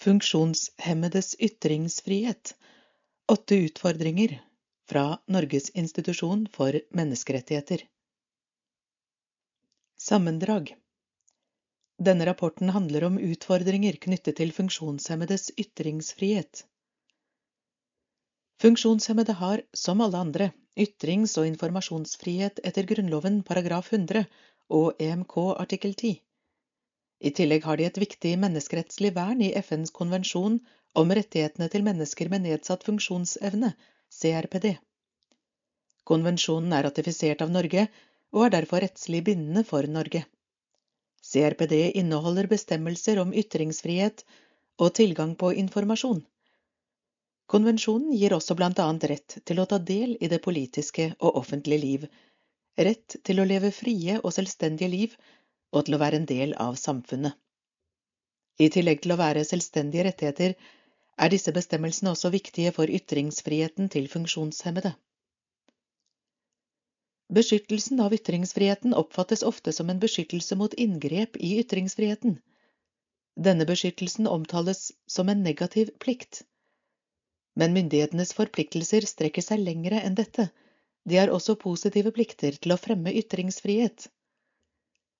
Funksjonshemmedes ytringsfrihet Åtte utfordringer fra Norges institusjon for menneskerettigheter Sammendrag Denne rapporten handler om utfordringer knyttet til funksjonshemmedes ytringsfrihet. Funksjonshemmede har, som alle andre, ytrings- og informasjonsfrihet etter Grunnloven paragraf 100 og EMK artikkel 10. I tillegg har de et viktig menneskerettslig vern i FNs konvensjon om rettighetene til mennesker med nedsatt funksjonsevne, CRPD. Konvensjonen er ratifisert av Norge og er derfor rettslig bindende for Norge. CRPD inneholder bestemmelser om ytringsfrihet og tilgang på informasjon. Konvensjonen gir også annet rett til å ta del i det politiske og offentlige liv, rett til å leve frie og selvstendige liv og til å være en del av samfunnet. I tillegg til å være selvstendige rettigheter er disse bestemmelsene også viktige for ytringsfriheten til funksjonshemmede. Beskyttelsen av ytringsfriheten oppfattes ofte som en beskyttelse mot inngrep i ytringsfriheten. Denne beskyttelsen omtales som en negativ plikt. Men myndighetenes forpliktelser strekker seg lengre enn dette. De har også positive plikter til å fremme ytringsfrihet.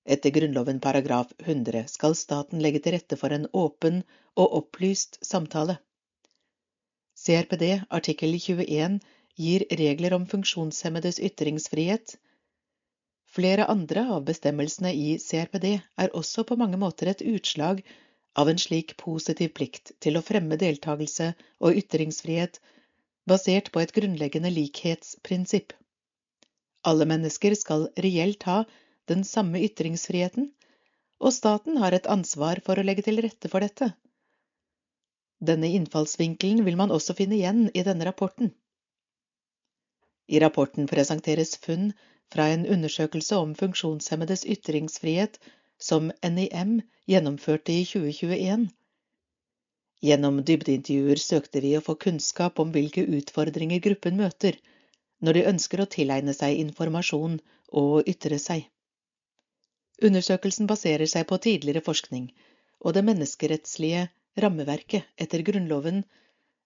Etter Grunnloven paragraf 100 skal staten legge til rette for en åpen og opplyst samtale. CRPD artikkel 21 gir regler om funksjonshemmedes ytringsfrihet. Flere andre av bestemmelsene i CRPD er også på mange måter et utslag av en slik positiv plikt til å fremme deltakelse og ytringsfrihet basert på et grunnleggende likhetsprinsipp. Alle mennesker skal reelt ha den samme ytringsfriheten, og staten har et ansvar for å legge til rette for dette. Denne innfallsvinkelen vil man også finne igjen i denne rapporten. I rapporten presenteres funn fra en undersøkelse om funksjonshemmedes ytringsfrihet som NIM gjennomførte i 2021. Gjennom dybdeintervjuer søkte vi å få kunnskap om hvilke utfordringer gruppen møter når de ønsker å tilegne seg informasjon og ytre seg. Undersøkelsen baserer seg på tidligere forskning og det menneskerettslige rammeverket etter Grunnloven,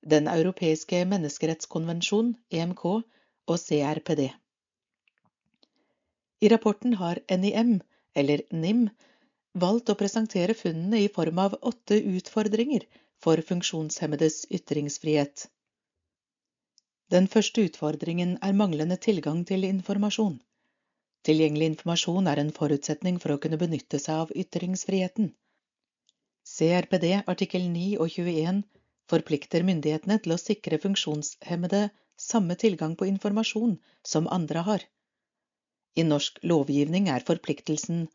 Den europeiske menneskerettskonvensjon, EMK, og CRPD. I rapporten har NIM, eller NIM, valgt å presentere funnene i form av åtte utfordringer for funksjonshemmedes ytringsfrihet. Den første utfordringen er manglende tilgang til informasjon. Tilgjengelig informasjon er en forutsetning for å kunne benytte seg av ytringsfriheten. CRPD artikkel 9 og 21 forplikter myndighetene til å sikre funksjonshemmede samme tilgang på informasjon som andre har. I norsk lovgivning er forpliktelsen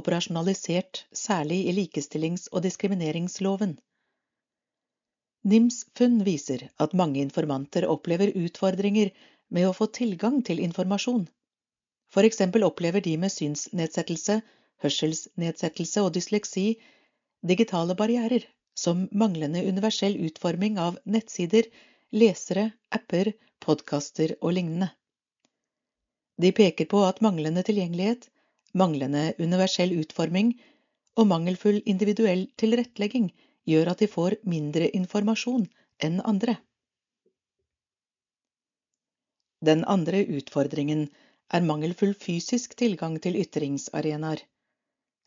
operasjonalisert særlig i likestillings- og diskrimineringsloven. NIMs funn viser at mange informanter opplever utfordringer med å få tilgang til informasjon. For eksempel opplever de med synsnedsettelse, hørselsnedsettelse og dysleksi digitale barrierer, som manglende universell utforming av nettsider, lesere, apper, podkaster og lignende. De peker på at manglende tilgjengelighet, manglende universell utforming og mangelfull individuell tilrettelegging gjør at de får mindre informasjon enn andre. Den andre utfordringen er mangelfull fysisk tilgang til ytringsarenaer.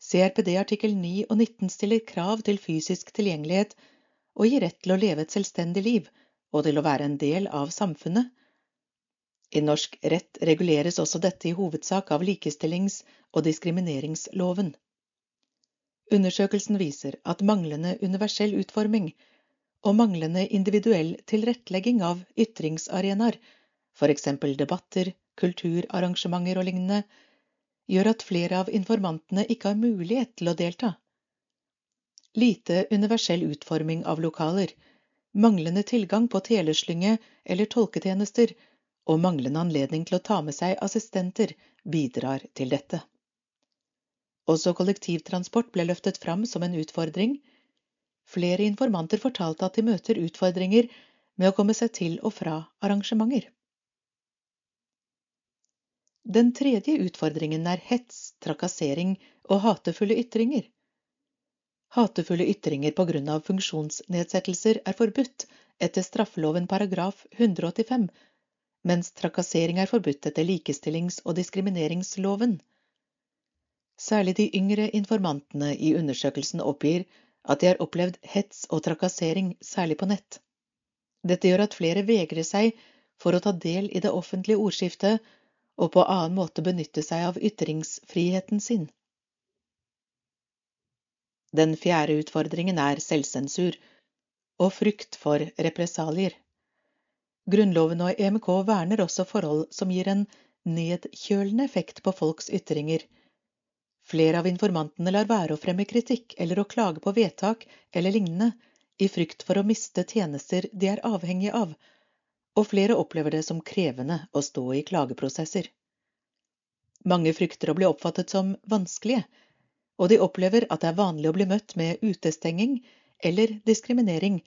CRPD artikkel 9 og 19 stiller krav til fysisk tilgjengelighet og gir rett til å leve et selvstendig liv og til å være en del av samfunnet. I norsk rett reguleres også dette i hovedsak av likestillings- og diskrimineringsloven. Undersøkelsen viser at manglende universell utforming og manglende individuell tilrettelegging av ytringsarenaer, f.eks. debatter, kulturarrangementer og lignende, gjør at flere av informantene ikke har mulighet til å delta. Lite universell utforming av lokaler, manglende tilgang på teleslynge eller tolketjenester og manglende anledning til å ta med seg assistenter bidrar til dette. Også kollektivtransport ble løftet fram som en utfordring. Flere informanter fortalte at de møter utfordringer med å komme seg til og fra arrangementer. Den tredje utfordringen er hets, trakassering og hatefulle ytringer. hatefulle ytringer på grunn av funksjonsnedsettelser er forbudt etter straffeloven paragraf 185, mens trakassering er forbudt etter likestillings- og diskrimineringsloven. Særlig de yngre informantene i undersøkelsen oppgir at de har opplevd hets og trakassering, særlig på nett. Dette gjør at flere vegrer seg for å ta del i det offentlige ordskiftet og på annen måte benytte seg av ytringsfriheten sin. Den fjerde utfordringen er selvsensur og frykt for represalier. Grunnloven og EMK verner også forhold som gir en nedkjølende effekt på folks ytringer. Flere av informantene lar være å fremme kritikk eller å klage på vedtak eller lignende i frykt for å miste tjenester de er avhengige av, og flere opplever det som krevende å stå i klageprosesser. Mange frykter å bli oppfattet som vanskelige, og de opplever at det er vanlig å bli møtt med utestenging eller diskriminering,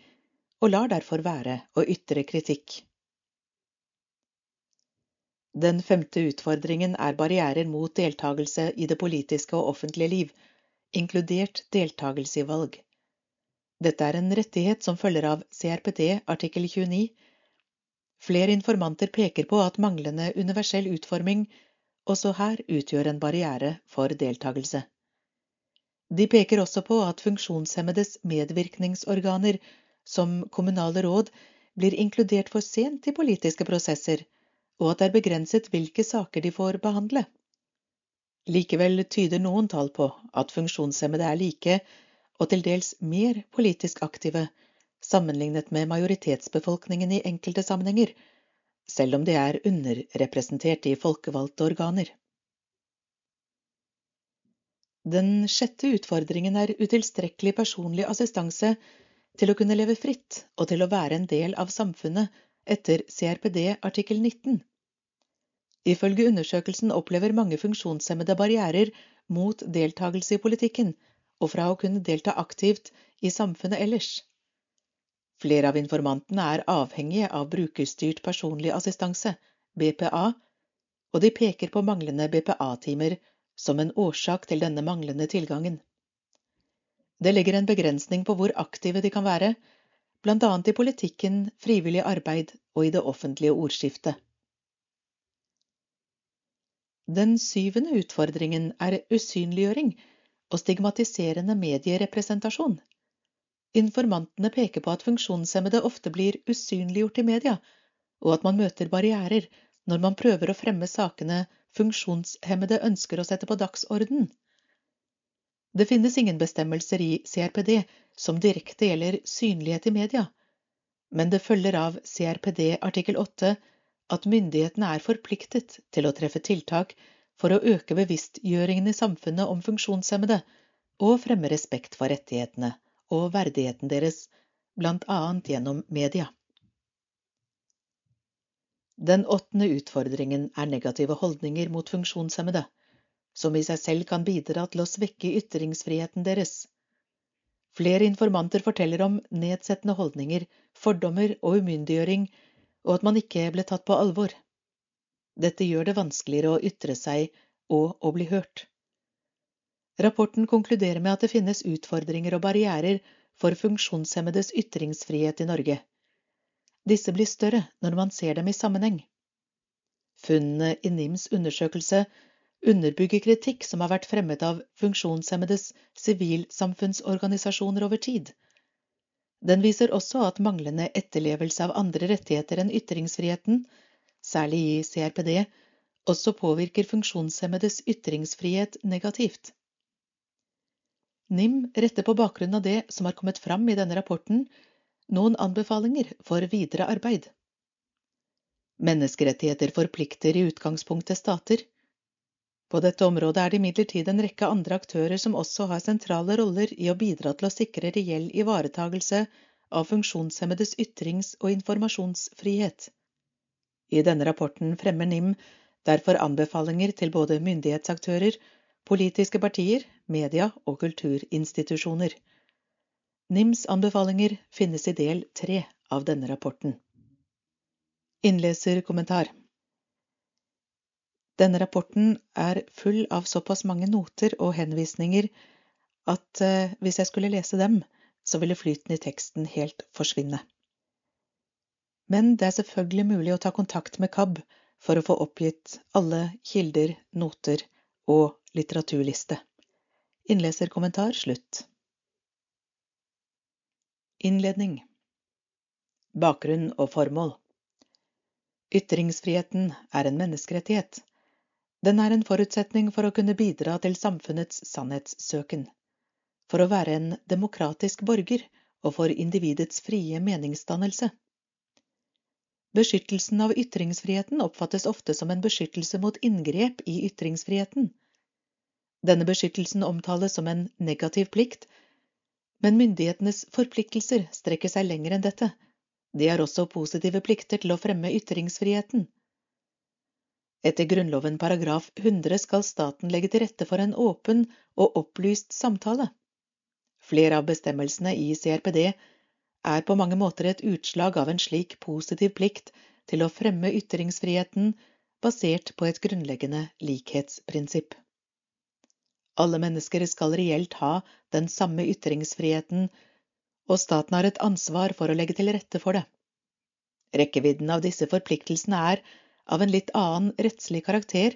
og lar derfor være å ytre kritikk. Den femte utfordringen er barrierer mot deltakelse i det politiske og offentlige liv, inkludert deltakelse i valg. Dette er en rettighet som følger av CRPD artikkel 29. Flere informanter peker på at manglende universell utforming også her utgjør en barriere for deltakelse. De peker også på at funksjonshemmedes medvirkningsorganer, som kommunale råd, blir inkludert for sent i politiske prosesser, og at det er begrenset hvilke saker de får behandle. Likevel tyder noen tall på at funksjonshemmede er like og til dels mer politisk aktive sammenlignet med majoritetsbefolkningen i enkelte sammenhenger, selv om de er underrepresentert i folkevalgte organer. Den sjette utfordringen er utilstrekkelig personlig assistanse til å kunne leve fritt og til å være en del av samfunnet etter CRPD artikkel 19. Ifølge undersøkelsen opplever mange funksjonshemmede barrierer mot deltakelse i politikken, og fra å kunne delta aktivt i samfunnet ellers. Flere av informantene er avhengige av brukerstyrt personlig assistanse, BPA, og de peker på manglende BPA-timer som en årsak til denne manglende tilgangen. Det legger en begrensning på hvor aktive de kan være, bl.a. i politikken, frivillig arbeid og i det offentlige ordskiftet. Den syvende utfordringen er usynliggjøring og stigmatiserende medierepresentasjon. Informantene peker på at funksjonshemmede ofte blir usynliggjort i media, og at man møter barrierer når man prøver å fremme sakene funksjonshemmede ønsker å sette på dagsorden. Det finnes ingen bestemmelser i CRPD som direkte gjelder synlighet i media, men det følger av CRPD artikkel 8 at myndighetene er forpliktet til å treffe tiltak for å øke bevisstgjøringen i samfunnet om funksjonshemmede og fremme respekt for rettighetene og verdigheten deres, blant annet gjennom media. Den åttende utfordringen er negative holdninger mot funksjonshemmede, som i seg selv kan bidra til å svekke ytringsfriheten deres. Flere informanter forteller om nedsettende holdninger, fordommer og umyndiggjøring, og at man ikke ble tatt på alvor. Dette gjør det vanskeligere å ytre seg og å bli hørt. Rapporten konkluderer med at det finnes utfordringer og barrierer for funksjonshemmedes ytringsfrihet i Norge. Disse blir større når man ser dem i sammenheng. Funnene i NIMs undersøkelse underbygger kritikk som har vært fremmet av funksjonshemmedes sivilsamfunnsorganisasjoner over tid. Den viser også at manglende etterlevelse av andre rettigheter enn ytringsfriheten særlig i CRPD, også påvirker funksjonshemmedes ytringsfrihet negativt. NIM retter på bakgrunn av det som har kommet fram i denne rapporten, noen anbefalinger for videre arbeid. Menneskerettigheter forplikter i utgangspunktet stater. På dette området er det imidlertid en rekke andre aktører som også har sentrale roller i å bidra til å sikre reell ivaretagelse av funksjonshemmedes ytrings- og informasjonsfrihet. I denne rapporten fremmer NIM derfor anbefalinger til både myndighetsaktører, politiske partier, media og kulturinstitusjoner. NIMs anbefalinger finnes i del tre av denne rapporten. Innleserkommentar Denne rapporten er full av såpass mange noter og henvisninger at eh, hvis jeg skulle lese dem, så ville flyten i teksten helt forsvinne. Men det er selvfølgelig mulig å ta kontakt med KAB for å få oppgitt alle kilder, noter og litteraturliste. Innleserkommentar slutt. Innledning Bakgrunn og formål Ytringsfriheten er en menneskerettighet. Den er en forutsetning for å kunne bidra til samfunnets sannhetssøken, for å være en demokratisk borger og for individets frie meningsdannelse. Beskyttelsen av ytringsfriheten oppfattes ofte som en beskyttelse mot inngrep i ytringsfriheten. Denne beskyttelsen omtales som en negativ plikt, men myndighetenes forpliktelser strekker seg lenger enn dette. De har også positive plikter til å fremme ytringsfriheten. Etter Grunnloven paragraf 100 skal staten legge til rette for en åpen og opplyst samtale. Flere av bestemmelsene i CRPD er på mange måter et utslag av en slik positiv plikt til å fremme ytringsfriheten basert på et grunnleggende likhetsprinsipp. Alle mennesker skal reelt ha den samme ytringsfriheten, og staten har et ansvar for å legge til rette for det. Rekkevidden av disse forpliktelsene er av en litt annen rettslig karakter.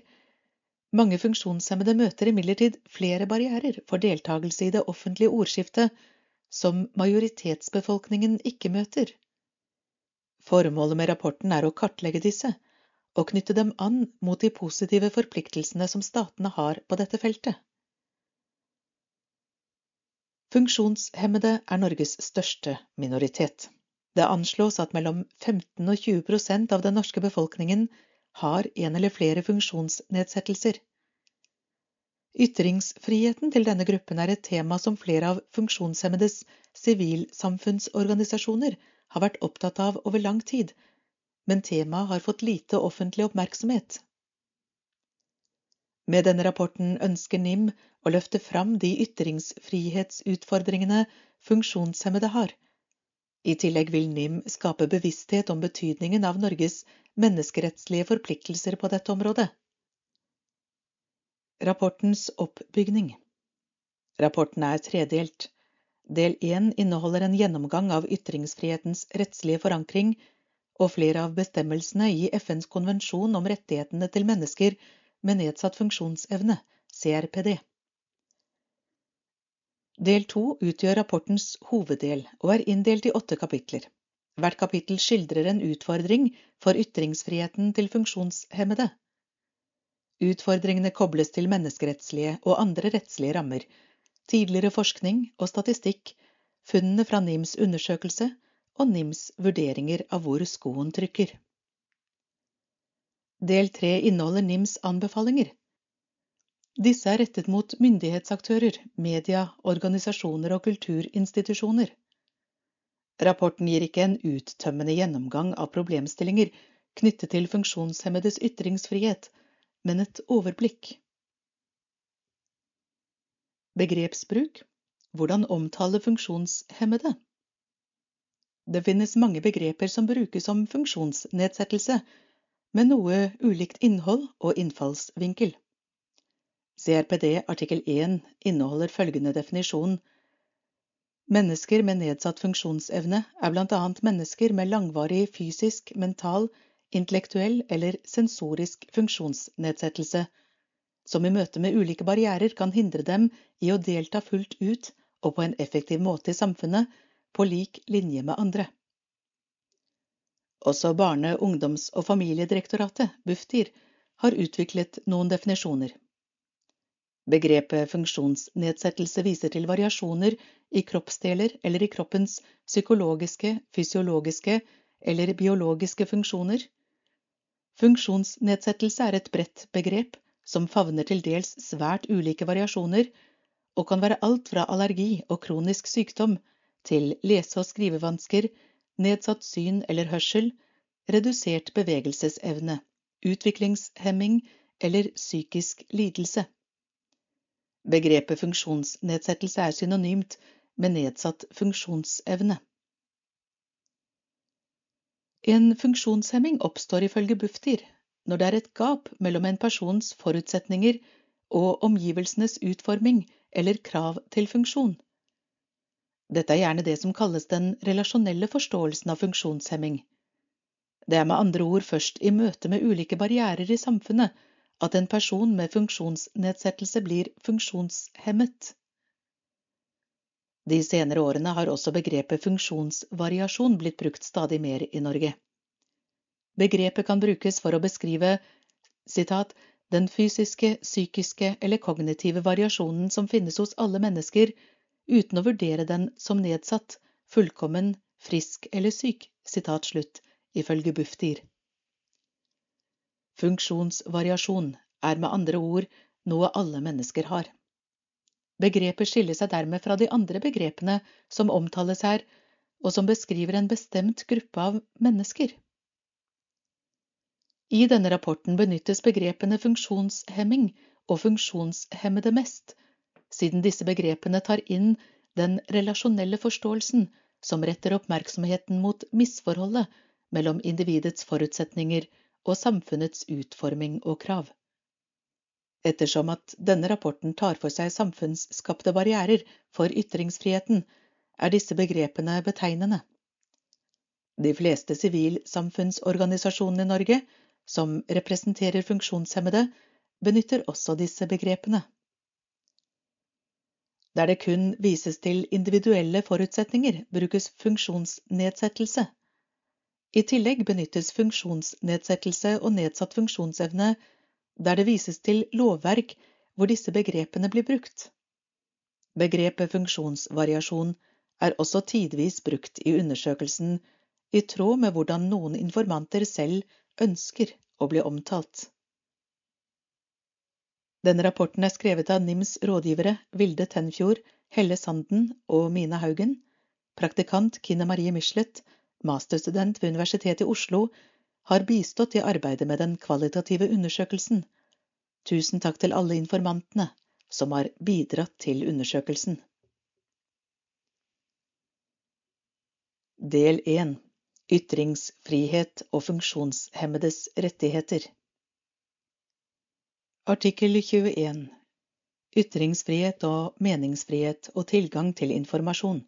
Mange funksjonshemmede møter imidlertid flere barrierer for deltakelse i det offentlige ordskiftet som majoritetsbefolkningen ikke møter. Formålet med rapporten er å kartlegge disse og knytte dem an mot de positive forpliktelsene som statene har på dette feltet. Funksjonshemmede er Norges største minoritet. Det anslås at mellom 15 og 20 prosent av den norske befolkningen har en eller flere funksjonsnedsettelser. Ytringsfriheten til denne gruppen er et tema som flere av funksjonshemmedes sivilsamfunnsorganisasjoner har vært opptatt av over lang tid, men temaet har fått lite offentlig oppmerksomhet. Med denne rapporten ønsker NIM å løfte fram de ytringsfrihetsutfordringene funksjonshemmede har. I tillegg vil NIM skape bevissthet om betydningen av Norges menneskerettslige forpliktelser på dette området. Rapportens oppbygning Rapporten er tredelt. Del én inneholder en gjennomgang av ytringsfrihetens rettslige forankring og flere av bestemmelsene i FNs konvensjon om rettighetene til mennesker med nedsatt funksjonsevne, CRPD. Del to utgjør rapportens hoveddel og er inndelt i åtte kapitler. Hvert kapittel skildrer en utfordring for ytringsfriheten til funksjonshemmede. Utfordringene kobles til menneskerettslige og andre rettslige rammer, tidligere forskning og statistikk, funnene fra NIMs undersøkelse og NIMs vurderinger av hvor skoen trykker. Del tre inneholder NIMs anbefalinger. Disse er rettet mot myndighetsaktører, media, organisasjoner og kulturinstitusjoner. Rapporten gir ikke en uttømmende gjennomgang av problemstillinger knyttet til funksjonshemmedes ytringsfrihet, men et overblikk. Begrepsbruk hvordan omtale funksjonshemmede? Det finnes mange begreper som brukes som funksjonsnedsettelse, med noe ulikt innhold og innfallsvinkel. CRPD artikkel 1 inneholder følgende definisjon. Mennesker med nedsatt funksjonsevne er annet mennesker med langvarig fysisk, mental, intellektuell eller sensorisk funksjonsnedsettelse, som i møte med ulike barrierer kan hindre dem i å delta fullt ut og på en effektiv måte i samfunnet på lik linje med andre. Også Barne-, ungdoms- og familiedirektoratet, Bufdir, har utviklet noen definisjoner. Begrepet funksjonsnedsettelse viser til variasjoner i kroppsdeler eller i kroppens psykologiske, fysiologiske eller biologiske funksjoner, Funksjonsnedsettelse er et bredt begrep som favner til dels svært ulike variasjoner, og kan være alt fra allergi og kronisk sykdom til lese- og skrivevansker, nedsatt syn eller hørsel, redusert bevegelsesevne, utviklingshemming eller psykisk lidelse. Begrepet funksjonsnedsettelse er synonymt med nedsatt funksjonsevne. En funksjonshemming oppstår ifølge Bufdir når det er et gap mellom en persons forutsetninger og omgivelsenes utforming eller krav til funksjon. Dette er gjerne det som kalles den relasjonelle forståelsen av funksjonshemming. Det er med andre ord først i møte med ulike barrierer i samfunnet at en person med funksjonsnedsettelse blir funksjonshemmet. De senere årene har også begrepet funksjonsvariasjon blitt brukt stadig mer i Norge. Begrepet kan brukes for å beskrive citat, den fysiske, psykiske eller kognitive variasjonen som finnes hos alle mennesker, uten å vurdere den som nedsatt, fullkommen, frisk eller syk, slutt, ifølge Bufdir. Funksjonsvariasjon er med andre ord noe alle mennesker har. Begrepet skiller seg dermed fra de andre begrepene som omtales her, og som beskriver en bestemt gruppe av mennesker. I denne rapporten benyttes begrepene funksjonshemming og funksjonshemmede mest, siden disse begrepene tar inn den relasjonelle forståelsen som retter oppmerksomheten mot misforholdet mellom individets forutsetninger og samfunnets utforming og krav ettersom at denne rapporten tar for seg samfunnsskapte barrierer for ytringsfriheten, er disse begrepene betegnende. De fleste sivilsamfunnsorganisasjonene i Norge, som representerer funksjonshemmede, benytter også disse begrepene. Der det kun vises til individuelle forutsetninger, brukes funksjonsnedsettelse. I tillegg benyttes funksjonsnedsettelse og nedsatt funksjonsevne der det vises til lovverk hvor disse begrepene blir brukt. Begrepet funksjonsvariasjon er også tidvis brukt i undersøkelsen i tråd med hvordan noen informanter selv ønsker å bli omtalt. Denne rapporten er skrevet av NIMs rådgivere Vilde Tenfjord, Helle Sanden og Mina Haugen, praktikant Kine Marie Michelet, masterstudent ved Universitetet i Oslo har bistått i arbeidet med den kvalitative undersøkelsen. Tusen takk til alle informantene som har bidratt til undersøkelsen. Del 1 Ytringsfrihet og funksjonshemmedes rettigheter Artikkel 21 Ytringsfrihet og meningsfrihet og tilgang til informasjon.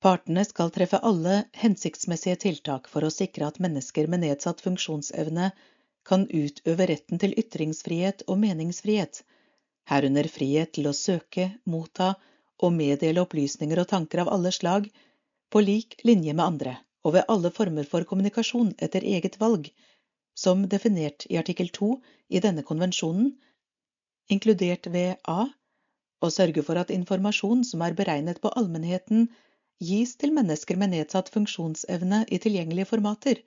Partene skal treffe alle hensiktsmessige tiltak for å sikre at mennesker med nedsatt funksjonsevne kan utøve retten til ytringsfrihet og meningsfrihet, herunder frihet til å søke, motta og meddele opplysninger og tanker av alle slag, på lik linje med andre og ved alle former for kommunikasjon etter eget valg, som definert i artikkel 2 i denne konvensjonen, inkludert ved a. å sørge for at informasjon som er beregnet på allmennheten, gis til mennesker med nedsatt funksjonsevne i tilgjengelige formater,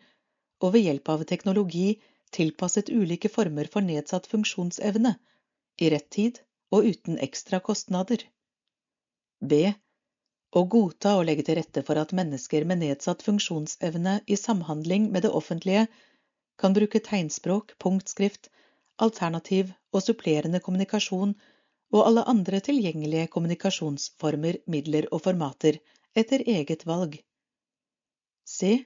og ved hjelp av teknologi tilpasset ulike former for nedsatt funksjonsevne, i rett tid og uten ekstra kostnader. B. Å godta og legge til rette for at mennesker med nedsatt funksjonsevne i samhandling med det offentlige kan bruke tegnspråk, punktskrift, alternativ og supplerende kommunikasjon og alle andre tilgjengelige kommunikasjonsformer, midler og formater etter eget valg. C.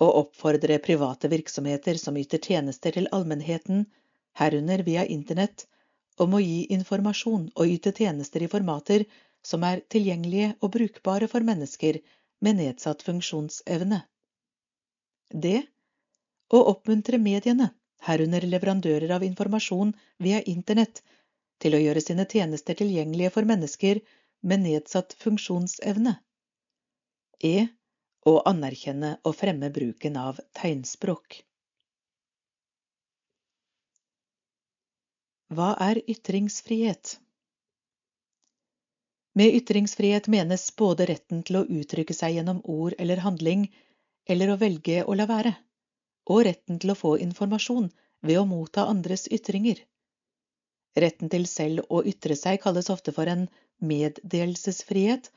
Å oppfordre private virksomheter som yter tjenester til allmennheten, herunder via internett, om å gi informasjon og yte tjenester i formater som er tilgjengelige og brukbare for mennesker med nedsatt funksjonsevne. D. Å oppmuntre mediene, herunder leverandører av informasjon via internett, til å gjøre sine tjenester tilgjengelige for mennesker med nedsatt funksjonsevne e å anerkjenne og fremme bruken av tegnspråk. Hva er ytringsfrihet? Med ytringsfrihet menes både retten til å uttrykke seg gjennom ord eller handling, eller å velge å la være, og retten til å få informasjon ved å motta andres ytringer. Retten til selv å ytre seg kalles ofte for en meddelelsesfrihet,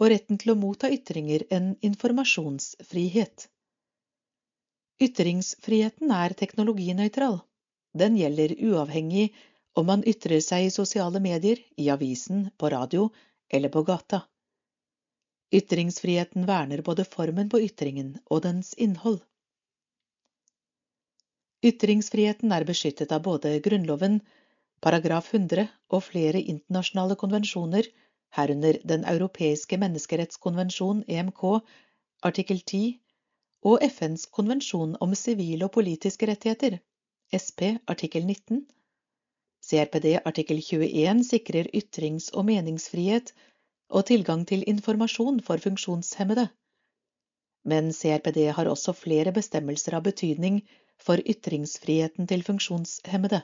og retten til å motta ytringer en informasjonsfrihet. Ytringsfriheten er teknologinøytral. Den gjelder uavhengig om man ytrer seg i sosiale medier, i avisen, på radio eller på gata. Ytringsfriheten verner både formen på ytringen og dens innhold. Ytringsfriheten er beskyttet av både Grunnloven, paragraf 100 og flere internasjonale konvensjoner, herunder Den europeiske menneskerettskonvensjon, EMK, artikkel 10, og FNs konvensjon om sivile og politiske rettigheter, SP, artikkel 19. CRPD artikkel 21 sikrer ytrings- og meningsfrihet og tilgang til informasjon for funksjonshemmede men CRPD har også flere bestemmelser av betydning for ytringsfriheten til funksjonshemmede.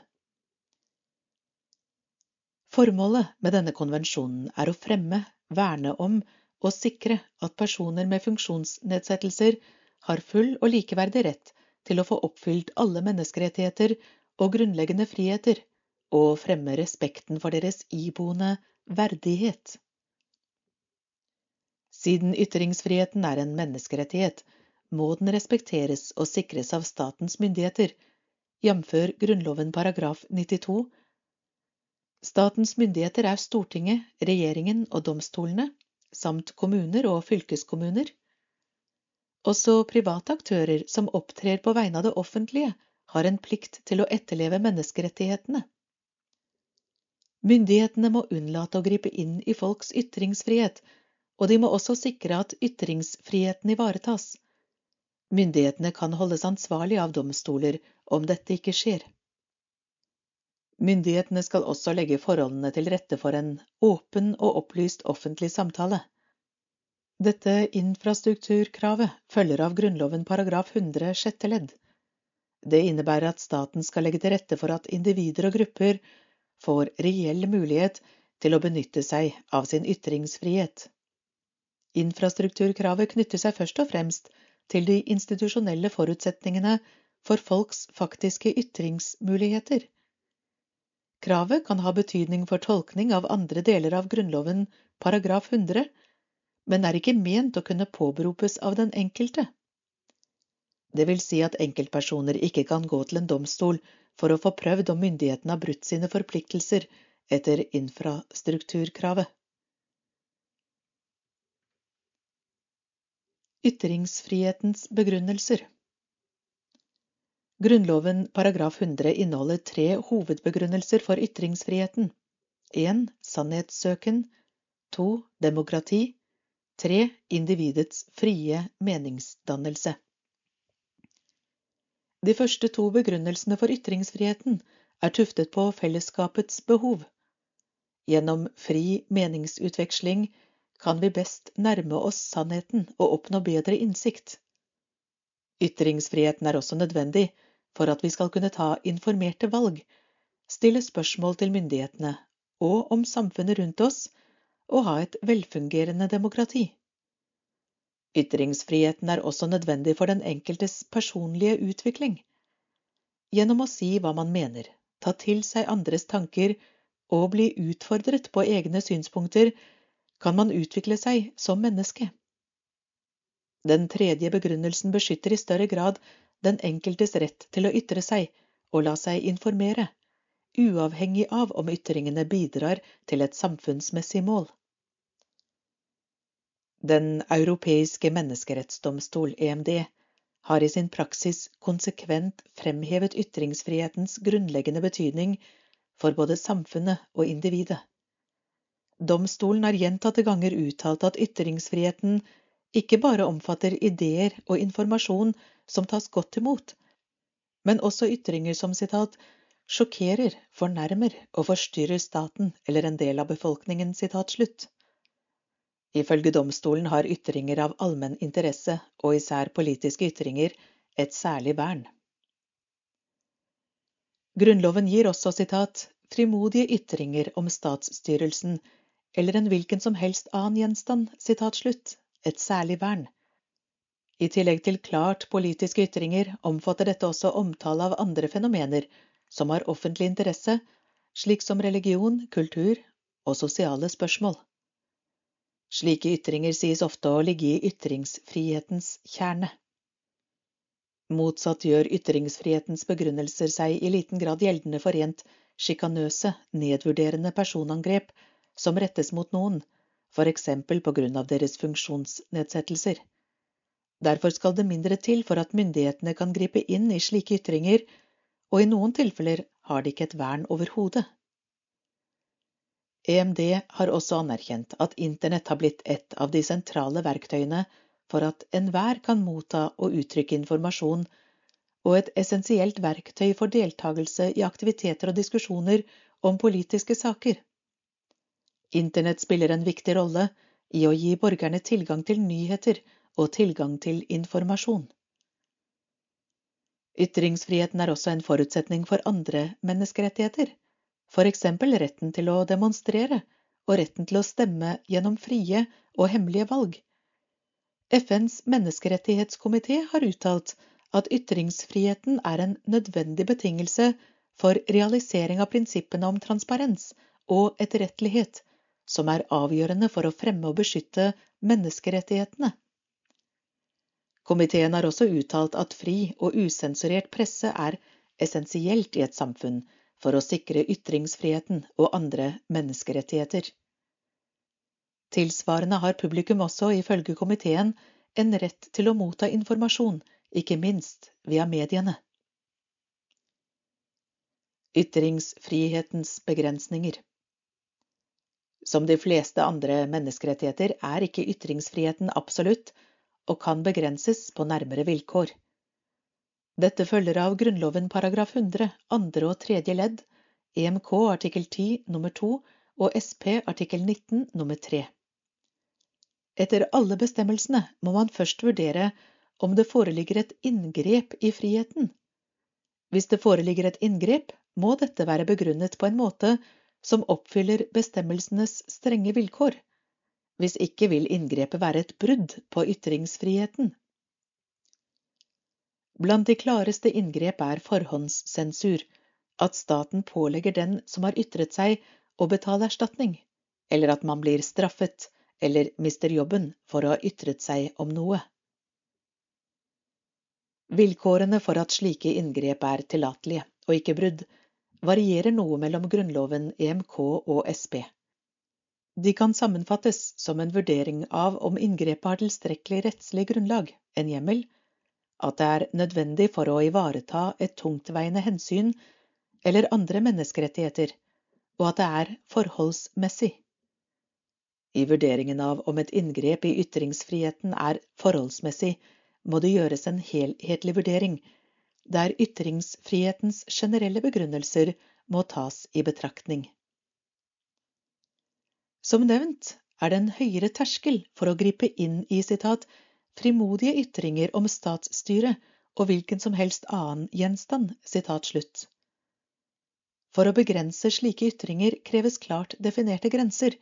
Formålet med denne konvensjonen er å fremme, verne om og sikre at personer med funksjonsnedsettelser har full og likeverdig rett til å få oppfylt alle menneskerettigheter og grunnleggende friheter, og fremme respekten for deres iboende verdighet. Siden ytringsfriheten er en menneskerettighet, må den respekteres og sikres av statens myndigheter, jf. Grunnloven paragraf 92. Statens myndigheter er Stortinget, regjeringen og domstolene, samt kommuner og fylkeskommuner. Også private aktører som opptrer på vegne av det offentlige, har en plikt til å etterleve menneskerettighetene. Myndighetene må unnlate å gripe inn i folks ytringsfrihet og de må også sikre at ytringsfriheten ivaretas. Myndighetene kan holdes ansvarlig av domstoler om dette ikke skjer. Myndighetene skal også legge forholdene til rette for en åpen og opplyst offentlig samtale. Dette infrastrukturkravet følger av Grunnloven paragraf 100 sjette ledd. Det innebærer at staten skal legge til rette for at individer og grupper får reell mulighet til å benytte seg av sin ytringsfrihet. Infrastrukturkravet knytter seg først og fremst til de institusjonelle forutsetningene for folks faktiske ytringsmuligheter. Kravet kan ha betydning for tolkning av andre deler av Grunnloven paragraf 100, men er ikke ment å kunne påberopes av den enkelte. Det vil si at enkeltpersoner ikke kan gå til en domstol for å få prøvd om myndighetene har brutt sine forpliktelser etter infrastrukturkravet. Ytringsfrihetens begrunnelser Grunnloven paragraf 100 inneholder tre hovedbegrunnelser for ytringsfriheten. 1. Sannhetssøken. 2. Demokrati. 3. Individets frie meningsdannelse. De første to begrunnelsene for ytringsfriheten er tuftet på fellesskapets behov. Gjennom fri meningsutveksling kan vi best nærme oss sannheten og oppnå bedre innsikt. Ytringsfriheten er også nødvendig for at vi skal kunne ta informerte valg, stille spørsmål til myndighetene og om samfunnet rundt oss, og ha et velfungerende demokrati. Ytringsfriheten er også nødvendig for den enkeltes personlige utvikling. Gjennom å si hva man mener, ta til seg andres tanker og bli utfordret på egne synspunkter kan man utvikle seg som menneske. Den tredje begrunnelsen beskytter i større grad den enkeltes rett til å ytre seg og la seg informere, uavhengig av om ytringene bidrar til et samfunnsmessig mål. Den europeiske menneskerettsdomstol, EMD, har i sin praksis konsekvent fremhevet ytringsfrihetens grunnleggende betydning for både samfunnet og individet. Domstolen har gjentatte ganger uttalt at ytringsfriheten ikke bare omfatter ideer og informasjon som tas godt imot, men også ytringer som sitat, sjokkerer, fornærmer og forstyrrer staten eller en del av befolkningen. Sitat slutt. Ifølge domstolen har ytringer av allmenn interesse, og især politiske ytringer, et særlig vern. Grunnloven gir også sitat, frimodige ytringer om statsstyrelsen eller en hvilken som helst annen gjenstand, et særlig vern. I tillegg til klart politiske ytringer omfatter dette også omtale av andre fenomener som har offentlig interesse, slik som religion, kultur og sosiale spørsmål. Slike ytringer sies ofte å ligge i ytringsfrihetens kjerne. Motsatt gjør ytringsfrihetens begrunnelser seg i liten grad gjeldende for rent sjikanøse, nedvurderende personangrep som rettes mot noen, eksempel på grunn av deres funksjonsnedsettelser. Derfor skal det mindre til for at myndighetene kan gripe inn i slike ytringer, og i noen tilfeller har de ikke et vern overhodet. EMD har også anerkjent at Internett har blitt et av de sentrale verktøyene for at enhver kan motta og uttrykke informasjon, og et essensielt verktøy for deltakelse i aktiviteter og diskusjoner om politiske saker. Internett spiller en viktig rolle i å gi borgerne tilgang til nyheter og tilgang til informasjon. Ytringsfriheten er også en forutsetning for andre menneskerettigheter, eksempel retten til å demonstrere og retten til å stemme gjennom frie og hemmelige valg. FNs menneskerettighetskomité har uttalt at ytringsfriheten er en nødvendig betingelse for realisering av prinsippene om transparens og etterrettelighet, som er avgjørende for å fremme og beskytte menneskerettighetene. Komiteen har også uttalt at fri og usensurert presse er essensielt i et samfunn for å sikre ytringsfriheten og andre menneskerettigheter. Tilsvarende har publikum også, ifølge komiteen, en rett til å motta informasjon, ikke minst via mediene. Ytringsfrihetens begrensninger Som de fleste andre menneskerettigheter er ikke ytringsfriheten absolutt, og kan begrenses på nærmere vilkår. Dette følger av Grunnloven paragraf 100 andre og tredje ledd, EMK artikkel 10 nummer 2 og SP artikkel 19 nummer 3. Etter alle bestemmelsene må man først vurdere om det foreligger et inngrep i friheten. Hvis det foreligger et inngrep, må dette være begrunnet på en måte som oppfyller bestemmelsenes strenge vilkår. Hvis ikke vil inngrepet være et brudd på ytringsfriheten. Blant de klareste inngrep er forhåndssensur, at staten pålegger den som har ytret seg, å betale erstatning, eller at man blir straffet eller mister jobben for å ha ytret seg om noe. Vilkårene for at slike inngrep er tillatelige og ikke brudd, varierer noe mellom Grunnloven, EMK og SP. De kan sammenfattes som en vurdering av om inngrepet har tilstrekkelig rettslig grunnlag, en hjemmel, at det er nødvendig for å ivareta et tungtveiende hensyn eller andre menneskerettigheter, og at det er forholdsmessig. I vurderingen av om et inngrep i ytringsfriheten er forholdsmessig, må det gjøres en helhetlig vurdering, der ytringsfrihetens generelle begrunnelser må tas i betraktning. Som nevnt er det en høyere terskel for å gripe inn i sitat, frimodige ytringer om statsstyret og hvilken som helst annen gjenstand. Sitat. For å begrense slike ytringer kreves klart definerte grenser,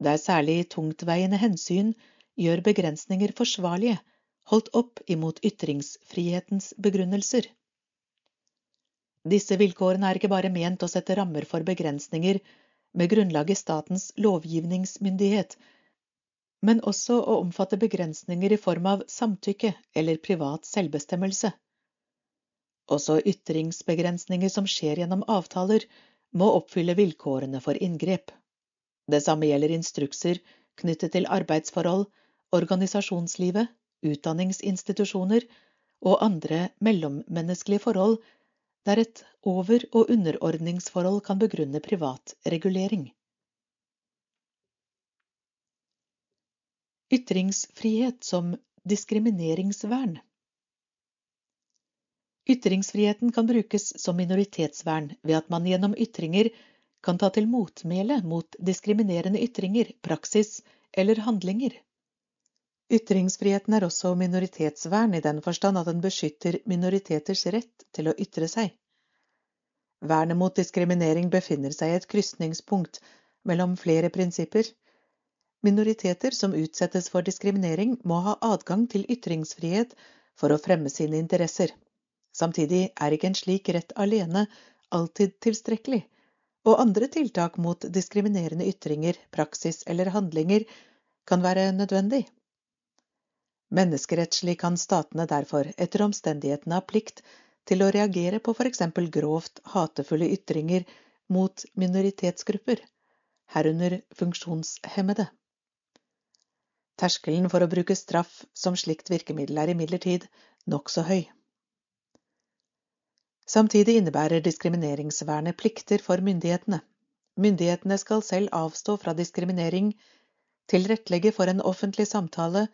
der særlig tungtveiende hensyn gjør begrensninger forsvarlige, holdt opp imot ytringsfrihetens begrunnelser. Disse vilkårene er ikke bare ment å sette rammer for begrensninger med grunnlag i statens lovgivningsmyndighet, men også å omfatte begrensninger i form av samtykke eller privat selvbestemmelse. Også ytringsbegrensninger som skjer gjennom avtaler, må oppfylle vilkårene for inngrep. Det samme gjelder instrukser knyttet til arbeidsforhold, organisasjonslivet, utdanningsinstitusjoner og andre mellommenneskelige forhold der et over- og underordningsforhold kan begrunne privat regulering. Ytringsfrihet som diskrimineringsvern Ytringsfriheten kan brukes som minoritetsvern ved at man gjennom ytringer kan ta til motmæle mot diskriminerende ytringer, praksis eller handlinger. Ytringsfriheten er også minoritetsvern i den forstand at den beskytter minoriteters rett til å ytre seg. Vernet mot diskriminering befinner seg i et krysningspunkt mellom flere prinsipper. Minoriteter som utsettes for diskriminering, må ha adgang til ytringsfrihet for å fremme sine interesser. Samtidig er ikke en slik rett alene alltid tilstrekkelig, og andre tiltak mot diskriminerende ytringer, praksis eller handlinger kan være nødvendig. Menneskerettslig kan statene derfor etter omstendighetene ha plikt til å reagere på eksempel grovt hatefulle ytringer mot minoritetsgrupper, herunder funksjonshemmede. Terskelen for å bruke straff som slikt virkemiddel er imidlertid nokså høy. Samtidig innebærer diskrimineringsvernet plikter for myndighetene. Myndighetene skal selv avstå fra diskriminering, tilrettelegge for en offentlig samtale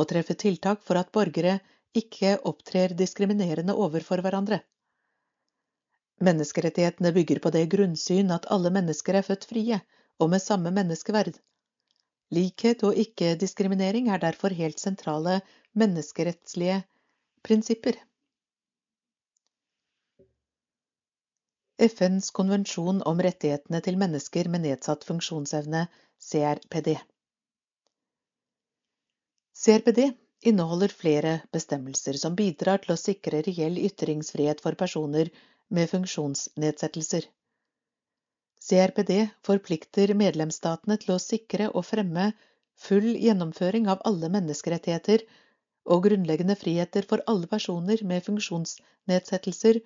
og treffe tiltak for at borgere ikke opptrer diskriminerende overfor hverandre. Menneskerettighetene bygger på det grunnsyn at alle mennesker er født frie og med samme menneskeverd. Likhet og ikke-diskriminering er derfor helt sentrale menneskerettslige prinsipper. FNs konvensjon om rettighetene til mennesker med nedsatt funksjonsevne, CRPD. CRPD inneholder flere bestemmelser som bidrar til å sikre reell ytringsfrihet for personer med funksjonsnedsettelser. CRPD forplikter medlemsstatene til å sikre og fremme full gjennomføring av alle menneskerettigheter og grunnleggende friheter for alle personer med funksjonsnedsettelser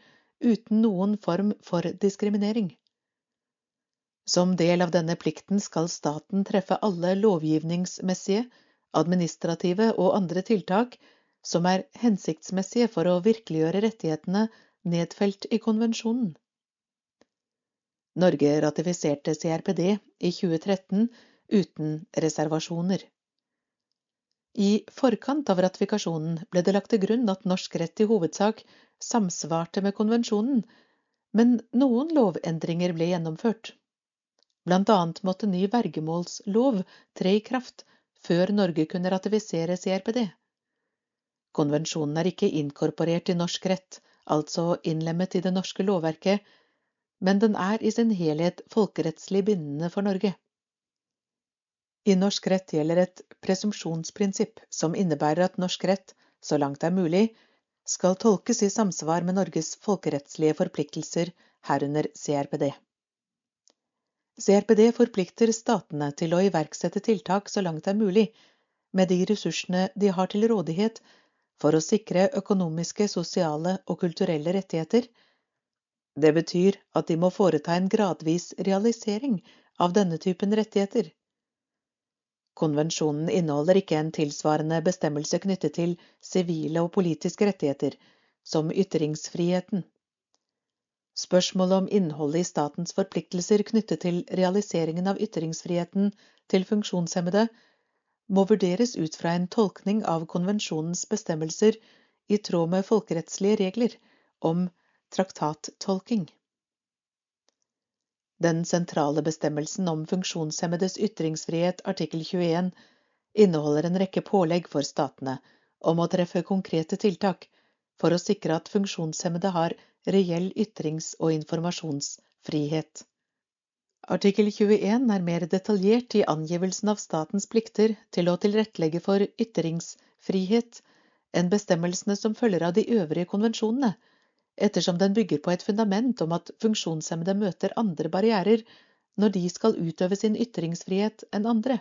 uten noen form for diskriminering. Som del av denne plikten skal staten treffe alle lovgivningsmessige, administrative og andre tiltak som er hensiktsmessige for å virkeliggjøre rettighetene nedfelt i konvensjonen. Norge ratifiserte CRPD i 2013 uten reservasjoner. I forkant av ratifikasjonen ble det lagt til grunn at norsk rett i hovedsak samsvarte med konvensjonen, men noen lovendringer ble gjennomført. Blant annet måtte ny vergemålslov tre i kraft før Norge kunne ratifisere CRPD. Konvensjonen er ikke inkorporert i norsk rett, altså innlemmet i det norske lovverket, men den er i sin helhet folkerettslig bindende for Norge. I norsk rett gjelder et presumpsjonsprinsipp som innebærer at norsk rett, så langt det er mulig, skal tolkes i samsvar med Norges folkerettslige forpliktelser, herunder CRPD. CRPD forplikter statene til å iverksette tiltak så langt det er mulig, med de ressursene de har til rådighet for å sikre økonomiske, sosiale og kulturelle rettigheter. Det betyr at de må foreta en gradvis realisering av denne typen rettigheter. Konvensjonen inneholder ikke en tilsvarende bestemmelse knyttet til sivile og politiske rettigheter, som ytringsfriheten. Spørsmålet om innholdet i statens forpliktelser knyttet til realiseringen av ytringsfriheten til funksjonshemmede må vurderes ut fra en tolkning av konvensjonens bestemmelser i tråd med folkerettslige regler om traktattolking. Den sentrale bestemmelsen om funksjonshemmedes ytringsfrihet, artikkel 21, inneholder en rekke pålegg for statene om å treffe konkrete tiltak for å sikre at funksjonshemmede har reell ytrings- og informasjonsfrihet. Artikkel 21 er mer detaljert i angivelsen av statens plikter til å tilrettelegge for ytringsfrihet enn bestemmelsene som følger av de øvrige konvensjonene, ettersom den bygger på et fundament om at funksjonshemmede møter andre barrierer når de skal utøve sin ytringsfrihet enn andre.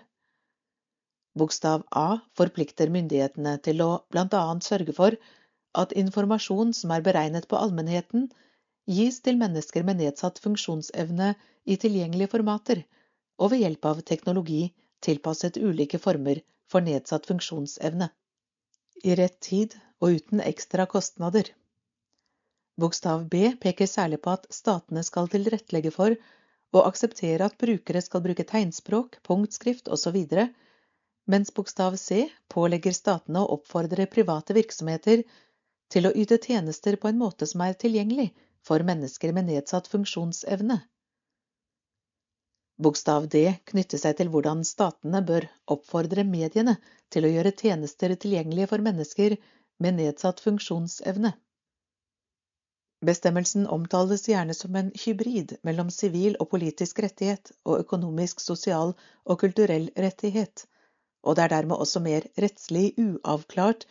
Bokstav A forplikter myndighetene til å blant annet sørge for at informasjon som er beregnet på allmennheten, gis til mennesker med nedsatt funksjonsevne i tilgjengelige formater og ved hjelp av teknologi tilpasset ulike former for nedsatt funksjonsevne. I rett tid og uten ekstra kostnader. Bokstav B peker særlig på at statene skal tilrettelegge for og akseptere at brukere skal bruke tegnspråk, punktskrift osv., mens bokstav C pålegger statene å oppfordre private virksomheter til å yte tjenester på en måte som er tilgjengelig for mennesker med nedsatt funksjonsevne. Bokstav D knytter seg til hvordan statene bør oppfordre mediene til å gjøre tjenester tilgjengelige for mennesker med nedsatt funksjonsevne. Bestemmelsen omtales gjerne som en hybrid mellom sivil og politisk rettighet og økonomisk, sosial og kulturell rettighet, og det er dermed også mer rettslig uavklart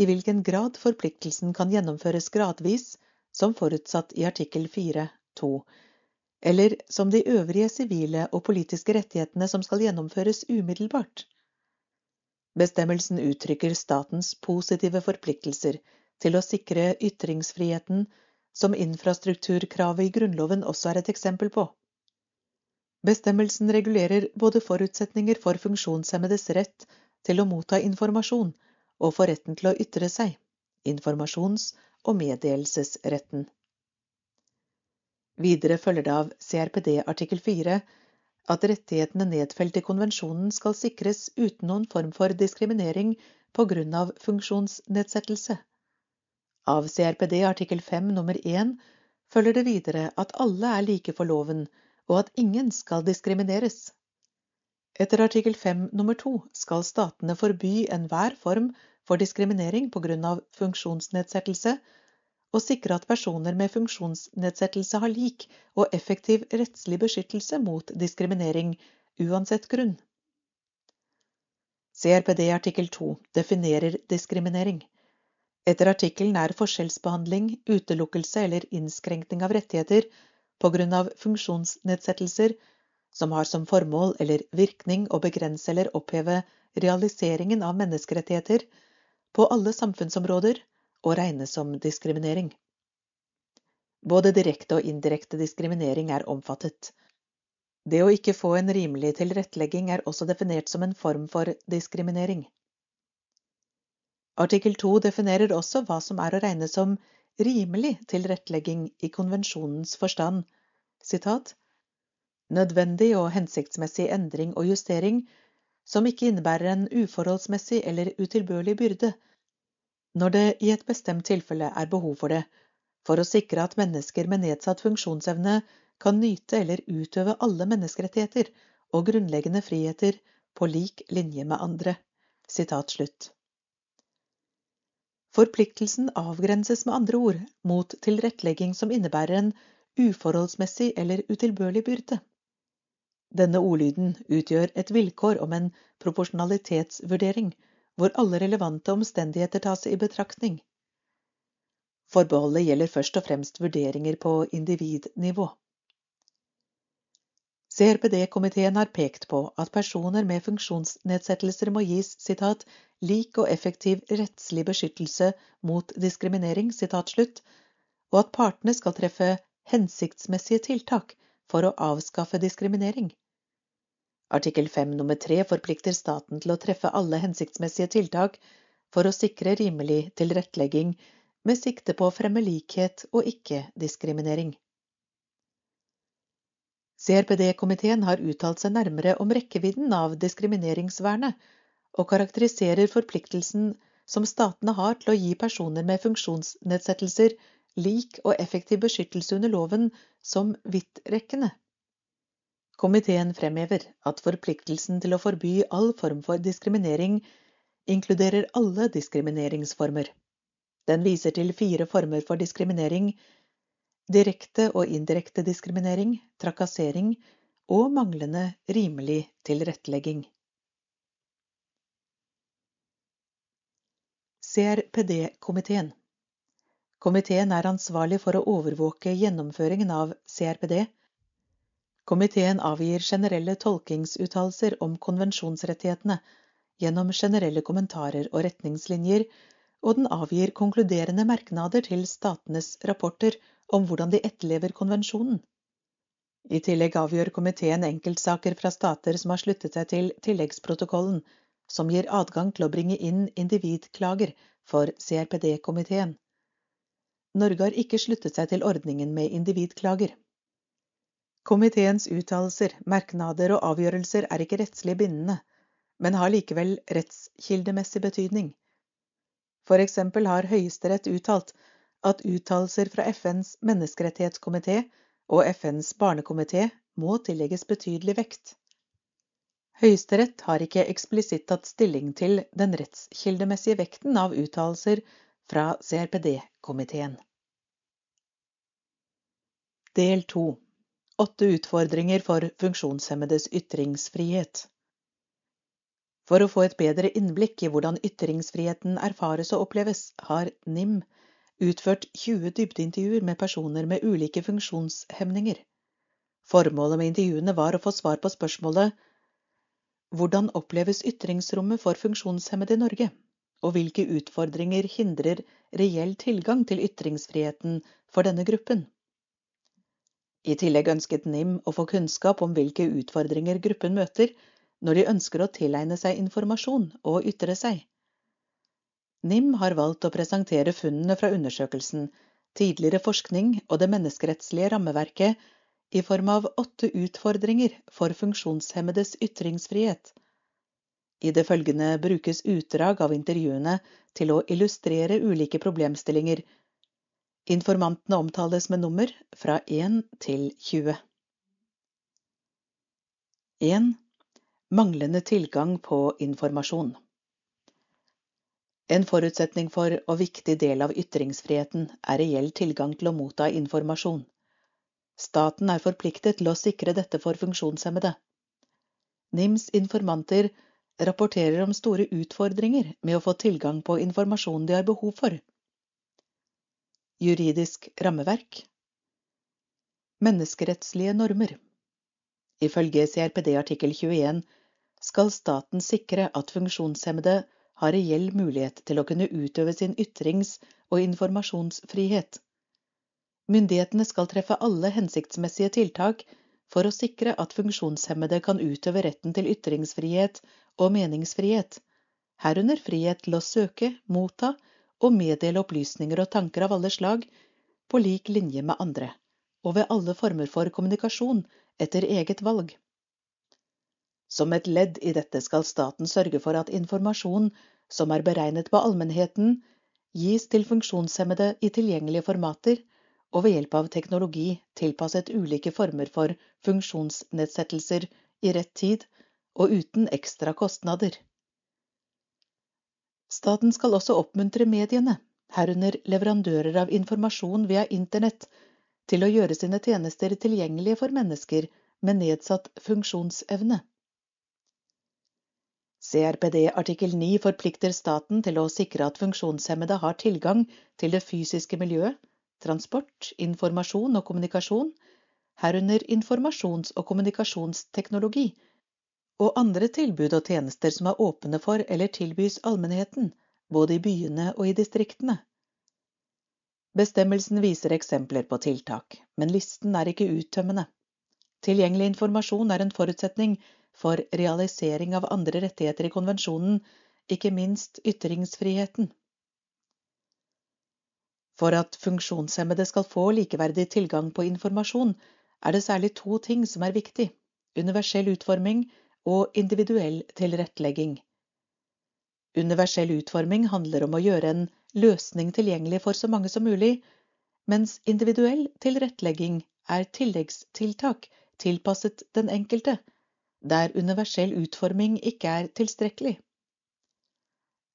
i hvilken grad forpliktelsen kan gjennomføres gradvis, som forutsatt i artikkel 4.2, eller som de øvrige sivile og politiske rettighetene som skal gjennomføres umiddelbart. Bestemmelsen uttrykker statens positive forpliktelser til å sikre ytringsfriheten som infrastrukturkravet i Grunnloven også er et eksempel på. Bestemmelsen regulerer både forutsetninger for funksjonshemmedes rett til å motta informasjon og for retten til å ytre seg, informasjons- og meddelelsesretten. Videre følger det av CRPD artikkel 4 at rettighetene nedfelt i konvensjonen skal sikres uten noen form for diskriminering på grunn av funksjonsnedsettelse. Av CRPD artikkel 5 nummer 1 følger det videre at alle er like for loven, og at ingen skal diskrimineres. Etter artikkel 5 nummer 2 skal statene forby enhver form for diskriminering på grunn av funksjonsnedsettelse, og sikre at personer med funksjonsnedsettelse har lik og effektiv rettslig beskyttelse mot diskriminering, uansett grunn. CRPD artikkel 2 definerer diskriminering. Etter artikkelen er forskjellsbehandling, utelukkelse eller innskrenkning av rettigheter på grunn av funksjonsnedsettelser som har som formål eller virkning å begrense eller oppheve realiseringen av menneskerettigheter på alle samfunnsområder og regnes som diskriminering. Både direkte og indirekte diskriminering er omfattet. Det å ikke få en rimelig tilrettelegging er også definert som en form for diskriminering. Artikkel 2 definerer også hva som er å regne som rimelig tilrettelegging i konvensjonens forstand. Sitat, Nødvendig og hensiktsmessig endring og justering som ikke innebærer en uforholdsmessig eller utilbørlig byrde, når det i et bestemt tilfelle er behov for det, for å sikre at mennesker med nedsatt funksjonsevne kan nyte eller utøve alle menneskerettigheter og grunnleggende friheter på lik linje med andre. Forpliktelsen avgrenses med andre ord mot tilrettelegging som innebærer en uforholdsmessig eller utilbørlig byrde. Denne ordlyden utgjør et vilkår om en proporsjonalitetsvurdering hvor alle relevante omstendigheter tas i betraktning. Forbeholdet gjelder først og fremst vurderinger på individnivå. CRPD-komiteen har pekt på at personer med funksjonsnedsettelser må gis citat, lik og effektiv rettslig beskyttelse mot diskriminering, slutt, og at partene skal treffe hensiktsmessige tiltak for å avskaffe diskriminering. Artikkel 5 nummer 3 forplikter staten til å treffe alle hensiktsmessige tiltak for å sikre rimelig tilrettelegging med sikte på å fremme likhet og ikke-diskriminering. CRPD-komiteen har uttalt seg nærmere om rekkevidden av diskrimineringsvernet, og karakteriserer forpliktelsen som statene har til å gi personer med funksjonsnedsettelser lik og effektiv beskyttelse under loven som vidtrekkende. Komiteen fremhever at forpliktelsen til å forby all form for diskriminering inkluderer alle diskrimineringsformer. Den viser til fire former for diskriminering direkte og indirekte diskriminering, trakassering og manglende rimelig tilrettelegging. CRPD-komiteen Komiteen er ansvarlig for å overvåke gjennomføringen av CRPD Komiteen avgir generelle tolkingsuttalelser om konvensjonsrettighetene gjennom generelle kommentarer og retningslinjer, og den avgir konkluderende merknader til statenes rapporter om hvordan de etterlever konvensjonen. I tillegg avgjør komiteen enkeltsaker fra stater som har sluttet seg til tilleggsprotokollen, som gir adgang til å bringe inn individklager for CRPD-komiteen. Norge har ikke sluttet seg til ordningen med individklager. Komiteens uttalelser, merknader og avgjørelser er ikke rettslig bindende, men har likevel rettskildemessig betydning. For eksempel har Høyesterett uttalt at uttalelser fra FNs menneskerettighetskomité og FNs barnekomité må tillegges betydelig vekt. Høyesterett har ikke eksplisitt tatt stilling til den rettskildemessige vekten av uttalelser fra CRPD-komiteen. Del 2 Åtte utfordringer for funksjonshemmedes ytringsfrihet. For å få et bedre innblikk i hvordan ytringsfriheten erfares og oppleves, har NIM utført 20 dybdeintervjuer med personer med ulike funksjonshemninger. Formålet med intervjuene var å få svar på spørsmålet Hvordan oppleves ytringsrommet for funksjonshemmede i Norge? Og hvilke utfordringer hindrer reell tilgang til ytringsfriheten for denne gruppen? I tillegg ønsket NIM å få kunnskap om hvilke utfordringer gruppen møter når de ønsker å tilegne seg informasjon og ytre seg. NIM har valgt å presentere funnene fra undersøkelsen, tidligere forskning og det menneskerettslige rammeverket i form av åtte utfordringer for funksjonshemmedes ytringsfrihet. I det følgende brukes utdrag av intervjuene til å illustrere ulike problemstillinger. Informantene omtales med nummer fra 1 til 20. 1. Manglende tilgang på informasjon. En forutsetning for og viktig del av ytringsfriheten er reell tilgang til å motta informasjon. Staten er forpliktet til å sikre dette for funksjonshemmede. NIMs informanter rapporterer om store utfordringer med å få tilgang på informasjon de har behov for. Juridisk rammeverk Menneskerettslige normer Ifølge CRPD artikkel 21 skal staten sikre at funksjonshemmede har reell mulighet til å kunne utøve sin ytrings- og informasjonsfrihet. Myndighetene skal treffe alle hensiktsmessige tiltak for å sikre at funksjonshemmede kan utøve retten til ytringsfrihet og meningsfrihet, herunder frihet til å søke, motta og meddele opplysninger og tanker av alle slag på lik linje med andre, og ved alle former for kommunikasjon etter eget valg. Som et ledd i dette skal staten sørge for at informasjon som er beregnet på allmennheten, gis til funksjonshemmede i tilgjengelige formater og ved hjelp av teknologi tilpasset ulike former for funksjonsnedsettelser i rett tid og uten ekstra kostnader. Staten skal også oppmuntre mediene, herunder leverandører av informasjon via internett, til å gjøre sine tjenester tilgjengelige for mennesker med nedsatt funksjonsevne. CRPD artikkel 9 forplikter staten til å sikre at funksjonshemmede har tilgang til det fysiske miljøet, transport, informasjon og kommunikasjon, herunder informasjons- og kommunikasjonsteknologi, og andre tilbud og tjenester som er åpne for eller tilbys allmennheten, både i byene og i distriktene. Bestemmelsen viser eksempler på tiltak, men listen er ikke uttømmende. Tilgjengelig informasjon er en forutsetning for realisering av andre rettigheter i konvensjonen, ikke minst ytringsfriheten. For at funksjonshemmede skal få likeverdig tilgang på informasjon, er det særlig to ting som er viktig – universell utforming og individuell tilrettelegging. Universell utforming handler om å gjøre en løsning tilgjengelig for så mange som mulig, mens individuell tilrettelegging er tilleggstiltak tilpasset den enkelte, der universell utforming ikke er tilstrekkelig.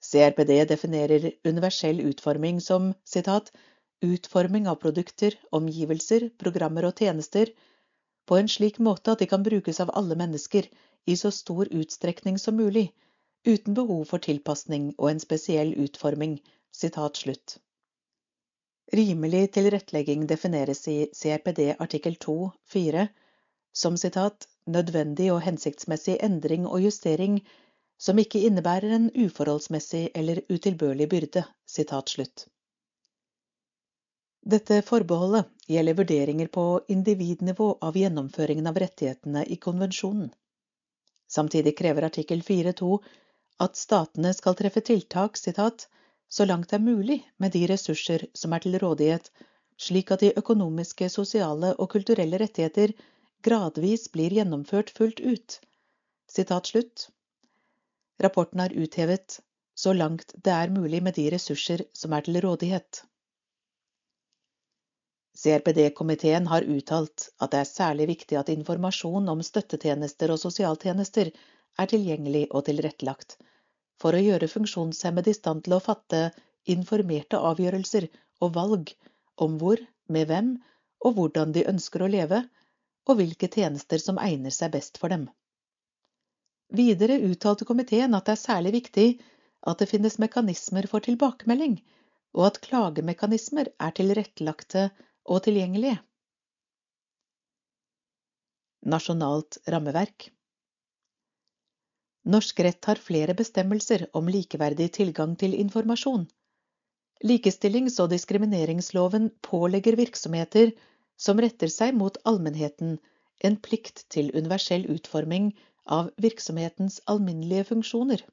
CRPD definerer universell utforming som citat, utforming av produkter, omgivelser, programmer og tjenester på en slik måte at de kan brukes av alle mennesker i så stor utstrekning som mulig, uten behov for tilpasning og en spesiell utforming. Rimelig tilrettelegging defineres i CRPD artikkel 2-4 som citat, nødvendig og hensiktsmessig endring og justering som ikke innebærer en uforholdsmessig eller utilbørlig byrde. Dette forbeholdet gjelder vurderinger på individnivå av gjennomføringen av rettighetene i konvensjonen. Samtidig krever artikkel 4.2 at statene skal treffe tiltak citat, så langt det er mulig med de ressurser som er til rådighet, slik at de økonomiske, sosiale og kulturelle rettigheter gradvis blir gjennomført fullt ut. Sitat slutt. Rapporten har uthevet så langt det er mulig med de ressurser som er til rådighet. CRPD-komiteen har uttalt at det er særlig viktig at informasjon om støttetjenester og sosialtjenester er tilgjengelig og tilrettelagt, for å gjøre funksjonshemmede i stand til å fatte informerte avgjørelser og valg om hvor, med hvem og hvordan de ønsker å leve, og hvilke tjenester som egner seg best for dem. Videre uttalte komiteen at det er særlig viktig at det finnes mekanismer for tilbakemelding, og at klagemekanismer er tilrettelagte og tilgjengelige. Nasjonalt rammeverk Norsk rett har flere bestemmelser om likeverdig tilgang til informasjon. Likestillings- og diskrimineringsloven pålegger virksomheter som retter seg mot allmennheten en plikt til universell utforming av virksomhetens alminnelige funksjoner.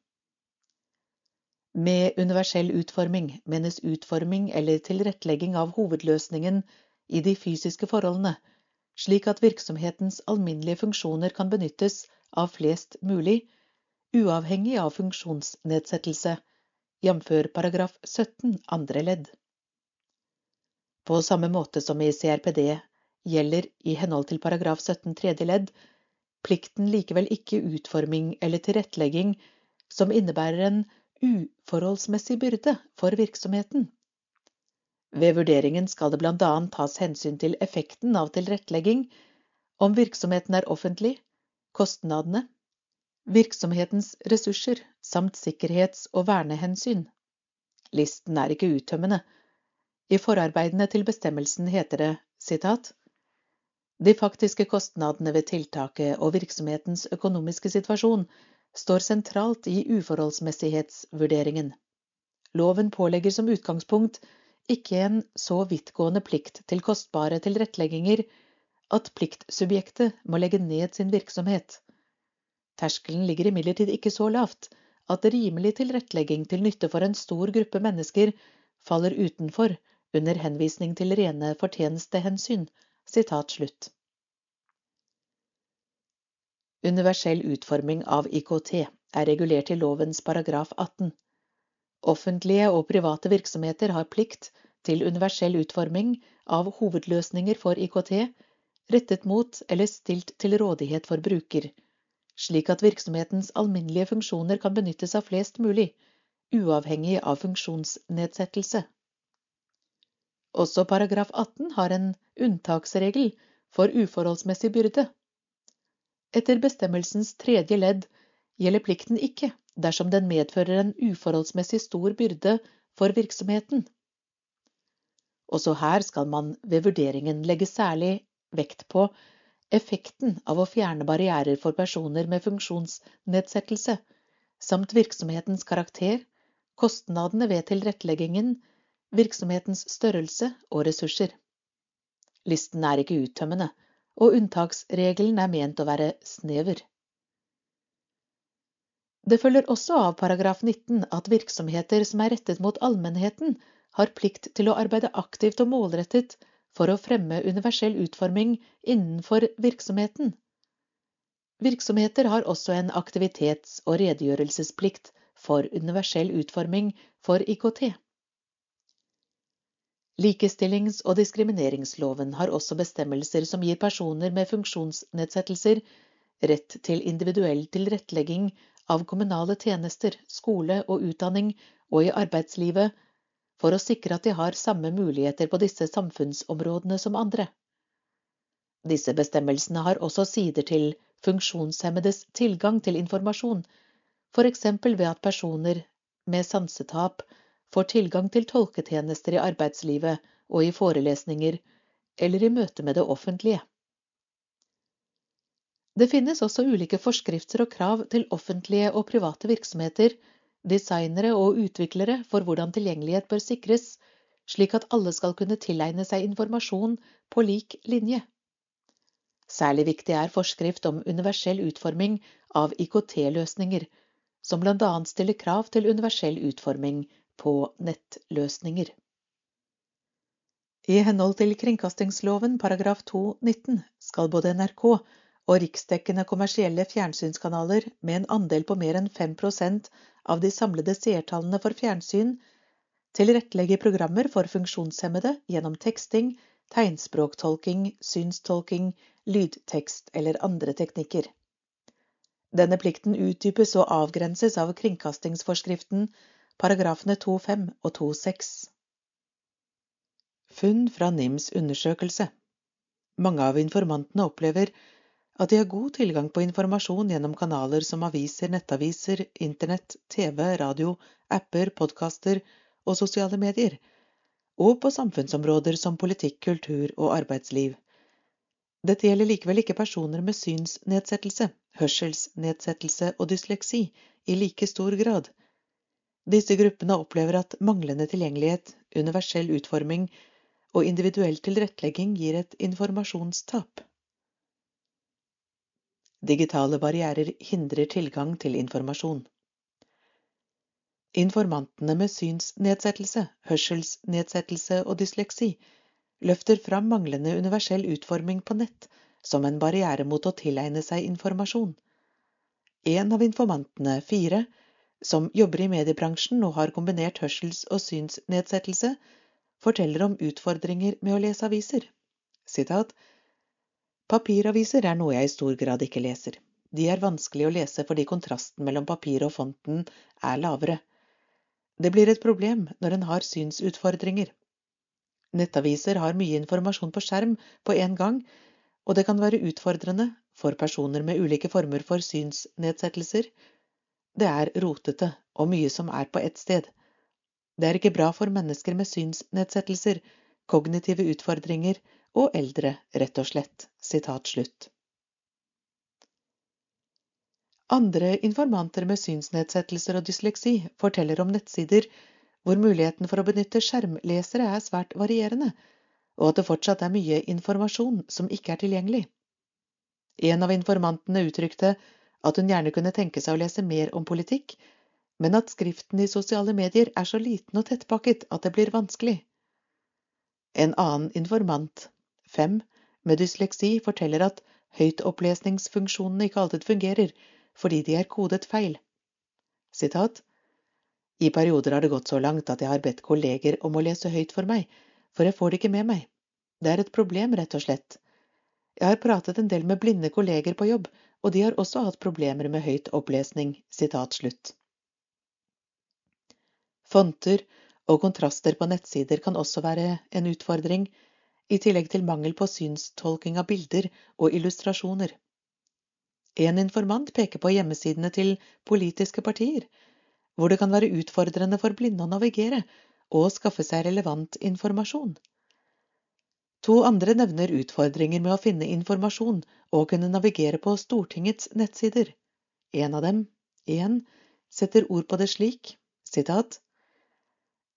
Med universell utforming menes utforming eller tilrettelegging av hovedløsningen i de fysiske forholdene, slik at virksomhetens alminnelige funksjoner kan benyttes av flest mulig, uavhengig av funksjonsnedsettelse, jf. paragraf 17 andre ledd. På samme måte som i CRPD gjelder i henhold til paragraf 17 tredje ledd plikten likevel ikke utforming eller tilrettelegging som innebærer en uforholdsmessig byrde for virksomheten. Ved vurderingen skal det annet tas hensyn til effekten av tilrettelegging, om virksomheten er offentlig, kostnadene, virksomhetens ressurser samt sikkerhets- og vernehensyn. Listen er ikke uttømmende. I forarbeidene til bestemmelsen heter det sitat, De faktiske kostnadene ved tiltaket og virksomhetens økonomiske situasjon står sentralt i uforholdsmessighetsvurderingen. Loven pålegger som utgangspunkt ikke en så vidtgående plikt til kostbare tilrettelegginger at pliktsubjektet må legge ned sin virksomhet. Terskelen ligger imidlertid ikke så lavt at rimelig tilrettelegging til nytte for en stor gruppe mennesker faller utenfor under henvisning til rene fortjenestehensyn. Sitat slutt. Universell utforming av IKT er regulert i lovens paragraf 18. Offentlige og private virksomheter har plikt til universell utforming av hovedløsninger for IKT rettet mot eller stilt til rådighet for bruker, slik at virksomhetens alminnelige funksjoner kan benyttes av flest mulig, uavhengig av funksjonsnedsettelse. Også paragraf 18 har en unntaksregel for uforholdsmessig byrde. Etter bestemmelsens tredje ledd gjelder plikten ikke dersom den medfører en uforholdsmessig stor byrde for virksomheten. Også her skal man ved vurderingen legge særlig vekt på effekten av å fjerne barrierer for personer med funksjonsnedsettelse, samt virksomhetens karakter, kostnadene ved tilretteleggingen, virksomhetens størrelse og ressurser. Listen er ikke uttømmende, og unntaksregelen er ment å være snever. Det følger også av paragraf 19 at virksomheter som er rettet mot allmennheten, har plikt til å arbeide aktivt og målrettet for å fremme universell utforming innenfor virksomheten. Virksomheter har også en aktivitets- og redegjørelsesplikt for universell utforming for IKT. Likestillings- og diskrimineringsloven har også bestemmelser som gir personer med funksjonsnedsettelser rett til individuell tilrettelegging av kommunale tjenester, skole og utdanning og i arbeidslivet for å sikre at de har samme muligheter på disse samfunnsområdene som andre. Disse bestemmelsene har også sider til funksjonshemmedes tilgang til informasjon, f.eks. ved at personer med sansetap får tilgang til tolketjenester i arbeidslivet og i forelesninger eller i møte med det offentlige. Det finnes også ulike forskrifter og krav til offentlige og private virksomheter, designere og utviklere for hvordan tilgjengelighet bør sikres, slik at alle skal kunne tilegne seg informasjon på lik linje. Særlig viktig er forskrift om universell utforming av IKT-løsninger, som bl.a. stiller krav til universell utforming på nettløsninger. I henhold til kringkastingsloven paragraf 2-19 skal både NRK og riksdekkende kommersielle fjernsynskanaler med en andel på mer enn 5% av de samlede seertallene for fjernsyn tilrettelegge programmer for funksjonshemmede gjennom teksting, tegnspråktolking, synstolking, lydtekst eller andre teknikker. Denne plikten utdypes og avgrenses av kringkastingsforskriften paragrafene 2.5 og 2.6. Funn fra NIMs undersøkelse Mange av informantene opplever at de har god tilgang på informasjon gjennom kanaler som aviser, nettaviser, internett, TV, radio, apper, podkaster og sosiale medier, og på samfunnsområder som politikk, kultur og arbeidsliv. Dette gjelder likevel ikke personer med synsnedsettelse, hørselsnedsettelse og dysleksi i like stor grad, disse gruppene opplever at manglende tilgjengelighet, universell utforming og individuell tilrettelegging gir et informasjonstap. Digitale barrierer hindrer tilgang til informasjon. Informantene med synsnedsettelse, hørselsnedsettelse og dysleksi løfter fram manglende universell utforming på nett som en barriere mot å tilegne seg informasjon. En av informantene, fire, som jobber i mediebransjen og har kombinert hørsels- og synsnedsettelse, forteller om utfordringer med å lese aviser. Sitat Papiraviser er noe jeg i stor grad ikke leser. De er vanskelig å lese fordi kontrasten mellom papiret og fonten er lavere. Det blir et problem når en har synsutfordringer. Nettaviser har mye informasjon på skjerm på en gang, og det kan være utfordrende for personer med ulike former for synsnedsettelser. Det er rotete og mye som er på ett sted. Det er ikke bra for mennesker med synsnedsettelser, kognitive utfordringer og eldre, rett og slett. Sitat slutt. Andre informanter med synsnedsettelser og dysleksi forteller om nettsider hvor muligheten for å benytte skjermlesere er svært varierende, og at det fortsatt er mye informasjon som ikke er tilgjengelig. En av informantene uttrykte at hun gjerne kunne tenke seg å lese mer om politikk, men at skriften i sosiale medier er så liten og tettpakket at det blir vanskelig. En annen informant, fem, med dysleksi forteller at høytopplesningsfunksjonene ikke alltid fungerer fordi de er kodet feil. Sitat i perioder har det gått så langt at jeg har bedt kolleger om å lese høyt for meg, for jeg får det ikke med meg. Det er et problem, rett og slett. Jeg har pratet en del med blinde kolleger på jobb, og de har også hatt problemer med høyt opplesning. Sitat. Fonter og kontraster på nettsider kan også være en utfordring, i tillegg til mangel på synstolking av bilder og illustrasjoner. En informant peker på hjemmesidene til politiske partier, hvor det kan være utfordrende for blinde å navigere og skaffe seg relevant informasjon. To andre nevner utfordringer med å finne informasjon og kunne navigere på Stortingets nettsider. En av dem, igjen, setter ord på det slik, sitat,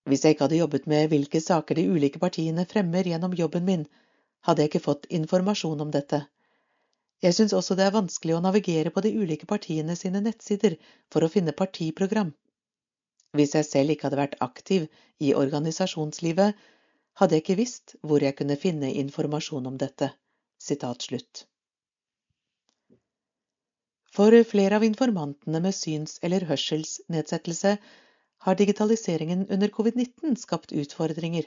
Hvis jeg ikke hadde jobbet med hvilke saker de ulike partiene fremmer gjennom jobben min, hadde jeg ikke fått informasjon om dette. Jeg syns også det er vanskelig å navigere på de ulike partiene sine nettsider for å finne partiprogram. Hvis jeg selv ikke hadde vært aktiv i organisasjonslivet, hadde jeg ikke visst hvor jeg kunne finne informasjon om dette. For flere av informantene med syns- eller hørselsnedsettelse har digitaliseringen under covid-19 skapt utfordringer.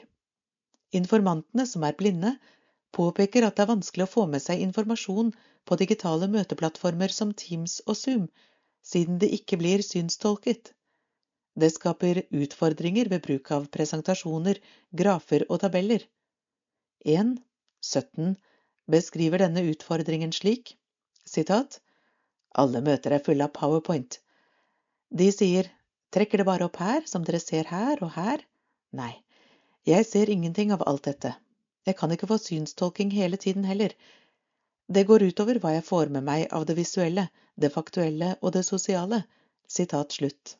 Informantene, som er blinde, påpeker at det er vanskelig å få med seg informasjon på digitale møteplattformer som Teams og Zoom, siden det ikke blir synstolket. Det skaper utfordringer ved bruk av presentasjoner, grafer og tabeller. 1. 17 beskriver denne utfordringen slik sitat, Alle møter er fulle av powerpoint. De sier trekker det bare opp her, som dere ser her og her? Nei, jeg ser ingenting av alt dette. Jeg kan ikke få synstolking hele tiden heller. Det går utover hva jeg får med meg av det visuelle, det faktuelle og det sosiale. Sitat slutt.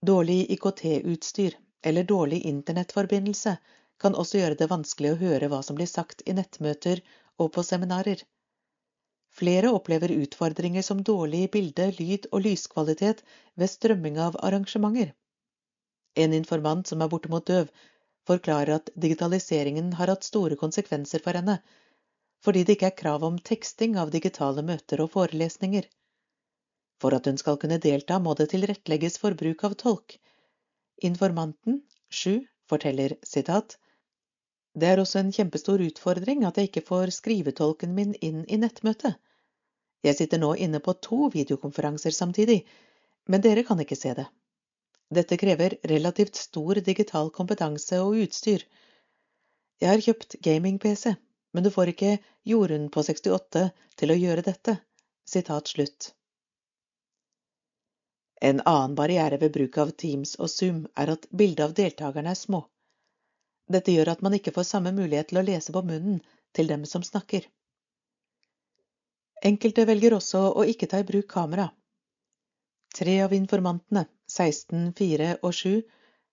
Dårlig IKT-utstyr eller dårlig internettforbindelse kan også gjøre det vanskelig å høre hva som blir sagt i nettmøter og på seminarer. Flere opplever utfordringer som dårlig bilde-, lyd- og lyskvalitet ved strømming av arrangementer. En informant som er bortimot døv, forklarer at digitaliseringen har hatt store konsekvenser for henne, fordi det ikke er krav om teksting av digitale møter og forelesninger. For at hun skal kunne delta, må det tilrettelegges for bruk av tolk. Informanten, sju, forteller sitat Det er også en kjempestor utfordring at jeg ikke får skrivetolken min inn i nettmøtet. Jeg sitter nå inne på to videokonferanser samtidig, men dere kan ikke se det. Dette krever relativt stor digital kompetanse og utstyr. Jeg har kjøpt gaming-PC, men du får ikke Jorunn på 68 til å gjøre dette. Sitat slutt. En annen barriere ved bruk av Teams og Zoom er at bildet av deltakerne er små. Dette gjør at man ikke får samme mulighet til å lese på munnen til dem som snakker. Enkelte velger også å ikke ta i bruk kamera. Tre av informantene, 16, 4 og 7,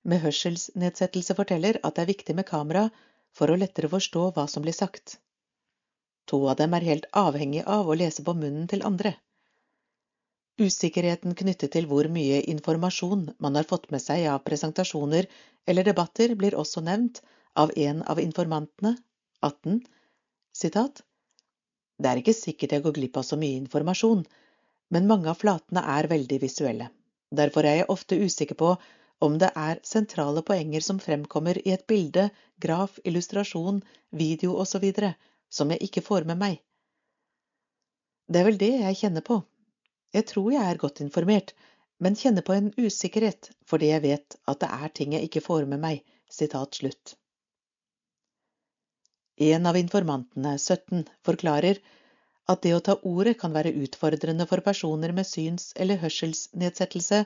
med hørselsnedsettelse forteller at det er viktig med kamera for å lettere forstå hva som blir sagt. To av dem er helt avhengig av å lese på munnen til andre. Usikkerheten knyttet til hvor mye informasjon man har fått med seg av presentasjoner eller debatter, blir også nevnt av en av informantene, 18, sitat, Det er ikke sikkert jeg går glipp av så mye informasjon, men mange av flatene er veldig visuelle. Derfor er jeg ofte usikker på om det er sentrale poenger som fremkommer i et bilde, graf, illustrasjon, video osv. som jeg ikke får med meg. Det er vel det jeg kjenner på. Jeg tror jeg er godt informert, men kjenner på en usikkerhet fordi jeg vet at det er ting jeg ikke får med meg. Slutt. En av informantene, 17, forklarer at det å ta ordet kan være utfordrende for personer med syns- eller hørselsnedsettelse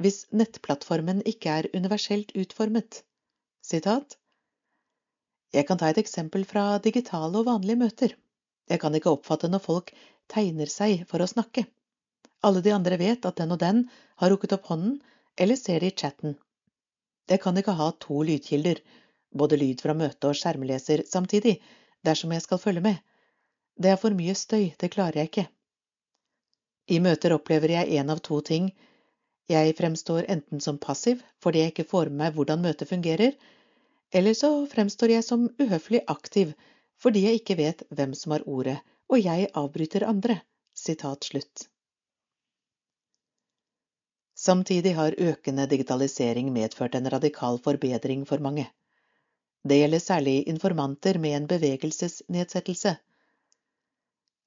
hvis nettplattformen ikke er universelt utformet. Sitat Jeg kan ta et eksempel fra digitale og vanlige møter. Jeg kan ikke oppfatte når folk tegner seg for å snakke. Alle de andre vet at den og den har rukket opp hånden, eller ser det i chatten. Jeg kan ikke ha to lydkilder, både lyd fra møte og skjermleser samtidig, dersom jeg skal følge med det er for mye støy, det klarer jeg ikke. I møter opplever jeg en av to ting. Jeg fremstår enten som passiv fordi jeg ikke får med meg hvordan møtet fungerer, eller så fremstår jeg som uhøflig aktiv fordi jeg ikke vet hvem som har ordet, og jeg avbryter andre. Sitat slutt. Samtidig har økende digitalisering medført en radikal forbedring for mange. Det gjelder særlig informanter med en bevegelsesnedsettelse.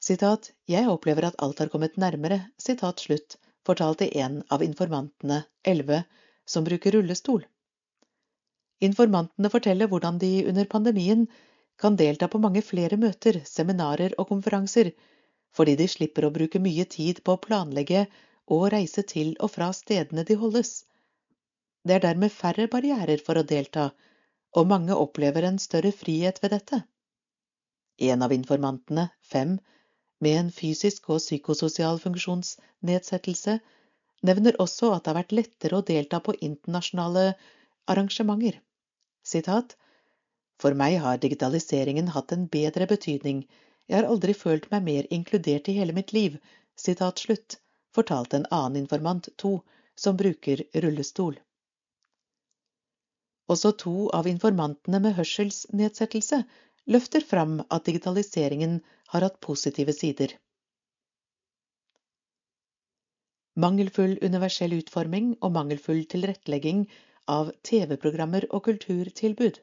Sitat, jeg opplever at alt har kommet nærmere, sitat slutt, fortalte en av informantene, elleve, som bruker rullestol. Informantene forteller hvordan de under pandemien kan delta på mange flere møter, seminarer og konferanser, fordi de slipper å bruke mye tid på å planlegge og reise til og fra stedene de holdes. Det er dermed færre barrierer for å delta, og mange opplever en større frihet ved dette. En av informantene, fem, med en fysisk og psykososial funksjonsnedsettelse, nevner også at det har vært lettere å delta på internasjonale arrangementer. Sitat, For meg har digitaliseringen hatt en bedre betydning, jeg har aldri følt meg mer inkludert i hele mitt liv, sitat slutt, fortalte en annen informant, to, som bruker rullestol. Også to av informantene med hørselsnedsettelse løfter fram at digitaliseringen har hatt positive sider. Mangelfull universell utforming og mangelfull tilrettelegging av TV-programmer og kulturtilbud.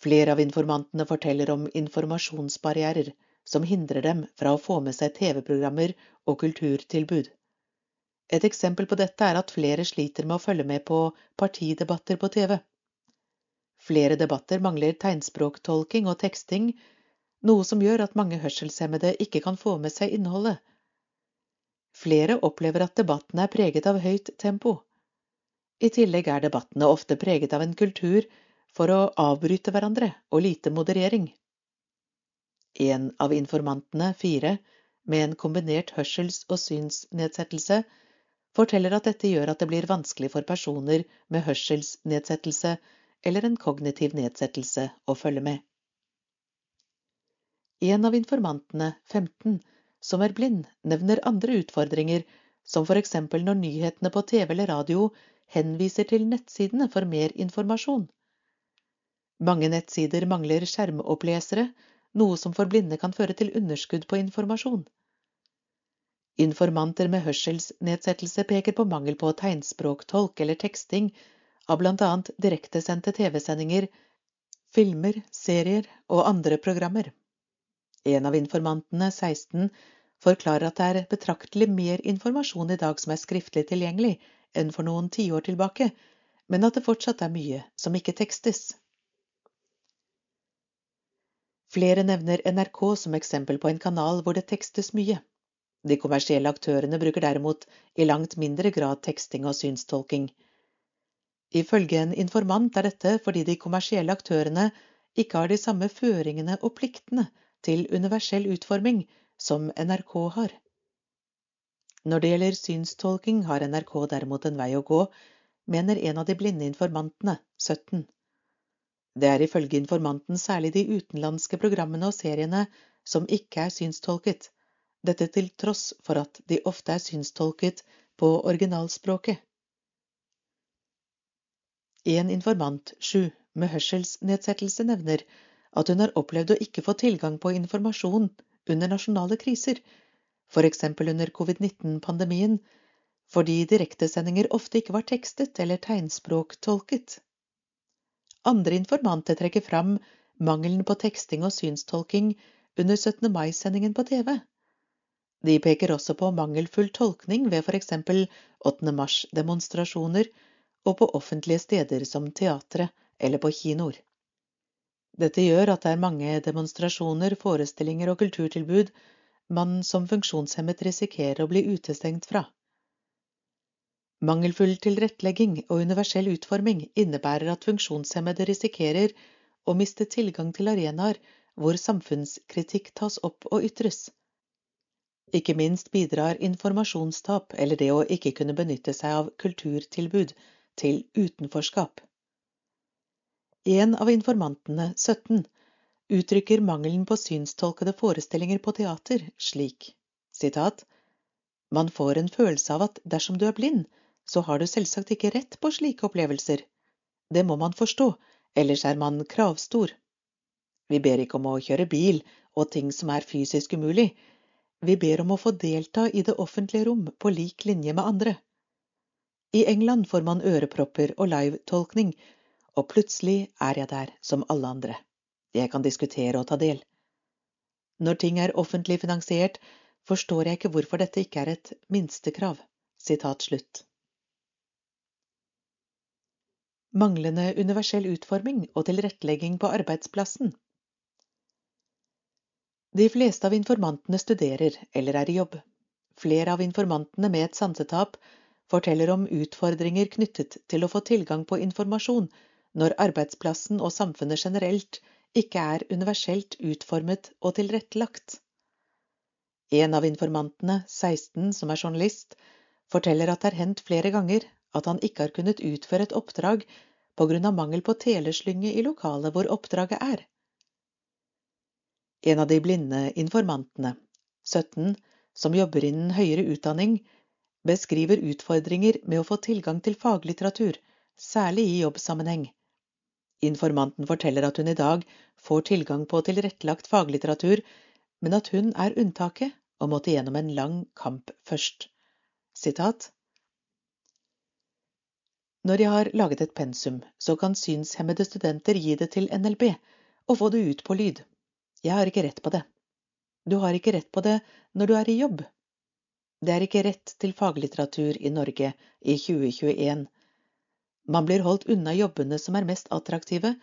Flere av informantene forteller om informasjonsbarrierer som hindrer dem fra å få med seg TV-programmer og kulturtilbud. Et eksempel på dette er at flere sliter med å følge med på partidebatter på TV. Flere debatter mangler tegnspråktolking og teksting, noe som gjør at mange hørselshemmede ikke kan få med seg innholdet. Flere opplever at debattene er preget av høyt tempo. I tillegg er debattene ofte preget av en kultur for å avbryte hverandre og lite moderering. En av informantene, fire, med en kombinert hørsels- og synsnedsettelse, forteller at dette gjør at det blir vanskelig for personer med hørselsnedsettelse eller en kognitiv nedsettelse å følge med. En av informantene, 15, som er blind, nevner andre utfordringer, som for eksempel når nyhetene på TV eller radio henviser til nettsidene for mer informasjon. Mange nettsider mangler skjermopplesere, noe som for blinde kan føre til underskudd på informasjon. Informanter med hørselsnedsettelse peker på mangel på tegnspråktolk eller teksting av bl.a. direktesendte TV-sendinger, filmer, serier og andre programmer. En av informantene, 16, forklarer at det er betraktelig mer informasjon i dag som er skriftlig tilgjengelig enn for noen tiår tilbake, men at det fortsatt er mye som ikke tekstes. Flere nevner NRK som eksempel på en kanal hvor det tekstes mye. De kommersielle aktørene bruker derimot i langt mindre grad teksting og synstolking. Ifølge en informant er dette fordi de kommersielle aktørene ikke har de samme føringene og pliktene til universell utforming som NRK har. Når det gjelder synstolking, har NRK derimot en vei å gå, mener en av de blinde informantene, 17. Det er ifølge informanten særlig de utenlandske programmene og seriene som ikke er synstolket, dette til tross for at de ofte er synstolket på originalspråket. En informant, sju, med hørselsnedsettelse nevner at hun har opplevd å ikke få tilgang på informasjon under nasjonale kriser, f.eks. under covid-19-pandemien, fordi direktesendinger ofte ikke var tekstet eller tegnspråktolket. Andre informanter trekker fram mangelen på teksting og synstolking under 17. mai-sendingen på TV. De peker også på mangelfull tolkning ved f.eks. 8. mars-demonstrasjoner og på offentlige steder som teatre eller på kinoer. Dette gjør at det er mange demonstrasjoner, forestillinger og kulturtilbud man som funksjonshemmet risikerer å bli utestengt fra. Mangelfull tilrettelegging og universell utforming innebærer at funksjonshemmede risikerer å miste tilgang til arenaer hvor samfunnskritikk tas opp og ytres. Ikke minst bidrar informasjonstap eller det å ikke kunne benytte seg av kulturtilbud til utenforskap. En av informantene, 17, uttrykker mangelen på synstolkede forestillinger på teater slik sitat, Man får en følelse av at dersom du er blind, så har du selvsagt ikke rett på slike opplevelser. Det må man forstå, ellers er man kravstor. Vi ber ikke om å kjøre bil og ting som er fysisk umulig. Vi ber om å få delta i det offentlige rom på lik linje med andre. I England får man ørepropper og live-tolkning, og plutselig er jeg der som alle andre. Jeg kan diskutere og ta del. Når ting er offentlig finansiert, forstår jeg ikke hvorfor dette ikke er et minstekrav. Sitat slutt. Manglende universell utforming og tilrettelegging på arbeidsplassen. De fleste av informantene studerer eller er i jobb. Flere av informantene med et sansetap forteller om utfordringer knyttet til å få tilgang på informasjon når arbeidsplassen og samfunnet generelt ikke er universelt utformet og tilrettelagt. En av informantene, 16, som er journalist, forteller at det har hendt flere ganger at han ikke har kunnet utføre et oppdrag på grunn av mangel på teleslynge i lokalet hvor oppdraget er. En av de blinde informantene, 17, som jobber innen høyere utdanning, beskriver utfordringer med å få tilgang til faglitteratur, særlig i jobbsammenheng. Informanten forteller at hun i dag får tilgang på tilrettelagt faglitteratur, men at hun er unntaket og måtte gjennom en lang kamp først. Sitat Når jeg har laget et pensum, så kan synshemmede studenter gi det til NLB og få det ut på lyd. Jeg har ikke rett på det. Du har ikke rett på det når du er i jobb. Det er ikke rett til faglitteratur i Norge i 2021. Man blir holdt unna jobbene som er mest attraktive,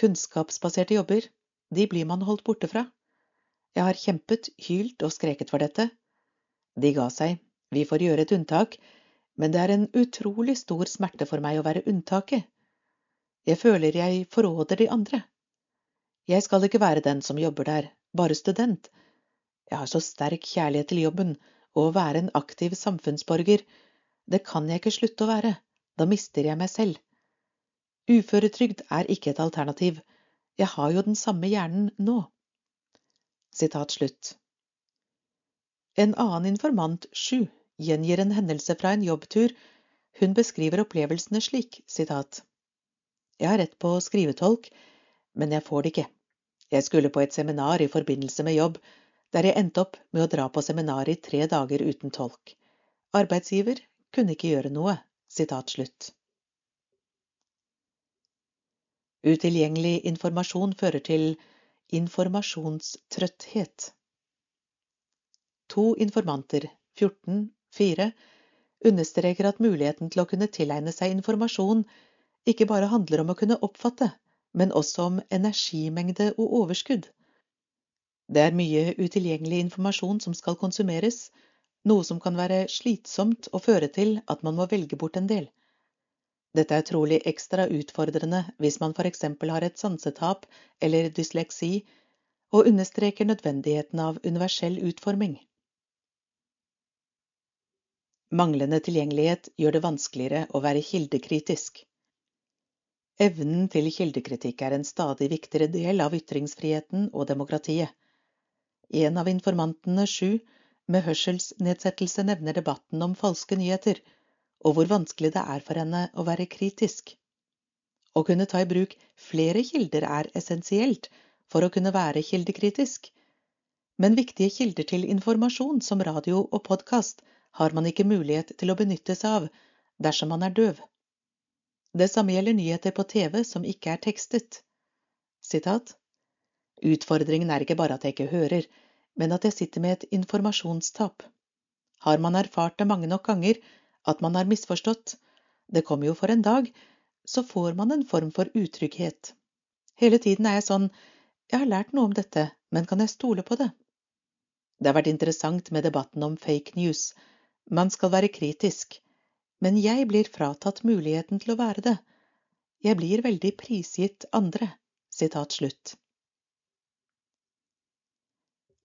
kunnskapsbaserte jobber, de blir man holdt borte fra. Jeg har kjempet, hylt og skreket for dette. De ga seg, vi får gjøre et unntak, men det er en utrolig stor smerte for meg å være unntaket. Jeg føler jeg forråder de andre. Jeg skal ikke være den som jobber der, bare student. Jeg har så sterk kjærlighet til jobben og å være en aktiv samfunnsborger, det kan jeg ikke slutte å være, da mister jeg meg selv. Uføretrygd er ikke et alternativ, jeg har jo den samme hjernen nå. Sitat slutt. En annen informant, Sju, gjengir en hendelse fra en jobbtur. Hun beskriver opplevelsene slik, sitat. Jeg har rett på skrivetolk, men jeg får det ikke. Jeg skulle på et seminar i forbindelse med jobb, der jeg endte opp med å dra på seminar i tre dager uten tolk. Arbeidsgiver kunne ikke gjøre noe. Sitat slutt. Utilgjengelig informasjon fører til informasjonstrøtthet. To informanter, 14, 4, understreker at muligheten til å kunne tilegne seg informasjon ikke bare handler om å kunne oppfatte, men også om energimengde og overskudd. Det er mye utilgjengelig informasjon som skal konsumeres, noe som kan være slitsomt og føre til at man må velge bort en del. Dette er trolig ekstra utfordrende hvis man eksempel har et sansetap eller dysleksi, og understreker nødvendigheten av universell utforming. Manglende tilgjengelighet gjør det vanskeligere å være kildekritisk. Evnen til kildekritikk er en stadig viktigere del av ytringsfriheten og demokratiet. En av informantene, sju, med hørselsnedsettelse nevner debatten om falske nyheter, og hvor vanskelig det er for henne å være kritisk. Å kunne ta i bruk flere kilder er essensielt for å kunne være kildekritisk. Men viktige kilder til informasjon som radio og podkast har man ikke mulighet til å benytte seg av dersom man er døv. Det samme gjelder nyheter på TV som ikke er tekstet. Sitat. Utfordringen er ikke bare at jeg ikke hører, men at jeg sitter med et informasjonstap. Har man erfart det mange nok ganger, at man har misforstått, det kommer jo for en dag, så får man en form for utrygghet. Hele tiden er jeg sånn, jeg har lært noe om dette, men kan jeg stole på det? Det har vært interessant med debatten om fake news. Man skal være kritisk. Men jeg blir fratatt muligheten til å være det. Jeg blir veldig prisgitt andre. Slutt.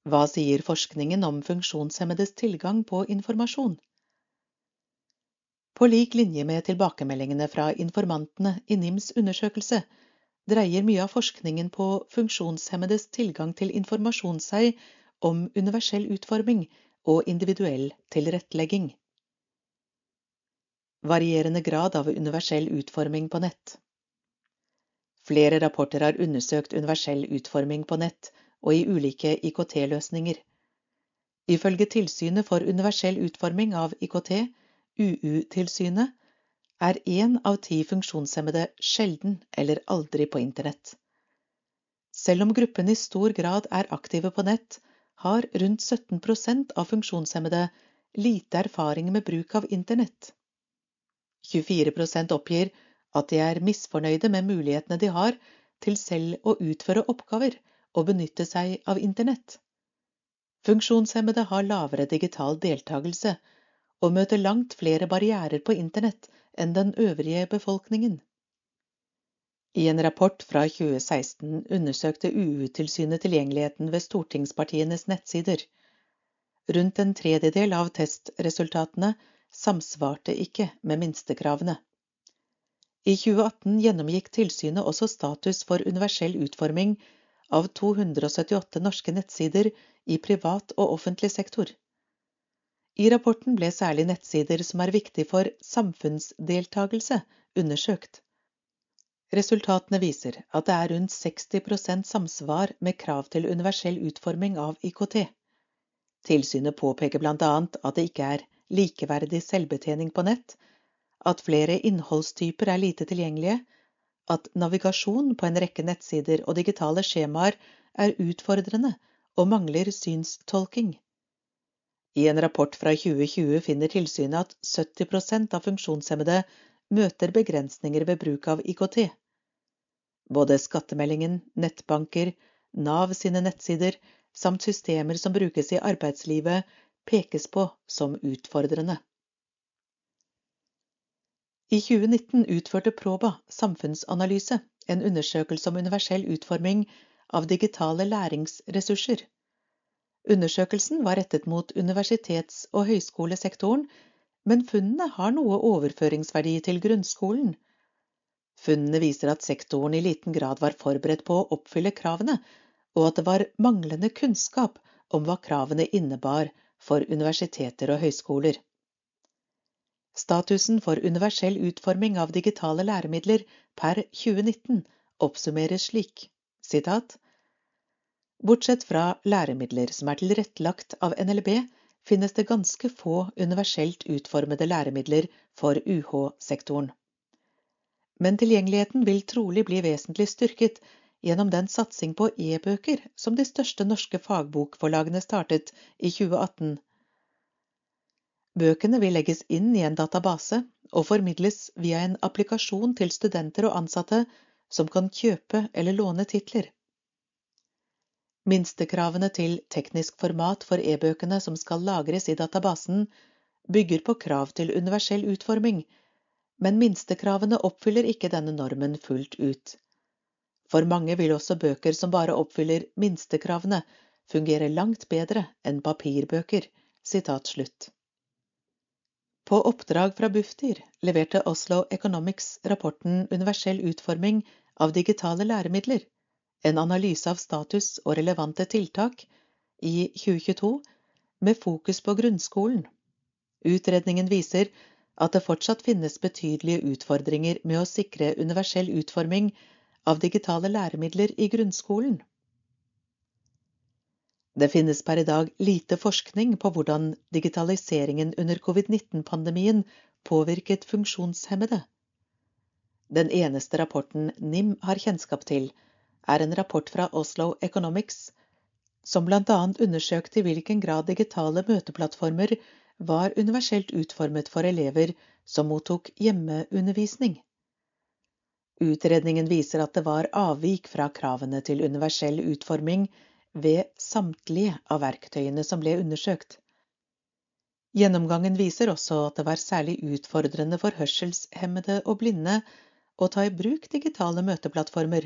Hva sier forskningen om funksjonshemmedes tilgang på informasjon? På lik linje med tilbakemeldingene fra informantene i NIMs undersøkelse dreier mye av forskningen på funksjonshemmedes tilgang til informasjon seg om universell utforming og individuell tilrettelegging. Varierende grad av universell utforming på nett. Flere rapporter har undersøkt universell utforming på nett og i ulike IKT-løsninger. Ifølge Tilsynet for universell utforming av IKT, UU-tilsynet, er én av ti funksjonshemmede sjelden eller aldri på internett. Selv om gruppen i stor grad er aktive på nett, har rundt 17% av funksjonshemmede lite erfaring med bruk av internett. 24% oppgir at de er misfornøyde med mulighetene de har til selv å utføre oppgaver og benytte seg av internett. Funksjonshemmede har lavere digital deltakelse og møter langt flere barrierer på internett enn den øvrige befolkningen. I en rapport fra 2016 undersøkte UU-tilsynet tilgjengeligheten ved stortingspartienes nettsider. Rundt en tredjedel av testresultatene samsvarte ikke med minstekravene. I 2018 gjennomgikk tilsynet også status for universell utforming av 278 norske nettsider i privat og offentlig sektor. I rapporten ble særlig nettsider som er viktig for samfunnsdeltagelse, undersøkt. Resultatene viser at det er rundt 60% samsvar med krav til universell utforming av IKT. Tilsynet påpeker bl.a. at det ikke er likeverdig selvbetjening på nett, at flere innholdstyper er lite tilgjengelige, at navigasjon på en rekke nettsider og digitale skjemaer er utfordrende og mangler synstolking. I en rapport fra 2020 finner tilsynet at 70% av funksjonshemmede møter begrensninger ved bruk av IKT. Både skattemeldingen, nettbanker, Nav sine nettsider samt systemer som brukes i arbeidslivet, pekes på som utfordrende. I 2019 utførte Proba samfunnsanalyse en undersøkelse om universell utforming av digitale læringsressurser. Undersøkelsen var rettet mot universitets- og høyskolesektoren, men funnene har noe overføringsverdi til grunnskolen. Funnene viser at sektoren i liten grad var forberedt på å oppfylle kravene, og at det var manglende kunnskap om hva kravene innebar for universiteter og høyskoler. Statusen for universell utforming av digitale læremidler per 2019 oppsummeres slik, sitat, Bortsett fra læremidler som er tilrettelagt av NLB, finnes det ganske få universelt utformede læremidler for UH-sektoren. Men tilgjengeligheten vil trolig bli vesentlig styrket gjennom den satsing på e-bøker som de største norske fagbokforlagene startet i 2018 Bøkene vil legges inn i en database og formidles via en applikasjon til studenter og ansatte som kan kjøpe eller låne titler. Minstekravene til teknisk format for e-bøkene som skal lagres i databasen, bygger på krav til universell utforming, men minstekravene oppfyller ikke denne normen fullt ut. For mange vil også bøker som bare oppfyller minstekravene, fungere langt bedre enn papirbøker. På oppdrag fra Bufdir leverte Oslo Economics rapporten Universell utforming av digitale læremidler, en analyse av status og relevante tiltak, i 2022 med fokus på grunnskolen. Utredningen viser at det fortsatt finnes betydelige utfordringer med å sikre universell utforming av digitale læremidler i grunnskolen. Det finnes per i dag lite forskning på hvordan digitaliseringen under covid-19-pandemien påvirket funksjonshemmede. Den eneste rapporten NIM har kjennskap til, er en rapport fra Oslo Economics som bl.a. undersøkte i hvilken grad digitale møteplattformer var universelt utformet for elever som mottok hjemmeundervisning. Utredningen viser at det var avvik fra kravene til universell utforming ved samtlige av verktøyene som ble undersøkt. Gjennomgangen viser også at det var særlig utfordrende for hørselshemmede og blinde å ta i bruk digitale møteplattformer,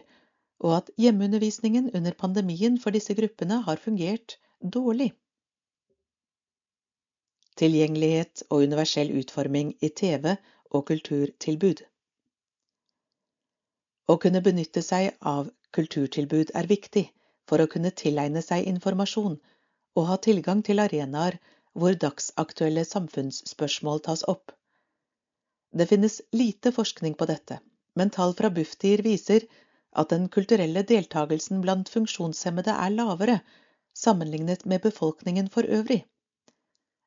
og at hjemmeundervisningen under pandemien for disse gruppene har fungert dårlig. Tilgjengelighet og universell utforming i TV og kulturtilbud. Å kunne benytte seg av kulturtilbud er viktig for å kunne tilegne seg informasjon og ha tilgang til arenaer hvor dagsaktuelle samfunnsspørsmål tas opp. Det finnes lite forskning på dette, men tall fra Bufdir viser at den kulturelle deltagelsen blant funksjonshemmede er lavere sammenlignet med befolkningen for øvrig.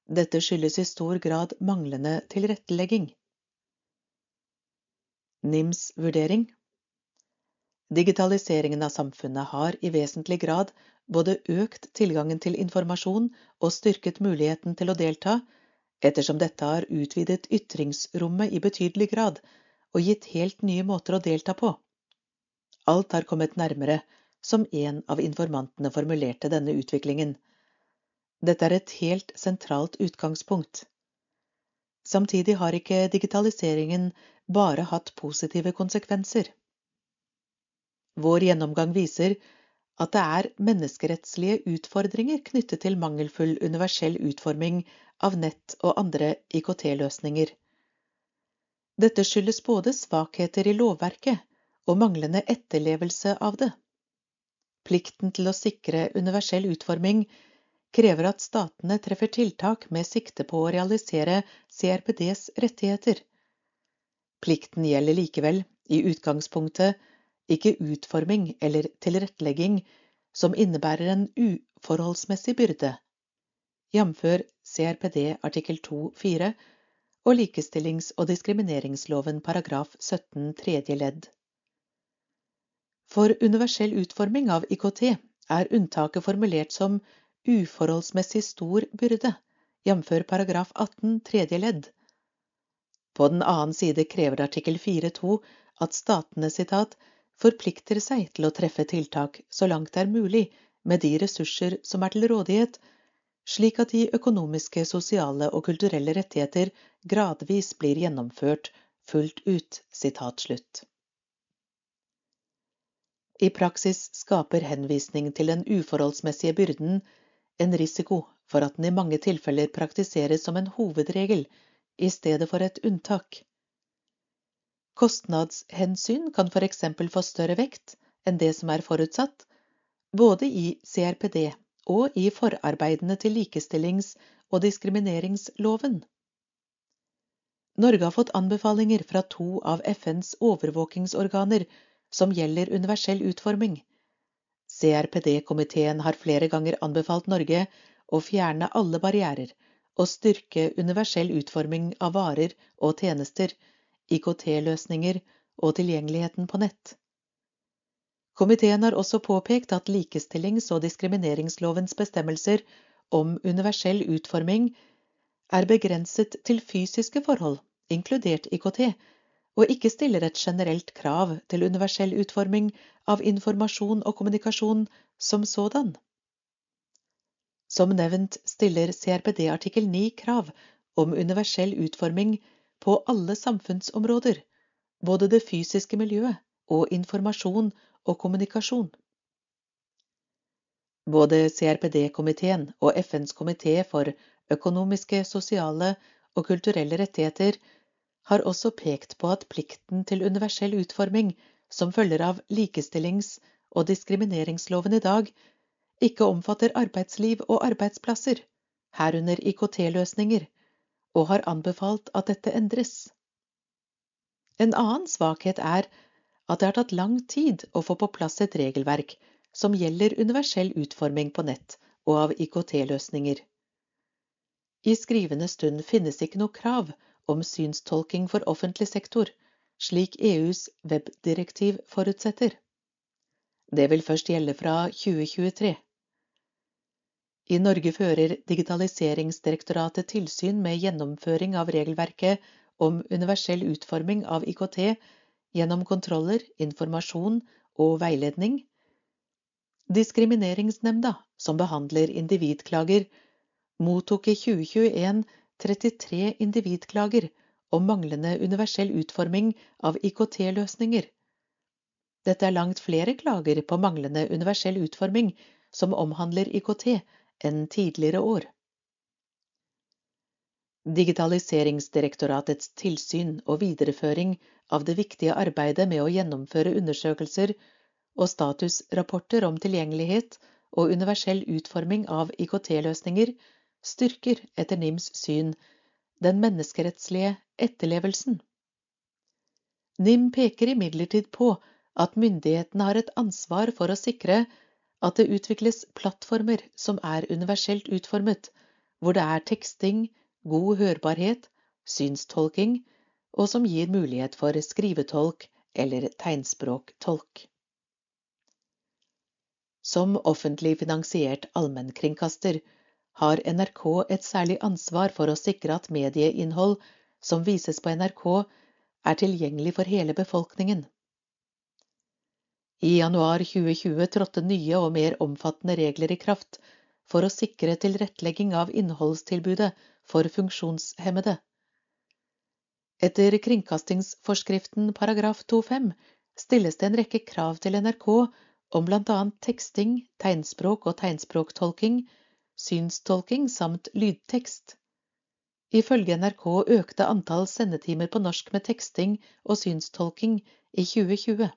Dette skyldes i stor grad manglende tilrettelegging. NIMs vurdering Digitaliseringen av samfunnet har i vesentlig grad både økt tilgangen til informasjon og styrket muligheten til å delta, ettersom dette har utvidet ytringsrommet i betydelig grad og gitt helt nye måter å delta på. Alt har kommet nærmere, som en av informantene formulerte denne utviklingen. Dette er et helt sentralt utgangspunkt. Samtidig har ikke digitaliseringen bare hatt positive konsekvenser. Vår gjennomgang viser at det er menneskerettslige utfordringer knyttet til mangelfull universell utforming av nett og andre IKT-løsninger. Dette skyldes både svakheter i lovverket og manglende etterlevelse av det. Plikten til å sikre universell utforming krever at statene treffer tiltak med sikte på å realisere CRPDs rettigheter. Plikten gjelder likevel, i utgangspunktet, ikke utforming eller tilrettelegging som innebærer en uforholdsmessig byrde, jf. CRPD artikkel 2-4 og likestillings- og diskrimineringsloven paragraf 17 tredje ledd. For universell utforming av IKT er unntaket formulert som uforholdsmessig stor byrde, jf. paragraf 18 tredje ledd. På den annen side krever artikkel 4.2 at statene citat, forplikter seg til å treffe tiltak så langt det er mulig med de ressurser som er til rådighet, slik at de økonomiske, sosiale og kulturelle rettigheter gradvis blir gjennomført fullt ut. Sitat slutt. I praksis skaper henvisning til den uforholdsmessige byrden en risiko for at den i mange tilfeller praktiseres som en hovedregel i stedet for et unntak. Kostnadshensyn kan eksempel få større vekt enn det som er forutsatt, både i CRPD og i forarbeidene til likestillings- og diskrimineringsloven. Norge har fått anbefalinger fra to av FNs overvåkingsorganer som gjelder universell utforming. CRPD-komiteen har flere ganger anbefalt Norge å fjerne alle barrierer og styrke universell utforming av varer og tjenester, IKT-løsninger og tilgjengeligheten på nett. Komiteen har også påpekt at likestillings- og diskrimineringslovens bestemmelser om universell utforming er begrenset til fysiske forhold, inkludert IKT, og ikke stiller et generelt krav til universell utforming av informasjon og kommunikasjon som sådan. Som nevnt stiller CRPD artikkel 9 krav om universell utforming på alle samfunnsområder, både det fysiske miljøet og informasjon og kommunikasjon. Både CRPD-komiteen og FNs komité for økonomiske, sosiale og kulturelle rettigheter har også pekt på at plikten til universell utforming som følger av likestillings- og diskrimineringsloven i dag, ikke omfatter arbeidsliv og arbeidsplasser, herunder IKT-løsninger, og har anbefalt at dette endres. En annen svakhet er at det har tatt lang tid å få på plass et regelverk som gjelder universell utforming på nett og av IKT-løsninger. I skrivende stund finnes ikke noe krav om synstolking for offentlig sektor, slik EUs webdirektiv forutsetter. Det vil først gjelde fra 2023. I Norge fører Digitaliseringsdirektoratet tilsyn med gjennomføring av regelverket om universell utforming av IKT gjennom kontroller, informasjon og veiledning. Diskrimineringsnemnda, som behandler individklager, mottok i 2021 33 individklager om manglende universell utforming av IKT-løsninger. Dette er langt flere klager på manglende universell utforming som omhandler IKT, enn tidligere år. Digitaliseringsdirektoratets tilsyn og videreføring av det viktige arbeidet med å gjennomføre undersøkelser og statusrapporter om tilgjengelighet og universell utforming av IKT-løsninger styrker etter NIMs syn den menneskerettslige etterlevelsen. NIM peker imidlertid på at myndighetene har et ansvar for å sikre at det utvikles plattformer som er universelt utformet, hvor det er teksting, god hørbarhet, synstolking, og som gir mulighet for skrivetolk eller tegnspråktolk. Som offentlig finansiert allmennkringkaster har NRK et særlig ansvar for å sikre at medieinnhold som vises på NRK, er tilgjengelig for hele befolkningen. I januar 2020 trådte nye og mer omfattende regler i kraft for å sikre tilrettelegging av innholdstilbudet for funksjonshemmede. Etter kringkastingsforskriften paragraf 2-5 stilles det en rekke krav til NRK om bl.a. teksting, tegnspråk og tegnspråktolking, synstolking samt lydtekst. Ifølge NRK økte antall sendetimer på norsk med teksting og synstolking i 2020.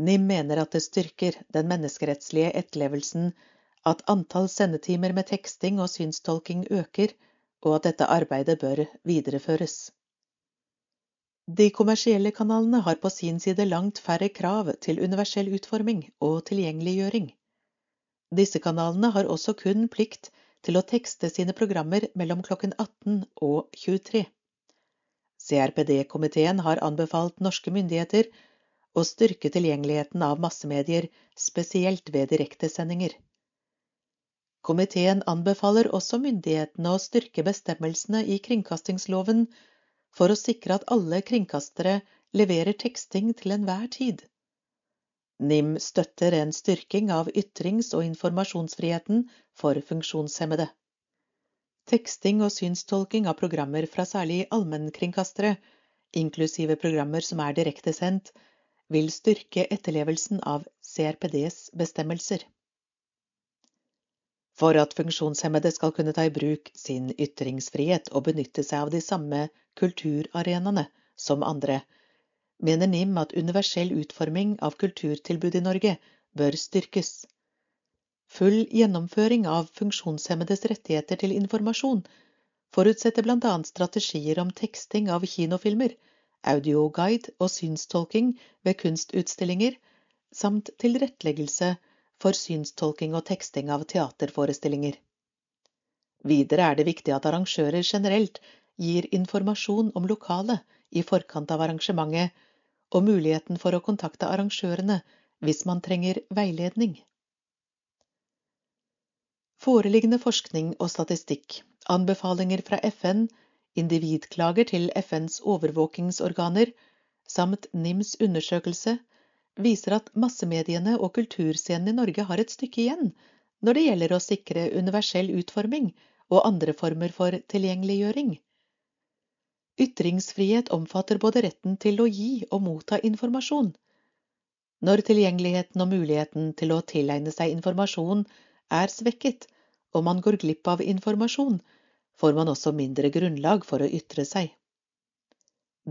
NIM mener at det styrker den menneskerettslige etterlevelsen at antall sendetimer med teksting og synstolking øker, og at dette arbeidet bør videreføres. De kommersielle kanalene har på sin side langt færre krav til universell utforming og tilgjengeliggjøring. Disse kanalene har også kun plikt til å tekste sine programmer mellom klokken 18 og 23. CRPD-komiteen har anbefalt norske myndigheter å styrke tilgjengeligheten av massemedier, spesielt ved direktesendinger. Komiteen anbefaler også myndighetene å styrke bestemmelsene i kringkastingsloven for å sikre at alle kringkastere leverer teksting til enhver tid. NIM støtter en styrking av ytrings- og informasjonsfriheten for funksjonshemmede. Teksting og synstolking av programmer fra særlig allmennkringkastere, inklusive programmer som er direktesendt, vil styrke etterlevelsen av CRPDs bestemmelser. For at funksjonshemmede skal kunne ta i bruk sin ytringsfrihet og benytte seg av de samme kulturarenaene som andre, mener NIM at universell utforming av kulturtilbud i Norge bør styrkes. Full gjennomføring av funksjonshemmedes rettigheter til informasjon forutsetter bl.a. strategier om teksting av kinofilmer, audioguide og synstolking ved kunstutstillinger, samt tilretteleggelse for synstolking og teksting av teaterforestillinger. Videre er det viktig at arrangører generelt gir informasjon om lokalet i forkant av arrangementet og muligheten for å kontakte arrangørene hvis man trenger veiledning. Foreliggende forskning og statistikk, anbefalinger fra FN, individklager til FNs overvåkingsorganer samt NIMs undersøkelse viser at massemediene og kulturscenen i Norge har et stykke igjen når det gjelder å sikre universell utforming og andre former for tilgjengeliggjøring. Ytringsfrihet omfatter både retten til å gi og motta informasjon. Når tilgjengeligheten og muligheten til å tilegne seg informasjon er svekket, og man går glipp av informasjon, får man også mindre grunnlag for å ytre seg.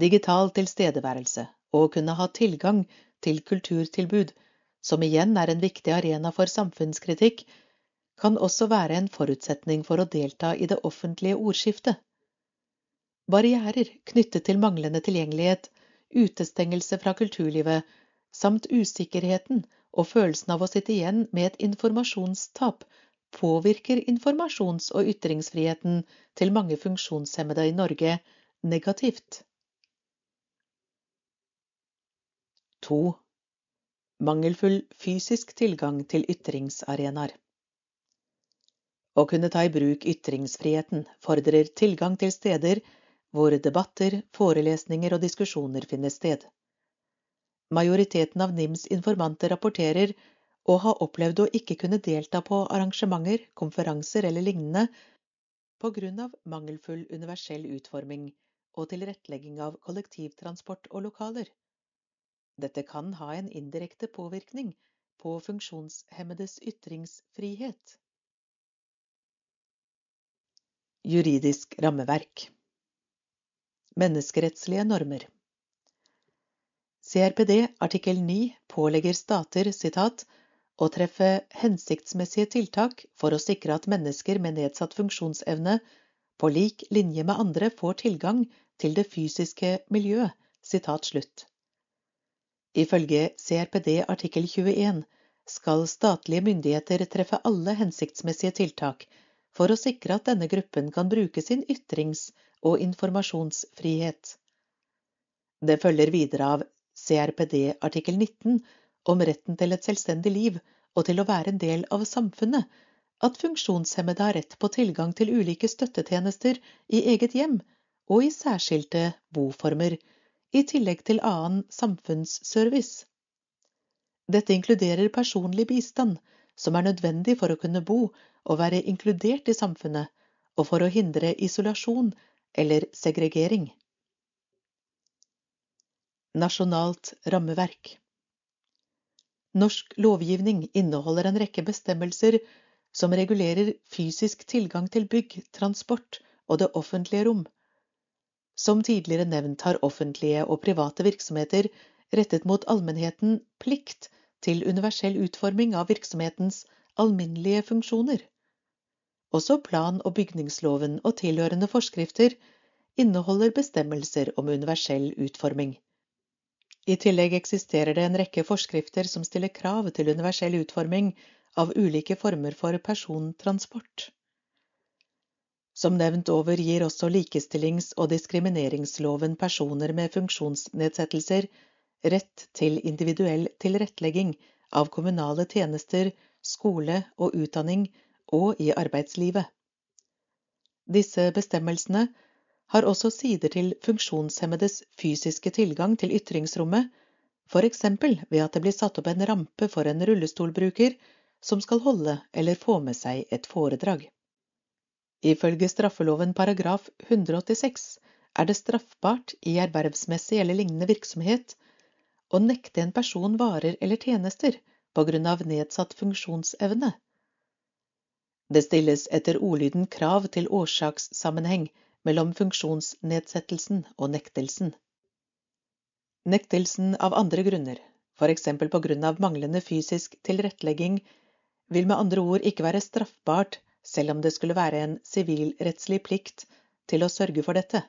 Digital tilstedeværelse og å kunne ha tilgang til kulturtilbud, som igjen er en viktig arena for samfunnskritikk, kan også være en forutsetning for å delta i det offentlige ordskiftet. Barrierer knyttet til manglende tilgjengelighet, utestengelse fra kulturlivet, samt usikkerheten og følelsen av å sitte igjen med et informasjonstap påvirker informasjons- og ytringsfriheten til mange funksjonshemmede i Norge negativt. 2. Mangelfull fysisk tilgang til ytringsarenaer. Å kunne ta i bruk ytringsfriheten fordrer tilgang til steder hvor debatter, forelesninger og diskusjoner finner sted. Majoriteten av NIMs informanter rapporterer å ha opplevd å ikke kunne delta på arrangementer, konferanser eller lignende av mangelfull universell utforming og tilrettelegging av kollektivtransport og lokaler. Dette kan ha en indirekte påvirkning på funksjonshemmedes ytringsfrihet. Juridisk rammeverk Menneskerettslige normer CRPD artikkel 9 pålegger stater citat, å treffe hensiktsmessige tiltak for å sikre at mennesker med nedsatt funksjonsevne på lik linje med andre får tilgang til det fysiske miljø. Sitat slutt. Ifølge CRPD artikkel 21 skal statlige myndigheter treffe alle hensiktsmessige tiltak for å sikre at denne gruppen kan bruke sin ytrings- og informasjonsfrihet. Det følger videre av CRPD artikkel 19 om retten til et selvstendig liv og til å være en del av samfunnet, at funksjonshemmede har rett på tilgang til ulike støttetjenester i eget hjem og i særskilte boformer, i tillegg til annen samfunnsservice. Dette inkluderer personlig bistand, som er nødvendig for å kunne bo og være inkludert i samfunnet, og for å hindre isolasjon eller segregering. Nasjonalt rammeverk Norsk lovgivning inneholder en rekke bestemmelser som regulerer fysisk tilgang til bygg, transport og det offentlige rom. Som tidligere nevnt har offentlige og private virksomheter rettet mot allmennheten plikt til universell utforming av virksomhetens alminnelige funksjoner. Også plan- og bygningsloven og tilhørende forskrifter inneholder bestemmelser om universell utforming. I tillegg eksisterer det en rekke forskrifter som stiller krav til universell utforming av ulike former for persontransport. Som nevnt over gir også likestillings- og diskrimineringsloven personer med funksjonsnedsettelser rett til individuell tilrettelegging av kommunale tjenester, skole og utdanning og i arbeidslivet. Disse bestemmelsene har også sider til funksjonshemmedes fysiske tilgang til ytringsrommet, eksempel ved at det blir satt opp en rampe for en rullestolbruker som skal holde eller få med seg et foredrag. Ifølge straffeloven paragraf 186 er det straffbart i ervervsmessig eller lignende virksomhet å nekte en person varer eller tjenester på grunn av nedsatt funksjonsevne. Det stilles etter ordlyden krav til årsakssammenheng mellom funksjonsnedsettelsen og nektelsen. Nektelsen av andre grunner, f.eks. på grunn av manglende fysisk tilrettelegging, vil med andre ord ikke være straffbart selv om det skulle være en sivilrettslig plikt til å sørge for dette.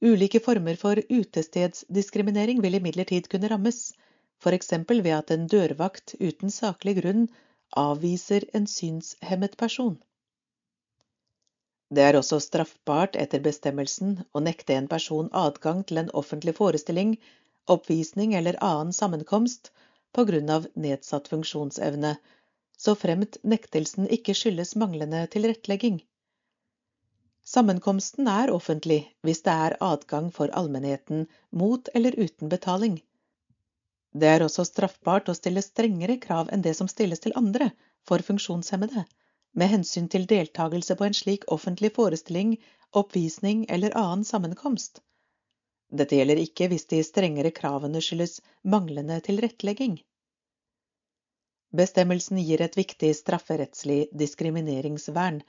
Ulike former for utestedsdiskriminering vil imidlertid kunne rammes, f.eks. ved at en dørvakt uten saklig grunn avviser en synshemmet person. Det er også straffbart etter bestemmelsen å nekte en person adgang til en offentlig forestilling, oppvisning eller annen sammenkomst på grunn av nedsatt funksjonsevne, så fremt nektelsen ikke skyldes manglende tilrettelegging. Sammenkomsten er offentlig hvis det er adgang for allmennheten mot eller uten betaling. Det er også straffbart å stille strengere krav enn det som stilles til andre for funksjonshemmede med hensyn til deltakelse på en slik offentlig forestilling, oppvisning eller annen sammenkomst. Dette gjelder ikke hvis de strengere kravene skyldes manglende tilrettelegging. Bestemmelsen gir et viktig strafferettslig diskrimineringsvern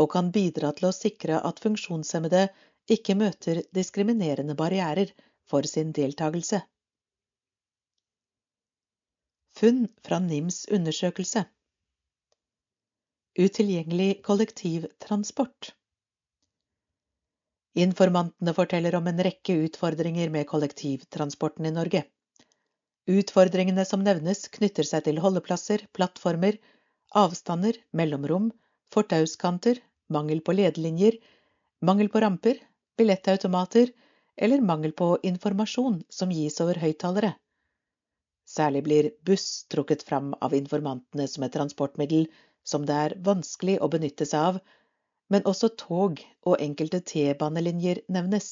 og kan bidra til å sikre at funksjonshemmede ikke møter diskriminerende barrierer for sin deltakelse. Funn fra NIMs undersøkelse Utilgjengelig kollektivtransport. Informantene forteller om en rekke utfordringer med kollektivtransporten i Norge. Utfordringene som nevnes, knytter seg til holdeplasser, plattformer, avstander, mellomrom, fortauskanter, mangel på ledelinjer, mangel på ramper, billettautomater eller mangel på informasjon som gis over høyttalere. Særlig blir buss trukket fram av informantene som et transportmiddel som det er vanskelig å benytte seg av, men også tog og enkelte T-banelinjer nevnes.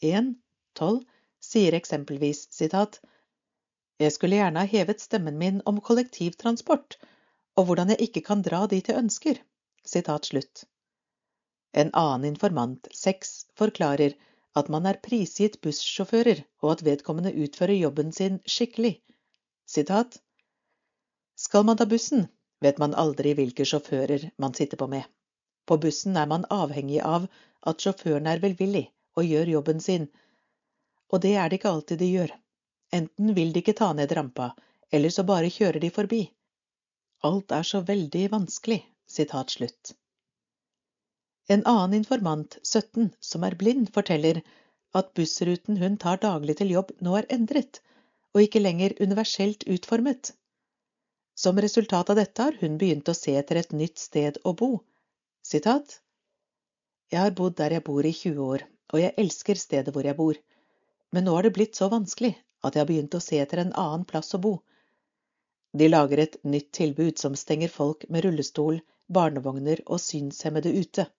1. 12 sier eksempelvis sitat Jeg skulle gjerne ha hevet stemmen min om kollektivtransport og hvordan jeg ikke kan dra dit jeg ønsker. Sitat slutt. En annen informant, 6, forklarer at man er prisgitt bussjåfører, og at vedkommende utfører jobben sin skikkelig. Sitat Skal man ta bussen, vet man aldri hvilke sjåfører man sitter på med. På bussen er man avhengig av at sjåføren er velvillig og gjør jobben sin, og det er det ikke alltid de gjør. Enten vil de ikke ta ned rampa, eller så bare kjører de forbi. Alt er så veldig vanskelig. Sitat slutt. En annen informant, 17, som er blind, forteller at bussruten hun tar daglig til jobb nå er endret, og ikke lenger universelt utformet. Som resultat av dette har hun begynt å se etter et nytt sted å bo. Sitat Jeg har bodd der jeg bor i 20 år, og jeg elsker stedet hvor jeg bor, men nå har det blitt så vanskelig at jeg har begynt å se etter en annen plass å bo. De lager et nytt tilbud som stenger folk med rullestol, barnevogner og synshemmede ute.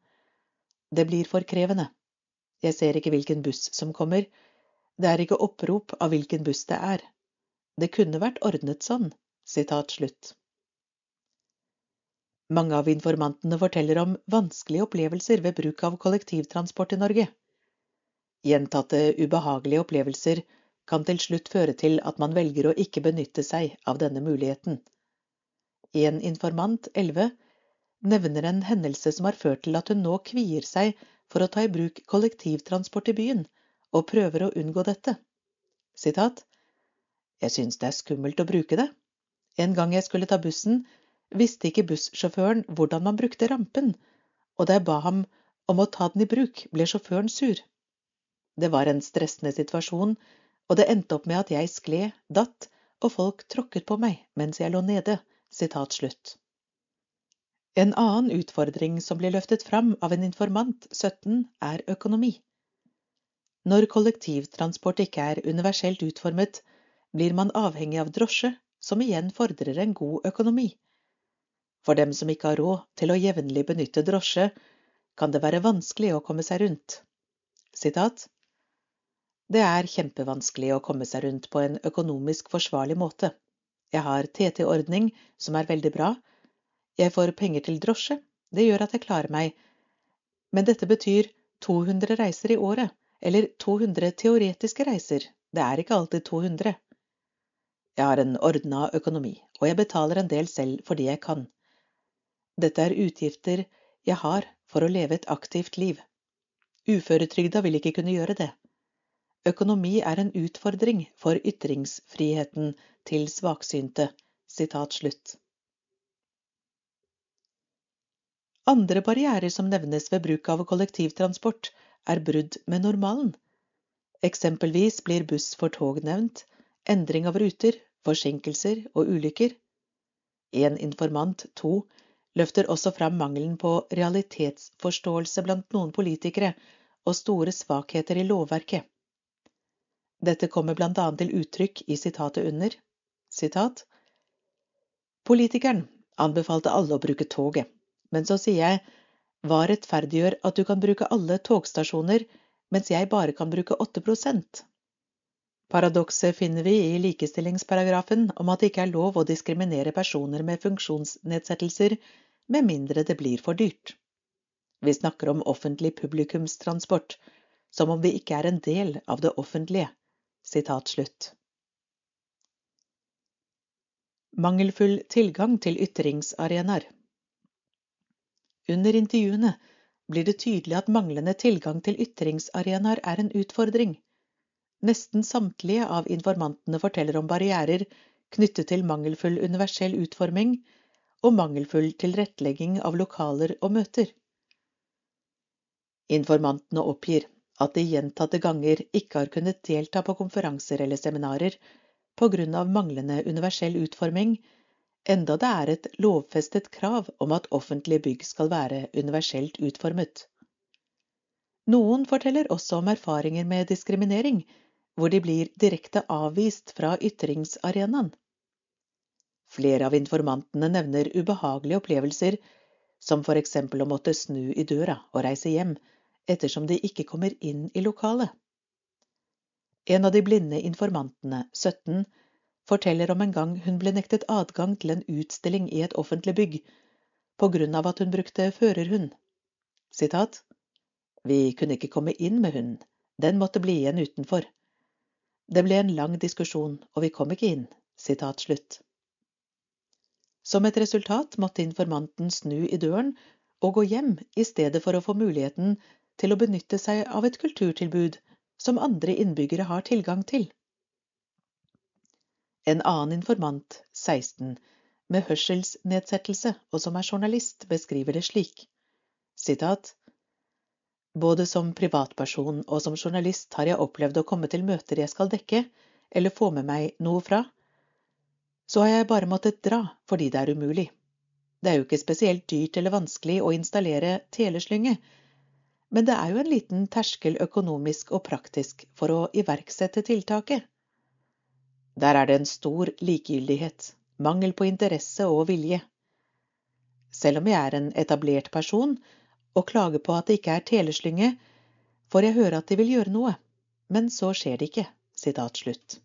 Det blir for krevende. Jeg ser ikke hvilken buss som kommer. Det er ikke opprop av hvilken buss det er. Det kunne vært ordnet sånn. Sitat slutt. Mange av informantene forteller om vanskelige opplevelser ved bruk av kollektivtransport i Norge. Gjentatte ubehagelige opplevelser kan til slutt føre til at man velger å ikke benytte seg av denne muligheten. En informant, 11, nevner en hendelse som har ført til at hun nå kvier seg for å ta i bruk kollektivtransport i byen, og prøver å unngå dette. Sitat Jeg synes det er skummelt å bruke det. En gang jeg skulle ta bussen, visste ikke bussjåføren hvordan man brukte rampen, og da jeg ba ham om å ta den i bruk, ble sjåføren sur. Det var en stressende situasjon, og det endte opp med at jeg skled, datt, og folk tråkket på meg mens jeg lå nede. Sitat slutt. En annen utfordring som blir løftet fram av en informant, 17, er økonomi. Når kollektivtransport ikke er universelt utformet, blir man avhengig av drosje, som igjen fordrer en god økonomi. For dem som ikke har råd til å jevnlig benytte drosje, kan det være vanskelig å komme seg rundt. Sitat Det er kjempevanskelig å komme seg rundt på en økonomisk forsvarlig måte. Jeg har TT-ordning, som er veldig bra, jeg får penger til drosje, det gjør at jeg klarer meg, men dette betyr 200 reiser i året, eller 200 teoretiske reiser, det er ikke alltid 200. Jeg har en ordna økonomi, og jeg betaler en del selv fordi jeg kan. Dette er utgifter jeg har for å leve et aktivt liv. Uføretrygda vil ikke kunne gjøre det. Økonomi er en utfordring for ytringsfriheten til svaksynte. Sitat slutt. Andre barrierer som nevnes ved bruk av kollektivtransport, er brudd med normalen. Eksempelvis blir buss for tog nevnt, endring av ruter, forsinkelser og ulykker. En informant, to, løfter også fram mangelen på realitetsforståelse blant noen politikere og store svakheter i lovverket. Dette kommer annet til uttrykk i sitatet under. Sitat Politikeren anbefalte alle å bruke toget. Men så sier jeg hva rettferdiggjør at du kan bruke alle togstasjoner, mens jeg bare kan bruke 8% Paradokset finner vi i likestillingsparagrafen om at det ikke er lov å diskriminere personer med funksjonsnedsettelser med mindre det blir for dyrt. Vi snakker om offentlig publikumstransport, som om vi ikke er en del av det offentlige. Sitat slutt. Mangelfull tilgang til ytringsarenaer. Under intervjuene blir det tydelig at manglende tilgang til ytringsarenaer er en utfordring. Nesten samtlige av informantene forteller om barrierer knyttet til mangelfull universell utforming og mangelfull tilrettelegging av lokaler og møter. Informantene oppgir at de gjentatte ganger ikke har kunnet delta på konferanser eller seminarer av manglende universell utforming, enda det er et lovfestet krav om at offentlige bygg skal være universelt utformet. Noen forteller også om erfaringer med diskriminering, hvor de blir direkte avvist fra ytringsarenaen. Flere av informantene nevner ubehagelige opplevelser, som for eksempel å måtte snu i døra og reise hjem, ettersom de ikke kommer inn i lokalet. En av de blinde informantene, 17, forteller om en gang hun ble nektet adgang til en utstilling i et offentlig bygg på grunn av at hun brukte førerhund. Sitat Vi kunne ikke komme inn med hunden, den måtte bli igjen utenfor. Det ble en lang diskusjon, og vi kom ikke inn. Sitat slutt. Som et resultat måtte informanten snu i døren og gå hjem i stedet for å få muligheten til å benytte seg av et kulturtilbud som andre innbyggere har tilgang til. En annen informant, 16, med hørselsnedsettelse og som er journalist, beskriver det slik. Sitat. Både som privatperson og som journalist har jeg opplevd å komme til møter jeg skal dekke, eller få med meg noe fra. Så har jeg bare måttet dra fordi det er umulig. Det er jo ikke spesielt dyrt eller vanskelig å installere teleslynge, men det er jo en liten terskel økonomisk og praktisk for å iverksette tiltaket. Der er det en stor likegyldighet, mangel på interesse og vilje. Selv om jeg er en etablert person og klager på at det ikke er teleslynge, får jeg høre at de vil gjøre noe, men så skjer det ikke. Slutt.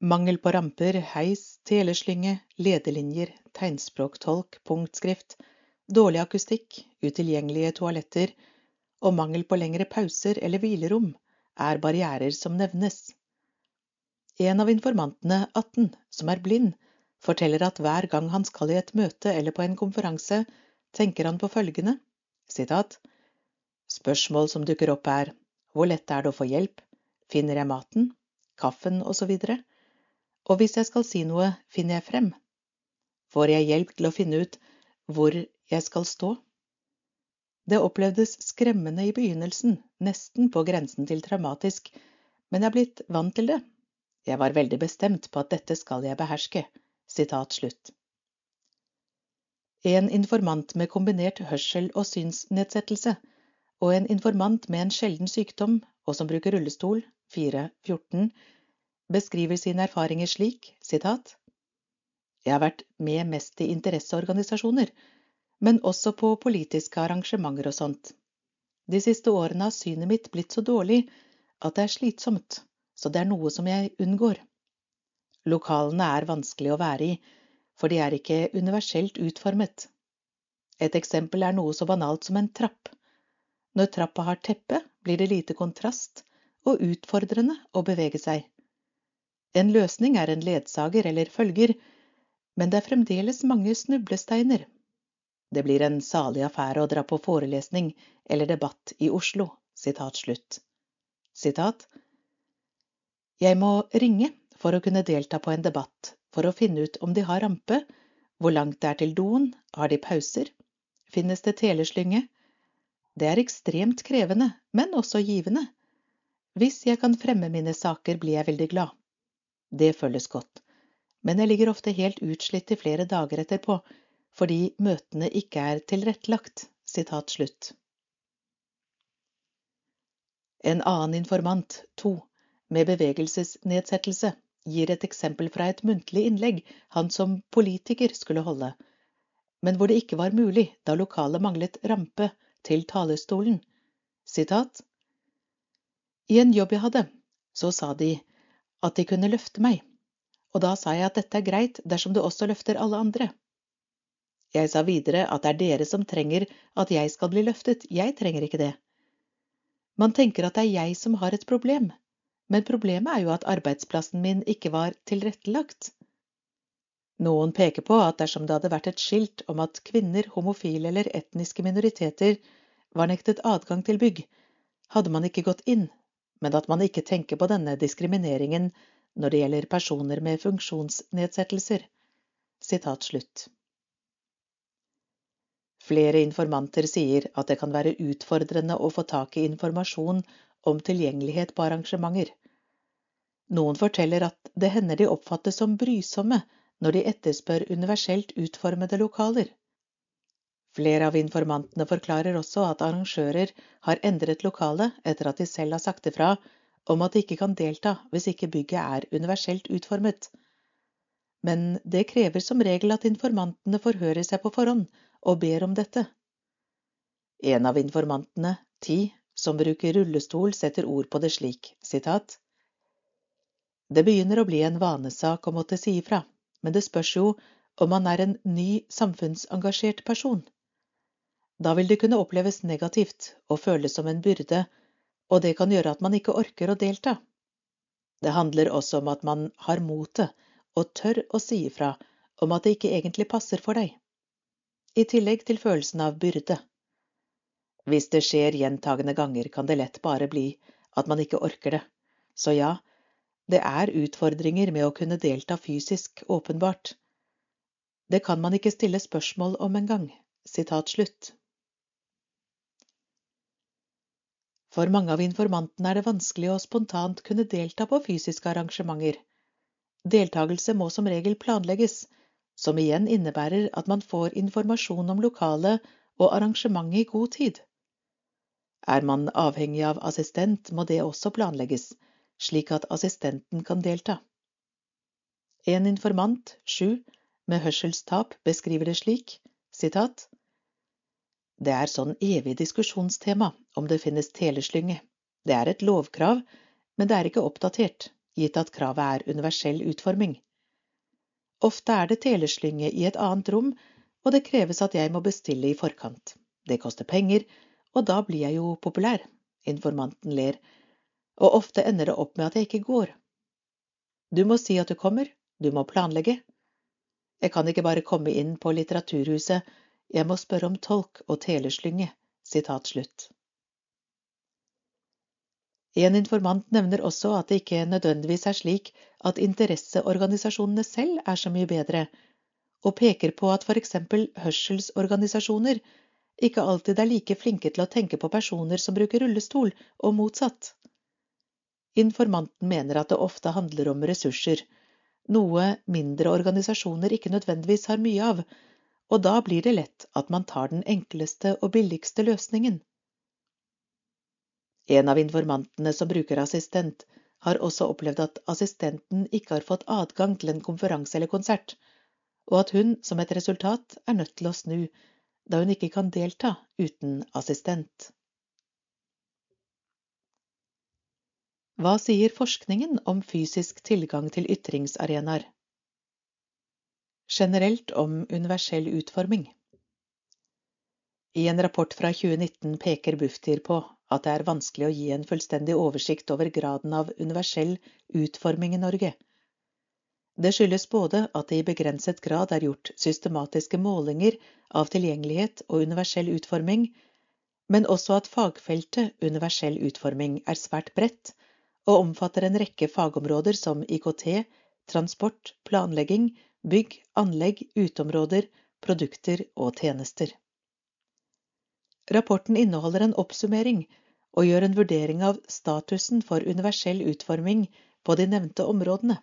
Mangel på ramper, heis, teleslynge, ledelinjer, tegnspråktolk, punktskrift, dårlig akustikk, utilgjengelige toaletter, og mangel på lengre pauser eller hvilerom er barrierer som nevnes. En av informantene, 18, som er blind, forteller at hver gang han skal i et møte eller på en konferanse, tenker han på følgende, sitat, Spørsmål som dukker opp er hvor lett er det å få hjelp, finner jeg maten, kaffen osv., og, og hvis jeg skal si noe, finner jeg frem, får jeg hjelp til å finne ut hvor jeg skal stå? Det opplevdes skremmende i begynnelsen, nesten på grensen til traumatisk, men jeg er blitt vant til det. Jeg var veldig bestemt på at dette skal jeg beherske. Sitat slutt. En informant med kombinert hørsel- og synsnedsettelse, og en informant med en sjelden sykdom og som bruker rullestol, 4.14, beskriver sine erfaringer slik, sitat, Jeg har vært med mest i interesseorganisasjoner, men også på politiske arrangementer og sånt. De siste årene har synet mitt blitt så dårlig at det er slitsomt, så det er noe som jeg unngår. Lokalene er vanskelig å være i, for de er ikke universelt utformet. Et eksempel er noe så banalt som en trapp. Når trappa har teppe, blir det lite kontrast og utfordrende å bevege seg. En løsning er en ledsager eller følger, men det er fremdeles mange snublesteiner det blir en salig affære å dra på forelesning eller debatt i Oslo. Sitat slutt. Sitat. Jeg må ringe for å kunne delta på en debatt for å finne ut om de har rampe, hvor langt det er til doen, har de pauser, finnes det teleslynge? Det er ekstremt krevende, men også givende. Hvis jeg kan fremme mine saker, blir jeg veldig glad. Det føles godt, men jeg ligger ofte helt utslitt i flere dager etterpå, fordi møtene ikke er tilrettelagt. Sitat slutt. En annen informant, to, med bevegelsesnedsettelse, gir et eksempel fra et muntlig innlegg han som politiker skulle holde, men hvor det ikke var mulig da lokalet manglet rampe til talerstolen. Sitat I en jobb jeg hadde, så sa de at de kunne løfte meg, og da sa jeg at dette er greit dersom du også løfter alle andre. Jeg sa videre at det er dere som trenger at jeg skal bli løftet, jeg trenger ikke det. Man tenker at det er jeg som har et problem, men problemet er jo at arbeidsplassen min ikke var tilrettelagt. Noen peker på at dersom det hadde vært et skilt om at kvinner, homofile eller etniske minoriteter var nektet adgang til bygg, hadde man ikke gått inn, men at man ikke tenker på denne diskrimineringen når det gjelder personer med funksjonsnedsettelser. Sitat slutt. Flere informanter sier at det kan være utfordrende å få tak i informasjon om tilgjengelighet på arrangementer. Noen forteller at det hender de oppfattes som brysomme når de etterspør universelt utformede lokaler. Flere av informantene forklarer også at arrangører har endret lokalet etter at de selv har sagt ifra om at de ikke kan delta hvis ikke bygget er universelt utformet. Men det krever som regel at informantene forhører seg på forhånd og ber om dette. En av informantene, Ti, som bruker rullestol, setter ord på det slik, sitat. Det begynner å bli en vanesak å måtte si ifra men det spørs jo om man er en ny samfunnsengasjert person. Da vil det kunne oppleves negativt og føles som en byrde, og det kan gjøre at man ikke orker å delta. Det handler også om at man har motet og tør å si ifra om at det ikke egentlig passer for deg, i tillegg til følelsen av byrde. Hvis det skjer gjentagende ganger, kan det lett bare bli at man ikke orker det, så ja, det er utfordringer med å kunne delta fysisk, åpenbart. Det kan man ikke stille spørsmål om engang. Sitat. For mange av informantene er det vanskelig å spontant kunne delta på fysiske arrangementer. Deltakelse må som regel planlegges, som igjen innebærer at man får informasjon om lokalet og arrangementet i god tid. Er man avhengig av assistent, må det også planlegges, slik at assistenten kan delta. En informant, sju, med hørselstap beskriver det slik, sitat, Det er sånn evig diskusjonstema om det finnes teleslynge. Det er et lovkrav, men det er ikke oppdatert, gitt at kravet er universell utforming. Ofte er det teleslynge i et annet rom, og det kreves at jeg må bestille i forkant. Det koster penger, og da blir jeg jo populær. Informanten ler og ofte ender det opp med at jeg ikke går. Du må si at du kommer, du må planlegge. Jeg kan ikke bare komme inn på Litteraturhuset, jeg må spørre om tolk og teleslynge. Sitat slutt. En informant nevner også at det ikke nødvendigvis er slik at interesseorganisasjonene selv er så mye bedre, og peker på at eksempel hørselsorganisasjoner ikke alltid er like flinke til å tenke på personer som bruker rullestol, og motsatt. Informanten mener at det ofte handler om ressurser, noe mindre organisasjoner ikke nødvendigvis har mye av, og da blir det lett at man tar den enkleste og billigste løsningen. En av informantene som bruker assistent, har også opplevd at assistenten ikke har fått adgang til en konferanse eller konsert, og at hun som et resultat er nødt til å snu, da hun ikke kan delta uten assistent. Hva sier forskningen om fysisk tilgang til ytringsarenaer? Generelt om universell utforming. I en rapport fra 2019 peker Bufdir på at det er vanskelig å gi en fullstendig oversikt over graden av universell utforming i Norge. Det skyldes både at det i begrenset grad er gjort systematiske målinger av tilgjengelighet og universell utforming, men også at fagfeltet universell utforming er svært bredt og omfatter en rekke fagområder som IKT, transport, planlegging, bygg, anlegg, uteområder, produkter og tjenester. Rapporten inneholder en oppsummering og gjør en vurdering av statusen for universell utforming på de nevnte områdene.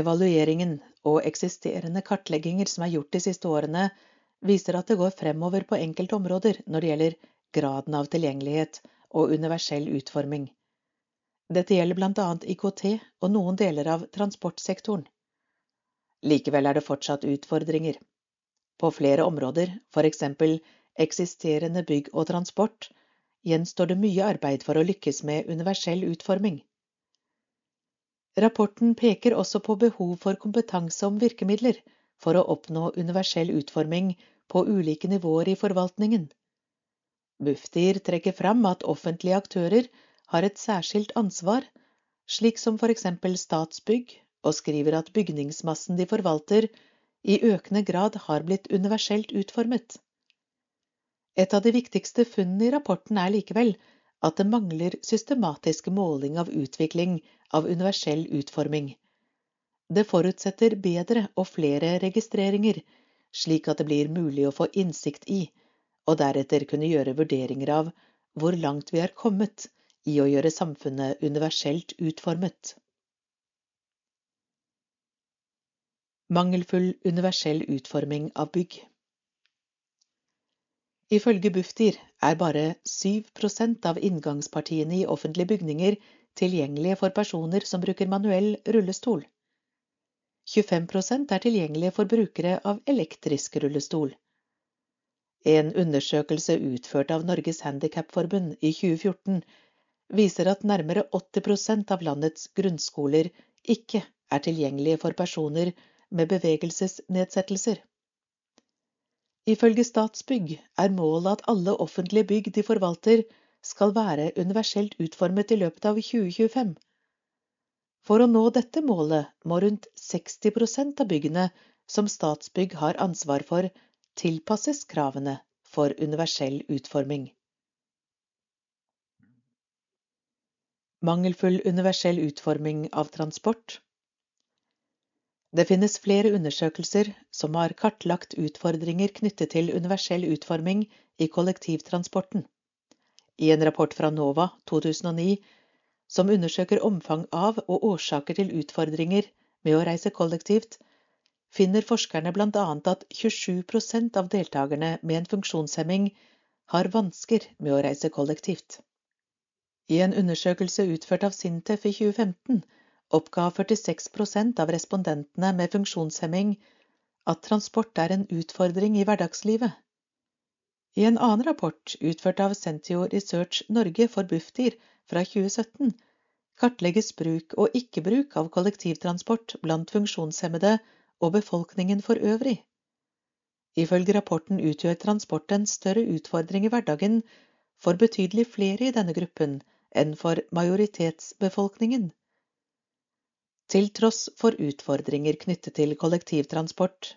Evalueringen og eksisterende kartlegginger som er gjort de siste årene, viser at det går fremover på enkelte områder når det gjelder graden av tilgjengelighet og universell utforming. Dette gjelder blant annet IKT og noen deler av transportsektoren. Likevel er det fortsatt utfordringer. På flere områder, eksempel eksisterende bygg og transport, gjenstår det mye arbeid for å lykkes med universell utforming. Rapporten peker også på behov for kompetanse om virkemidler for å oppnå universell utforming på ulike nivåer i forvaltningen. Bufdir trekker fram at offentlige aktører har et særskilt ansvar, slik som for eksempel Statsbygg, og skriver at bygningsmassen de forvalter, i økende grad har blitt universelt utformet. Et av de viktigste funnene i rapporten er likevel at det mangler systematisk måling av utvikling av universell utforming. Det forutsetter bedre og flere registreringer, slik at det blir mulig å få innsikt i, og deretter kunne gjøre vurderinger av hvor langt vi er kommet i å gjøre samfunnet universelt utformet. Mangelfull universell utforming av bygg. Ifølge Bufdir er bare 7% av inngangspartiene i offentlige bygninger tilgjengelige for personer som bruker manuell rullestol. 25% er tilgjengelige for brukere av elektrisk rullestol. En undersøkelse utført av Norges Handikapforbund i 2014 viser at nærmere 80% av landets grunnskoler ikke er tilgjengelige for personer med bevegelsesnedsettelser. Ifølge Statsbygg er målet at alle offentlige bygg de forvalter, skal være universelt utformet i løpet av 2025. For å nå dette målet må rundt 60% av byggene som Statsbygg har ansvar for, tilpasses kravene for universell utforming. Mangelfull universell utforming av transport det finnes flere undersøkelser som har kartlagt utfordringer knyttet til universell utforming i kollektivtransporten. I en rapport fra NOVA 2009 som undersøker omfang av og årsaker til utfordringer med å reise kollektivt, finner forskerne bl.a. at 27% av deltakerne med en funksjonshemming har vansker med å reise kollektivt. I en undersøkelse utført av Sintef i 2015 oppga 46% av respondentene med funksjonshemming at transport er en utfordring i hverdagslivet. I en annen rapport utført av Sentio Research Norge for Bufdir fra 2017 kartlegges bruk og ikke-bruk av kollektivtransport blant funksjonshemmede og befolkningen for øvrig. Ifølge rapporten utgjør transport en større utfordring i hverdagen for betydelig flere i denne gruppen enn for majoritetsbefolkningen. Til tross for utfordringer knyttet til kollektivtransport,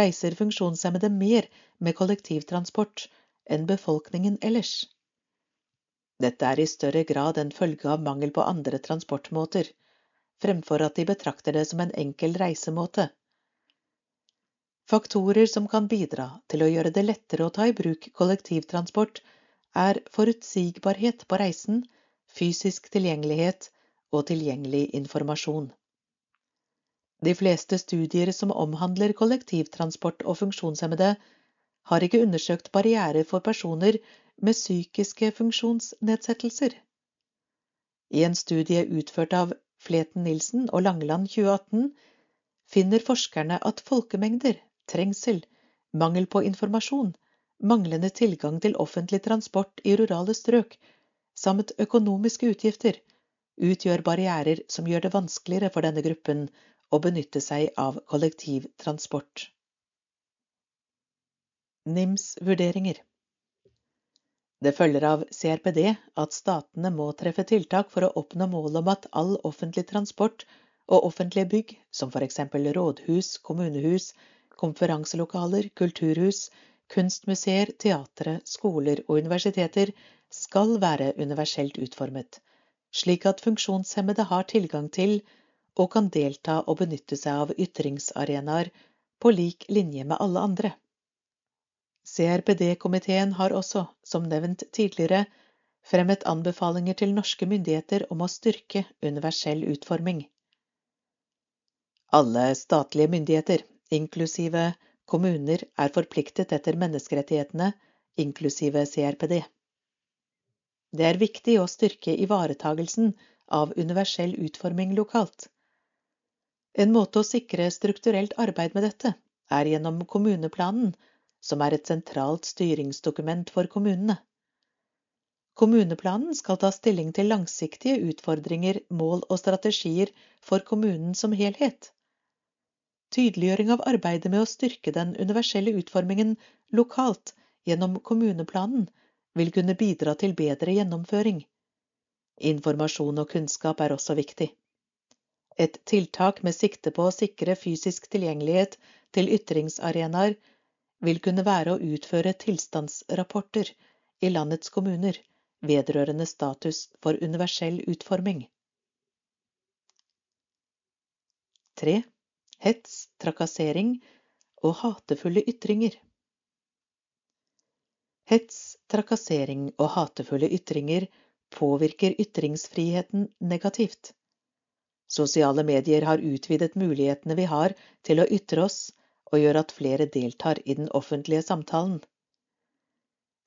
reiser funksjonshemmede mer med kollektivtransport enn befolkningen ellers. Dette er i større grad en følge av mangel på andre transportmåter, fremfor at de betrakter det som en enkel reisemåte. Faktorer som kan bidra til å gjøre det lettere å ta i bruk kollektivtransport, er forutsigbarhet på reisen, fysisk tilgjengelighet og tilgjengelig informasjon. De fleste studier som omhandler kollektivtransport og funksjonshemmede, har ikke undersøkt barrierer for personer med psykiske funksjonsnedsettelser. I en studie utført av Fleten Nilsen og Langeland 2018 finner forskerne at folkemengder, trengsel, mangel på informasjon, manglende tilgang til offentlig transport i rurale strøk samt økonomiske utgifter utgjør barrierer som gjør det vanskeligere for denne gruppen å benytte seg av kollektivtransport. NIMs vurderinger Det følger av CRPD at statene må treffe tiltak for å oppnå målet om at all offentlig transport og offentlige bygg, som f.eks. rådhus, kommunehus, konferanselokaler, kulturhus, kunstmuseer, teatre, skoler og universiteter, skal være universelt utformet, slik at funksjonshemmede har tilgang til og kan delta og benytte seg av ytringsarenaer på lik linje med alle andre. CRPD-komiteen har også, som nevnt tidligere, fremmet anbefalinger til norske myndigheter om å styrke universell utforming. Alle statlige myndigheter, inklusive kommuner, er forpliktet etter menneskerettighetene, inklusive CRPD. Det er viktig å styrke ivaretagelsen av universell utforming lokalt. En måte å sikre strukturelt arbeid med dette er gjennom kommuneplanen, som er et sentralt styringsdokument for kommunene. Kommuneplanen skal ta stilling til langsiktige utfordringer, mål og strategier for kommunen som helhet. Tydeliggjøring av arbeidet med å styrke den universelle utformingen lokalt gjennom kommuneplanen vil kunne bidra til bedre gjennomføring. Informasjon og kunnskap er også viktig et tiltak med sikte på å sikre fysisk tilgjengelighet til ytringsarenaer vil kunne være å utføre tilstandsrapporter i landets kommuner vedrørende status for universell utforming. 3. Hets, trakassering og hatefulle ytringer. Hets, trakassering og hatefulle ytringer påvirker ytringsfriheten negativt. Sosiale medier har utvidet mulighetene vi har til å ytre oss, og gjør at flere deltar i den offentlige samtalen.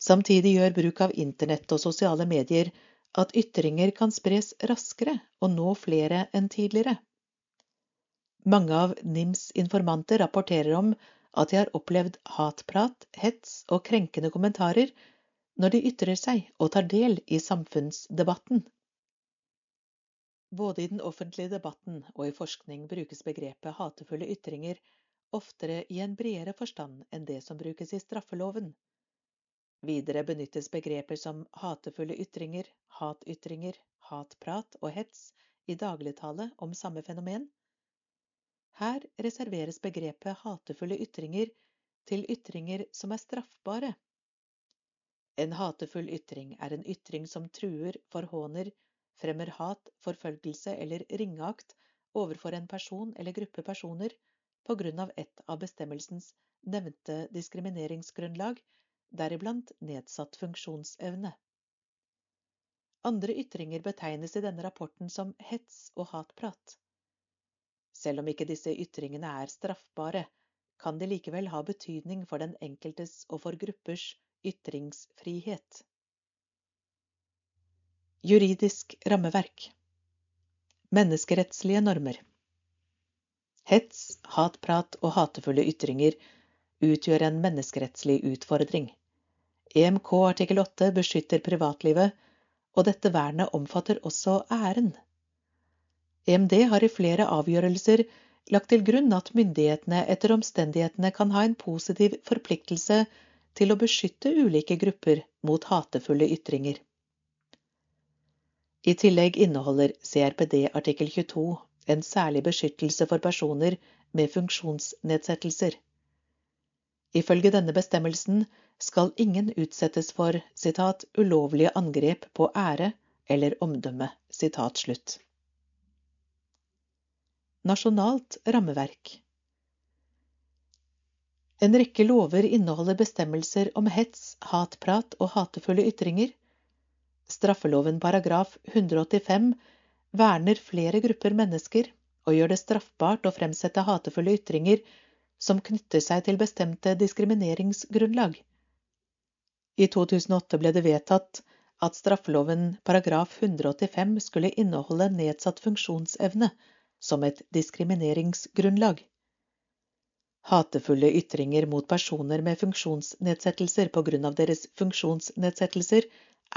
Samtidig gjør bruk av internett og sosiale medier at ytringer kan spres raskere og nå flere enn tidligere. Mange av NIMs informanter rapporterer om at de har opplevd hatprat, hets og krenkende kommentarer når de ytrer seg og tar del i samfunnsdebatten. Både i den offentlige debatten og i forskning brukes begrepet hatefulle ytringer oftere i en bredere forstand enn det som brukes i straffeloven. Videre benyttes begreper som hatefulle ytringer, hatytringer, hatprat og hets i dagligtale om samme fenomen. Her reserveres begrepet hatefulle ytringer til ytringer som er straffbare. En hatefull ytring er en ytring som truer, forhåner, fremmer hat, forfølgelse eller ringeakt overfor en person eller gruppe personer på grunn av et av bestemmelsens nevnte diskrimineringsgrunnlag deriblant nedsatt funksjonsevne. Andre ytringer betegnes i denne rapporten som hets og hatprat. Selv om ikke disse ytringene er straffbare, kan de likevel ha betydning for den enkeltes og for gruppers ytringsfrihet. Juridisk rammeverk Menneskerettslige normer Hets, hatprat og hatefulle ytringer utgjør en menneskerettslig utfordring. EMK artikkel 8 beskytter privatlivet, og dette vernet omfatter også æren. EMD har i flere avgjørelser lagt til grunn at myndighetene etter omstendighetene kan ha en positiv forpliktelse til å beskytte ulike grupper mot hatefulle ytringer. I tillegg inneholder CRPD artikkel 22 en særlig beskyttelse for personer med funksjonsnedsettelser. Ifølge denne bestemmelsen skal ingen utsettes for citat, 'ulovlige angrep på ære eller omdømme'. Nasjonalt rammeverk En rekke lover inneholder bestemmelser om hets, hatprat og hatefulle ytringer. Straffeloven paragraf 185 verner flere grupper mennesker og gjør det straffbart å fremsette hatefulle ytringer som knytter seg til bestemte diskrimineringsgrunnlag. I 2008 ble det vedtatt at straffeloven paragraf 185 skulle inneholde nedsatt funksjonsevne som et diskrimineringsgrunnlag. Hatefulle ytringer mot personer med funksjonsnedsettelser på grunn av deres funksjonsnedsettelser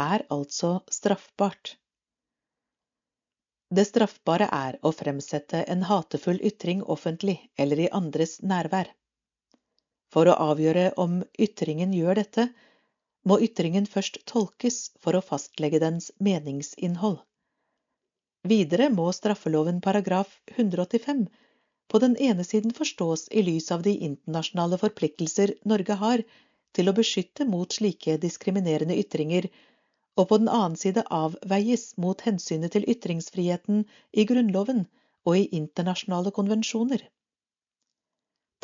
er altså straffbart. Det straffbare er å fremsette en hatefull ytring offentlig eller i andres nærvær. For å avgjøre om ytringen gjør dette, må ytringen først tolkes for å fastlegge dens meningsinnhold. Videre må straffeloven paragraf 185 på den ene siden forstås i lys av de internasjonale forpliktelser Norge har til å beskytte mot slike diskriminerende ytringer og på den annen side avveies mot hensynet til ytringsfriheten i Grunnloven og i internasjonale konvensjoner.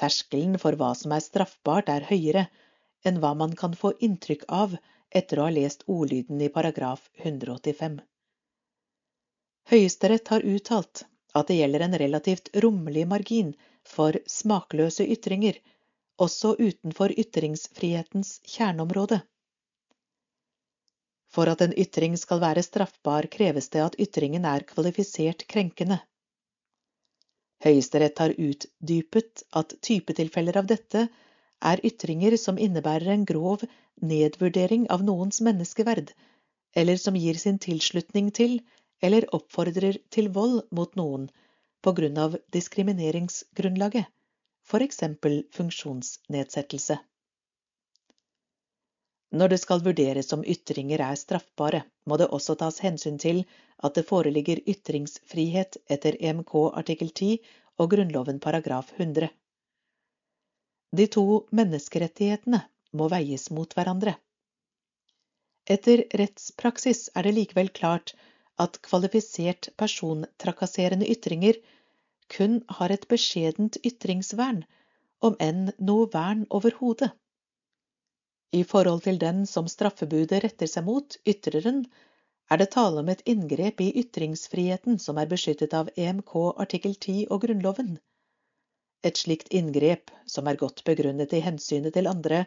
Terskelen for hva som er straffbart, er høyere enn hva man kan få inntrykk av etter å ha lest ordlyden i paragraf 185. Høyesterett har uttalt at det gjelder en relativt rommelig margin for smakløse ytringer, også utenfor ytringsfrihetens kjerneområde. For at en ytring skal være straffbar, kreves det at ytringen er kvalifisert krenkende. Høyesterett har utdypet at typetilfeller av dette er ytringer som innebærer en grov nedvurdering av noens menneskeverd, eller som gir sin tilslutning til eller oppfordrer til vold mot noen på grunn av diskrimineringsgrunnlaget, eksempel funksjonsnedsettelse. Når det skal vurderes om ytringer er straffbare, må det også tas hensyn til at det foreligger ytringsfrihet etter EMK artikkel 10 og Grunnloven paragraf 100. De to menneskerettighetene må veies mot hverandre. Etter rettspraksis er det likevel klart at kvalifisert persontrakasserende ytringer kun har et beskjedent ytringsvern om enn noe vern overhodet. I forhold til den som straffebudet retter seg mot, ytreren, er det tale om et inngrep i ytringsfriheten som er beskyttet av EMK artikkel 10 og Grunnloven. Et slikt inngrep, som er godt begrunnet i hensynet til andre,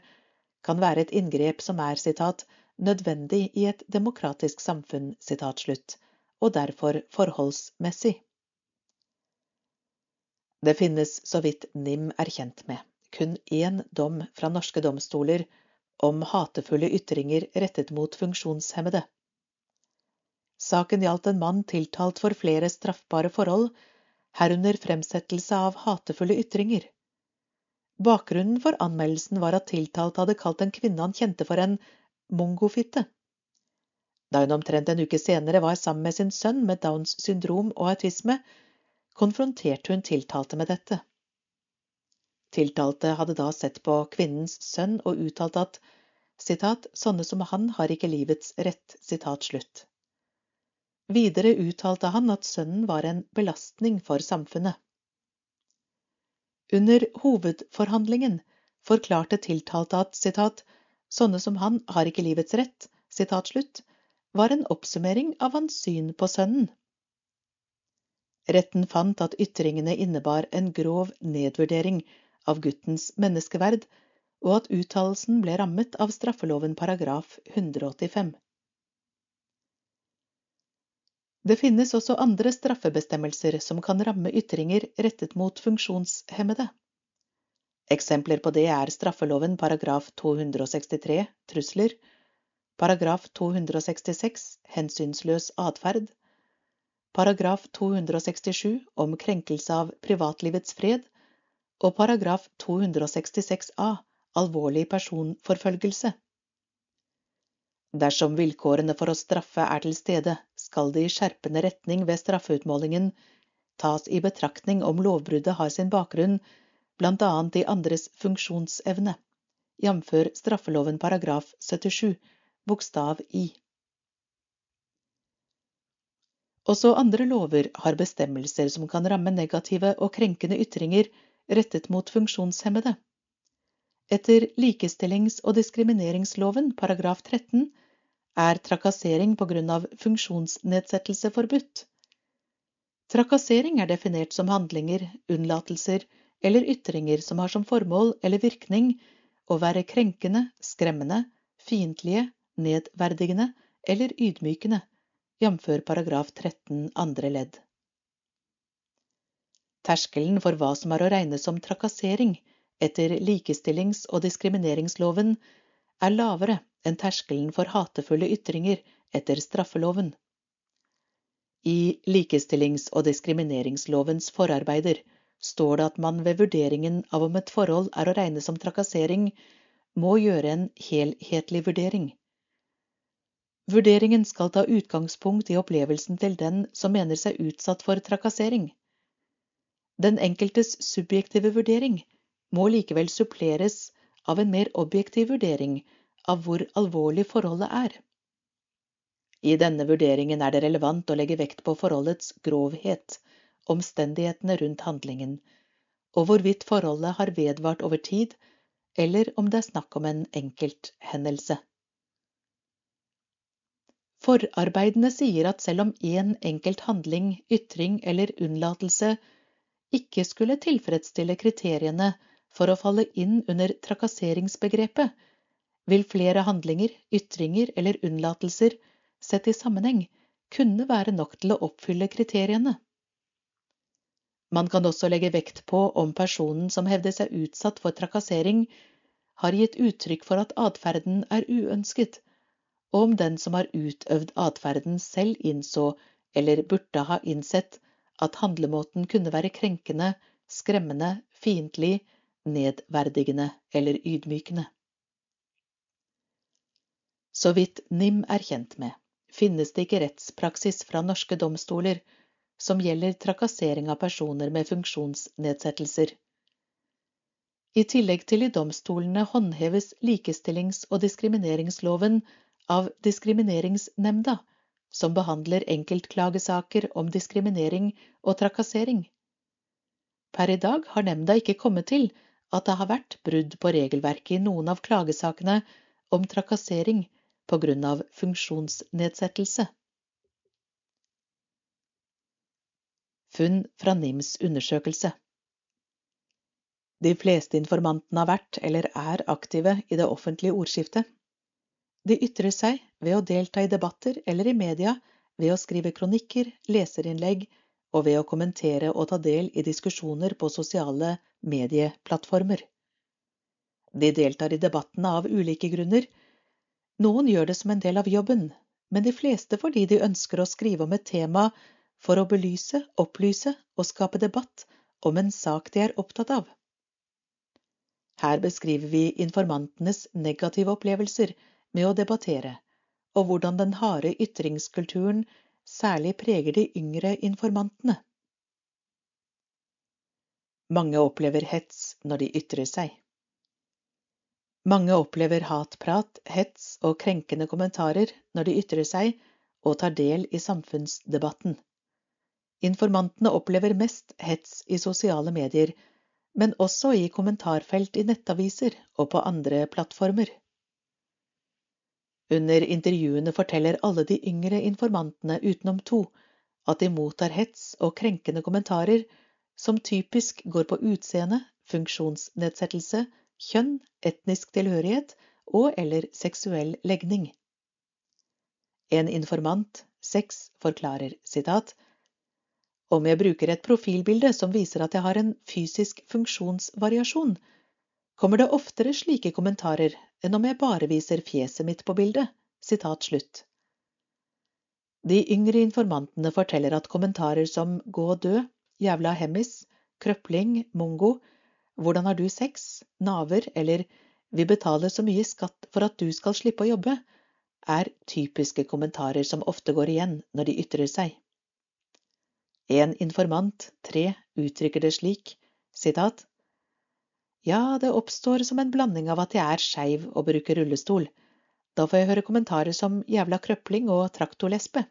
kan være et inngrep som er citat, nødvendig i et demokratisk samfunn, og derfor forholdsmessig. Det finnes, så vidt NIM er kjent med, kun én dom fra norske domstoler om hatefulle ytringer rettet mot funksjonshemmede. Saken gjaldt en mann tiltalt for flere straffbare forhold, herunder fremsettelse av hatefulle ytringer. Bakgrunnen for anmeldelsen var at tiltalt hadde kalt en kvinne han kjente for en mongofitte. Da hun omtrent en uke senere var sammen med sin sønn med Downs syndrom og autisme, konfronterte hun tiltalte med dette. Tiltalte hadde da sett på kvinnens sønn og uttalt at citat, sånne som han har ikke livets rett. Citat slutt. Videre uttalte han at sønnen var en belastning for samfunnet. Under hovedforhandlingen forklarte tiltalte at citat, sånne som han har ikke livets rett, slutt, var en oppsummering av hans syn på sønnen. Retten fant at ytringene innebar en grov nedvurdering av guttens menneskeverd, og at uttalelsen ble rammet av straffeloven paragraf 185. Det finnes også andre straffebestemmelser som kan ramme ytringer rettet mot funksjonshemmede. Eksempler på det er straffeloven paragraf 263 trusler, paragraf 266 hensynsløs atferd, paragraf 267 om krenkelse av privatlivets fred. Og paragraf 266 a alvorlig personforfølgelse. Dersom vilkårene for å straffe er til stede, skal det i skjerpende retning ved straffeutmålingen tas i betraktning om lovbruddet har sin bakgrunn blant annet i andres funksjonsevne, jf. straffeloven paragraf 77, bokstav i. Også andre lover har bestemmelser som kan ramme negative og krenkende ytringer rettet mot funksjonshemmede. Etter likestillings- og diskrimineringsloven paragraf 13 er trakassering på grunn av funksjonsnedsettelse forbudt. Trakassering er definert som handlinger, unnlatelser eller ytringer som har som formål eller virkning å være krenkende, skremmende, fiendtlige, nedverdigende eller ydmykende jf. paragraf 13 andre ledd. Terskelen for hva som er å regne som trakassering etter likestillings- og diskrimineringsloven, er lavere enn terskelen for hatefulle ytringer etter straffeloven. I likestillings- og diskrimineringslovens forarbeider står det at man ved vurderingen av om et forhold er å regne som trakassering, må gjøre en helhetlig vurdering. Vurderingen skal ta utgangspunkt i opplevelsen til den som mener seg utsatt for trakassering. Den enkeltes subjektive vurdering må likevel suppleres av en mer objektiv vurdering av hvor alvorlig forholdet er. I denne vurderingen er det relevant å legge vekt på forholdets grovhet, omstendighetene rundt handlingen, og hvorvidt forholdet har vedvart over tid, eller om det er snakk om en enkelthendelse. Forarbeidene sier at selv om én enkelt handling, ytring eller unnlatelse ikke skulle tilfredsstille kriteriene for å falle inn under trakasseringsbegrepet, vil flere handlinger, ytringer eller unnlatelser sett i sammenheng kunne være nok til å oppfylle kriteriene. Man kan også legge vekt på om personen som hevder seg utsatt for trakassering, har gitt uttrykk for at atferden er uønsket, og om den som har utøvd atferden selv innså eller burde ha innsett at handlemåten kunne være krenkende, skremmende, fiendtlig, nedverdigende eller ydmykende. Så vidt NIM er kjent med, finnes det ikke rettspraksis fra norske domstoler som gjelder trakassering av personer med funksjonsnedsettelser. I tillegg til i domstolene håndheves likestillings- og diskrimineringsloven av Diskrimineringsnemnda, som behandler enkeltklagesaker om diskriminering og trakassering. Per i dag har nemnda ikke kommet til at det har vært brudd på regelverket i noen av klagesakene om trakassering på grunn av funksjonsnedsettelse. Funn fra NIMs undersøkelse De fleste informantene har vært eller er aktive i det offentlige ordskiftet. De ytrer seg ved å delta i debatter eller i media, ved å skrive kronikker, leserinnlegg og ved å kommentere og ta del i diskusjoner på sosiale medieplattformer. De deltar i debattene av ulike grunner. Noen gjør det som en del av jobben, men de fleste fordi de ønsker å skrive om et tema for å belyse, opplyse og skape debatt om en sak de er opptatt av. Her beskriver vi informantenes negative opplevelser med å debattere, og hvordan den harde ytringskulturen særlig preger de yngre informantene. Mange opplever hets når de ytrer seg. Mange opplever hatprat, hets og krenkende kommentarer når de ytrer seg og tar del i samfunnsdebatten. Informantene opplever mest hets i sosiale medier, men også i kommentarfelt i nettaviser og på andre plattformer. Under intervjuene forteller alle de yngre informantene utenom to at de mottar hets og krenkende kommentarer som typisk går på utseende, funksjonsnedsettelse, kjønn, etnisk tilhørighet og eller seksuell legning. En informant, sex, forklarer sitat om jeg bruker et profilbilde som viser at jeg har en fysisk funksjonsvariasjon, kommer det oftere slike kommentarer enn om jeg bare viser fjeset mitt på bildet. Sitat slutt. De yngre informantene forteller at kommentarer som gå død, jævla hemmis, krøpling, mongo, hvordan har du sex, naver eller vi betaler så mye skatt for at du skal slippe å jobbe, er typiske kommentarer som ofte går igjen når de ytrer seg. En informant, tre, uttrykker det slik, sitat, ja, det oppstår som en blanding av at jeg er skeiv og bruker rullestol. Da får jeg høre kommentarer som jævla krøpling og traktorlesbe.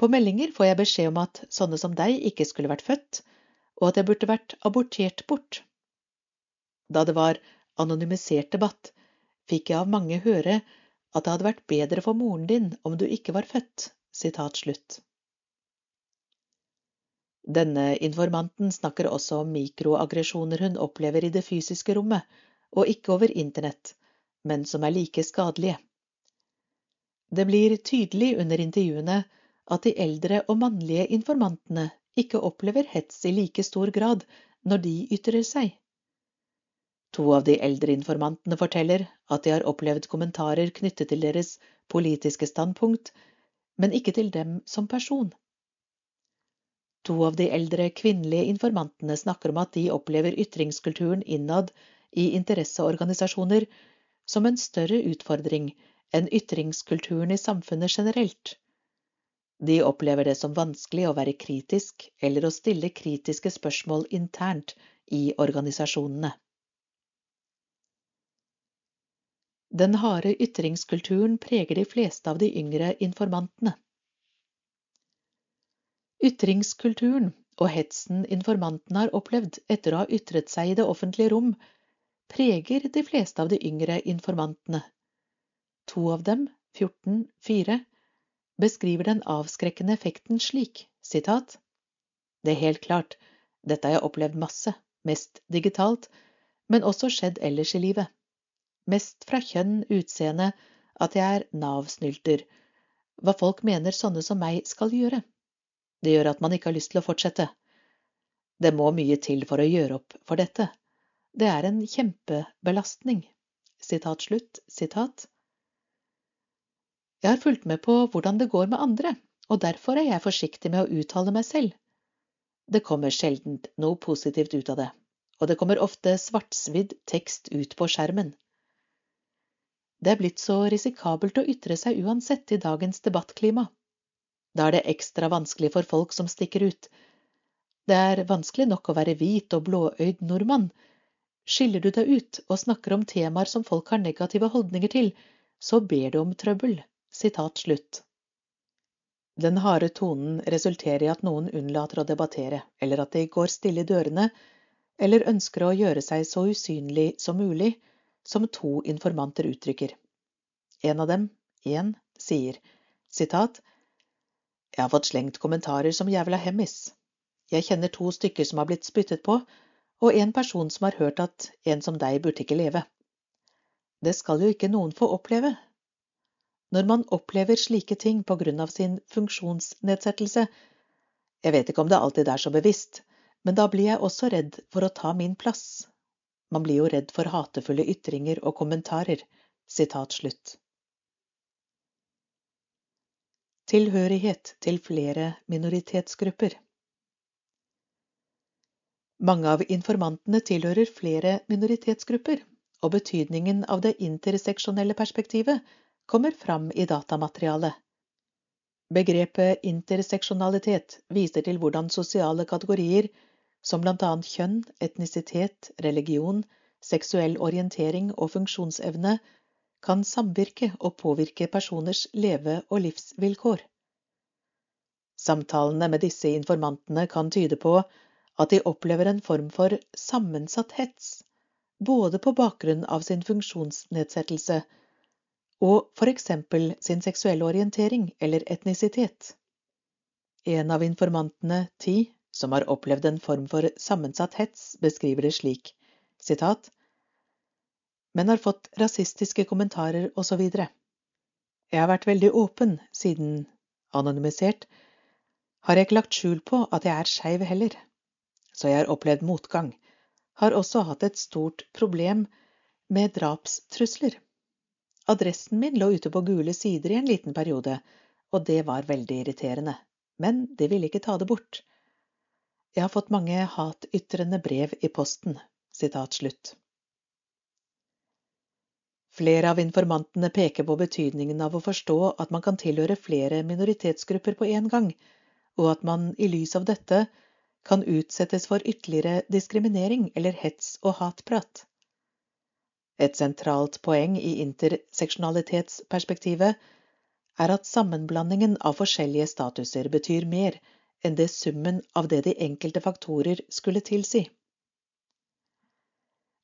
På meldinger får jeg beskjed om at sånne som deg ikke skulle vært født, og at jeg burde vært abortert bort. Da det var anonymisert debatt, fikk jeg av mange høre at det hadde vært bedre for moren din om du ikke var født. Sitat slutt. Denne informanten snakker også om mikroaggresjoner hun opplever i det fysiske rommet, og ikke over internett, men som er like skadelige. Det blir tydelig under intervjuene at de eldre og mannlige informantene ikke opplever hets i like stor grad når de ytrer seg. To av de eldre informantene forteller at de har opplevd kommentarer knyttet til deres politiske standpunkt, men ikke til dem som person. To av de eldre kvinnelige informantene snakker om at de opplever ytringskulturen innad i interesseorganisasjoner som en større utfordring enn ytringskulturen i samfunnet generelt. De opplever det som vanskelig å være kritisk eller å stille kritiske spørsmål internt i organisasjonene. Den harde ytringskulturen preger de fleste av de yngre informantene. Ytringskulturen og hetsen informantene har opplevd etter å ha ytret seg i det offentlige rom, preger de fleste av de yngre informantene. To av dem, 14-4, beskriver den avskrekkende effekten slik, sitat, Det er helt klart, dette har jeg opplevd masse, mest digitalt, men også skjedd ellers i livet. Mest fra kjønn, utseende, at jeg er Nav-snylter, hva folk mener sånne som meg skal gjøre. Det gjør at man ikke har lyst til å fortsette. Det må mye til for å gjøre opp for dette. Det er en kjempebelastning. Sitat slutt, sitat. Jeg har fulgt med på hvordan det går med andre, og derfor er jeg forsiktig med å uttale meg selv. Det kommer sjelden noe positivt ut av det, og det kommer ofte svartsvidd tekst ut på skjermen. Det er blitt så risikabelt å ytre seg uansett i dagens debattklima. Da er det ekstra vanskelig for folk som stikker ut. Det er vanskelig nok å være hvit og blåøyd nordmann. Skiller du deg ut og snakker om temaer som folk har negative holdninger til, så ber du om trøbbel. Sitat slutt. Den harde tonen resulterer i at noen unnlater å debattere, eller at de går stille i dørene, eller ønsker å gjøre seg så usynlig som mulig, som to informanter uttrykker. En av dem, én, sier, sitat, Jeg har fått slengt kommentarer som jævla hemmis. Jeg kjenner to stykker som har blitt spyttet på, og en person som har hørt at en som deg burde ikke leve. Det skal jo ikke noen få oppleve. Når man opplever slike ting på grunn av sin funksjonsnedsettelse, jeg vet ikke om det alltid er så bevisst, men da blir jeg også redd for å ta min plass. Man blir jo redd for hatefulle ytringer og kommentarer. Sitat slutt. Tilhørighet til flere minoritetsgrupper. Mange av informantene tilhører flere minoritetsgrupper, og betydningen av det interseksjonelle perspektivet kommer fram i datamaterialet. Begrepet interseksjonalitet viser til hvordan sosiale kategorier som annet kjønn, etnisitet, religion, seksuell orientering og funksjonsevne kan samvirke og påvirke personers leve- og livsvilkår. Samtalene med disse informantene kan tyde på at de opplever en form for sammensatt hets, både på bakgrunn av sin funksjonsnedsettelse og for eksempel sin seksuelle orientering eller etnisitet. En av informantene, Ti, som har opplevd en form for sammensatt hets, beskriver det slik, sitat, men har fått rasistiske kommentarer osv. Jeg har vært veldig åpen siden anonymisert, har jeg ikke lagt skjul på at jeg er skeiv heller, så jeg har opplevd motgang, har også hatt et stort problem med drapstrusler. Adressen min lå ute på gule sider i en liten periode, og det var veldig irriterende, men de ville ikke ta det bort. Jeg har fått mange hatytrende brev i posten. Sitat slutt. Flere av informantene peker på betydningen av å forstå at man kan tilhøre flere minoritetsgrupper på en gang, og at man i lys av dette kan utsettes for ytterligere diskriminering eller hets og hatprat. Et sentralt poeng i interseksjonalitetsperspektivet er at sammenblandingen av forskjellige statuser betyr mer enn det summen av det de enkelte faktorer skulle tilsi.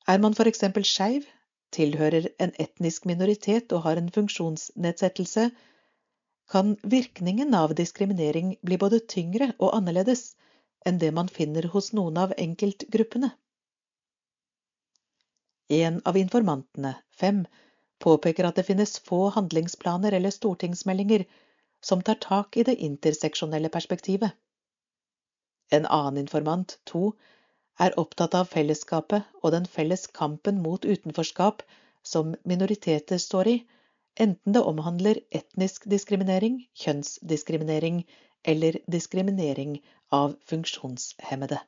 Er man eksempel skeiv, tilhører en etnisk minoritet og har en funksjonsnedsettelse, kan virkningen av diskriminering bli både tyngre og annerledes enn det man finner hos noen av enkeltgruppene. En av informantene, fem, påpeker at det finnes få handlingsplaner eller stortingsmeldinger som tar tak i det interseksjonelle perspektivet. En annen informant, to, er opptatt av fellesskapet og den felles kampen mot utenforskap som minoriteter står i, enten det omhandler etnisk diskriminering, kjønnsdiskriminering eller diskriminering av funksjonshemmede.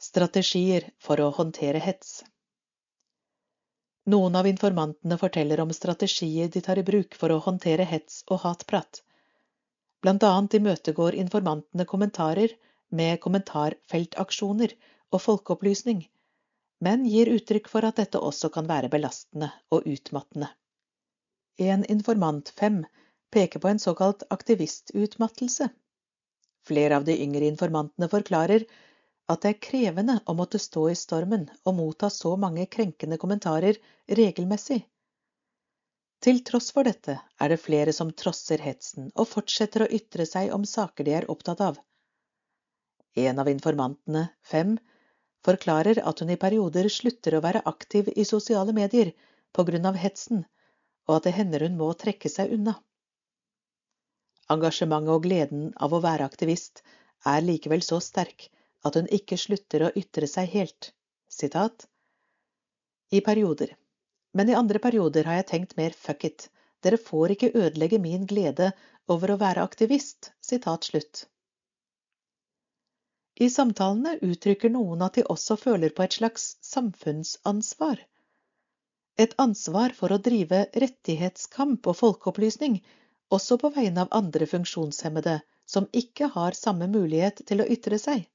Strategier for å håndtere hets Noen av informantene forteller om strategier de tar i bruk for å håndtere hets og hatprat. Blant annet imøtegår informantene kommentarer med kommentarfeltaksjoner og folkeopplysning, men gir uttrykk for at dette også kan være belastende og utmattende. En informant fem peker på en såkalt aktivistutmattelse. Flere av de yngre informantene forklarer at det er krevende å måtte stå i stormen og motta så mange krenkende kommentarer regelmessig. Til tross for dette er det flere som trosser hetsen og fortsetter å ytre seg om saker de er opptatt av. En av informantene, fem, forklarer at hun i perioder slutter å være aktiv i sosiale medier på grunn av hetsen, og at det hender hun må trekke seg unna. Engasjementet og gleden av å være aktivist er likevel så sterk at hun ikke slutter å ytre seg helt. Sitat. I perioder. Men i andre perioder har jeg tenkt mer fuck it, dere får ikke ødelegge min glede over å være aktivist. Sitat slutt. I samtalene uttrykker noen at de også føler på et slags samfunnsansvar. Et ansvar for å drive rettighetskamp og folkeopplysning, også på vegne av andre funksjonshemmede som ikke har samme mulighet til å ytre seg.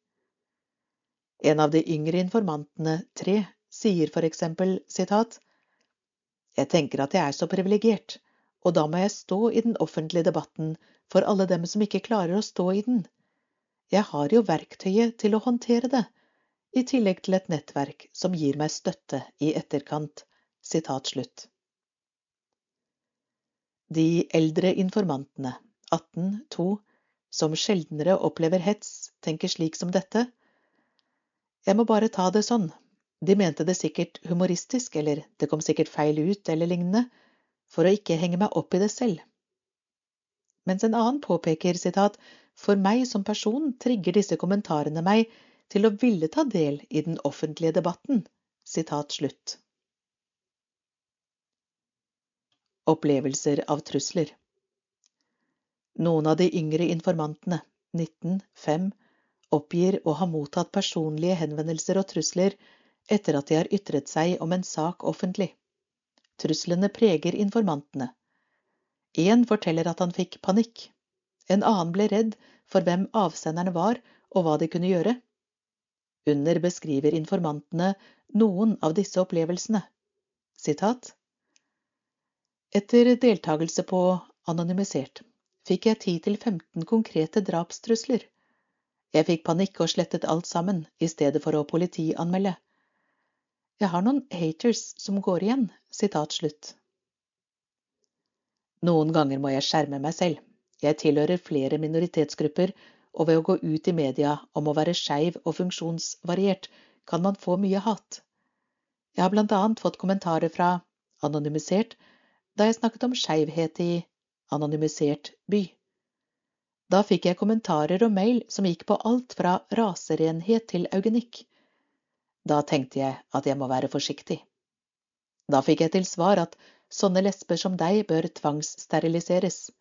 En av de yngre informantene, tre, sier for eksempel sitat Jeg tenker at jeg er så privilegert, og da må jeg stå i den offentlige debatten for alle dem som ikke klarer å stå i den. Jeg har jo verktøyet til å håndtere det, i tillegg til et nettverk som gir meg støtte i etterkant. Sitat slutt. De eldre informantene, 18-2, som sjeldnere opplever hets, tenker slik som dette. Jeg må bare ta det sånn, de mente det sikkert humoristisk, eller det kom sikkert feil ut, eller lignende, for å ikke henge meg opp i det selv. Mens en annen påpeker, sitat, for meg som person trigger disse kommentarene meg til å ville ta del i den offentlige debatten. Slutt. Opplevelser av trusler Noen av de yngre informantene, 19-5, oppgir å ha mottatt personlige henvendelser og trusler etter at de har ytret seg om en sak offentlig. Truslene preger informantene. Én forteller at han fikk panikk. En annen ble redd for hvem avsenderne var og hva de kunne gjøre. Under beskriver informantene noen av disse opplevelsene. Sitat Etter deltakelse på Anonymisert fikk jeg 10-15 konkrete drapstrusler. Jeg fikk panikk og slettet alt sammen, i stedet for å politianmelde. Jeg har noen haters som går igjen. Sitat slutt. Noen ganger må jeg skjerme meg selv. Jeg tilhører flere minoritetsgrupper, og ved å gå ut i media om å være skeiv og funksjonsvariert, kan man få mye hat. Jeg har blant annet fått kommentarer fra Anonymisert da jeg snakket om skeivhet i Anonymisert by. Da fikk jeg kommentarer og mail som gikk på alt fra raserenhet til eugenikk. Da tenkte jeg at jeg må være forsiktig. Da fikk jeg til svar at sånne lesber som deg bør tvangssteriliseres.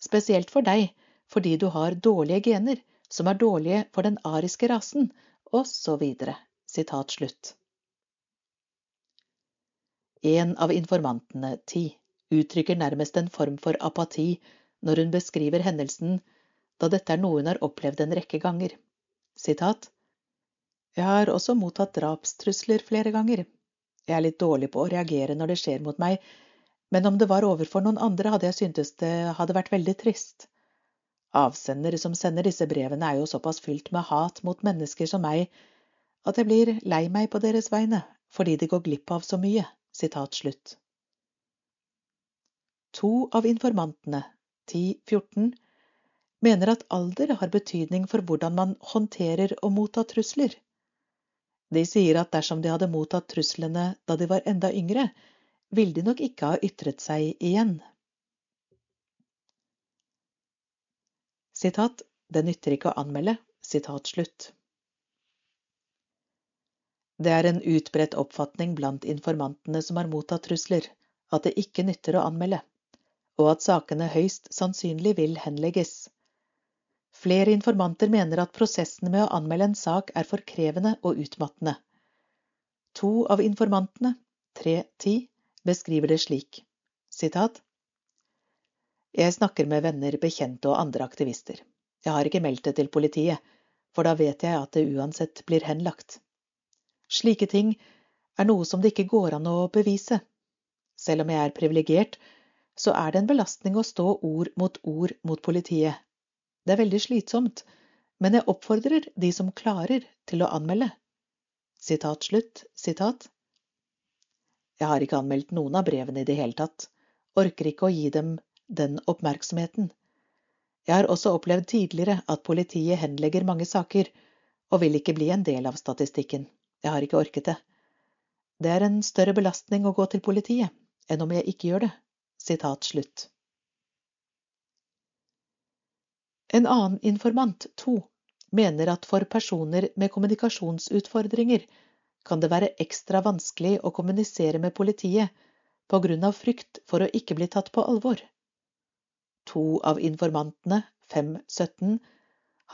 Spesielt for deg, fordi du har dårlige gener, som er dårlige for den ariske rasen, videre. Sitat slutt. En av informantene, Ti, uttrykker nærmest en form for apati når hun beskriver hendelsen, da dette er noe hun har opplevd en rekke ganger. Sitat jeg har også mottatt drapstrusler flere ganger. Jeg er litt dårlig på å reagere når det skjer mot meg, men om det var overfor noen andre, hadde jeg syntes det hadde vært veldig trist. Avsender som sender disse brevene, er jo såpass fylt med hat mot mennesker som meg at jeg blir lei meg på deres vegne fordi de går glipp av så mye. Sitat slutt. To av informantene, 10-14, mener at alder har betydning for hvordan man håndterer og motta trusler. De sier at dersom de hadde mottatt truslene da de var enda yngre, ville de nok ikke ha ytret seg igjen. Sitat, det nytter ikke å anmelde. Sitat slutt. Det er en utbredt oppfatning blant informantene som har mottatt trusler, at det ikke nytter å anmelde, og at sakene høyst sannsynlig vil henlegges. Flere informanter mener at prosessen med å anmelde en sak er for krevende og utmattende. To av informantene, 3-10, beskriver det slik. Sitat. Jeg snakker med venner, bekjente og andre aktivister. Jeg har ikke meldt det til politiet, for da vet jeg at det uansett blir henlagt. Slike ting er noe som det ikke går an å bevise. Selv om jeg er privilegert, så er det en belastning å stå ord mot ord mot politiet det er veldig slitsomt, men jeg oppfordrer de som klarer, til å anmelde. Sitat slutt, sitat. Jeg har ikke anmeldt noen av brevene i det hele tatt, orker ikke å gi dem den oppmerksomheten. Jeg har også opplevd tidligere at politiet henlegger mange saker, og vil ikke bli en del av statistikken. Jeg har ikke orket det. Det er en større belastning å gå til politiet enn om jeg ikke gjør det. Sitat slutt. En annen informant, to, mener at for personer med kommunikasjonsutfordringer kan det være ekstra vanskelig å kommunisere med politiet på grunn av frykt for å ikke bli tatt på alvor. To av informantene, 5-17,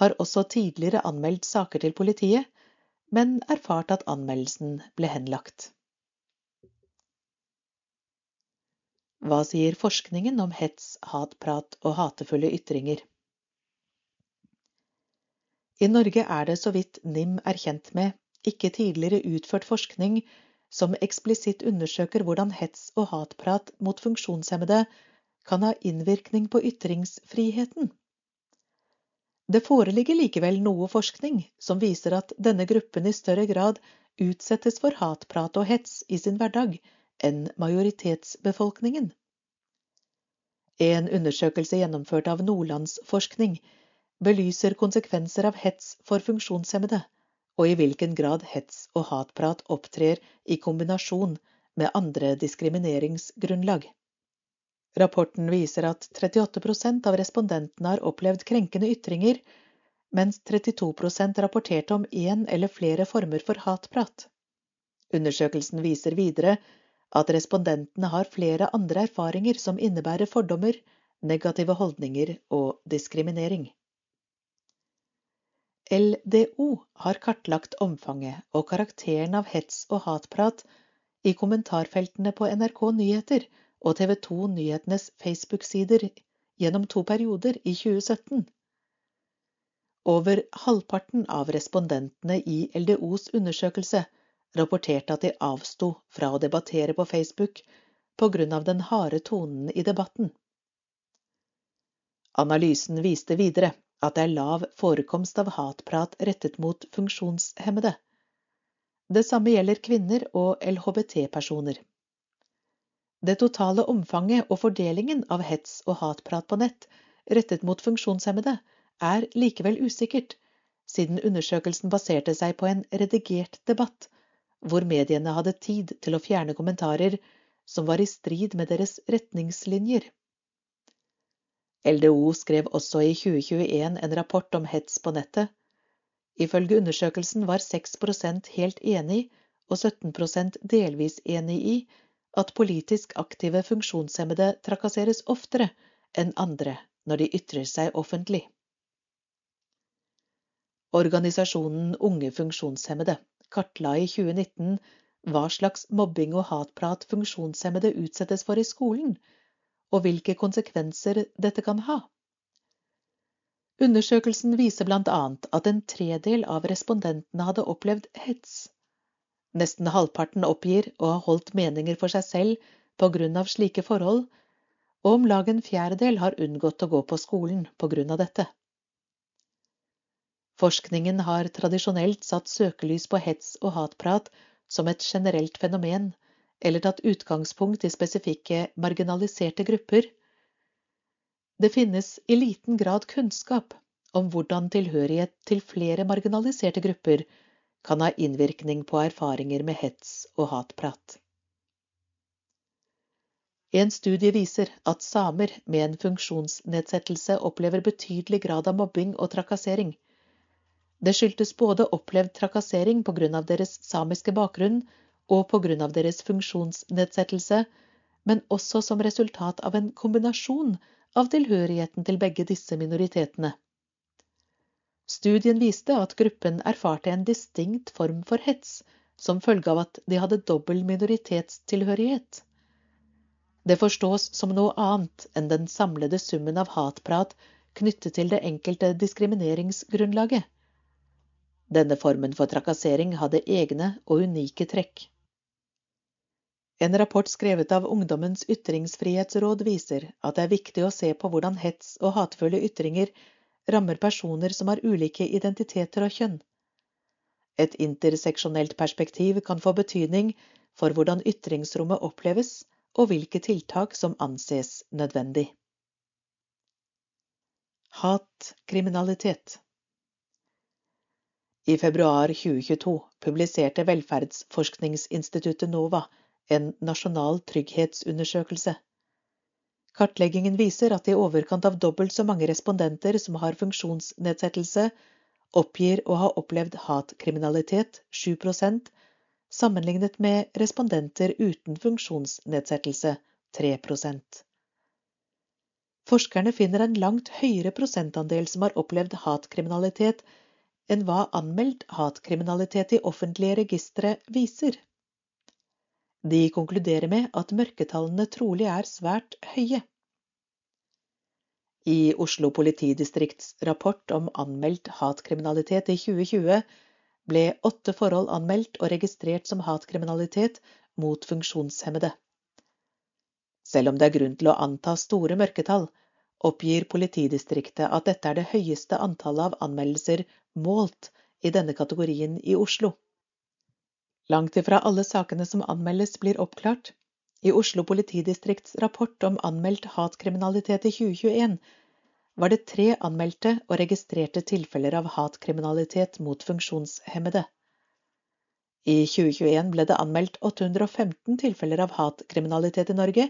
har også tidligere anmeldt saker til politiet, men erfart at anmeldelsen ble henlagt. Hva sier forskningen om hets, hatprat og hatefulle ytringer? I Norge er det, så vidt NIM er kjent med, ikke tidligere utført forskning som eksplisitt undersøker hvordan hets og hatprat mot funksjonshemmede kan ha innvirkning på ytringsfriheten. Det foreligger likevel noe forskning som viser at denne gruppen i større grad utsettes for hatprat og hets i sin hverdag enn majoritetsbefolkningen. En undersøkelse gjennomført av Nordlandsforskning belyser konsekvenser av hets for funksjonshemmede, og i hvilken grad hets og hatprat opptrer i kombinasjon med andre diskrimineringsgrunnlag. Rapporten viser at 38% av respondentene har opplevd krenkende ytringer, mens 32% rapporterte om én eller flere former for hatprat. Undersøkelsen viser videre at respondentene har flere andre erfaringer som innebærer fordommer, negative holdninger og diskriminering. LDO har kartlagt omfanget og karakteren av hets og hatprat i kommentarfeltene på NRK Nyheter og TV 2 Nyhetenes Facebook-sider gjennom to perioder i 2017. Over halvparten av respondentene i LDOs undersøkelse rapporterte at de avsto fra å debattere på Facebook av den harde tonen i debatten. Analysen viste videre at det er lav forekomst av hatprat rettet mot funksjonshemmede. Det samme gjelder kvinner og LHBT-personer. Det totale omfanget og fordelingen av hets og hatprat på nett rettet mot funksjonshemmede er likevel usikkert, siden undersøkelsen baserte seg på en redigert debatt, hvor mediene hadde tid til å fjerne kommentarer som var i strid med deres retningslinjer. LDO skrev også i 2021 en rapport om hets på nettet. Ifølge undersøkelsen var 6% helt enig og 17% delvis enig i at politisk aktive funksjonshemmede trakasseres oftere enn andre når de ytrer seg offentlig. Organisasjonen Unge funksjonshemmede kartla i 2019 hva slags mobbing og hatprat funksjonshemmede utsettes for i skolen, og hvilke konsekvenser dette kan ha. Undersøkelsen viser annet at en tredel av respondentene hadde opplevd hets. Nesten halvparten oppgir å ha holdt meninger for seg selv på grunn av slike forhold, og om lag en fjerdedel har unngått å gå på skolen på grunn av dette. Forskningen har tradisjonelt satt søkelys på hets og hatprat som et generelt fenomen, eller tatt utgangspunkt i spesifikke marginaliserte grupper. Det finnes i liten grad kunnskap om hvordan tilhørighet til flere marginaliserte grupper kan ha innvirkning på erfaringer med hets og hatprat. En studie viser at samer med en funksjonsnedsettelse opplever betydelig grad av mobbing og trakassering. Det skyldtes både opplevd trakassering av deres samiske bakgrunn og av deres funksjonsnedsettelse, men også som resultat av en kombinasjon av tilhørigheten til begge disse minoritetene. Studien viste at gruppen erfarte en distinkt form for hets som følge av at de hadde dobbel minoritetstilhørighet. Det forstås som noe annet enn den samlede summen av hatprat knyttet til det enkelte diskrimineringsgrunnlaget. Denne formen for trakassering hadde egne og unike trekk. En rapport skrevet av Ungdommens ytringsfrihetsråd viser at det er viktig å se på hvordan hets og hatefulle ytringer rammer personer som har ulike identiteter og kjønn. Et interseksjonelt perspektiv kan få betydning for hvordan ytringsrommet oppleves, og hvilke tiltak som anses nødvendig. Hatkriminalitet I februar 2022 publiserte Velferdsforskningsinstituttet NOVA en nasjonal trygghetsundersøkelse. Kartleggingen viser at i overkant av dobbelt så mange respondenter som har funksjonsnedsettelse, oppgir å ha opplevd hatkriminalitet, 7% sammenlignet med respondenter uten funksjonsnedsettelse, 3% Forskerne finner en langt høyere prosentandel som har opplevd hatkriminalitet, enn hva anmeldt hatkriminalitet i offentlige registre viser. De konkluderer med at mørketallene trolig er svært høye. I Oslo politidistrikts rapport om anmeldt hatkriminalitet i 2020 ble åtte forhold anmeldt og registrert som hatkriminalitet mot funksjonshemmede. Selv om det er grunn til å anta store mørketall, oppgir politidistriktet at dette er det høyeste antallet av anmeldelser målt i denne kategorien i Oslo. Langt ifra alle sakene som anmeldes, blir oppklart. I Oslo politidistrikts rapport om anmeldt hatkriminalitet i 2021 var det tre anmeldte og registrerte tilfeller av hatkriminalitet mot funksjonshemmede. I 2021 ble det anmeldt 815 tilfeller av hatkriminalitet i Norge,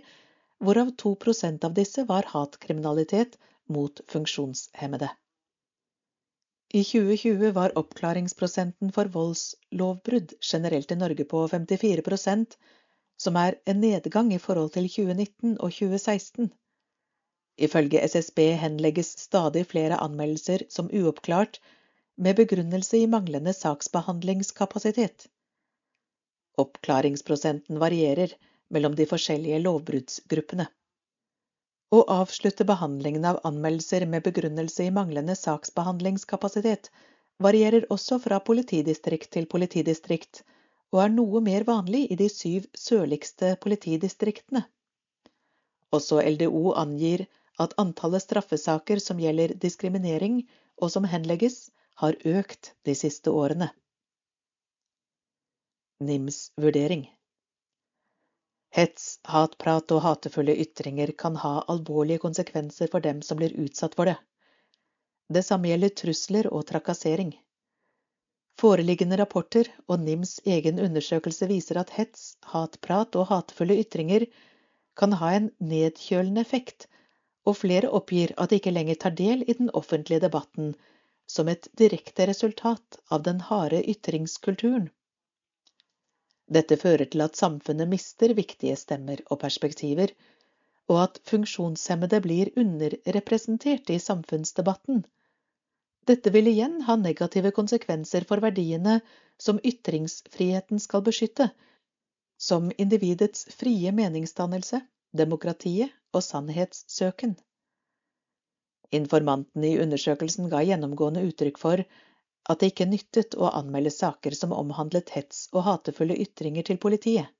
hvorav 2% av disse var hatkriminalitet mot funksjonshemmede. I 2020 var oppklaringsprosenten for voldslovbrudd generelt i Norge på 54% som er en nedgang i forhold til 2019 og 2016. Ifølge SSB henlegges stadig flere anmeldelser som uoppklart, med begrunnelse i manglende saksbehandlingskapasitet. Oppklaringsprosenten varierer mellom de forskjellige lovbruddsgruppene. Å avslutte behandlingen av anmeldelser med begrunnelse i manglende saksbehandlingskapasitet varierer også fra politidistrikt til politidistrikt, og er noe mer vanlig i de syv sørligste politidistriktene. Også LDO angir at antallet straffesaker som gjelder diskriminering og som henlegges, har økt de siste årene. NIMs vurdering Hets, hatprat og hatefulle ytringer kan ha alvorlige konsekvenser for dem som blir utsatt for det. Det samme gjelder trusler og trakassering. Foreliggende rapporter og NIMs egen undersøkelse viser at hets, hatprat og hatefulle ytringer kan ha en nedkjølende effekt og flere oppgir at de ikke lenger tar del i den offentlige debatten som et direkte resultat av den harde ytringskulturen. Dette fører til at samfunnet mister viktige stemmer og perspektiver, og at funksjonshemmede blir underrepresentert i samfunnsdebatten. Dette vil igjen ha negative konsekvenser for verdiene som ytringsfriheten skal beskytte, som individets frie meningsdannelse, demokratiet og sannhetssøken. Informanten i undersøkelsen ga gjennomgående uttrykk for at det ikke nyttet å anmelde saker som omhandlet hets og hatefulle ytringer til politiet.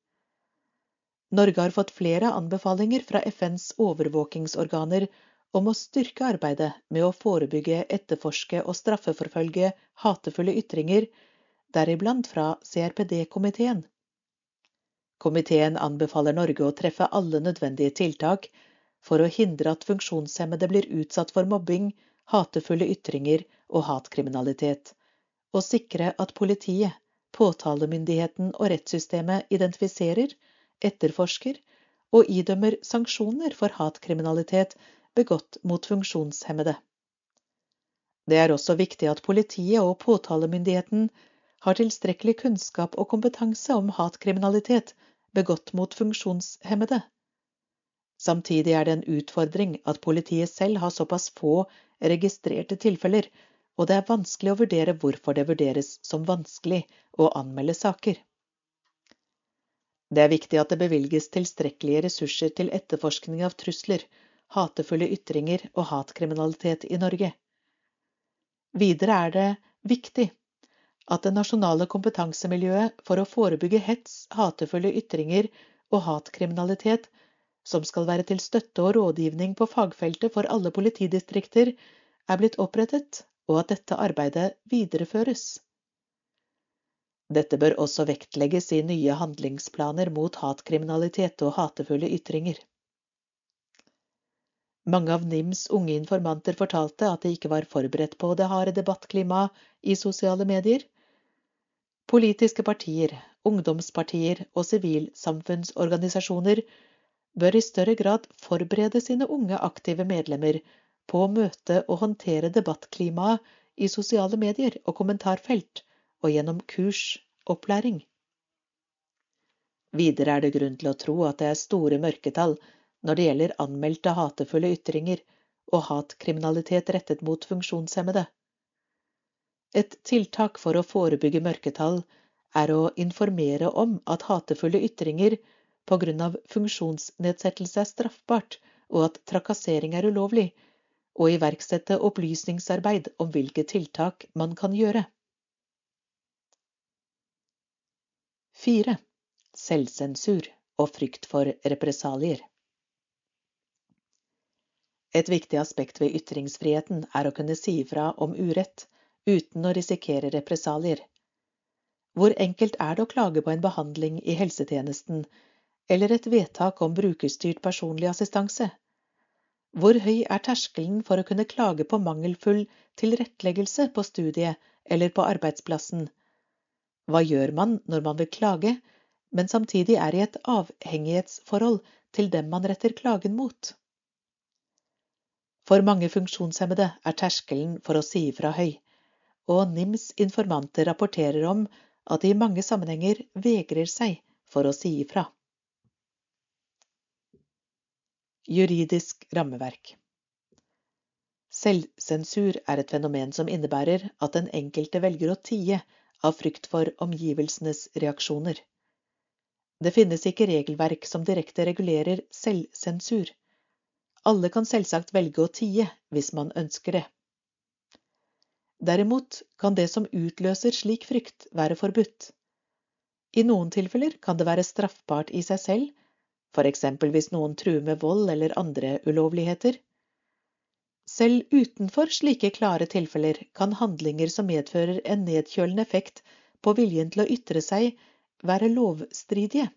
Norge har fått flere anbefalinger fra FNs overvåkingsorganer om å styrke arbeidet med å forebygge, etterforske og straffeforfølge hatefulle ytringer, deriblant fra CRPD-komiteen. Komiteen anbefaler Norge å treffe alle nødvendige tiltak for å hindre at funksjonshemmede blir utsatt for mobbing, hatefulle ytringer og hatkriminalitet, og sikre at politiet, påtalemyndigheten og rettssystemet identifiserer, etterforsker og idømmer sanksjoner for hatkriminalitet begått mot funksjonshemmede. Det er også viktig at politiet og påtalemyndigheten har tilstrekkelig kunnskap og kompetanse om hatkriminalitet begått mot funksjonshemmede. Samtidig er det en utfordring at politiet selv har såpass få registrerte tilfeller, og det er vanskelig å vurdere hvorfor det vurderes som vanskelig å anmelde saker. Det er viktig at det bevilges tilstrekkelige ressurser til etterforskning av trusler, hatefulle ytringer og hatkriminalitet i Norge. Videre er det viktig at det nasjonale kompetansemiljøet for å forebygge hets, hatefulle ytringer og hatkriminalitet, som skal være til støtte og rådgivning på fagfeltet for alle politidistrikter, er blitt opprettet, og at dette arbeidet videreføres. Dette bør også vektlegges i nye handlingsplaner mot hatkriminalitet og hatefulle ytringer. Mange av NIMs unge informanter fortalte at de ikke var forberedt på det harde debattklimaet i sosiale medier, Politiske partier, ungdomspartier og sivilsamfunnsorganisasjoner bør i større grad forberede sine unge aktive medlemmer på å møte og håndtere debattklimaet i sosiale medier og kommentarfelt, og gjennom kurs, opplæring. Videre er det grunn til å tro at det er store mørketall når det gjelder anmeldte hatefulle ytringer og hatkriminalitet rettet mot funksjonshemmede. Et tiltak for å forebygge mørketall er å informere om at hatefulle ytringer av funksjonsnedsettelse er straffbart, og at trakassering er ulovlig, og iverksette opplysningsarbeid om hvilke tiltak man kan gjøre. 4. Selvsensur og frykt for represalier. Et viktig aspekt ved ytringsfriheten er å kunne si ifra om urett, uten å risikere represalier. Hvor enkelt er det å klage på en behandling i helsetjenesten eller et vedtak om brukerstyrt personlig assistanse? Hvor høy er terskelen for å kunne klage på mangelfull tilretteleggelse på studiet eller på arbeidsplassen? Hva gjør man når man vil klage, men samtidig er i et avhengighetsforhold til dem man retter klagen mot? For mange funksjonshemmede er terskelen for å si ifra høy, og NIMs informanter rapporterer om at de i mange sammenhenger vegrer seg for å si ifra. Juridisk rammeverk Selvsensur er et fenomen som innebærer at den enkelte velger å tie av frykt for omgivelsenes reaksjoner. Det finnes ikke regelverk som direkte regulerer selvsensur. Alle kan selvsagt velge å tie hvis man ønsker det. Derimot kan det som utløser slik frykt, være forbudt. I noen tilfeller kan det være straffbart i seg selv, eksempel hvis noen truer med vold eller andre ulovligheter. Selv utenfor slike klare tilfeller kan handlinger som medfører en nedkjølende effekt på viljen til å ytre seg, være lovstridige.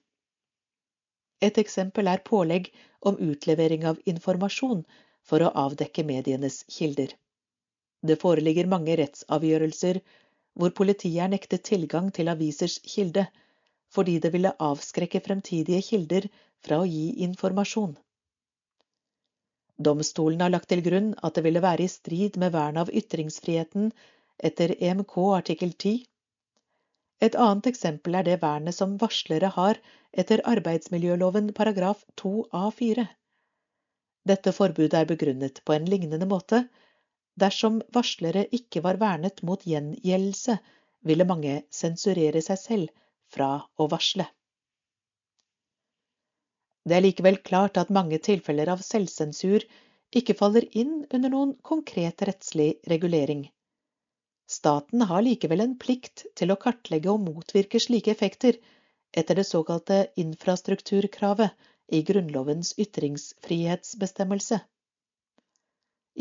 Et eksempel er pålegg om utlevering av informasjon for å avdekke medienes kilder. Det foreligger mange rettsavgjørelser hvor politiet er nektet tilgang til avisers kilde, fordi det ville avskrekke fremtidige kilder fra å gi informasjon. Domstolen har lagt til grunn at det ville være i strid med vernet av ytringsfriheten etter EMK artikkel 10. Et annet eksempel er det vernet som varslere har etter arbeidsmiljøloven paragraf 2 a4. Dette forbudet er begrunnet på en lignende måte Dersom varslere ikke var vernet mot gjengjeldelse, ville mange sensurere seg selv fra å varsle. Det er likevel klart at mange tilfeller av selvsensur ikke faller inn under noen konkret rettslig regulering. Staten har likevel en plikt til å kartlegge og motvirke slike effekter etter det såkalte infrastrukturkravet i Grunnlovens ytringsfrihetsbestemmelse.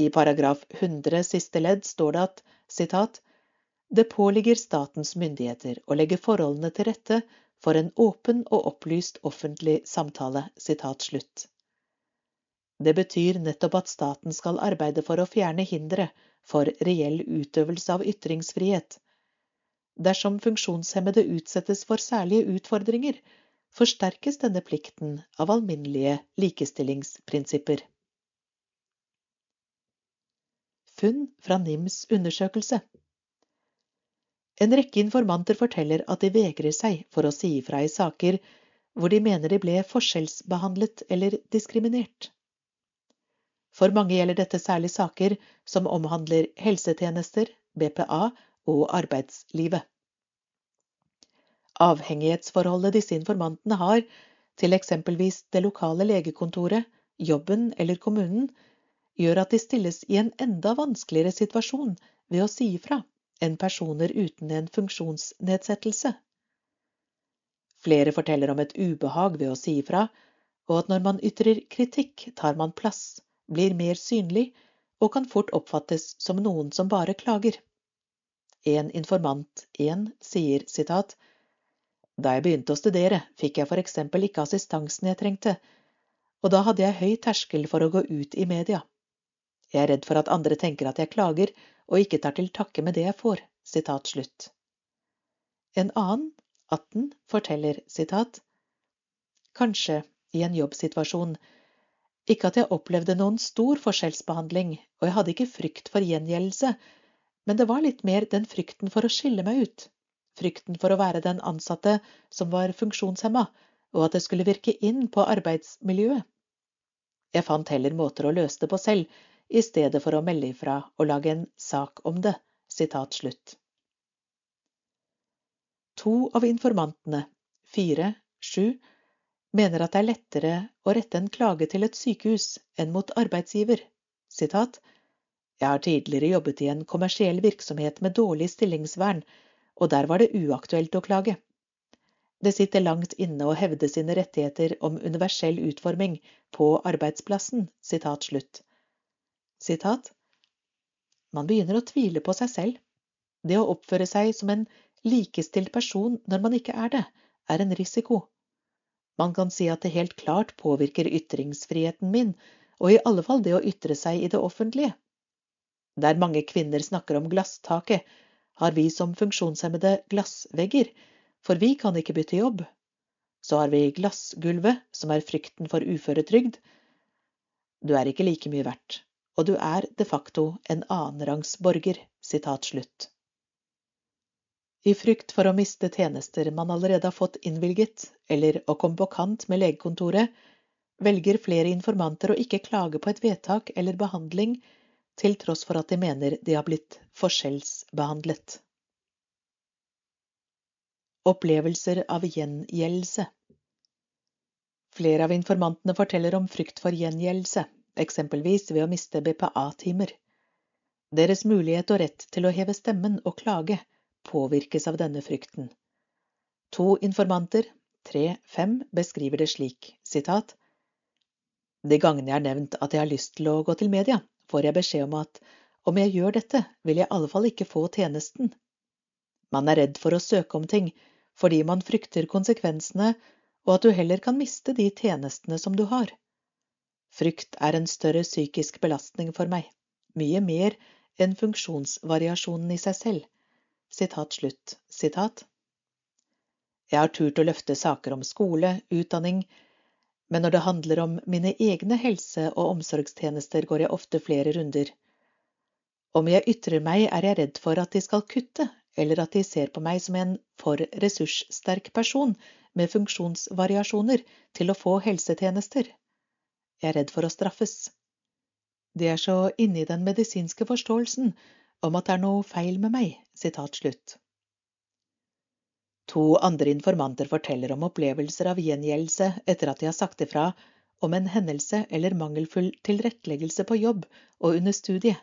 I paragraf 100 siste ledd står det at citat, det påligger statens myndigheter å legge forholdene til rette for en åpen og opplyst offentlig samtale. Det betyr nettopp at staten skal arbeide for å fjerne hindre for reell utøvelse av ytringsfrihet. Dersom funksjonshemmede utsettes for særlige utfordringer, forsterkes denne plikten av alminnelige likestillingsprinsipper. Funn fra NIMs undersøkelse. En rekke informanter forteller at de vegrer seg for å si ifra i saker hvor de mener de ble forskjellsbehandlet eller diskriminert. For mange gjelder dette særlig saker som omhandler helsetjenester, BPA og arbeidslivet. Avhengighetsforholdet disse informantene har til eksempelvis det lokale legekontoret, jobben eller kommunen, gjør at de stilles i en enda vanskeligere situasjon ved å si ifra enn personer uten en funksjonsnedsettelse. Flere forteller om et ubehag ved å si ifra, og at når man ytrer kritikk, tar man plass, blir mer synlig og kan fort oppfattes som noen som bare klager. En informant en sier sitat Da jeg begynte å studere, fikk jeg for eksempel ikke assistansen jeg trengte, og da hadde jeg høy terskel for å gå ut i media. Jeg er redd for at andre tenker at jeg klager og ikke tar til takke med det jeg får. Sitat slutt. En annen, 18, forteller sitat Kanskje i en jobbsituasjon. Ikke at jeg opplevde noen stor forskjellsbehandling, og jeg hadde ikke frykt for gjengjeldelse, men det var litt mer den frykten for å skille meg ut. Frykten for å være den ansatte som var funksjonshemma, og at det skulle virke inn på arbeidsmiljøet. Jeg fant heller måter å løse det på selv, i stedet for å melde ifra og lage en sak om det. Sitat slutt. To av informantene, fire, sju, mener at det er lettere å rette en klage til et sykehus enn mot arbeidsgiver. Sitat, jeg har tidligere jobbet i en kommersiell virksomhet med dårlig stillingsvern, og der var det uaktuelt å klage. Det sitter langt inne å hevde sine rettigheter om universell utforming på arbeidsplassen. Sitat slutt. Sitat Man begynner å tvile på seg selv. Det å oppføre seg som en likestilt person når man ikke er det, er en risiko. Man kan si at det helt klart påvirker ytringsfriheten min, og i alle fall det å ytre seg i det offentlige. Der mange kvinner snakker om glasstaket, har vi som funksjonshemmede glassvegger, for vi kan ikke bytte jobb. Så har vi glassgulvet, som er frykten for uføretrygd. Du er ikke like mye verdt, og du er de facto en annenrangs borger. I frykt for å miste tjenester man allerede har fått innvilget, eller å komme på kant med legekontoret, velger flere informanter å ikke klage på et vedtak eller behandling, til tross for at de mener de har blitt forskjellsbehandlet. Opplevelser av gjengjeldelse Flere av informantene forteller om frykt for gjengjeldelse, eksempelvis ved å miste BPA-timer. Deres mulighet og rett til å heve stemmen og klage påvirkes av denne frykten. To informanter, tre-fem, beskriver det slik, sitat, De gangene jeg har nevnt at jeg har lyst til å gå til media, får jeg beskjed om at om jeg gjør dette, vil jeg i alle fall ikke få tjenesten. Man er redd for å søke om ting fordi man frykter konsekvensene og at du heller kan miste de tjenestene som du har. Frykt er en større psykisk belastning for meg, mye mer enn funksjonsvariasjonen i seg selv. Sitat slutt. Sitat. Jeg har turt å løfte saker om skole, utdanning, men når det handler om mine egne helse- og omsorgstjenester, går jeg ofte flere runder. Om jeg ytrer meg, er jeg redd for at de skal kutte, eller at de ser på meg som en for ressurssterk person med funksjonsvariasjoner til å få helsetjenester. Jeg er redd for å straffes. De er så inne i den medisinske forståelsen om at det er noe feil med meg. Sitat slutt. To andre informanter forteller om opplevelser av gjengjeldelse etter at de har sagt ifra om en hendelse eller mangelfull tilretteleggelse på jobb og under studiet.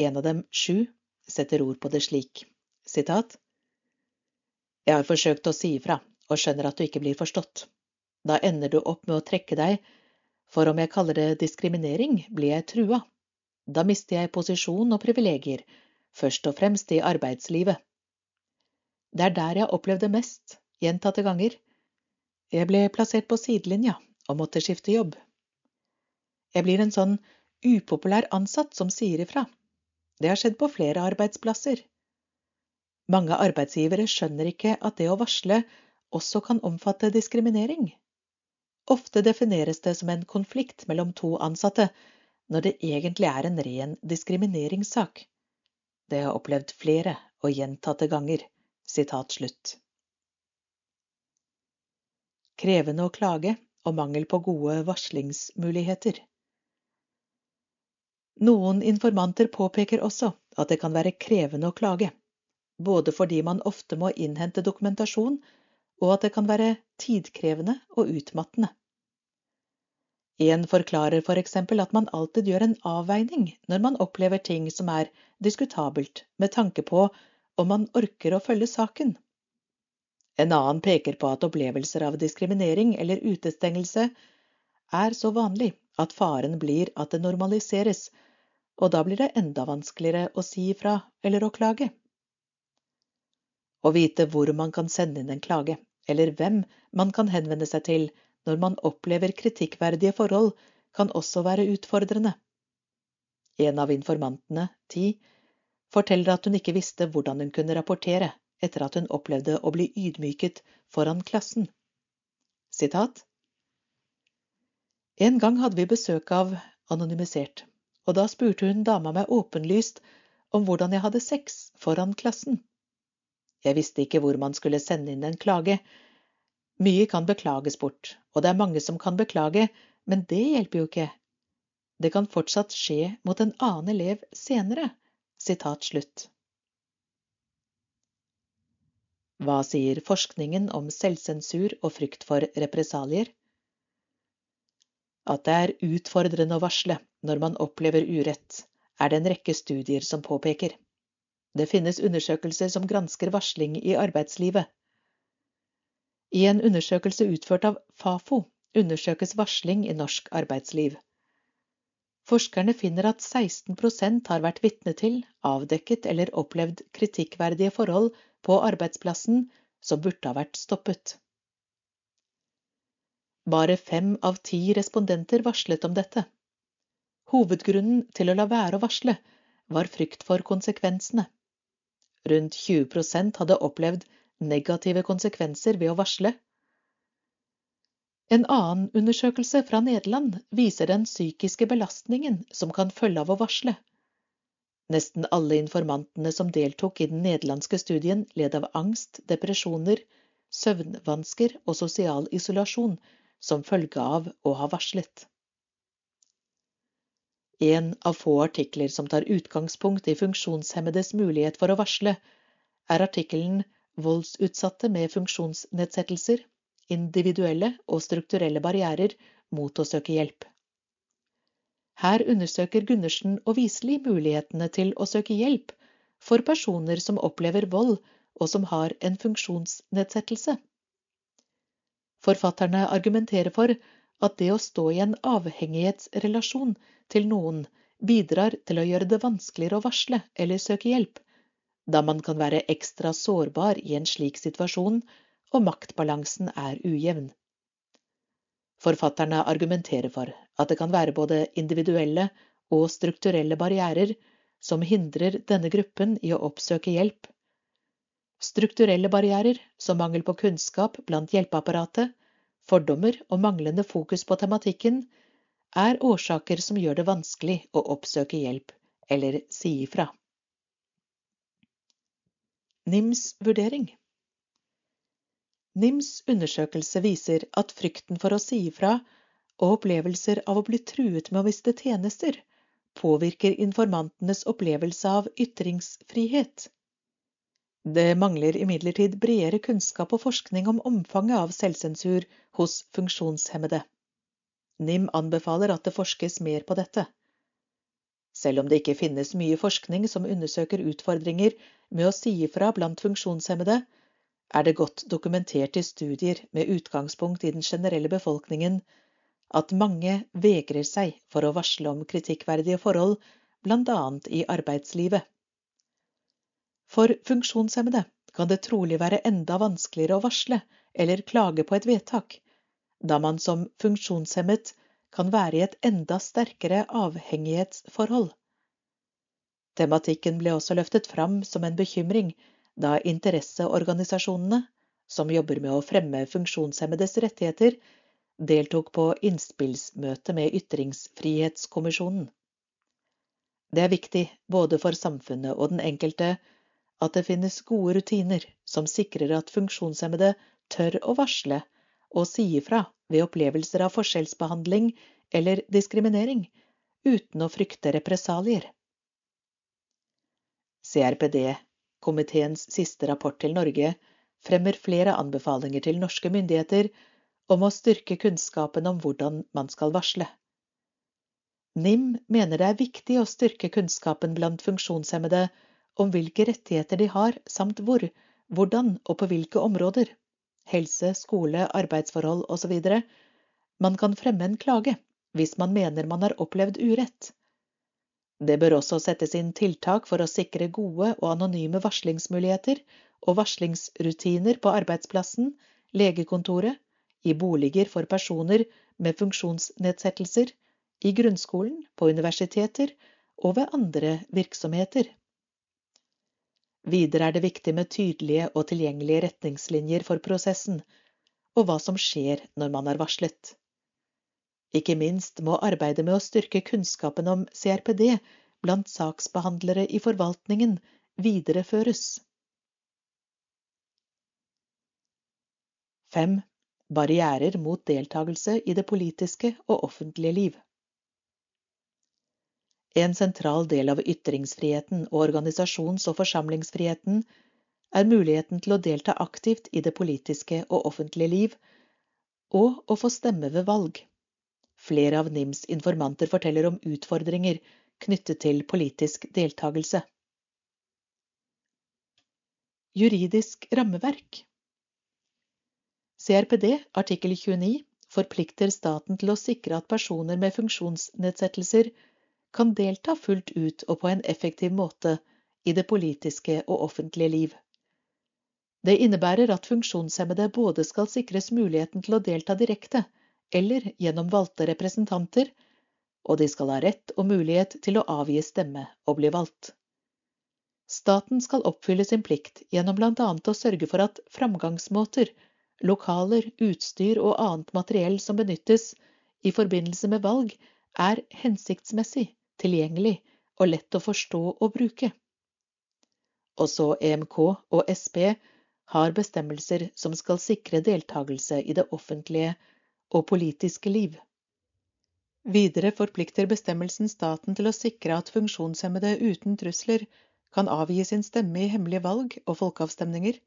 En av dem, sju, setter ord på det slik. Sitat. Jeg har forsøkt å si ifra, og skjønner at du ikke blir forstått. Da ender du opp med å trekke deg, for om jeg kaller det diskriminering, blir jeg trua. Da mister jeg posisjon og privilegier, først og fremst i arbeidslivet. Det er der jeg har opplevd det mest, gjentatte ganger. Jeg ble plassert på sidelinja og måtte skifte jobb. Jeg blir en sånn upopulær ansatt som sier ifra. Det har skjedd på flere arbeidsplasser. Mange arbeidsgivere skjønner ikke at det å varsle også kan omfatte diskriminering. Ofte defineres det som en konflikt mellom to ansatte, når det egentlig er en ren diskrimineringssak. Det har jeg opplevd flere og gjentatte ganger. Sitat slutt. Krevende å klage og mangel på gode varslingsmuligheter. Noen informanter påpeker også at det kan være krevende å klage, både fordi man ofte må innhente dokumentasjon, og at det kan være tidkrevende og utmattende. En forklarer for eksempel at man alltid gjør en avveining når man opplever ting som er diskutabelt, med tanke på om man orker å følge saken. En annen peker på at opplevelser av diskriminering eller utestengelse er så vanlig at faren blir at det normaliseres, og da blir det enda vanskeligere å si ifra eller å klage. Å vite hvor man kan sende inn en klage, eller hvem man kan henvende seg til, når man opplever kritikkverdige forhold, kan også være utfordrende. En av informantene, Ti, forteller at hun ikke visste hvordan hun kunne rapportere etter at hun opplevde å bli ydmyket foran klassen. Sitat En gang hadde vi besøk av anonymisert, og da spurte hun dama meg åpenlyst om hvordan jeg hadde sex foran klassen. Jeg visste ikke hvor man skulle sende inn en klage, mye kan beklages bort, og det er mange som kan beklage, men det hjelper jo ikke. Det kan fortsatt skje mot en annen elev senere. Sitat slutt. Hva sier forskningen om selvsensur og frykt for represalier? At det er utfordrende å varsle når man opplever urett, er det en rekke studier som påpeker. Det finnes undersøkelser som gransker varsling i arbeidslivet. I en undersøkelse utført av Fafo undersøkes varsling i norsk arbeidsliv. Forskerne finner at 16% har vært vitne til, avdekket eller opplevd kritikkverdige forhold på arbeidsplassen som burde ha vært stoppet. Bare fem av ti respondenter varslet om dette. Hovedgrunnen til å la være å varsle var frykt for konsekvensene. Rundt 20% hadde opplevd negative konsekvenser ved å varsle. En annen undersøkelse fra Nederland viser den psykiske belastningen som kan følge av å varsle. Nesten alle informantene som deltok i den nederlandske studien, led av angst, depresjoner, søvnvansker og sosial isolasjon som følge av å ha varslet. En av få artikler som tar utgangspunkt i funksjonshemmedes mulighet for å varsle, er artikkelen Voldsutsatte med funksjonsnedsettelser individuelle og strukturelle barrierer mot å søke hjelp. Her undersøker Gundersen og Wisli mulighetene til å søke hjelp for personer som opplever vold og som har en funksjonsnedsettelse. Forfatterne argumenterer for at det å stå i en avhengighetsrelasjon til noen bidrar til å gjøre det vanskeligere å varsle eller søke hjelp, da man kan være ekstra sårbar i en slik situasjon og maktbalansen er ujevn. Forfatterne argumenterer for at det kan være både individuelle og strukturelle barrierer som hindrer denne gruppen i å oppsøke hjelp. Strukturelle barrierer som mangel på kunnskap blant hjelpeapparatet, fordommer og manglende fokus på tematikken er årsaker som gjør det vanskelig å oppsøke hjelp eller si ifra. NIMs vurdering NIMs undersøkelse viser at frykten for å si ifra og opplevelser av å bli truet med å miste tjenester påvirker informantenes opplevelse av ytringsfrihet. Det mangler imidlertid bredere kunnskap og forskning om omfanget av selvsensur hos funksjonshemmede. NIM anbefaler at det forskes mer på dette. Selv om det ikke finnes mye forskning som undersøker utfordringer med å si ifra blant funksjonshemmede, er det godt dokumentert i studier med utgangspunkt i den generelle befolkningen at mange vegrer seg for å varsle om kritikkverdige forhold, bl.a. i arbeidslivet. For funksjonshemmede kan det trolig være enda vanskeligere å varsle eller klage på et vedtak, da man som funksjonshemmet kan være i et enda sterkere avhengighetsforhold. Tematikken ble også løftet fram som en bekymring da interesseorganisasjonene, som jobber med å fremme funksjonshemmedes rettigheter, deltok på innspillsmøte med Ytringsfrihetskommisjonen. Det er viktig, både for samfunnet og den enkelte, at det finnes gode rutiner som sikrer at funksjonshemmede tør å varsle og si ifra ved opplevelser av forskjellsbehandling eller diskriminering, uten å frykte represalier. CRPD komiteens siste rapport til Norge fremmer flere anbefalinger til norske myndigheter om å styrke kunnskapen om hvordan man skal varsle. NIM mener det er viktig å styrke kunnskapen blant funksjonshemmede om hvilke rettigheter de har, samt hvor, hvordan og på hvilke områder – helse, skole, arbeidsforhold osv. – man kan fremme en klage hvis man mener man har opplevd urett. Det bør også settes inn tiltak for å sikre gode og anonyme varslingsmuligheter og varslingsrutiner på arbeidsplassen, legekontoret, i boliger for personer med funksjonsnedsettelser, i grunnskolen, på universiteter og ved andre virksomheter. Videre er det viktig med tydelige og tilgjengelige retningslinjer for prosessen, og hva som skjer når man har varslet. Ikke minst må arbeidet med å styrke kunnskapen om CRPD blant saksbehandlere i forvaltningen videreføres. 5. Barrierer mot deltakelse i det politiske og offentlige liv. En sentral del av ytringsfriheten og organisasjons- og forsamlingsfriheten er muligheten til å delta aktivt i det politiske og offentlige liv, og å få stemme ved valg. Flere av NIMs informanter forteller om utfordringer knyttet til politisk deltakelse. Juridisk rammeverk CRPD artikkel 29 forplikter staten til å sikre at personer med funksjonsnedsettelser kan delta fullt ut og på en effektiv måte i det politiske og offentlige liv. Det innebærer at funksjonshemmede både skal sikres muligheten til å delta direkte eller gjennom valgte representanter, og de skal ha rett og mulighet til å avgi stemme og bli valgt. Staten skal oppfylle sin plikt gjennom bl.a. å sørge for at framgangsmåter, lokaler, utstyr og annet materiell som benyttes i forbindelse med valg, er hensiktsmessig, tilgjengelig og lett å forstå og bruke. Også EMK og SP har bestemmelser som skal sikre deltakelse i det offentlige og politiske liv. Videre forplikter bestemmelsen staten til å sikre at funksjonshemmede uten trusler kan avgi sin stemme i hemmelige valg og folkeavstemninger,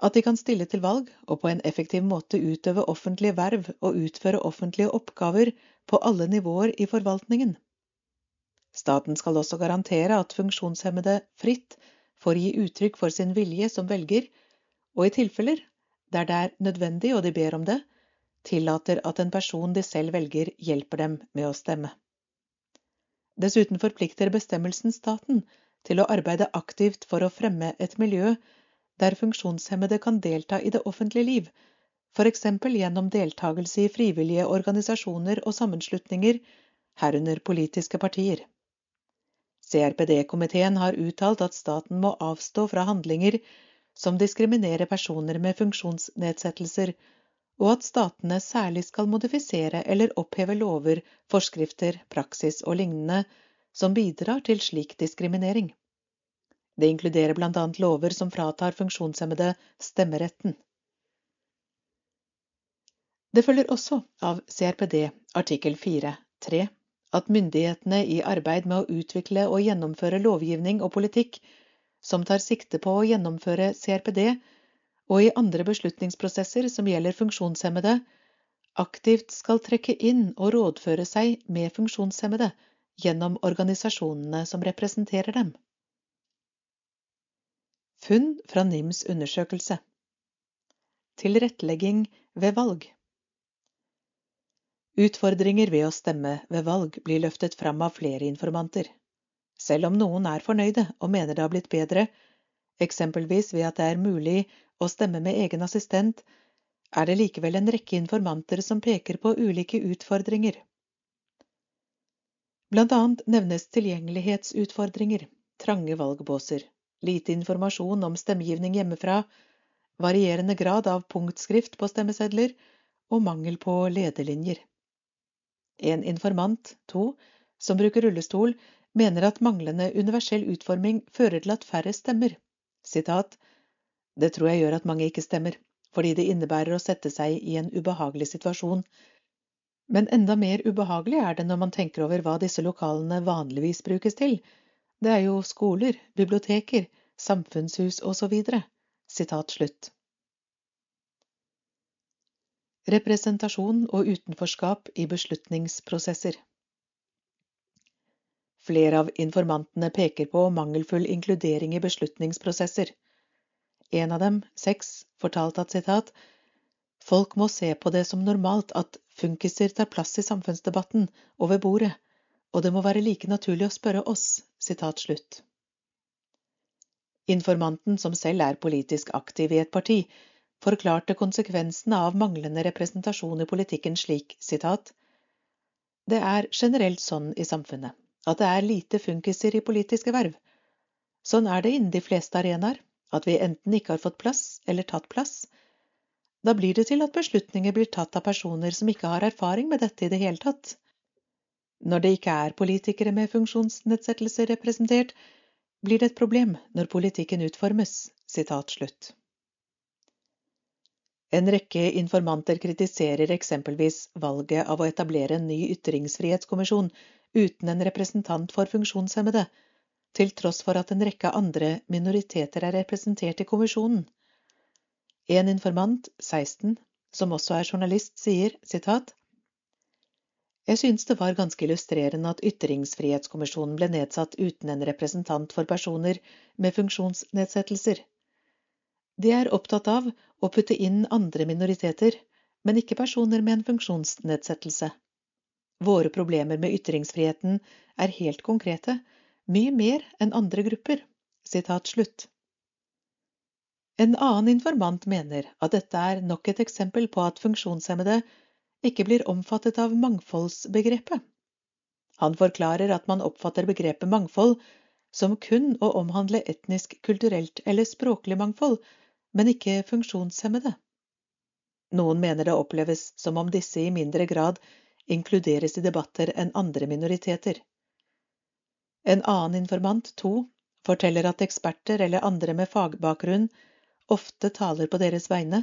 at de kan stille til valg og på en effektiv måte utøve offentlige verv og utføre offentlige oppgaver på alle nivåer i forvaltningen. Staten skal også garantere at funksjonshemmede fritt får gi uttrykk for sin vilje som velger, og i tilfeller der det er nødvendig og de ber om det, tillater at en person de selv velger, hjelper dem med å stemme. Dessuten forplikter bestemmelsen staten til å arbeide aktivt for å fremme et miljø der funksjonshemmede kan delta i det offentlige liv, f.eks. gjennom deltakelse i frivillige organisasjoner og sammenslutninger, herunder politiske partier. CRPD-komiteen har uttalt at staten må avstå fra handlinger som diskriminerer personer med funksjonsnedsettelser, og at statene særlig skal modifisere eller oppheve lover, forskrifter, praksis og lignende som bidrar til slik diskriminering. Det inkluderer annet lover som fratar funksjonshemmede stemmeretten. Det følger også av CRPD artikkel 4.3 at myndighetene i arbeid med å utvikle og gjennomføre lovgivning og politikk som tar sikte på å gjennomføre CRPD, og i andre beslutningsprosesser som gjelder funksjonshemmede, aktivt skal trekke inn og rådføre seg med funksjonshemmede gjennom organisasjonene som representerer dem. Funn fra NIMs undersøkelse Tilrettelegging ved valg Utfordringer ved å stemme ved valg blir løftet fram av flere informanter. Selv om noen er fornøyde og mener det har blitt bedre, eksempelvis ved at det er mulig å stemme med egen assistent, er det likevel en rekke informanter som peker på ulike utfordringer. Blant annet nevnes tilgjengelighetsutfordringer, trange valgbåser, lite informasjon om stemmegivning hjemmefra, varierende grad av punktskrift på stemmesedler og mangel på lederlinjer. En informant, to, som bruker rullestol, mener at manglende universell utforming fører til at færre stemmer. Sitat, det tror jeg gjør at mange ikke stemmer, fordi det innebærer å sette seg i en ubehagelig situasjon. Men enda mer ubehagelig er det når man tenker over hva disse lokalene vanligvis brukes til. Det er jo skoler, biblioteker, samfunnshus osv. Sitat slutt. Representasjon og utenforskap i beslutningsprosesser. Flere av informantene peker på mangelfull inkludering i beslutningsprosesser. En av dem, seks, fortalte at sitat, folk må se på det som normalt at funkiser tar plass i samfunnsdebatten og ved bordet, og det må være like naturlig å spørre oss, sitat slutt. Informanten, som selv er politisk aktiv i et parti, forklarte konsekvensene av manglende representasjon i politikken slik, sitat, det er generelt sånn i samfunnet at det er lite funkiser i politiske verv. Sånn er det innen de fleste arenaer, at vi enten ikke har fått plass eller tatt plass. Da blir det til at beslutninger blir tatt av personer som ikke har erfaring med dette i det hele tatt. Når det ikke er politikere med funksjonsnedsettelser representert, blir det et problem når politikken utformes. Sitat slutt. En rekke informanter kritiserer eksempelvis valget av å etablere en ny ytringsfrihetskommisjon uten en representant for funksjonshemmede, til tross for at en rekke andre minoriteter er representert i kommisjonen. En informant, 16, som også er journalist, sier sitat Jeg synes det var ganske illustrerende at Ytringsfrihetskommisjonen ble nedsatt uten en representant for personer med funksjonsnedsettelser. De er opptatt av å putte inn andre minoriteter, men ikke personer med en funksjonsnedsettelse. Våre problemer med ytringsfriheten er helt konkrete, mye mer enn andre grupper. Slutt. En annen informant mener at dette er nok et eksempel på at funksjonshemmede ikke blir omfattet av mangfoldsbegrepet. Han forklarer at man oppfatter begrepet mangfold som kun å omhandle etnisk, kulturelt eller språklig mangfold, men ikke funksjonshemmede. Noen mener det oppleves som om disse i mindre grad inkluderes i debatter enn andre minoriteter. En annen informant, to, forteller at eksperter eller andre med fagbakgrunn ofte taler på deres vegne.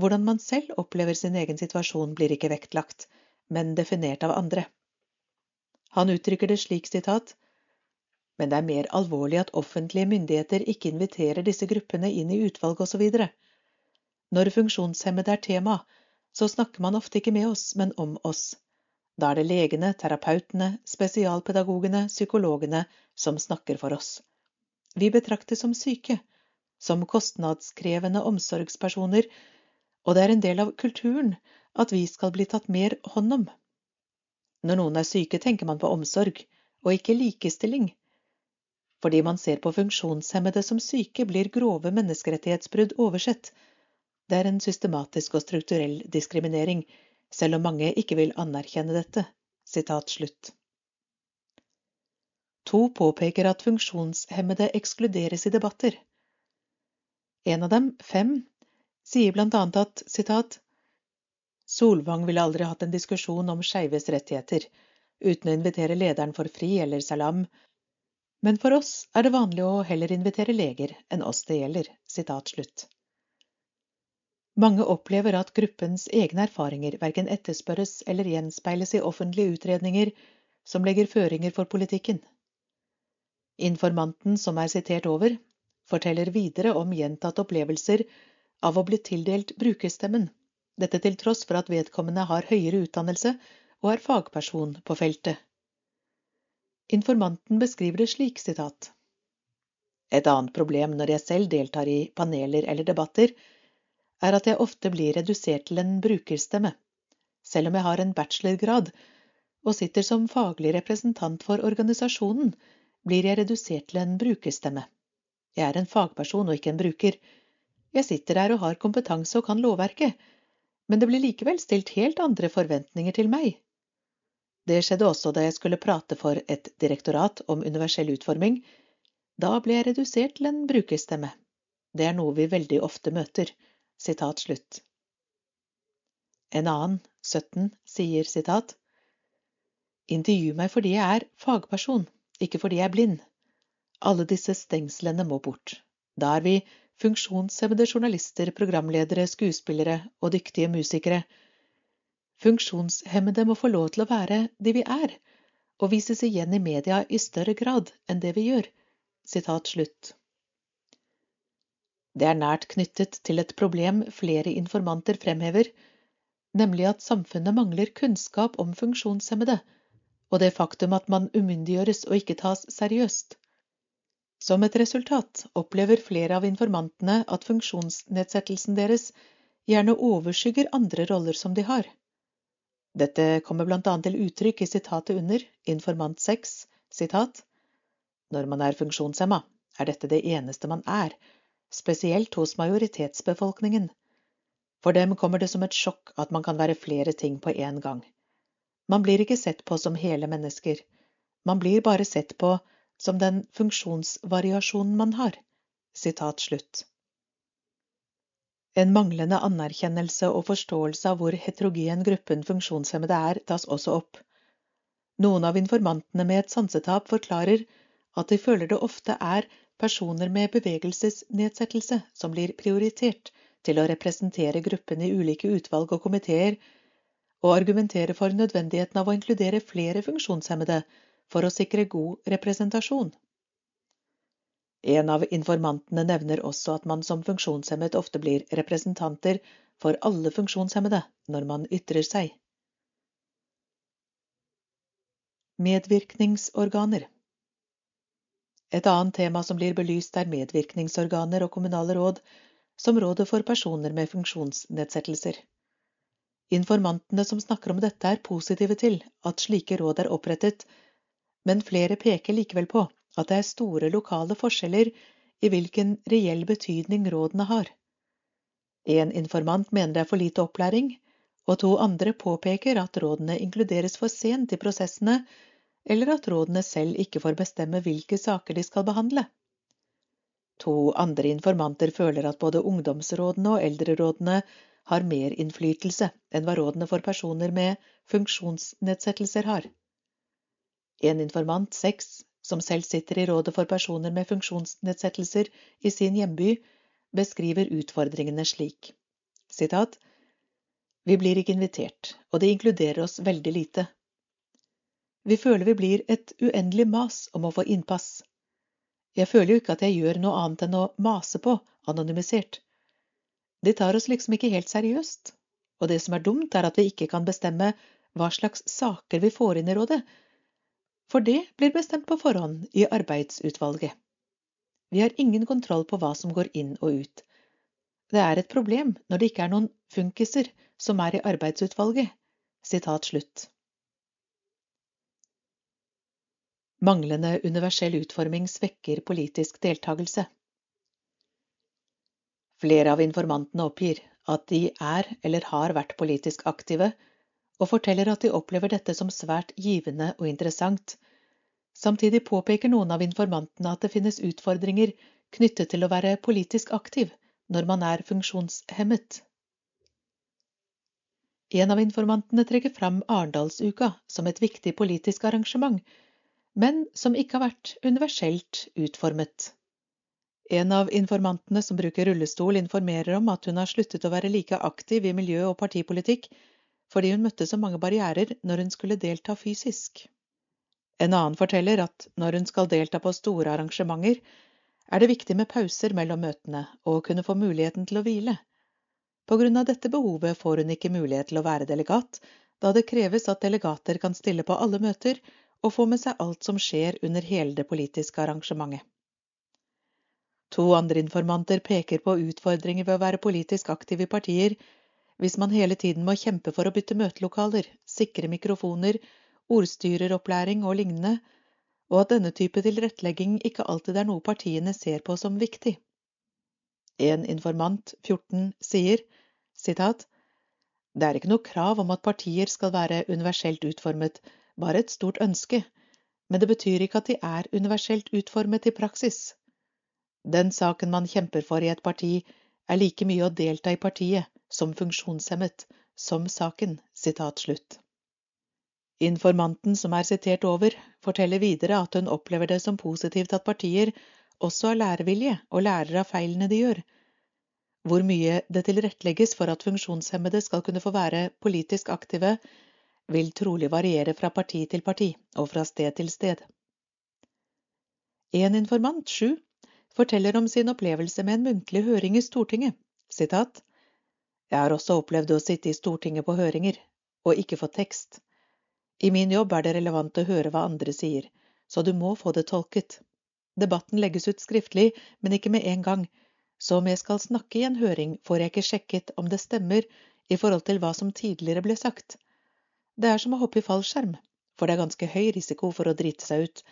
Hvordan man selv opplever sin egen situasjon, blir ikke vektlagt, men definert av andre. Han uttrykker det slik sitat men det er mer alvorlig at offentlige myndigheter ikke inviterer disse gruppene inn i utvalg osv. Når funksjonshemmede er tema, så snakker man ofte ikke med oss, men om oss. Da er det legene, terapeutene, spesialpedagogene, psykologene som snakker for oss. Vi betraktes som syke, som kostnadskrevende omsorgspersoner, og det er en del av kulturen at vi skal bli tatt mer hånd om. Når noen er syke, tenker man på omsorg, og ikke likestilling. Fordi man ser på funksjonshemmede som syke, blir grove menneskerettighetsbrudd oversett, det er en systematisk og strukturell diskriminering, selv om mange ikke vil anerkjenne dette. Sitat slutt. To påpeker at funksjonshemmede ekskluderes i debatter. En av dem, Fem, sier blant annet at sitat, Solvang ville aldri hatt en diskusjon om skeives rettigheter uten å invitere lederen for FRI eller Salam, men for oss er det vanlig å heller invitere leger enn oss det gjelder. Slutt. Mange opplever at gruppens egne erfaringer verken etterspørres eller gjenspeiles i offentlige utredninger som legger føringer for politikken. Informanten som er sitert over, forteller videre om gjentatte opplevelser av å bli tildelt brukerstemmen, dette til tross for at vedkommende har høyere utdannelse og er fagperson på feltet. Informanten beskriver det slik, sitat. Et annet problem når jeg selv deltar i paneler eller debatter, er at jeg ofte blir redusert til en brukerstemme, selv om jeg har en bachelorgrad og sitter som faglig representant for organisasjonen, blir jeg redusert til en brukerstemme. Jeg er en fagperson og ikke en bruker. Jeg sitter der og har kompetanse og kan lovverket, men det blir likevel stilt helt andre forventninger til meg. Det skjedde også da jeg skulle prate for et direktorat om universell utforming. Da ble jeg redusert til en brukerstemme. Det er noe vi veldig ofte møter. Sitat slutt. En annen, 17, sier sitat Intervju meg fordi jeg er fagperson, ikke fordi jeg er blind. Alle disse stengslene må bort. Da er vi funksjonshemmede journalister, programledere, skuespillere og dyktige musikere. Funksjonshemmede må få lov til å være de vi er, og vises igjen i media i større grad enn det vi gjør. Slutt. Det er nært knyttet til et problem flere informanter fremhever, nemlig at samfunnet mangler kunnskap om funksjonshemmede, og det faktum at man umyndiggjøres og ikke tas seriøst. Som et resultat opplever flere av informantene at funksjonsnedsettelsen deres gjerne overskygger andre roller som de har. Dette kommer blant annet til uttrykk i sitatet under, informant 6, sitat, Når man er funksjonshemma, er dette det eneste man er, spesielt hos majoritetsbefolkningen. For dem kommer det som et sjokk at man kan være flere ting på én gang. Man blir ikke sett på som hele mennesker. Man blir bare sett på som den funksjonsvariasjonen man har. Sitat slutt. En manglende anerkjennelse og forståelse av hvor heterogen gruppen funksjonshemmede er, tas også opp. Noen av informantene med et sansetap forklarer at de føler det ofte er personer med bevegelsesnedsettelse som blir prioritert til å representere gruppen i ulike utvalg og komiteer, og argumentere for nødvendigheten av å inkludere flere funksjonshemmede for å sikre god representasjon. En av informantene nevner også at man som funksjonshemmet ofte blir representanter for alle funksjonshemmede når man ytrer seg. Medvirkningsorganer et annet tema som blir belyst, er medvirkningsorganer og kommunale råd, som Rådet for personer med funksjonsnedsettelser. Informantene som snakker om dette, er positive til at slike råd er opprettet, men flere peker likevel på at det er store lokale forskjeller i hvilken reell betydning rådene har. En informant mener det er for lite opplæring, og to andre påpeker at rådene inkluderes for sent i prosessene, eller at rådene selv ikke får bestemme hvilke saker de skal behandle. To andre informanter føler at både ungdomsrådene og eldrerådene har mer innflytelse enn hva rådene for personer med funksjonsnedsettelser har. En informant, seks, som selv sitter i rådet for personer med funksjonsnedsettelser i sin hjemby, beskriver utfordringene slik. Sitat, Vi blir ikke invitert, og det inkluderer oss veldig lite. Vi føler vi blir et uendelig mas om å få innpass. Jeg føler jo ikke at jeg gjør noe annet enn å mase på, anonymisert. De tar oss liksom ikke helt seriøst. Og det som er dumt, er at vi ikke kan bestemme hva slags saker vi får inn i rådet, for det blir bestemt på forhånd i arbeidsutvalget. Vi har ingen kontroll på hva som går inn og ut. Det er et problem når det ikke er noen funkiser som er i arbeidsutvalget. Sitat slutt. Manglende universell utforming svekker politisk deltakelse. Flere av informantene oppgir at de er eller har vært politisk aktive, og forteller at de opplever dette som svært givende og interessant. Samtidig påpeker noen av informantene at det finnes utfordringer knyttet til å være politisk aktiv når man er funksjonshemmet. En av informantene trekker fram Arendalsuka som et viktig politisk arrangement, men som ikke har vært universelt utformet. En av informantene som bruker rullestol, informerer om at hun har sluttet å være like aktiv i miljø- og partipolitikk fordi hun møtte så mange barrierer når hun skulle delta fysisk. En annen forteller at når hun skal delta på store arrangementer, er det viktig med pauser mellom møtene og å kunne få muligheten til å hvile. På grunn av dette behovet får hun ikke mulighet til å være delegat, da det kreves at delegater kan stille på alle møter og få med seg alt som skjer under hele det politiske arrangementet. To andre informanter peker på utfordringer ved å være politisk aktiv i partier hvis man hele tiden må kjempe for å bytte møtelokaler, sikre mikrofoner, ordstyreropplæring og lignende, og at denne type tilrettelegging ikke alltid er noe partiene ser på som viktig. En informant, 14, sier sitat, Det er ikke noe krav om at partier skal være universelt utformet, bare et stort ønske, men det betyr ikke at de er universelt utformet i praksis. Den saken man kjemper for i et parti, er like mye å delta i partiet som funksjonshemmet, som saken. Informanten som er sitert over, forteller videre at hun opplever det som positivt at partier også har lærevilje og lærer av feilene de gjør. Hvor mye det tilrettelegges for at funksjonshemmede skal kunne få være politisk aktive, vil trolig variere fra parti til parti og fra sted til sted. En informant, sju, forteller om sin opplevelse med en muntlig høring i Stortinget. Sitat, Jeg har også opplevd å sitte i Stortinget på høringer, og ikke få tekst. I min jobb er det relevant å høre hva andre sier, så du må få det tolket. Debatten legges ut skriftlig, men ikke med en gang, så om jeg skal snakke i en høring, får jeg ikke sjekket om det stemmer i forhold til hva som tidligere ble sagt. Det er som å hoppe i fallskjerm, for det er ganske høy risiko for å drite seg ut.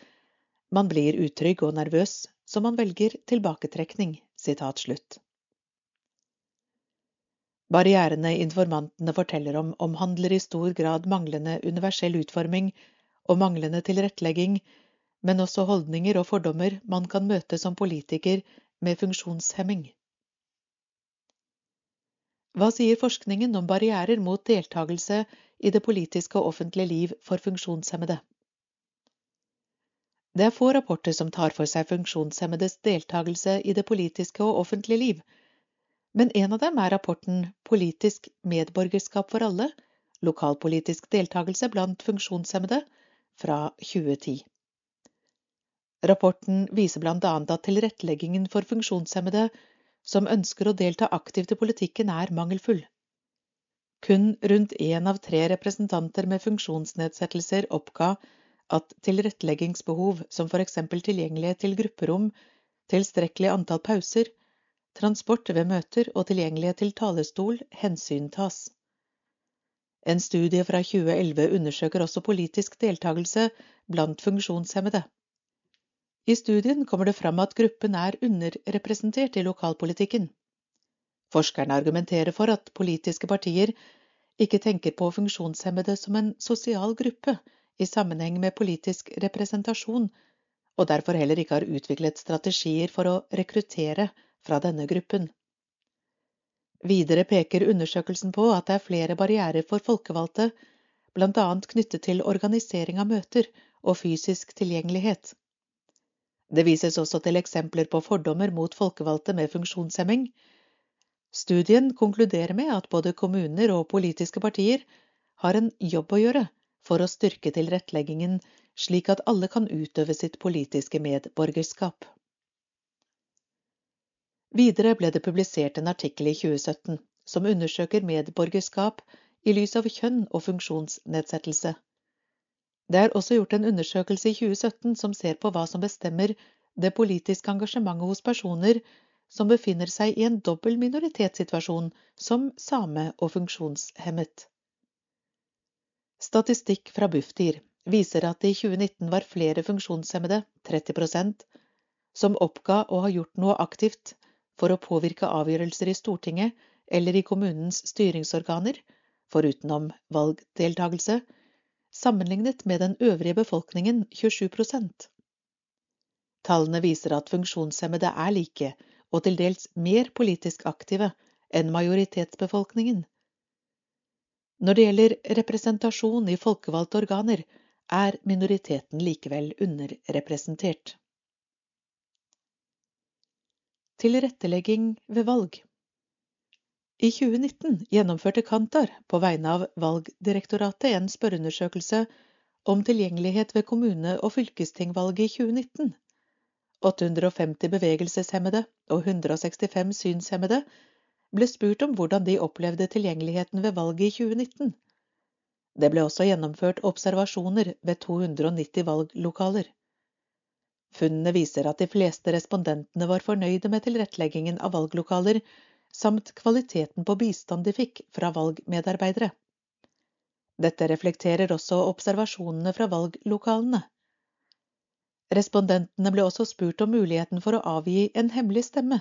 Man blir utrygg og nervøs, så man velger tilbaketrekning. Sitat slutt. Barrierene informantene forteller om, omhandler i stor grad manglende universell utforming og manglende tilrettelegging, men også holdninger og fordommer man kan møte som politiker med funksjonshemming. Hva sier forskningen om barrierer mot deltakelse i det politiske og offentlige liv for funksjonshemmede? Det er få rapporter som tar for seg funksjonshemmedes deltakelse i det politiske og offentlige liv, men en av dem er rapporten Politisk medborgerskap for alle – lokalpolitisk deltakelse blant funksjonshemmede fra 2010. Rapporten viser annet at tilretteleggingen for funksjonshemmede som ønsker å delta aktivt i politikken, er mangelfull. Kun rundt én av tre representanter med funksjonsnedsettelser oppga at tilretteleggingsbehov som eksempel tilgjengelighet til grupperom, tilstrekkelig antall pauser, transport ved møter og tilgjengelighet til talestol hensyntas. En studie fra 2011 undersøker også politisk deltakelse blant funksjonshemmede. I studien kommer det fram at gruppen er underrepresentert i lokalpolitikken. Forskerne argumenterer for at politiske partier ikke tenker på funksjonshemmede som en sosial gruppe i sammenheng med politisk representasjon, og derfor heller ikke har utviklet strategier for å rekruttere fra denne gruppen. Videre peker undersøkelsen på at det er flere barrierer for folkevalgte, bl.a. knyttet til organisering av møter og fysisk tilgjengelighet. Det vises også til eksempler på fordommer mot folkevalgte med funksjonshemming. Studien konkluderer med at både kommuner og politiske partier har en jobb å gjøre for å styrke tilretteleggingen slik at alle kan utøve sitt politiske medborgerskap. Videre ble det publisert en artikkel i 2017 som undersøker medborgerskap i lys av kjønn og funksjonsnedsettelse. Det er også gjort en undersøkelse i 2017 som ser på hva som bestemmer det politiske engasjementet hos personer som befinner seg i en dobbel minoritetssituasjon som same og funksjonshemmet. Statistikk fra Bufdir viser at det i 2019 var flere funksjonshemmede, 30% som oppga å ha gjort noe aktivt for å påvirke avgjørelser i Stortinget eller i kommunens styringsorganer, forutenom valgdeltagelse, sammenlignet med den øvrige befolkningen 27 Tallene viser at funksjonshemmede er like, og til dels mer politisk aktive, enn majoritetsbefolkningen. Når det gjelder representasjon i folkevalgte organer, er minoriteten likevel underrepresentert. Tilrettelegging ved valg I 2019 gjennomførte Kantar på vegne av Valgdirektoratet en spørreundersøkelse om tilgjengelighet ved kommune- og fylkestingvalget i 2019. 850 bevegelseshemmede og 165 synshemmede ble spurt om hvordan de opplevde tilgjengeligheten ved valget i 2019. Det ble også gjennomført observasjoner ved 290 valglokaler. Funnene viser at de fleste respondentene var fornøyde med tilretteleggingen av valglokaler, samt kvaliteten på bistand de fikk fra valgmedarbeidere. Dette reflekterer også observasjonene fra valglokalene. Respondentene ble også spurt om muligheten for å avgi en hemmelig stemme.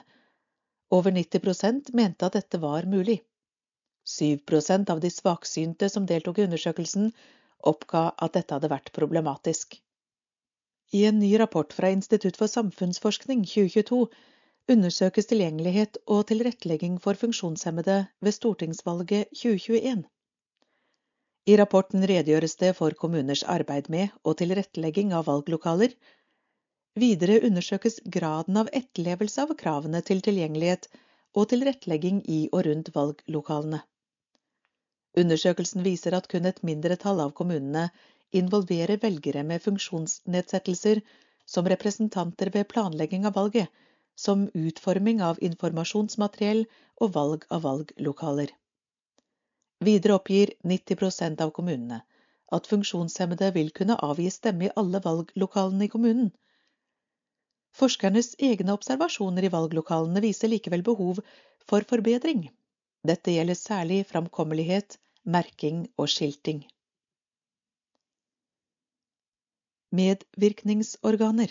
Over 90% mente at dette var mulig. 7% av de svaksynte som deltok i undersøkelsen, oppga at dette hadde vært problematisk. I en ny rapport fra Institutt for samfunnsforskning 2022 undersøkes tilgjengelighet og tilrettelegging for funksjonshemmede ved stortingsvalget 2021. I rapporten redegjøres det for kommuners arbeid med og tilrettelegging av valglokaler. Videre undersøkes graden av etterlevelse av kravene til tilgjengelighet og tilrettelegging i og rundt valglokalene. Undersøkelsen viser at kun et mindretall av kommunene involverer velgere med funksjonsnedsettelser som representanter ved planlegging av valget, som utforming av informasjonsmateriell og valg av valglokaler. Videre oppgir 90% av kommunene at funksjonshemmede vil kunne avgi stemme i alle valglokalene i kommunen. Forskernes egne observasjoner i valglokalene viser likevel behov for forbedring. Dette gjelder særlig framkommelighet, merking og skilting. Medvirkningsorganer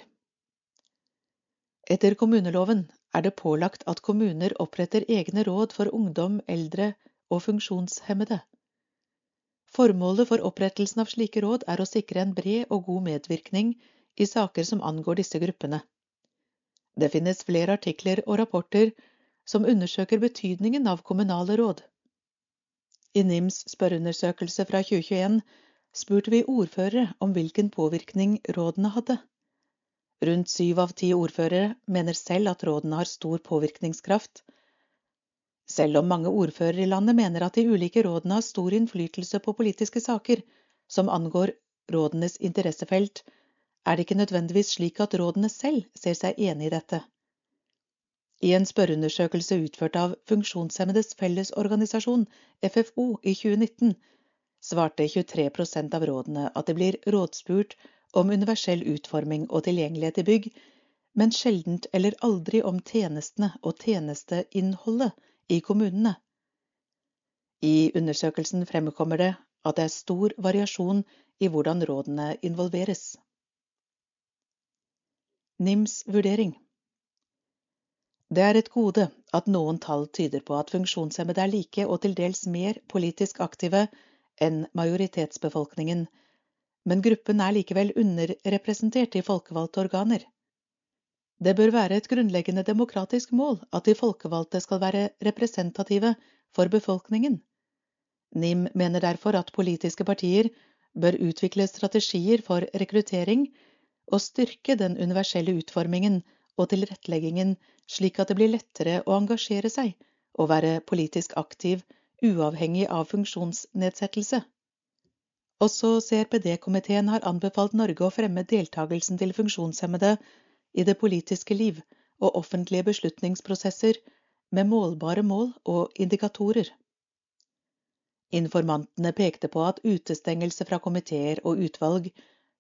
Etter kommuneloven er det pålagt at kommuner oppretter egne råd for ungdom, eldre og funksjonshemmede. Formålet for opprettelsen av slike råd er å sikre en bred og god medvirkning i saker som angår disse gruppene. Det finnes flere artikler og rapporter som undersøker betydningen av kommunale råd. I NIMs spørreundersøkelse fra 2021 spurte vi ordførere om hvilken påvirkning rådene hadde. Rundt syv av ti ordførere mener selv at rådene har stor påvirkningskraft. Selv om mange ordførere i landet mener at de ulike rådene har stor innflytelse på politiske saker som angår rådenes interessefelt, er det ikke nødvendigvis slik at rådene selv ser seg enig i dette. I en spørreundersøkelse utført av Funksjonshemmedes Fellesorganisasjon, FFO, i 2019 svarte 23% av rådene at det blir rådspurt om universell utforming og tilgjengelighet i bygg, men sjeldent eller aldri om tjenestene og tjenesteinnholdet i kommunene. I undersøkelsen fremkommer det at det er stor variasjon i hvordan rådene involveres. NIMs vurdering Det er et gode at noen tall tyder på at funksjonshemmede er like og til dels mer politisk aktive enn majoritetsbefolkningen, men gruppen er likevel underrepresentert i folkevalgte organer. Det bør være et grunnleggende demokratisk mål at de folkevalgte skal være representative for befolkningen. NIM mener derfor at politiske partier bør utvikle strategier for rekruttering og styrke den universelle utformingen og tilretteleggingen slik at det blir lettere å engasjere seg og være politisk aktiv uavhengig av funksjonsnedsettelse. Også CRPD-komiteen har anbefalt Norge å fremme deltakelsen til funksjonshemmede i det politiske liv og offentlige beslutningsprosesser med målbare mål og indikatorer. Informantene pekte på at utestengelse fra komiteer og utvalg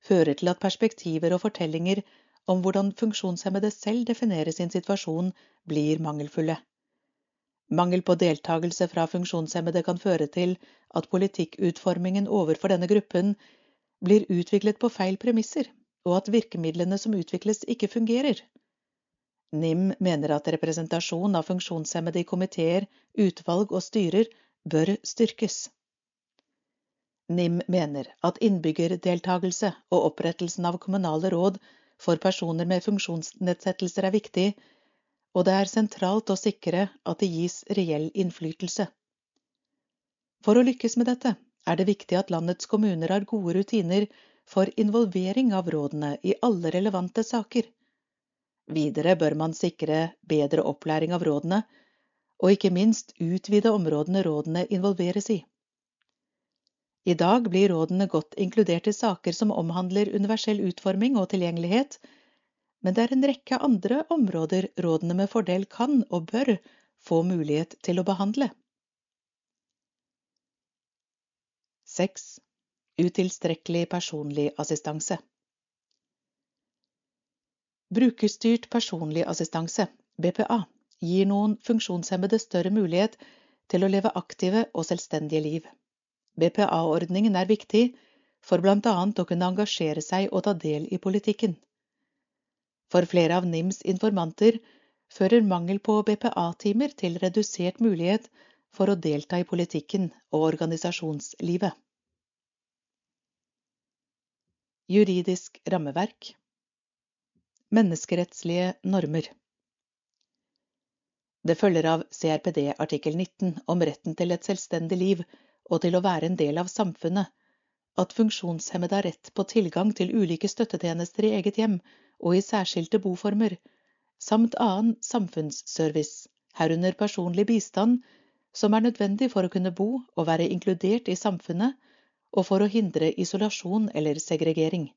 fører til at perspektiver og fortellinger om hvordan funksjonshemmede selv definerer sin situasjon, blir mangelfulle. Mangel på deltakelse fra funksjonshemmede kan føre til at politikkutformingen overfor denne gruppen blir utviklet på feil premisser, og at virkemidlene som utvikles, ikke fungerer. NIM mener at representasjon av funksjonshemmede i komiteer, utvalg og styrer bør styrkes. NIM mener at innbyggerdeltakelse og opprettelsen av kommunale råd for personer med funksjonsnedsettelser er viktig, og det er sentralt å sikre at det gis reell innflytelse. For å lykkes med dette er det viktig at landets kommuner har gode rutiner for involvering av rådene i alle relevante saker. Videre bør man sikre bedre opplæring av rådene, og ikke minst utvide områdene rådene involveres i. I dag blir rådene godt inkludert i saker som omhandler universell utforming og tilgjengelighet, men det er en rekke andre områder rådene med fordel kan og bør få mulighet til å behandle. 6. Utilstrekkelig personlig assistanse Brukerstyrt personlig assistanse, BPA, gir noen funksjonshemmede større mulighet til å leve aktive og selvstendige liv. BPA-ordningen er viktig for bl.a. å kunne engasjere seg og ta del i politikken. For flere av NIMs informanter fører mangel på BPA-timer til redusert mulighet for å delta i politikken og organisasjonslivet. Juridisk rammeverk Menneskerettslige normer Det følger av CRPD artikkel 19 om retten til et selvstendig liv og til å være en del av samfunnet at funksjonshemmede har rett på tilgang til ulike støttetjenester i eget hjem og i særskilte boformer, samt annen samfunnsservice, herunder personlig bistand, som er nødvendig for å kunne bo og være inkludert i samfunnet, og for å hindre isolasjon eller segregering.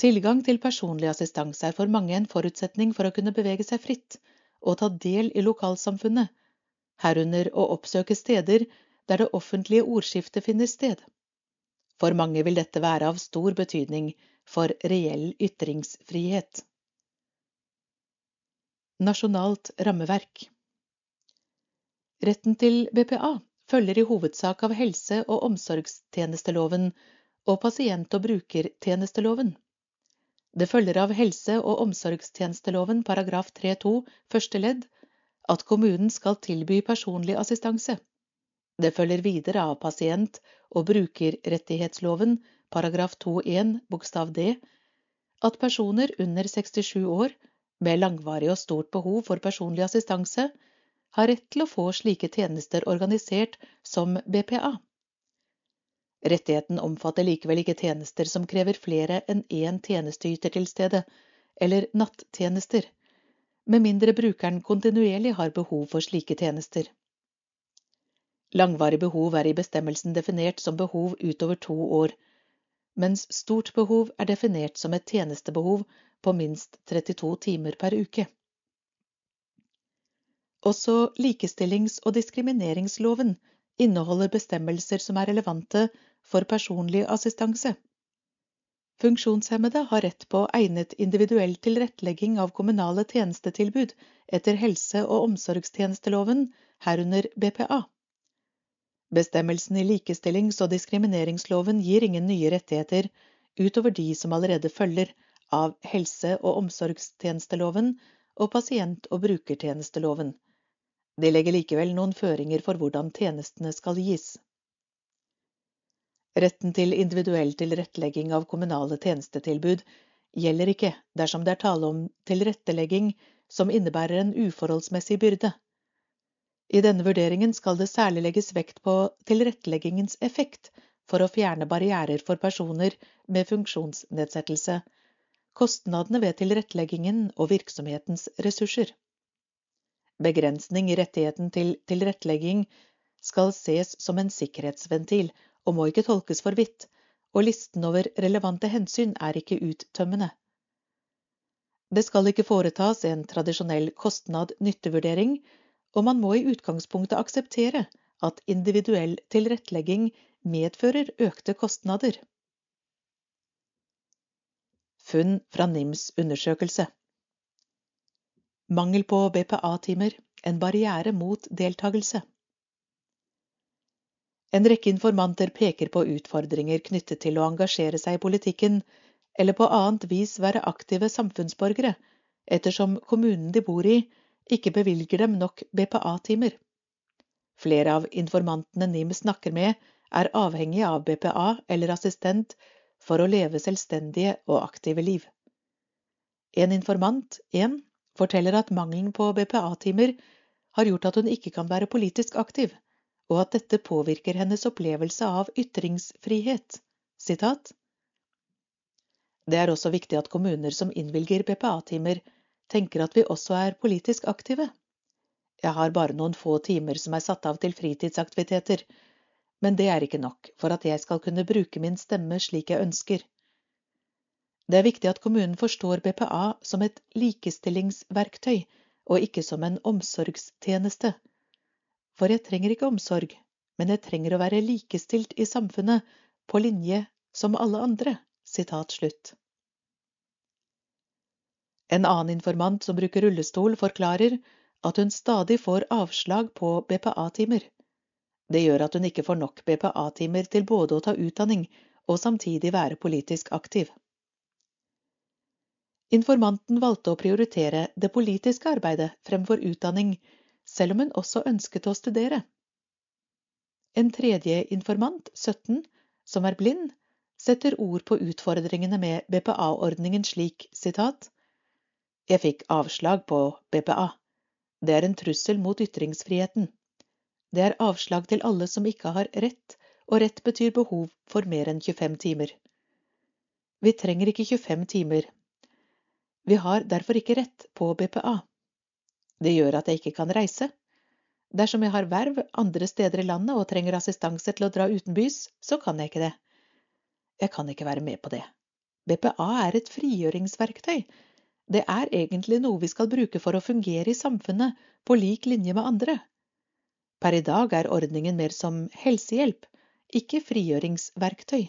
Tilgang til personlig assistanse er for mange en forutsetning for å kunne bevege seg fritt og ta del i lokalsamfunnet, herunder å oppsøke steder der det offentlige ordskiftet finner sted. For mange vil dette være av stor betydning for reell ytringsfrihet. Nasjonalt rammeverk Retten til BPA følger i hovedsak av helse- og omsorgstjenesteloven og pasient- og brukertjenesteloven. Det følger av helse- og omsorgstjenesteloven paragraf 3-2 første ledd at kommunen skal tilby personlig assistanse. Det følger videre av pasient- og brukerrettighetsloven paragraf 2-1 bokstav d at personer under 67 år med langvarig og stort behov for personlig assistanse har rett til å få slike tjenester organisert som BPA. Rettigheten omfatter likevel ikke tjenester som krever flere enn én tjenesteyter til stede, eller nattjenester, med mindre brukeren kontinuerlig har behov for slike tjenester. Langvarig behov er i bestemmelsen definert som behov utover to år, mens stort behov er definert som et tjenestebehov på minst 32 timer per uke. Også likestillings- og diskrimineringsloven inneholder bestemmelser som er relevante for personlig assistanse. Funksjonshemmede har rett på egnet individuell tilrettelegging av kommunale tjenestetilbud etter helse- og omsorgstjenesteloven, herunder BPA. Bestemmelsen i likestillings- og diskrimineringsloven gir ingen nye rettigheter utover de som allerede følger av helse- og omsorgstjenesteloven og pasient- og brukertjenesteloven. De legger likevel noen føringer for hvordan tjenestene skal gis. Retten til individuell tilrettelegging av kommunale tjenestetilbud gjelder ikke dersom det er tale om tilrettelegging som innebærer en uforholdsmessig byrde. I denne vurderingen skal det særlig legges vekt på tilretteleggingens effekt for å fjerne barrierer for personer med funksjonsnedsettelse, kostnadene ved tilretteleggingen og virksomhetens ressurser. Begrensning i rettigheten til tilrettelegging skal ses som en sikkerhetsventil og må ikke tolkes for vidt, og listen over relevante hensyn er ikke uttømmende. Det skal ikke foretas en tradisjonell kostnad-nyttevurdering, og man må i utgangspunktet akseptere at individuell tilrettelegging medfører økte kostnader. Funn fra NIMs undersøkelse Mangel på BPA-timer en barriere mot deltakelse. En rekke informanter peker på utfordringer knyttet til å engasjere seg i politikken eller på annet vis være aktive samfunnsborgere, ettersom kommunen de bor i, ikke bevilger dem nok BPA-timer. Flere av informantene NIM snakker med, er avhengige av BPA eller assistent for å leve selvstendige og aktive liv. En informant, en, forteller at mangelen på BPA-timer har gjort at hun ikke kan være politisk aktiv, og at dette påvirker hennes opplevelse av ytringsfrihet. Sitat. Det er også viktig at kommuner som innvilger BPA-timer, tenker at vi også er politisk aktive. Jeg har bare noen få timer som er satt av til fritidsaktiviteter, men det er ikke nok for at jeg skal kunne bruke min stemme slik jeg ønsker. Det er viktig at kommunen forstår BPA som et likestillingsverktøy og ikke som en omsorgstjeneste for jeg trenger ikke omsorg, men jeg trenger å være likestilt i samfunnet på linje som alle andre. Sitat slutt. En annen informant som bruker rullestol, forklarer at hun stadig får avslag på BPA-timer. Det gjør at hun ikke får nok BPA-timer til både å ta utdanning og samtidig være politisk aktiv. Informanten valgte å prioritere det politiske arbeidet fremfor utdanning selv om hun også ønsket å studere. En tredje informant, 17, som er blind, setter ord på utfordringene med BPA-ordningen slik sitat Jeg fikk avslag på BPA. Det er en trussel mot ytringsfriheten. Det er avslag til alle som ikke har rett, og rett betyr behov for mer enn 25 timer. Vi trenger ikke 25 timer. Vi har derfor ikke rett på BPA. Det gjør at jeg ikke kan reise. Dersom jeg har verv andre steder i landet og trenger assistanse til å dra utenbys, så kan jeg ikke det. Jeg kan ikke være med på det. BPA er et frigjøringsverktøy. Det er egentlig noe vi skal bruke for å fungere i samfunnet på lik linje med andre. Per i dag er ordningen mer som helsehjelp, ikke frigjøringsverktøy.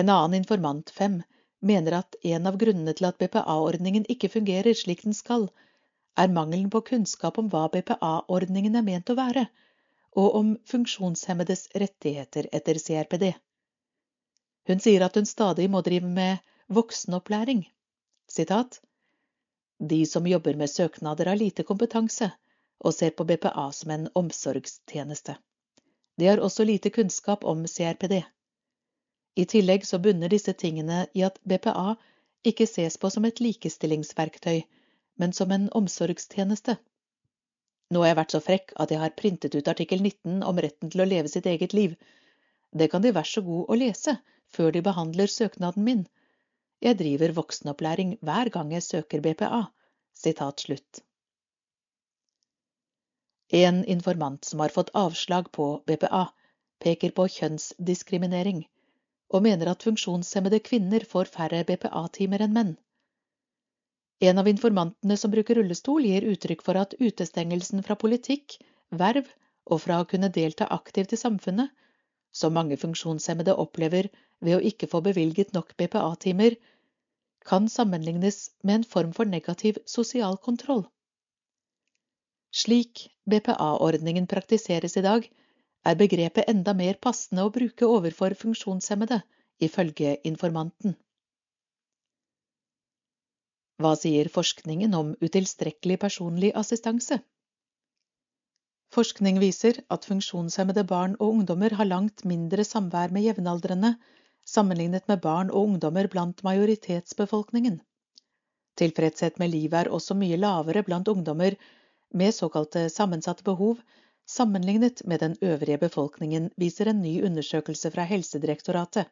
En annen informant, fem, mener at en av grunnene til at BPA-ordningen ikke fungerer slik den skal, er mangelen på kunnskap om hva BPA-ordningen er ment å være, og om funksjonshemmedes rettigheter etter CRPD. Hun sier at hun stadig må drive med voksenopplæring. Sitat De som jobber med søknader har lite kompetanse og ser på BPA som en omsorgstjeneste. De har også lite kunnskap om CRPD. I tillegg så bunner disse tingene i at BPA ikke ses på som et likestillingsverktøy, men som en omsorgstjeneste. Nå har jeg vært så frekk at jeg har printet ut artikkel 19 om retten til å leve sitt eget liv. Det kan de vær så god å lese før de behandler søknaden min. Jeg driver voksenopplæring hver gang jeg søker BPA. Sitat slutt. En informant som har fått avslag på BPA, peker på kjønnsdiskriminering og mener at funksjonshemmede kvinner får færre BPA-timer enn menn. En av informantene som bruker rullestol, gir uttrykk for at utestengelsen fra politikk, verv og fra å kunne delta aktivt i samfunnet, som mange funksjonshemmede opplever ved å ikke få bevilget nok BPA-timer, kan sammenlignes med en form for negativ sosial kontroll. Slik BPA-ordningen praktiseres i dag, er begrepet enda mer passende å bruke overfor funksjonshemmede, ifølge informanten. Hva sier forskningen om utilstrekkelig personlig assistanse? Forskning viser at funksjonshemmede barn og ungdommer har langt mindre samvær med jevnaldrende sammenlignet med barn og ungdommer blant majoritetsbefolkningen. Tilfredshet med livet er også mye lavere blant ungdommer med såkalte sammensatte behov, sammenlignet med den øvrige befolkningen, viser en ny undersøkelse fra Helsedirektoratet.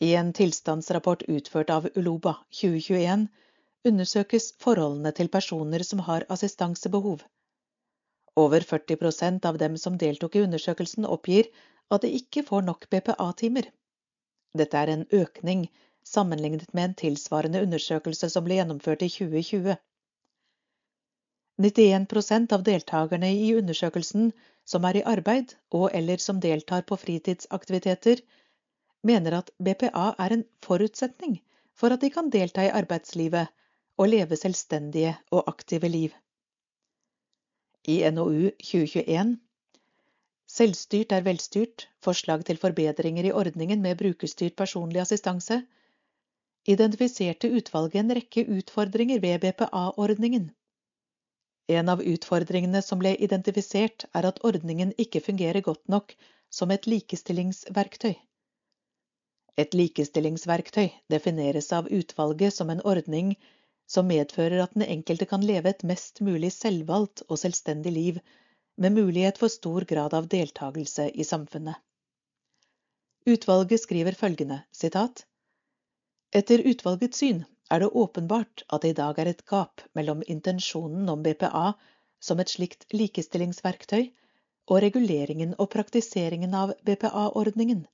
I en tilstandsrapport utført av Uloba 2021 undersøkes forholdene til personer som har assistansebehov. Over 40% av dem som deltok i undersøkelsen, oppgir at de ikke får nok BPA-timer. Dette er en økning sammenlignet med en tilsvarende undersøkelse som ble gjennomført i 2020. 91% av deltakerne i undersøkelsen som er i arbeid og eller som deltar på fritidsaktiviteter, mener at BPA er en forutsetning for at de kan delta i arbeidslivet og leve selvstendige og aktive liv. I NOU 2021 Selvstyrt er velstyrt forslag til forbedringer i ordningen med brukerstyrt personlig assistanse identifiserte utvalget en rekke utfordringer ved BPA-ordningen. En av utfordringene som ble identifisert, er at ordningen ikke fungerer godt nok som et likestillingsverktøy. Et likestillingsverktøy defineres av utvalget som en ordning som medfører at den enkelte kan leve et mest mulig selvvalgt og selvstendig liv, med mulighet for stor grad av deltakelse i samfunnet. Utvalget skriver følgende, sitat, etter utvalgets syn er det åpenbart at det i dag er et gap mellom intensjonen om BPA som et slikt likestillingsverktøy og reguleringen og praktiseringen av BPA-ordningen.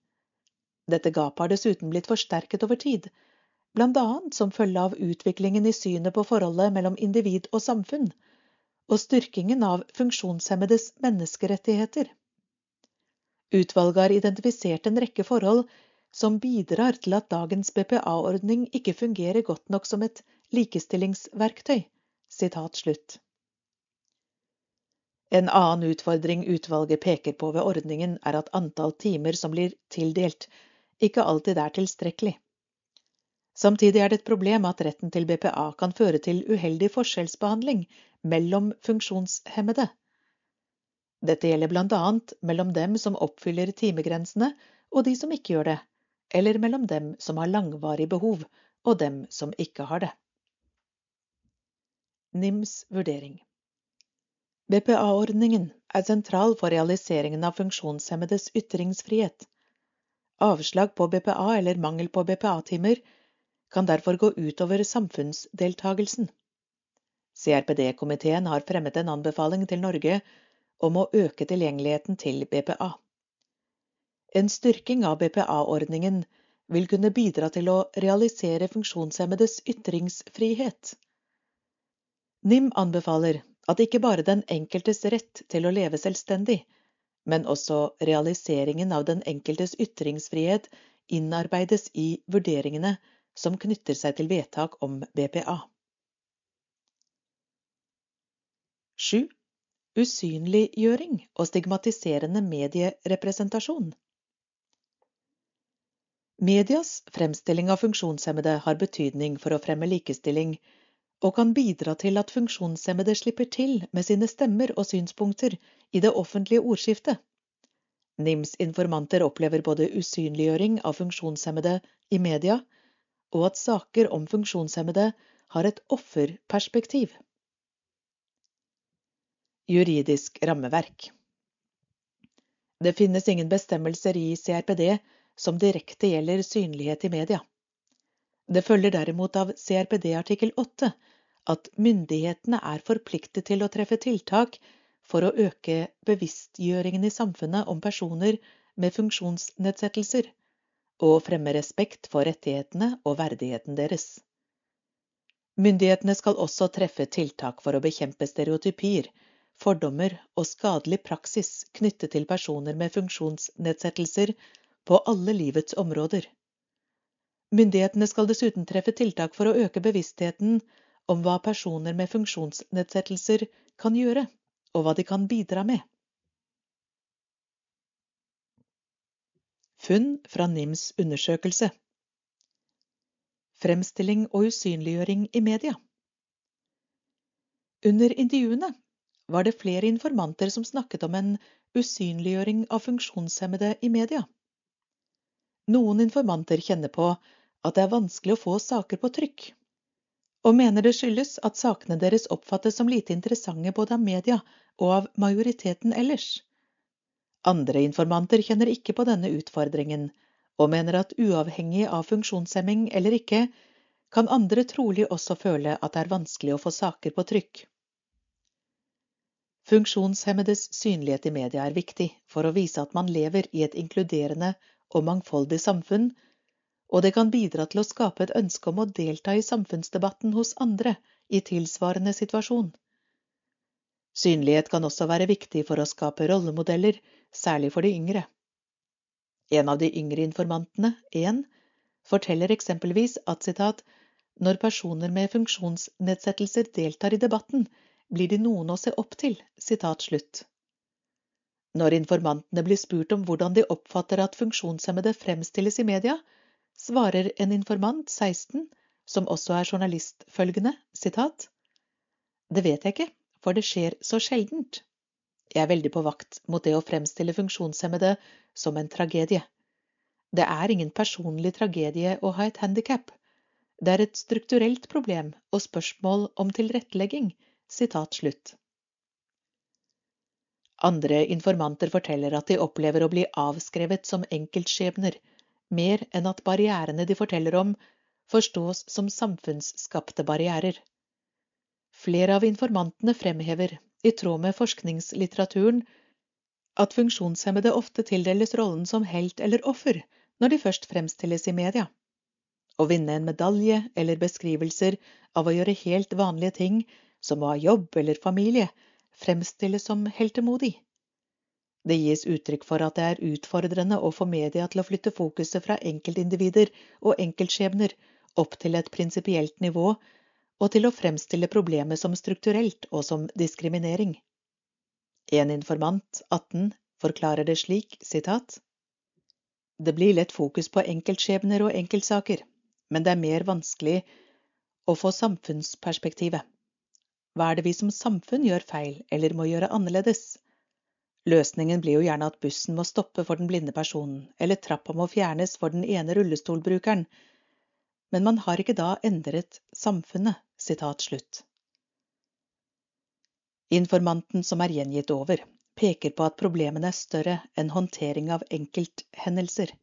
Dette gapet har dessuten blitt forsterket over tid, annet som følge av utviklingen i synet på forholdet mellom individ og samfunn, og styrkingen av funksjonshemmedes menneskerettigheter. Utvalget har identifisert en rekke forhold som bidrar til at dagens BPA-ordning ikke fungerer godt nok som et likestillingsverktøy. En annen utfordring utvalget peker på ved ordningen, er at antall timer som blir tildelt, ikke alltid er tilstrekkelig. Samtidig er det et problem at retten til BPA kan føre til uheldig forskjellsbehandling mellom funksjonshemmede. Dette gjelder annet mellom dem som oppfyller timegrensene og de som ikke gjør det, eller mellom dem som har langvarig behov og dem som ikke har det. NIMs vurdering BPA-ordningen er sentral for realiseringen av funksjonshemmedes ytringsfrihet. Avslag på BPA eller mangel på BPA-timer kan derfor gå utover samfunnsdeltagelsen. CRPD-komiteen har fremmet en anbefaling til Norge om å øke tilgjengeligheten til BPA. En styrking av BPA-ordningen vil kunne bidra til å realisere funksjonshemmedes ytringsfrihet. NIM anbefaler at ikke bare den enkeltes rett til å leve selvstendig, men også realiseringen av den enkeltes ytringsfrihet innarbeides i vurderingene som knytter seg til vedtak om BPA. 7. Usynliggjøring og stigmatiserende medierepresentasjon. Medias fremstilling av funksjonshemmede har betydning for å fremme likestilling, og kan bidra til at funksjonshemmede slipper til med sine stemmer og synspunkter i det offentlige ordskiftet. NIMs informanter opplever både usynliggjøring av funksjonshemmede i media, og at saker om funksjonshemmede har et offerperspektiv. Juridisk rammeverk Det finnes ingen bestemmelser i CRPD som direkte gjelder synlighet i media. Det følger derimot av CRPD artikkel 8 at myndighetene er forpliktet til å treffe tiltak for å øke bevisstgjøringen i samfunnet om personer med funksjonsnedsettelser, og fremme respekt for rettighetene og verdigheten deres. Myndighetene skal også treffe tiltak for å bekjempe stereotypier, fordommer og skadelig praksis knyttet til personer med funksjonsnedsettelser på alle livets områder. Myndighetene skal dessuten treffe tiltak for å øke bevisstheten om hva personer med funksjonsnedsettelser kan gjøre, og hva de kan bidra med. Funn fra NIMs undersøkelse Fremstilling og usynliggjøring i media Under intervjuene var det flere informanter som snakket om en usynliggjøring av funksjonshemmede i media. Noen informanter kjenner på at det er vanskelig å få saker på trykk, og mener det skyldes at sakene deres oppfattes som lite interessante både av media og av majoriteten ellers. Andre informanter kjenner ikke på denne utfordringen, og mener at uavhengig av funksjonshemming eller ikke, kan andre trolig også føle at det er vanskelig å få saker på trykk. Funksjonshemmedes synlighet i media er viktig for å vise at man lever i et inkluderende og mangfoldig samfunn, og det kan bidra til å skape et ønske om å delta i samfunnsdebatten hos andre i tilsvarende situasjon. Synlighet kan også være viktig for å skape rollemodeller, særlig for de yngre. En av de yngre informantene, én, forteller eksempelvis at citat, når personer med funksjonsnedsettelser deltar i debatten, blir de noen å se opp til. Sitat slutt. Når informantene blir spurt om hvordan de oppfatter at funksjonshemmede fremstilles i media, svarer en informant, 16, som også er journalist, følgende, sitat, Det vet jeg ikke, for det skjer så sjeldent. Jeg er veldig på vakt mot det å fremstille funksjonshemmede som en tragedie. Det er ingen personlig tragedie å ha et handikap. Det er et strukturelt problem og spørsmål om tilrettelegging Sitat slutt. Andre informanter forteller at de opplever å bli avskrevet som enkeltskjebner, mer enn at barrierene de forteller om, forstås som samfunnsskapte barrierer. Flere av informantene fremhever, i tråd med forskningslitteraturen, at funksjonshemmede ofte tildeles rollen som helt eller offer når de først fremstilles i media. Å vinne en medalje eller beskrivelser av å gjøre helt vanlige ting som å ha jobb eller familie, fremstilles som heltemodig. Det gis uttrykk for at det er utfordrende å få media til å flytte fokuset fra enkeltindivider og enkeltskjebner opp til et prinsipielt nivå, og til å fremstille problemet som strukturelt og som diskriminering. En informant, 18, forklarer det slik, sitat, Det blir lett fokus på enkeltskjebner og enkeltsaker, men det er mer vanskelig å få samfunnsperspektivet. Hva er det vi som samfunn gjør feil eller må gjøre annerledes? Løsningen blir jo gjerne at bussen må stoppe for den blinde personen, eller trappa må fjernes for den ene rullestolbrukeren, men man har ikke da endret samfunnet. Informanten som er gjengitt over, peker på at problemene er større enn håndtering av enkelthendelser.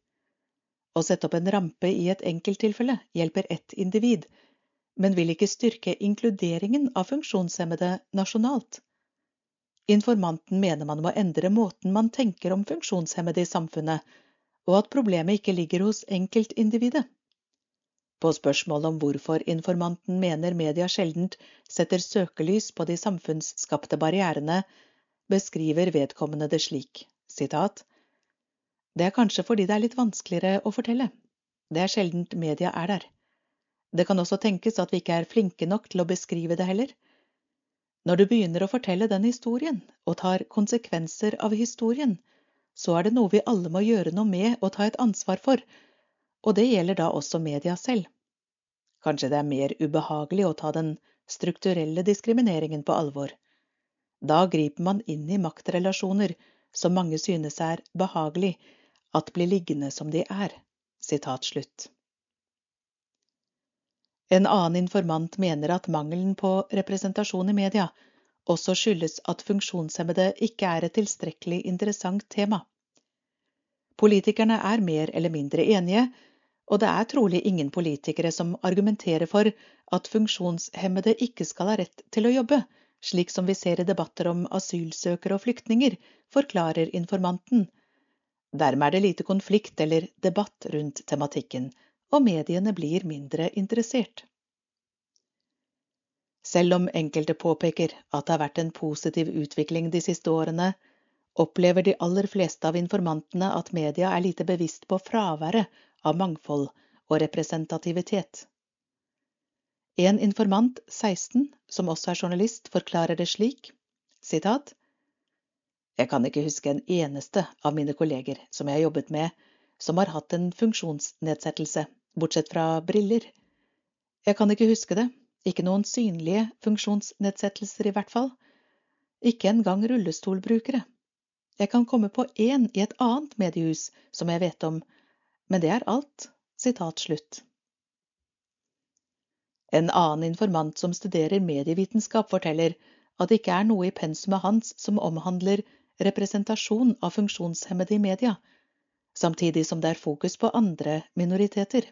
Å sette opp en rampe i et enkelttilfelle hjelper ett individ, men vil ikke styrke inkluderingen av funksjonshemmede nasjonalt. Informanten mener man må endre måten man tenker om funksjonshemmede i samfunnet, og at problemet ikke ligger hos enkeltindividet. På spørsmål om hvorfor informanten mener media sjeldent setter søkelys på de samfunnsskapte barrierene, beskriver vedkommende det slik, sitat, Det er kanskje fordi det er litt vanskeligere å fortelle. Det er sjeldent media er der. Det kan også tenkes at vi ikke er flinke nok til å beskrive det heller. Når du begynner å fortelle den historien, og tar konsekvenser av historien, så er det noe vi alle må gjøre noe med og ta et ansvar for, og det gjelder da også media selv. Kanskje det er mer ubehagelig å ta den strukturelle diskrimineringen på alvor. Da griper man inn i maktrelasjoner som mange synes er behagelig at blir liggende som de er. Sitat slutt. En annen informant mener at mangelen på representasjon i media også skyldes at funksjonshemmede ikke er et tilstrekkelig interessant tema. Politikerne er mer eller mindre enige, og det er trolig ingen politikere som argumenterer for at funksjonshemmede ikke skal ha rett til å jobbe, slik som vi ser i debatter om asylsøkere og flyktninger, forklarer informanten. Dermed er det lite konflikt eller debatt rundt tematikken, og mediene blir mindre interessert. Selv om enkelte påpeker at det har vært en positiv utvikling de siste årene, opplever de aller fleste av informantene at media er lite bevisst på fraværet av mangfold og representativitet. En informant, 16, som også er journalist, forklarer det slik, Sitat Jeg kan ikke huske en eneste av mine kolleger som jeg har jobbet med, som har hatt en funksjonsnedsettelse, bortsett fra briller. Jeg kan ikke huske det, ikke noen synlige funksjonsnedsettelser i hvert fall. Ikke engang rullestolbrukere. Jeg kan komme på én i et annet mediehus som jeg vet om, men det er alt. Sitat slutt. En annen informant som studerer medievitenskap, forteller at det ikke er noe i pensumet hans som omhandler representasjon av funksjonshemmede i media, samtidig som det er fokus på andre minoriteter.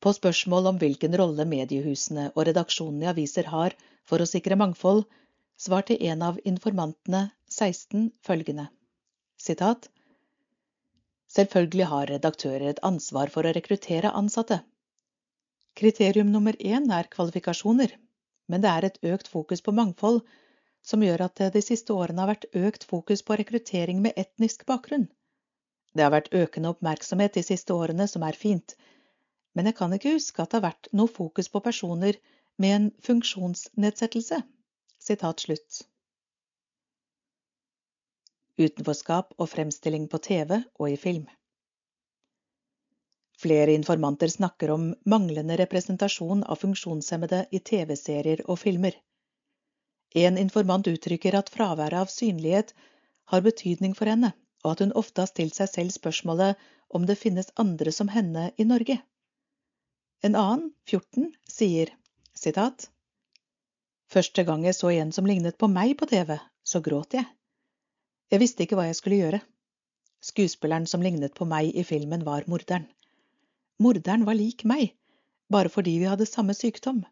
På spørsmål om hvilken rolle mediehusene og redaksjonene i aviser har for å sikre mangfold, svarte en av informantene 16 følgende sitat Selvfølgelig har redaktører et ansvar for å rekruttere ansatte. Kriterium nummer én er kvalifikasjoner, men det er et økt fokus på mangfold som gjør at det de siste årene har vært økt fokus på rekruttering med etnisk bakgrunn. Det har vært økende oppmerksomhet de siste årene, som er fint, men jeg kan ikke huske at det har vært noe fokus på personer med en funksjonsnedsettelse. Sitat slutt. Utenforskap og fremstilling på TV og i film. Flere informanter snakker om manglende representasjon av funksjonshemmede i TV-serier og filmer. En informant uttrykker at fraværet av synlighet har betydning for henne, og at hun ofte har stilt seg selv spørsmålet om det finnes andre som henne i Norge. En annen, 14, sier sitat Første gang jeg så en som lignet på meg på TV, så gråt jeg. Jeg visste ikke hva jeg skulle gjøre. Skuespilleren som lignet på meg i filmen, var morderen. Morderen var lik meg, bare fordi vi hadde samme sykdom.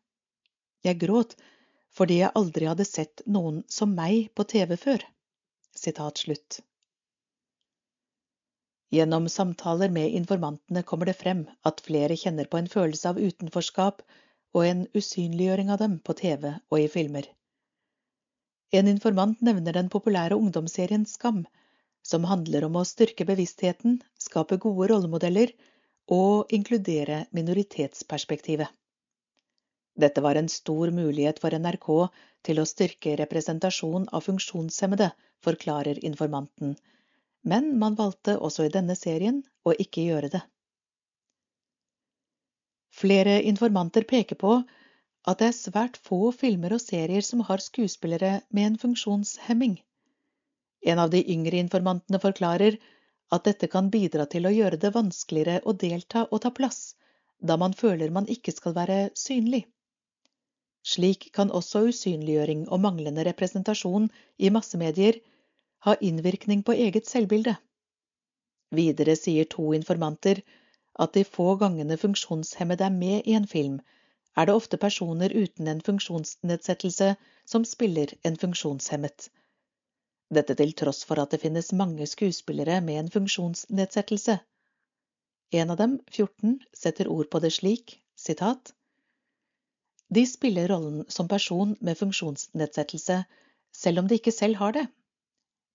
Jeg gråt fordi jeg aldri hadde sett noen som meg på TV før. Sitat slutt. Gjennom samtaler med informantene kommer det frem at flere kjenner på en følelse av utenforskap og en usynliggjøring av dem på TV og i filmer. En informant nevner den populære ungdomsserien Skam, som handler om å styrke bevisstheten, skape gode rollemodeller og inkludere minoritetsperspektivet. Dette var en stor mulighet for NRK til å styrke representasjon av funksjonshemmede, forklarer informanten, men man valgte også i denne serien å ikke gjøre det. Flere informanter peker på at det er svært få filmer og serier som har skuespillere med en funksjonshemming. En av de yngre informantene forklarer at dette kan bidra til å gjøre det vanskeligere å delta og ta plass, da man føler man ikke skal være synlig. Slik kan også usynliggjøring og manglende representasjon i massemedier ha innvirkning på eget selvbilde. Videre sier to informanter at de få gangene funksjonshemmede er med i en film, er det ofte personer uten en funksjonsnedsettelse som spiller en funksjonshemmet dette til tross for at det finnes mange skuespillere med en funksjonsnedsettelse. En av dem, 14, setter ord på det slik, sitat, De spiller rollen som person med funksjonsnedsettelse, selv om de ikke selv har det.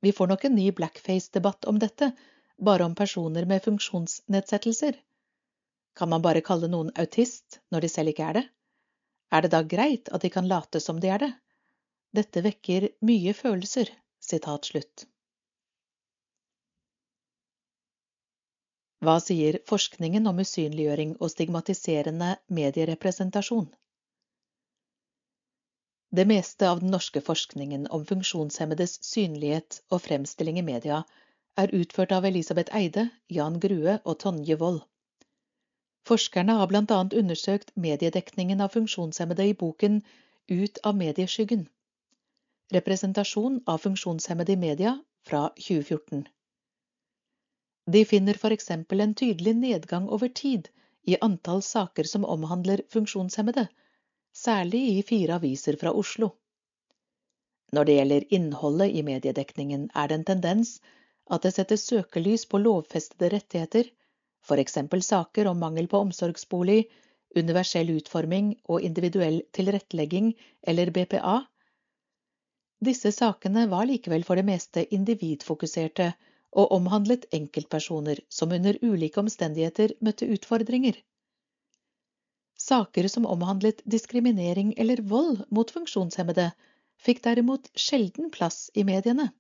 Vi får nok en ny blackface-debatt om dette, bare om personer med funksjonsnedsettelser. Kan man bare kalle noen autist når de selv ikke er det? Er det da greit at de kan late som de er det? Dette vekker mye følelser. Sitat slutt. Hva sier forskningen om usynliggjøring og stigmatiserende medierepresentasjon? Det meste av den norske forskningen om funksjonshemmedes synlighet og fremstilling i media er utført av Elisabeth Eide, Jan Grue og Tonje Wold. Forskerne har blant annet undersøkt mediedekningen av funksjonshemmede i boken Ut av medieskyggen. Representasjon av funksjonshemmede i media fra 2014. De finner eksempel en tydelig nedgang over tid i antall saker som omhandler funksjonshemmede, særlig i fire aviser fra Oslo. Når det gjelder innholdet i mediedekningen, er det en tendens at det settes søkelys på lovfestede rettigheter, eksempel saker om mangel på omsorgsbolig, universell utforming og individuell tilrettelegging, eller BPA, disse sakene var likevel for det meste individfokuserte og omhandlet enkeltpersoner som under ulike omstendigheter møtte utfordringer. Saker som omhandlet diskriminering eller vold mot funksjonshemmede, fikk derimot sjelden plass i mediene.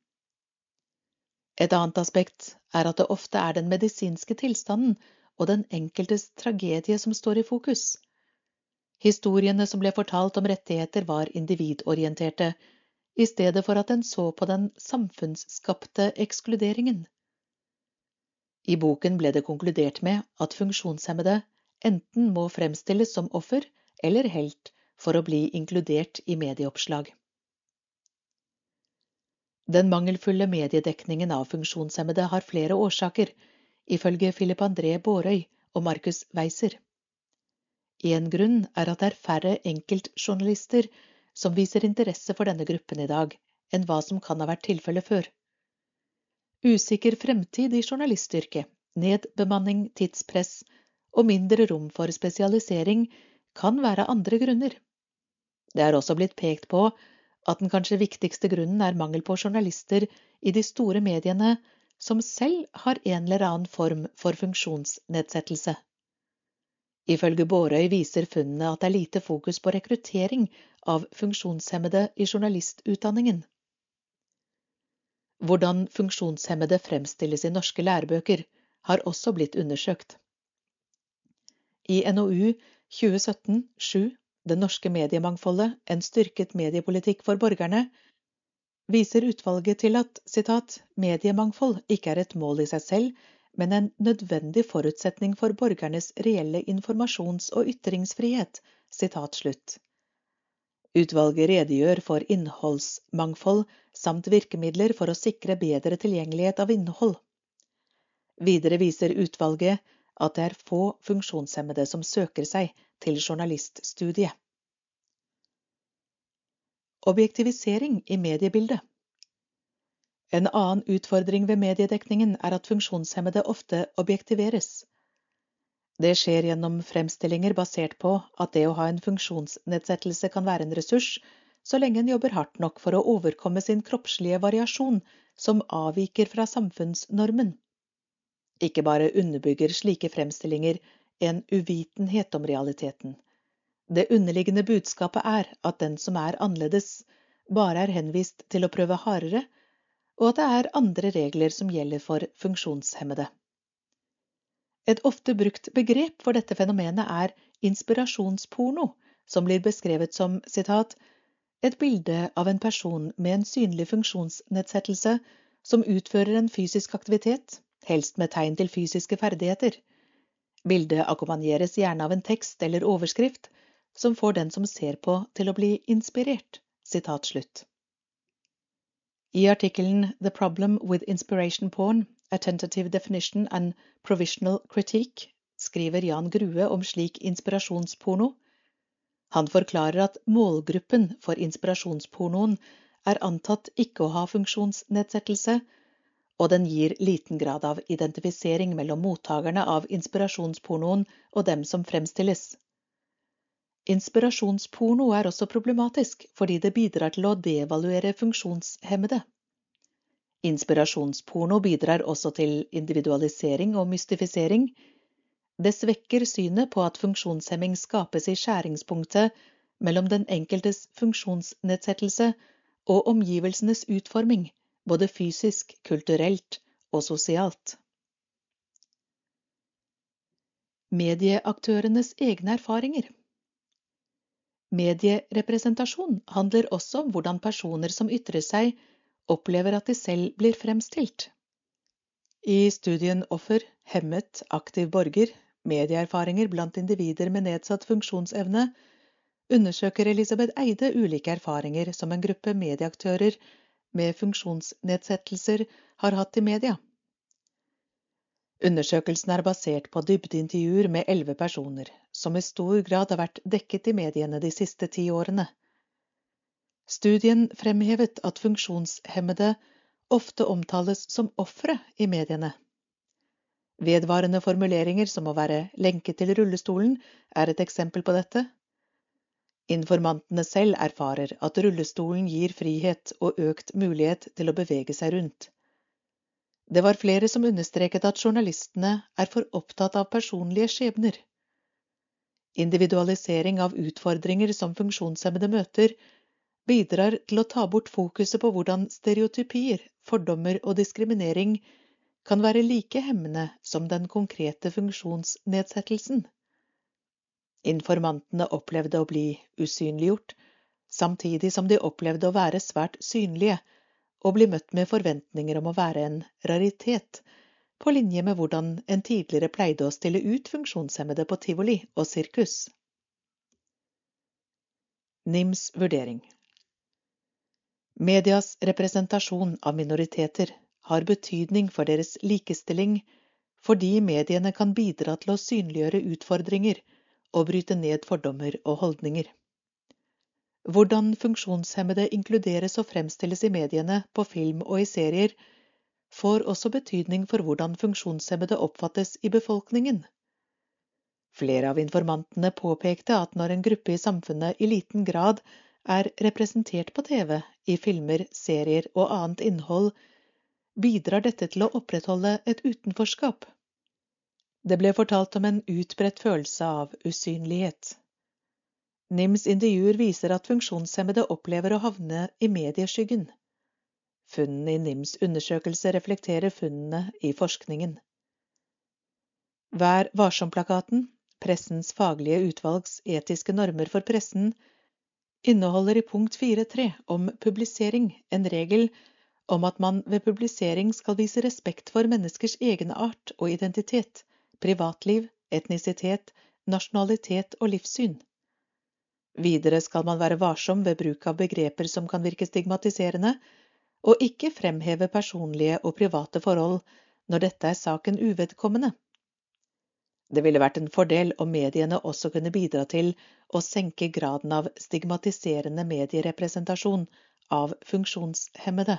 Et annet aspekt er at det ofte er den medisinske tilstanden og den enkeltes tragedie som står i fokus. Historiene som ble fortalt om rettigheter, var individorienterte, i stedet for at en så på den samfunnsskapte ekskluderingen. I boken ble det konkludert med at funksjonshemmede enten må fremstilles som offer eller helt for å bli inkludert i medieoppslag. Den mangelfulle mediedekningen av funksjonshemmede har flere årsaker, ifølge Philip André Bårøy og Markus Weiser. En grunn er at det er færre enkeltjournalister som viser interesse for denne gruppen i dag, enn hva som kan ha vært tilfellet før. Usikker fremtid i journalistyrket, nedbemanning, tidspress og mindre rom for spesialisering kan være andre grunner. Det er også blitt pekt på at den kanskje viktigste grunnen er mangel på journalister i de store mediene som selv har en eller annen form for funksjonsnedsettelse. Ifølge Bårøy viser funnene at det er lite fokus på rekruttering av funksjonshemmede i journalistutdanningen. Hvordan funksjonshemmede fremstilles i norske lærebøker, har også blitt undersøkt. I NOU 2017-7 Det norske mediemangfoldet en styrket mediepolitikk for borgerne, viser utvalget til at citat, mediemangfold ikke er et mål i seg selv, men en nødvendig forutsetning for borgernes reelle informasjons- og ytringsfrihet. Utvalget redegjør for innholdsmangfold samt virkemidler for å sikre bedre tilgjengelighet av innhold. Videre viser utvalget at det er få funksjonshemmede som søker seg til journaliststudiet. Objektivisering i mediebildet en annen utfordring ved mediedekningen er at funksjonshemmede ofte objektiveres. Det skjer gjennom fremstillinger basert på at det å ha en funksjonsnedsettelse kan være en ressurs, så lenge en jobber hardt nok for å overkomme sin kroppslige variasjon som avviker fra samfunnsnormen. Ikke bare underbygger slike fremstillinger en uvitenhet om realiteten. Det underliggende budskapet er at den som er annerledes, bare er henvist til å prøve hardere og at det er andre regler som gjelder for funksjonshemmede. Et ofte brukt begrep for dette fenomenet er inspirasjonsporno, som blir beskrevet som citat, et bilde av en person med en synlig funksjonsnedsettelse som utfører en fysisk aktivitet, helst med tegn til fysiske ferdigheter. Bildet akkompagneres gjerne av en tekst eller overskrift som får den som ser på, til å bli inspirert. Sitat slutt. I artikkelen The Problem with Inspiration Porn, A Tentative Definition and Provisional Critique skriver Jan Grue om slik inspirasjonsporno. Han forklarer at målgruppen for inspirasjonspornoen er antatt ikke å ha funksjonsnedsettelse, og den gir liten grad av identifisering mellom mottakerne av inspirasjonspornoen og dem som fremstilles. Inspirasjonsporno er også problematisk fordi det bidrar til å devaluere funksjonshemmede. Inspirasjonsporno bidrar også til individualisering og mystifisering. Det svekker synet på at funksjonshemming skapes i skjæringspunktet mellom den enkeltes funksjonsnedsettelse og omgivelsenes utforming, både fysisk, kulturelt og sosialt. Medieaktørenes egne erfaringer Medierepresentasjon handler også om hvordan personer som ytrer seg, opplever at de selv blir fremstilt. I studien Offer, hemmet, aktiv borger medieerfaringer blant individer med nedsatt funksjonsevne undersøker Elisabeth Eide ulike erfaringer som en gruppe medieaktører med funksjonsnedsettelser har hatt i media. Undersøkelsen er basert på dybdeintervjuer med elleve personer, som i stor grad har vært dekket i mediene de siste ti årene. Studien fremhevet at funksjonshemmede ofte omtales som ofre i mediene. Vedvarende formuleringer som å være lenket til rullestolen er et eksempel på dette. Informantene selv erfarer at rullestolen gir frihet og økt mulighet til å bevege seg rundt. Det var flere som understreket at journalistene er for opptatt av personlige skjebner. Individualisering av utfordringer som funksjonshemmede møter, bidrar til å ta bort fokuset på hvordan stereotypier, fordommer og diskriminering kan være like hemmende som den konkrete funksjonsnedsettelsen. Informantene opplevde å bli usynliggjort, samtidig som de opplevde å være svært synlige og bli møtt med forventninger om å være en raritet, på linje med hvordan en tidligere pleide å stille ut funksjonshemmede på tivoli og sirkus. NIMs vurdering Medias representasjon av minoriteter har betydning for deres likestilling fordi mediene kan bidra til å synliggjøre utfordringer og bryte ned fordommer og holdninger. Hvordan funksjonshemmede inkluderes og fremstilles i mediene, på film og i serier, får også betydning for hvordan funksjonshemmede oppfattes i befolkningen. Flere av informantene påpekte at når en gruppe i samfunnet i liten grad er representert på TV, i filmer, serier og annet innhold, bidrar dette til å opprettholde et utenforskap. Det ble fortalt om en utbredt følelse av usynlighet. NIMs intervjuer viser at funksjonshemmede opplever å havne i medieskyggen. Funnene i NIMs undersøkelse reflekterer funnene i forskningen. Vær varsom-plakaten, Pressens faglige utvalgs etiske normer for pressen, inneholder i punkt 4.3 om publisering en regel om at man ved publisering skal vise respekt for menneskers egenart og identitet, privatliv, etnisitet, nasjonalitet og livssyn. Videre skal man være varsom ved bruk av begreper som kan virke stigmatiserende, og ikke fremheve personlige og private forhold når dette er saken uvedkommende. Det ville vært en fordel om mediene også kunne bidra til å senke graden av stigmatiserende medierepresentasjon av funksjonshemmede.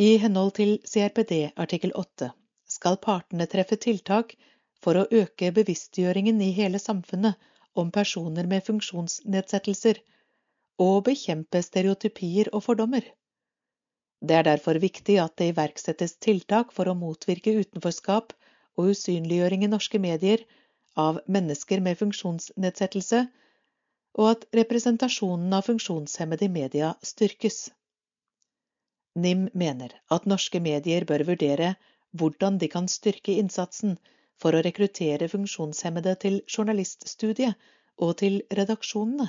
I henhold til CRPD artikkel 8 skal partene treffe tiltak for å øke bevisstgjøringen i hele samfunnet om personer med funksjonsnedsettelser og bekjempe stereotypier og fordommer. Det er derfor viktig at det iverksettes tiltak for å motvirke utenforskap og usynliggjøring i norske medier av mennesker med funksjonsnedsettelse, og at representasjonen av funksjonshemmede i media styrkes. NIM mener at norske medier bør vurdere hvordan de kan styrke innsatsen for å rekruttere funksjonshemmede til journaliststudiet og til redaksjonene.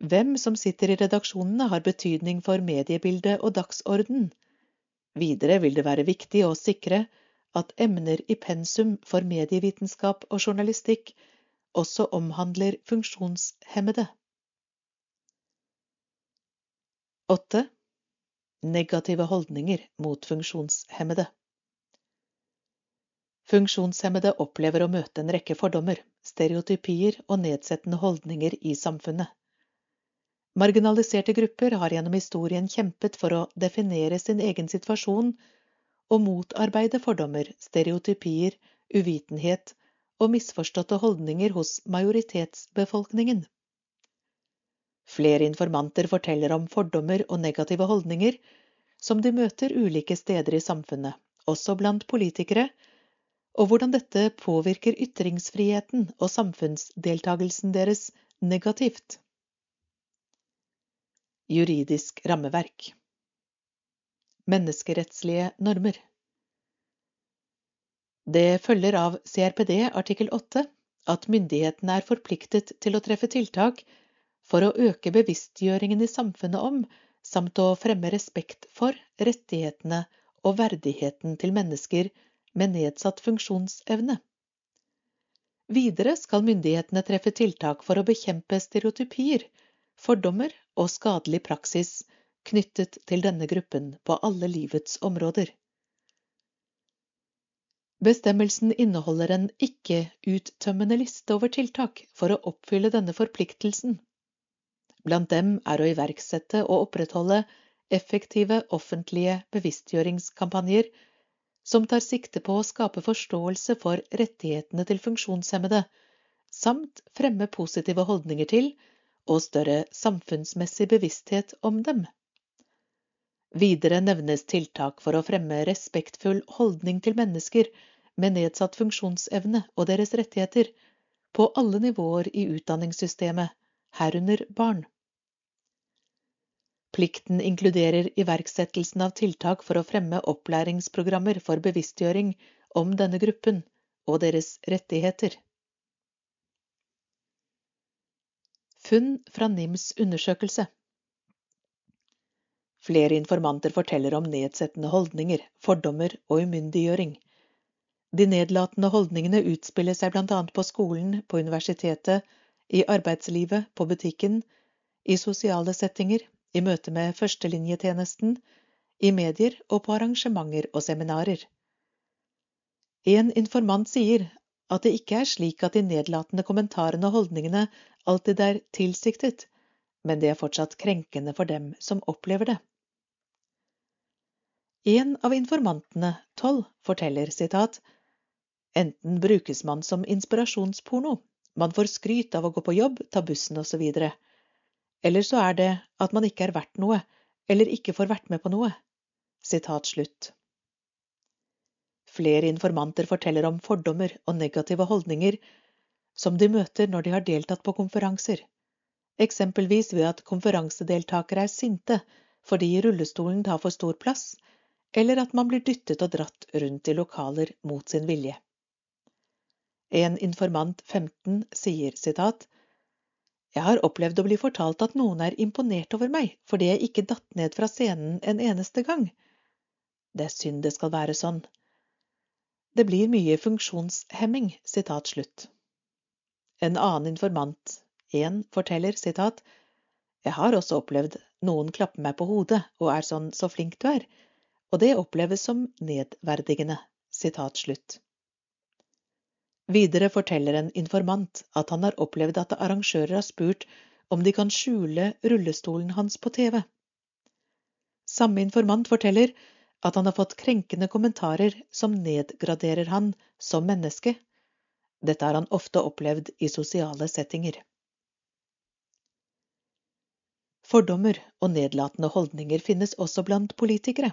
Hvem som sitter i redaksjonene har betydning for mediebildet og dagsorden. Videre vil det være viktig å sikre at emner i pensum for medievitenskap og journalistikk også omhandler funksjonshemmede. 8. Negative holdninger mot funksjonshemmede. Funksjonshemmede opplever å møte en rekke fordommer, stereotypier og nedsettende holdninger i samfunnet. Marginaliserte grupper har gjennom historien kjempet for å definere sin egen situasjon og motarbeide fordommer, stereotypier, uvitenhet og misforståtte holdninger hos majoritetsbefolkningen. Flere informanter forteller om fordommer og negative holdninger som de møter ulike steder i samfunnet, også blant politikere, og hvordan dette påvirker ytringsfriheten og samfunnsdeltagelsen deres negativt. Juridisk rammeverk Menneskerettslige normer Det følger av CRPD artikkel 8 at myndighetene er forpliktet til å treffe tiltak for å øke bevisstgjøringen i samfunnet om, samt å fremme respekt for, rettighetene og verdigheten til mennesker med nedsatt funksjonsevne. Videre skal myndighetene treffe tiltak for å bekjempe stereotypier, fordommer og skadelig praksis knyttet til denne gruppen på alle livets områder. Bestemmelsen inneholder en ikke-uttømmende liste over tiltak for å oppfylle denne forpliktelsen. Blant dem er å iverksette og opprettholde effektive offentlige bevisstgjøringskampanjer som tar sikte på å skape forståelse for rettighetene til funksjonshemmede, samt fremme positive holdninger til og større samfunnsmessig bevissthet om dem. Videre nevnes tiltak for å fremme respektfull holdning til mennesker med nedsatt funksjonsevne og deres rettigheter, på alle nivåer i utdanningssystemet, herunder barn. Plikten inkluderer iverksettelsen av tiltak for å fremme opplæringsprogrammer for bevisstgjøring om denne gruppen og deres rettigheter. Funn fra NIMs undersøkelse Flere informanter forteller om nedsettende holdninger, fordommer og umyndiggjøring. De nedlatende holdningene utspiller seg annet på skolen, på universitetet, i arbeidslivet, på butikken, i sosiale settinger, i møte med førstelinjetjenesten, i medier og på arrangementer og seminarer. En informant sier at det ikke er slik at de nedlatende kommentarene og holdningene alltid er tilsiktet, men det er fortsatt krenkende for dem som opplever det. En av informantene, Toll, forteller sitat Enten brukes man som inspirasjonsporno, man får skryt av å gå på jobb, ta bussen osv. Eller så er det at man ikke er verdt noe, eller ikke får vært med på noe. Sitat slutt. Flere informanter forteller om fordommer og negative holdninger som de møter når de har deltatt på konferanser, eksempelvis ved at konferansedeltakere er sinte fordi rullestolen tar for stor plass, eller at man blir dyttet og dratt rundt i lokaler mot sin vilje. En informant 15 sier sitat Jeg har opplevd å bli fortalt at noen er imponert over meg fordi jeg ikke datt ned fra scenen en eneste gang. Det er synd det skal være sånn. Det blir mye funksjonshemming. Sitat slutt. En annen informant, en, forteller, sitat, Jeg har også opplevd noen klapper meg på hodet og er sånn så flink du er, og det oppleves som nedverdigende. Sitat slutt. Videre forteller en informant at han har opplevd at arrangører har spurt om de kan skjule rullestolen hans på TV. Samme informant forteller at han har fått krenkende kommentarer som nedgraderer han som menneske. Dette har han ofte opplevd i sosiale settinger. Fordommer og nedlatende holdninger finnes også blant politikere.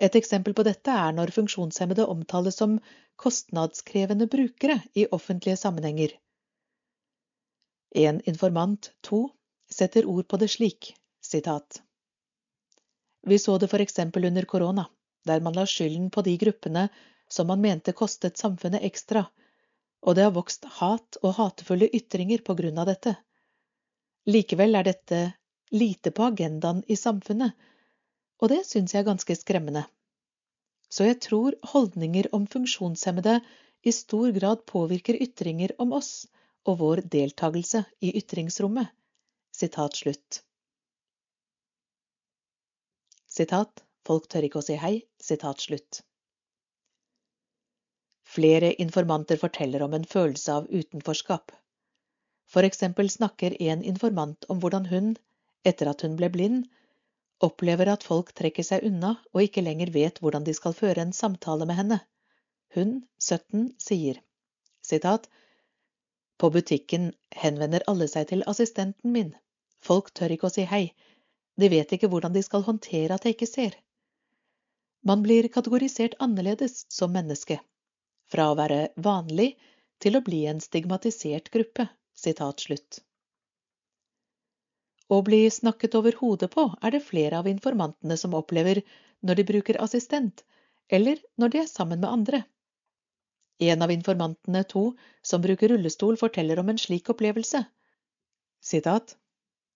Et eksempel på dette er når funksjonshemmede omtales som kostnadskrevende brukere i offentlige sammenhenger. En informant, to, setter ord på det slik, sitat. Vi så det for eksempel under korona, der man la skylden på de gruppene som man mente kostet samfunnet ekstra, og det har vokst hat og hatefulle ytringer på grunn av dette. Likevel er dette lite på agendaen i samfunnet, og det syns jeg er ganske skremmende. Så jeg tror holdninger om funksjonshemmede i stor grad påvirker ytringer om oss og vår deltakelse i ytringsrommet. Sitat slutt. Sitat, folk tør ikke å si hei. Sitat slutt. Flere informanter forteller om en følelse av utenforskap. For eksempel snakker en informant om hvordan hun, etter at hun ble blind, opplever at folk trekker seg unna og ikke lenger vet hvordan de skal føre en samtale med henne. Hun, 17, sier, sitat, På butikken henvender alle seg til assistenten min. Folk tør ikke å si hei, de vet ikke hvordan de skal håndtere at jeg ikke ser. Man blir kategorisert annerledes som menneske. Fra å være vanlig til å bli en stigmatisert gruppe. Sitat slutt. Å bli snakket over hodet på er det flere av informantene som opplever når de bruker assistent, eller når de er sammen med andre. En av informantene, to, som bruker rullestol, forteller om en slik opplevelse. Sitat.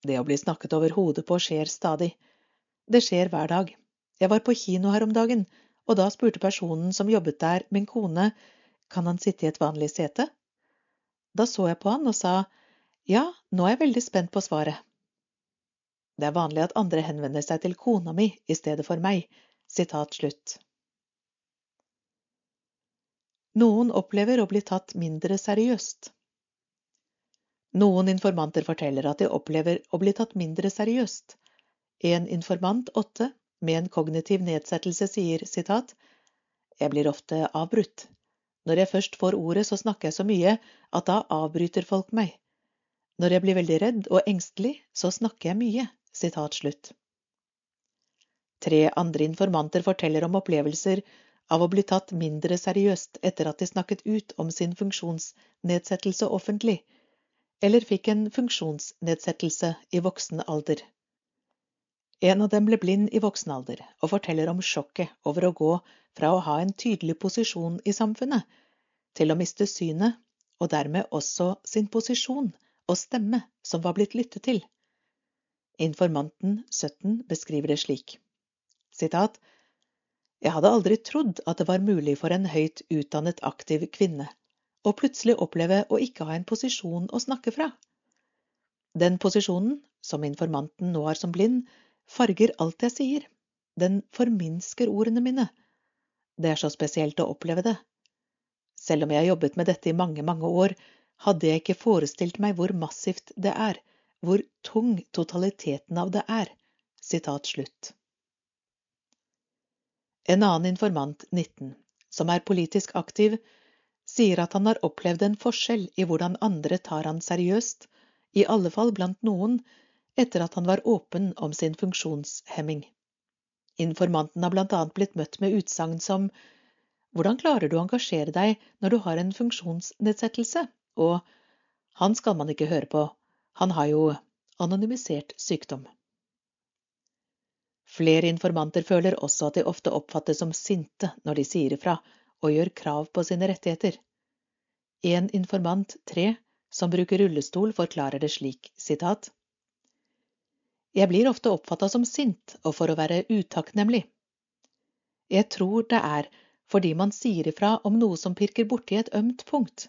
Det å bli snakket over hodet på skjer stadig. Det skjer hver dag. Jeg var på kino her om dagen, og da spurte personen som jobbet der, min kone, kan han sitte i et vanlig sete? Da så jeg på han og sa ja, nå er jeg veldig spent på svaret. Det er vanlig at andre henvender seg til kona mi i stedet for meg. Sitat slutt. Noen opplever å bli tatt mindre seriøst. Noen informanter forteller at de opplever å bli tatt mindre seriøst. En informant, åtte, med en kognitiv nedsettelse sier sitat Jeg blir ofte avbrutt. Når jeg først får ordet, så snakker jeg så mye at da avbryter folk meg. Når jeg blir veldig redd og engstelig, så snakker jeg mye. Tre andre informanter forteller om opplevelser av å bli tatt mindre seriøst etter at de snakket ut om sin funksjonsnedsettelse offentlig, eller fikk en funksjonsnedsettelse i voksen alder. En av dem ble blind i voksen alder og forteller om sjokket over å gå fra å ha en tydelig posisjon i samfunnet til å miste synet, og dermed også sin posisjon og stemme som var blitt lyttet til. Informanten 17 beskriver det slik. Sitat, Jeg hadde aldri trodd at det var mulig for en høyt utdannet aktiv kvinne å plutselig oppleve å ikke ha en posisjon å snakke fra. Den posisjonen, som informanten nå har som blind, farger alt jeg sier. Den forminsker ordene mine. Det er så spesielt å oppleve det. Selv om jeg har jobbet med dette i mange, mange år, hadde jeg ikke forestilt meg hvor massivt det er, hvor tung totaliteten av det er. Sitat slutt. En annen informant, 19, som er politisk aktiv, sier at han har opplevd en forskjell i hvordan andre tar han seriøst, i alle fall blant noen, etter at han var åpen om sin funksjonshemming. Informanten har blant annet blitt møtt med utsagn som Hvordan klarer du å engasjere deg når du har en funksjonsnedsettelse? Og Han skal man ikke høre på, han har jo anonymisert sykdom. Flere informanter føler også at de ofte oppfattes som sinte når de sier ifra og gjør krav på sine rettigheter. En informant, tre, som bruker rullestol, forklarer det slik, sitat. Jeg blir ofte oppfatta som sint og for å være utakknemlig. Jeg tror det er fordi man sier ifra om noe som pirker borti et ømt punkt.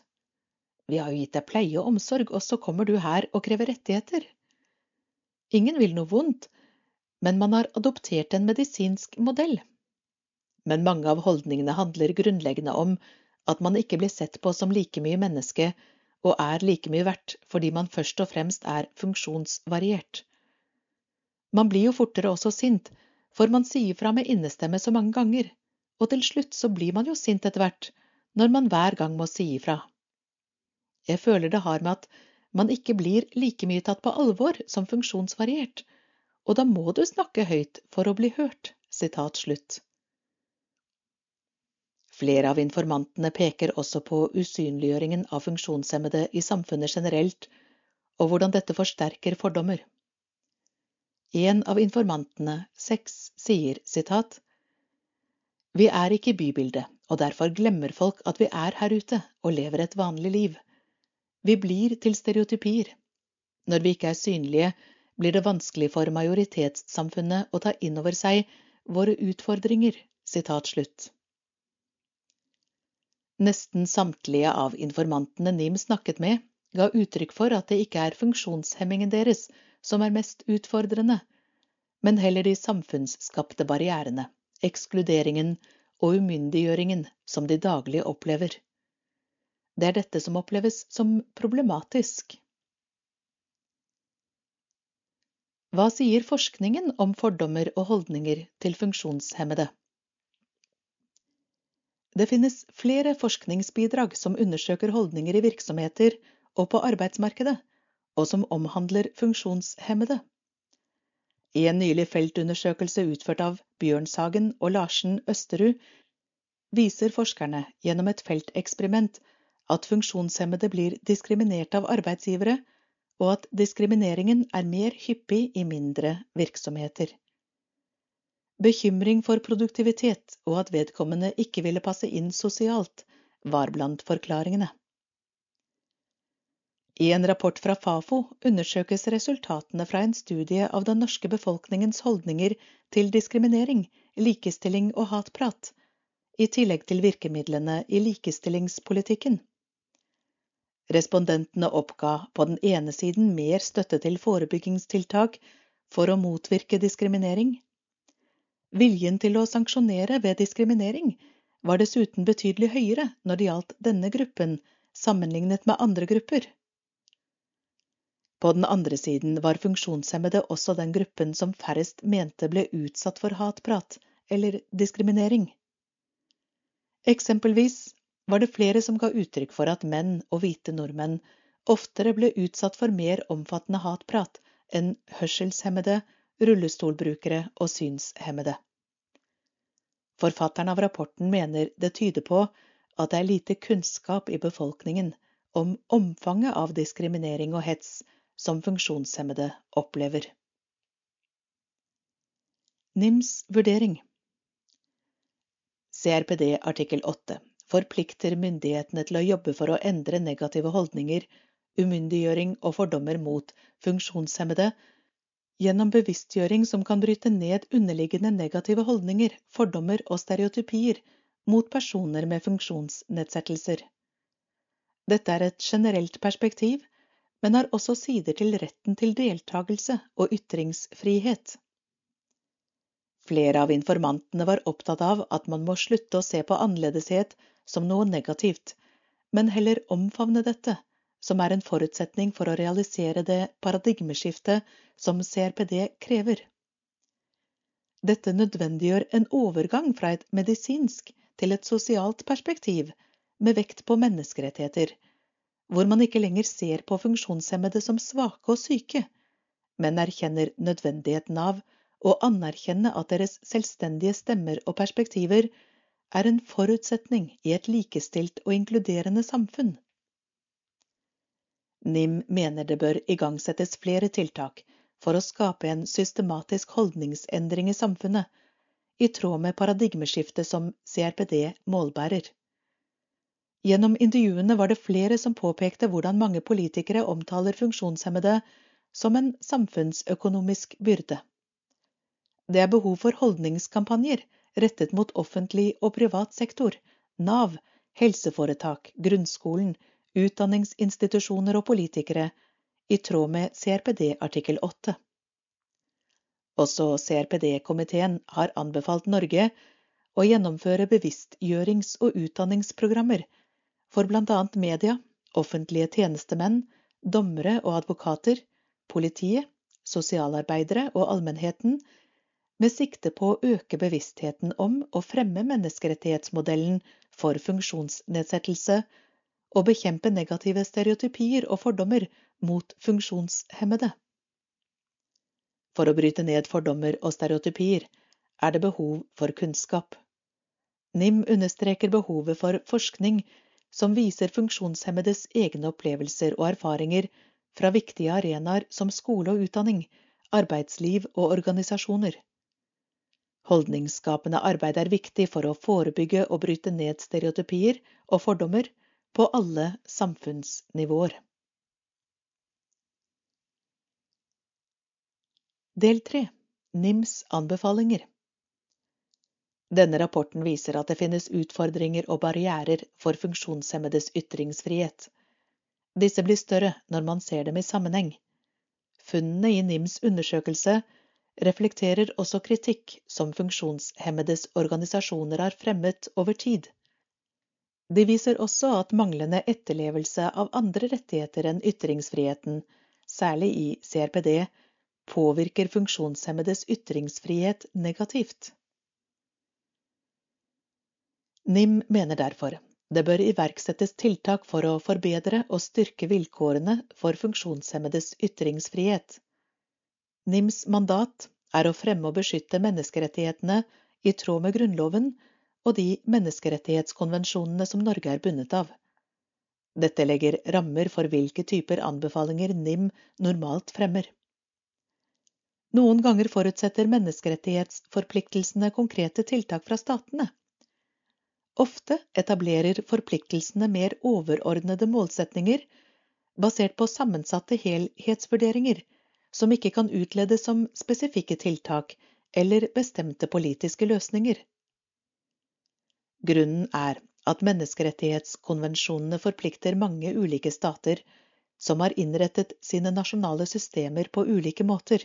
Vi har jo gitt deg pleie og omsorg, og så kommer du her og krever rettigheter. Ingen vil noe vondt, men man har adoptert en medisinsk modell. Men mange av holdningene handler grunnleggende om at man ikke blir sett på som like mye menneske og er like mye verdt fordi man først og fremst er funksjonsvariert. Man blir jo fortere også sint, for man sier fra med innestemme så mange ganger, og til slutt så blir man jo sint etter hvert, når man hver gang må si ifra. Jeg føler det har med at man ikke blir like mye tatt på alvor som funksjonsvariert, og da må du snakke høyt for å bli hørt. Sitat slutt. Flere av informantene peker også på usynliggjøringen av funksjonshemmede i samfunnet generelt, og hvordan dette forsterker fordommer. En av informantene, seks, sier sitat Vi er ikke i bybildet, og derfor glemmer folk at vi er her ute og lever et vanlig liv. Vi blir til stereotypier. Når vi ikke er synlige, blir det vanskelig for majoritetssamfunnet å ta inn over seg våre utfordringer. Nesten samtlige av informantene NIM snakket med, ga uttrykk for at det ikke er funksjonshemmingen deres som er mest utfordrende, men heller de samfunnsskapte barrierene, ekskluderingen og umyndiggjøringen som de daglig opplever. Det er dette som oppleves som problematisk. Hva sier forskningen om fordommer og holdninger til funksjonshemmede? Det finnes flere forskningsbidrag som undersøker holdninger i virksomheter og på arbeidsmarkedet, og som omhandler funksjonshemmede. I en nylig feltundersøkelse utført av Bjørnshagen og Larsen Østerud viser forskerne gjennom et felteksperiment at funksjonshemmede blir diskriminert av arbeidsgivere, og at diskrimineringen er mer hyppig i mindre virksomheter. Bekymring for produktivitet og at vedkommende ikke ville passe inn sosialt, var blant forklaringene. I en rapport fra Fafo undersøkes resultatene fra en studie av den norske befolkningens holdninger til diskriminering, likestilling og hatprat, i tillegg til virkemidlene i likestillingspolitikken. Respondentene oppga på den ene siden mer støtte til forebyggingstiltak for å motvirke diskriminering, Viljen til å sanksjonere ved diskriminering var dessuten betydelig høyere når det gjaldt denne gruppen, sammenlignet med andre grupper. På den andre siden var funksjonshemmede også den gruppen som færrest mente ble utsatt for hatprat eller diskriminering. Eksempelvis var det flere som ga uttrykk for at menn og hvite nordmenn oftere ble utsatt for mer omfattende hatprat enn hørselshemmede, rullestolbrukere og synshemmede. Forfatteren av rapporten mener det tyder på at det er lite kunnskap i befolkningen om omfanget av diskriminering og hets som funksjonshemmede opplever. NIMs vurdering CRPD artikkel 8 forplikter myndighetene til å jobbe for å endre negative holdninger, umyndiggjøring og fordommer mot funksjonshemmede gjennom bevisstgjøring som kan bryte ned underliggende negative holdninger, fordommer og stereotypier mot personer med funksjonsnedsettelser. Dette er et generelt perspektiv, men har også sider til retten til deltakelse og ytringsfrihet. Flere av informantene var opptatt av at man må slutte å se på annerledeshet som noe negativt, men heller omfavne dette som er en forutsetning for å realisere det paradigmeskiftet som CRPD krever. Dette nødvendiggjør en overgang fra et medisinsk til et sosialt perspektiv med vekt på menneskerettigheter, hvor man ikke lenger ser på funksjonshemmede som svake og syke, men erkjenner nødvendigheten av å anerkjenne at deres selvstendige stemmer og perspektiver er en forutsetning i et likestilt og inkluderende samfunn. NIM mener det bør igangsettes flere tiltak for å skape en systematisk holdningsendring i samfunnet, i tråd med paradigmeskiftet som CRPD målbærer. Gjennom intervjuene var det flere som påpekte hvordan mange politikere omtaler funksjonshemmede som en samfunnsøkonomisk byrde. Det er behov for holdningskampanjer rettet mot offentlig og privat sektor, Nav, helseforetak, grunnskolen, utdanningsinstitusjoner og politikere, i tråd med CRPD artikkel 8. Også CRPD-komiteen har anbefalt Norge å gjennomføre bevisstgjørings- og utdanningsprogrammer for bl.a. media, offentlige tjenestemenn, dommere og advokater, politiet, sosialarbeidere og allmennheten, med sikte på å øke bevisstheten om å fremme menneskerettighetsmodellen for funksjonsnedsettelse og bekjempe negative stereotypier og fordommer mot funksjonshemmede. For å bryte ned fordommer og stereotypier er det behov for kunnskap. NIM understreker behovet for forskning som viser funksjonshemmedes egne opplevelser og erfaringer fra viktige arenaer som skole og utdanning, arbeidsliv og organisasjoner. Holdningsskapende arbeid er viktig for å forebygge og bryte ned stereotypier og fordommer, på alle samfunnsnivåer. Del 3 NIMs anbefalinger Denne rapporten viser at det finnes utfordringer og barrierer for funksjonshemmedes ytringsfrihet. Disse blir større når man ser dem i sammenheng. Funnene i NIMs undersøkelse reflekterer også kritikk som funksjonshemmedes organisasjoner har fremmet over tid. De viser også at manglende etterlevelse av andre rettigheter enn ytringsfriheten, særlig i CRPD, påvirker funksjonshemmedes ytringsfrihet negativt. NIM mener derfor det bør iverksettes tiltak for å forbedre og styrke vilkårene for funksjonshemmedes ytringsfrihet. NIMs mandat er å fremme og beskytte menneskerettighetene i tråd med Grunnloven og de menneskerettighetskonvensjonene som Norge er bundet av. Dette legger rammer for hvilke typer anbefalinger NIM normalt fremmer. Noen ganger forutsetter menneskerettighetsforpliktelsene konkrete tiltak fra statene. Ofte etablerer forpliktelsene mer overordnede målsetninger basert på sammensatte helhetsvurderinger som ikke kan utledes som spesifikke tiltak eller bestemte politiske løsninger. Grunnen er at menneskerettighetskonvensjonene forplikter mange ulike stater som har innrettet sine nasjonale systemer på ulike måter.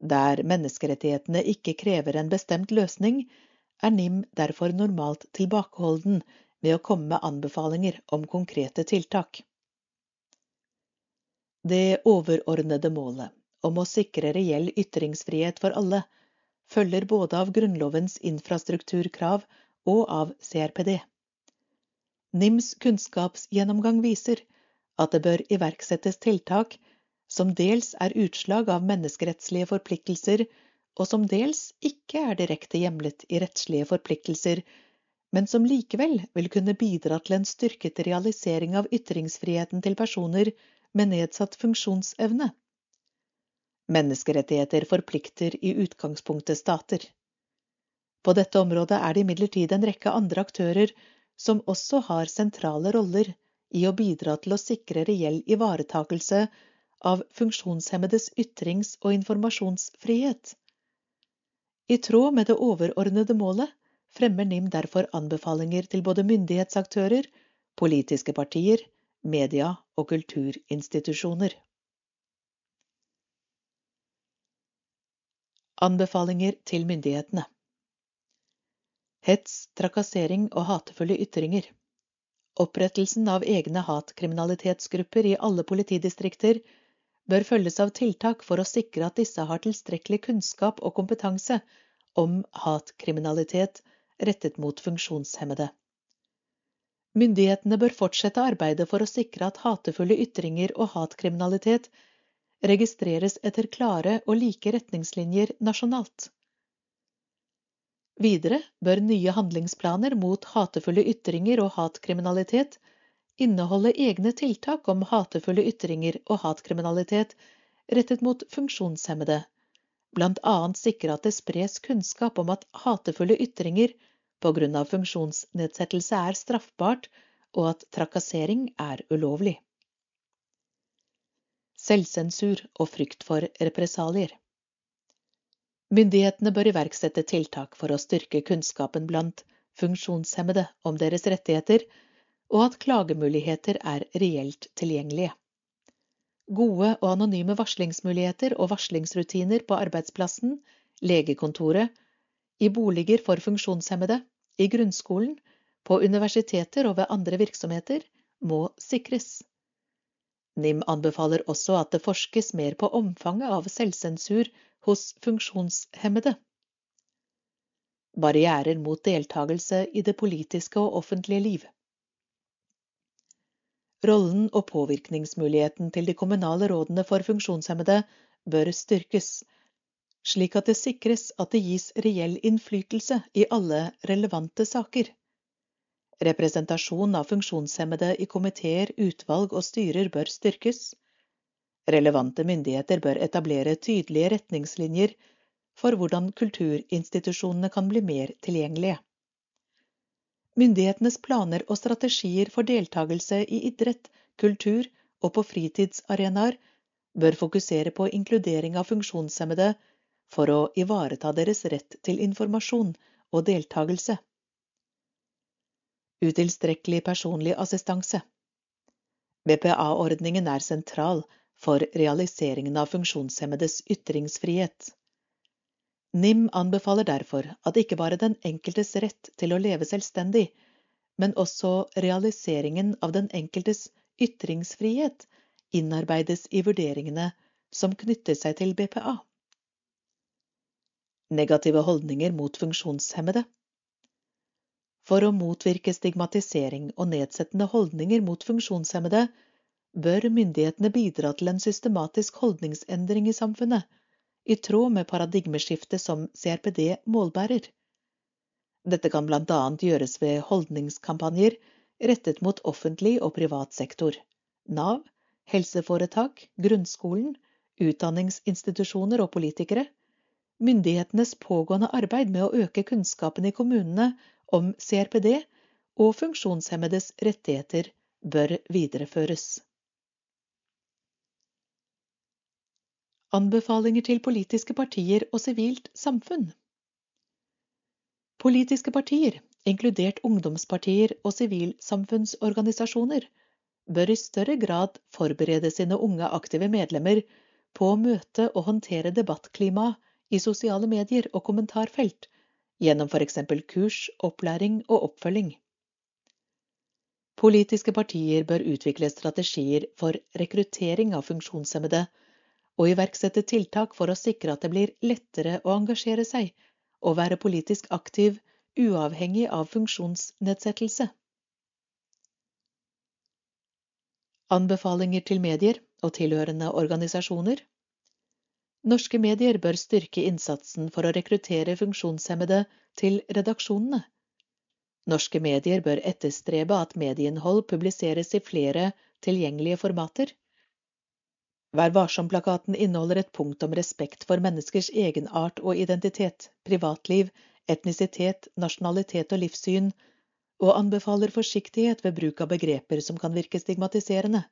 Der menneskerettighetene ikke krever en bestemt løsning, er NIM derfor normalt tilbakeholden med å komme med anbefalinger om konkrete tiltak. Det overordnede målet om å sikre reell ytringsfrihet for alle følger både av Grunnlovens infrastrukturkrav og av CRPD. NIMs kunnskapsgjennomgang viser at det bør iverksettes tiltak som dels er utslag av menneskerettslige forpliktelser, og som dels ikke er direkte hjemlet i rettslige forpliktelser, men som likevel vil kunne bidra til en styrket realisering av ytringsfriheten til personer med nedsatt funksjonsevne. Menneskerettigheter forplikter i utgangspunktet stater. På dette området er det imidlertid en rekke andre aktører som også har sentrale roller i å bidra til å sikre reell ivaretakelse av funksjonshemmedes ytrings- og informasjonsfrihet. I tråd med det overordnede målet fremmer NIM derfor anbefalinger til både myndighetsaktører, politiske partier, media og kulturinstitusjoner. Anbefalinger til myndighetene Hets, trakassering og hatefulle ytringer. Opprettelsen av egne hatkriminalitetsgrupper i alle politidistrikter bør følges av tiltak for å sikre at disse har tilstrekkelig kunnskap og kompetanse om hatkriminalitet rettet mot funksjonshemmede. Myndighetene bør fortsette arbeidet for å sikre at hatefulle ytringer og hatkriminalitet registreres etter klare og like retningslinjer nasjonalt. Videre bør nye handlingsplaner mot hatefulle ytringer og hatkriminalitet inneholde egne tiltak om hatefulle ytringer og hatkriminalitet rettet mot funksjonshemmede, annet sikre at det spres kunnskap om at hatefulle ytringer av funksjonsnedsettelse er straffbart, og at trakassering er ulovlig. Selvsensur og frykt for represalier. Myndighetene bør iverksette tiltak for å styrke kunnskapen blant funksjonshemmede om deres rettigheter, og at klagemuligheter er reelt tilgjengelige. Gode og anonyme varslingsmuligheter og varslingsrutiner på arbeidsplassen, legekontoret, i boliger for funksjonshemmede, i grunnskolen, på universiteter og ved andre virksomheter, må sikres. NIM anbefaler også at det forskes mer på omfanget av selvsensur hos funksjonshemmede. Barrierer mot deltakelse i det politiske og offentlige liv. Rollen og påvirkningsmuligheten til de kommunale rådene for funksjonshemmede bør styrkes, slik at det sikres at det gis reell innflytelse i alle relevante saker. Representasjon av funksjonshemmede i komiteer, utvalg og styrer bør styrkes. Relevante myndigheter bør etablere tydelige retningslinjer for hvordan kulturinstitusjonene kan bli mer tilgjengelige. Myndighetenes planer og strategier for deltakelse i idrett, kultur og på fritidsarenaer bør fokusere på inkludering av funksjonshemmede for å ivareta deres rett til informasjon og deltakelse. Utilstrekkelig personlig assistanse. BPA-ordningen er sentral for realiseringen av funksjonshemmedes ytringsfrihet. NIM anbefaler derfor at ikke bare den enkeltes rett til å leve selvstendig, men også realiseringen av den enkeltes ytringsfrihet innarbeides i vurderingene som knytter seg til BPA. Negative holdninger mot funksjonshemmede. For å motvirke stigmatisering og nedsettende holdninger mot funksjonshemmede bør myndighetene bidra til en systematisk holdningsendring i samfunnet, i tråd med paradigmeskiftet som CRPD målbærer. Dette kan annet gjøres ved holdningskampanjer rettet mot offentlig og privat sektor, Nav, helseforetak, grunnskolen, utdanningsinstitusjoner og politikere, myndighetenes pågående arbeid med å øke kunnskapen i kommunene om CRPD og funksjonshemmedes rettigheter bør videreføres. Anbefalinger til politiske partier og sivilt samfunn Politiske partier, inkludert ungdomspartier og sivilsamfunnsorganisasjoner, bør i større grad forberede sine unge aktive medlemmer på å møte og håndtere debattklima i sosiale medier og kommentarfelt, gjennom f.eks. kurs, opplæring og oppfølging. Politiske partier bør utvikle strategier for rekruttering av funksjonshemmede og iverksette tiltak for å sikre at det blir lettere å engasjere seg og være politisk aktiv uavhengig av funksjonsnedsettelse. Anbefalinger til medier og tilhørende organisasjoner Norske medier bør styrke innsatsen for å rekruttere funksjonshemmede til redaksjonene. Norske medier bør etterstrebe at medieinnhold publiseres i flere tilgjengelige formater. Vær varsom-plakaten inneholder et punkt om respekt for menneskers egenart og identitet, privatliv, etnisitet, nasjonalitet og livssyn, og anbefaler forsiktighet ved bruk av begreper som kan virke stigmatiserende.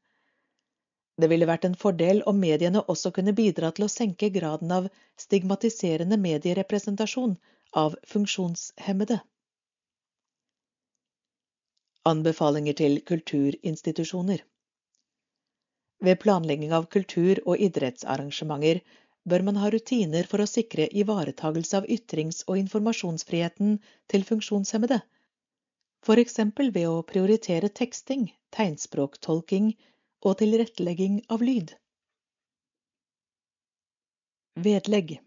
Det ville vært en fordel om mediene også kunne bidra til å senke graden av stigmatiserende medierepresentasjon av funksjonshemmede. Anbefalinger til kulturinstitusjoner Ved planlegging av kultur- og idrettsarrangementer bør man ha rutiner for å sikre ivaretagelse av ytrings- og informasjonsfriheten til funksjonshemmede, eksempel ved å prioritere teksting, tegnspråktolking og tilrettelegging av lyd. Vedlegg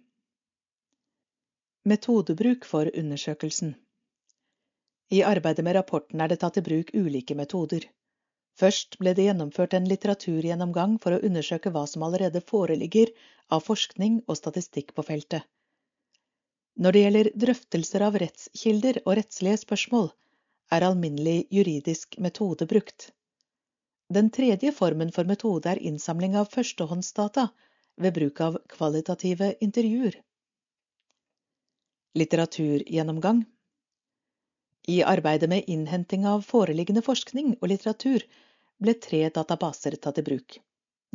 Metodebruk for undersøkelsen i arbeidet med rapporten er det tatt i bruk ulike metoder. Først ble det gjennomført en litteraturgjennomgang for å undersøke hva som allerede foreligger av forskning og statistikk på feltet. Når det gjelder drøftelser av rettskilder og rettslige spørsmål, er alminnelig juridisk metode brukt. Den tredje formen for metode er innsamling av førstehåndsdata ved bruk av kvalitative intervjuer. Litteraturgjennomgang i arbeidet med innhenting av foreliggende forskning og litteratur ble tre databaser tatt i bruk.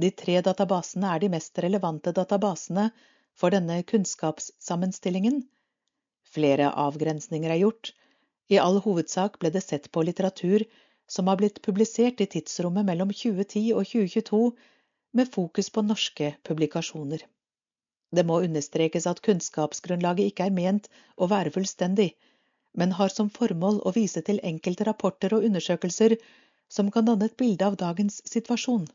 De tre databasene er de mest relevante databasene for denne kunnskapssammenstillingen. Flere avgrensninger er gjort. I all hovedsak ble det sett på litteratur som har blitt publisert i tidsrommet mellom 2010 og 2022, med fokus på norske publikasjoner. Det må understrekes at kunnskapsgrunnlaget ikke er ment å være fullstendig, men har som formål å vise til enkelte rapporter og undersøkelser som kan danne et bilde av dagens situasjon.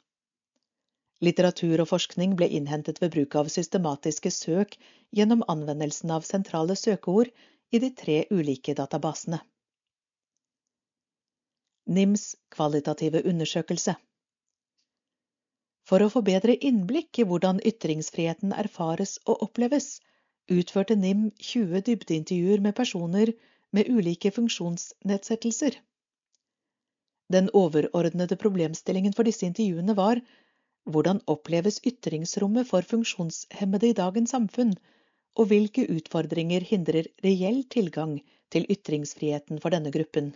Litteratur og forskning ble innhentet ved bruk av systematiske søk gjennom anvendelsen av sentrale søkeord i de tre ulike databasene. NIMs kvalitative undersøkelse For å få bedre innblikk i hvordan ytringsfriheten erfares og oppleves, utførte NIM 20 dybdeintervjuer med personer med ulike funksjonsnedsettelser. Den overordnede problemstillingen for disse intervjuene var hvordan oppleves ytringsrommet for funksjonshemmede i dagens samfunn, og hvilke utfordringer hindrer reell tilgang til ytringsfriheten for denne gruppen?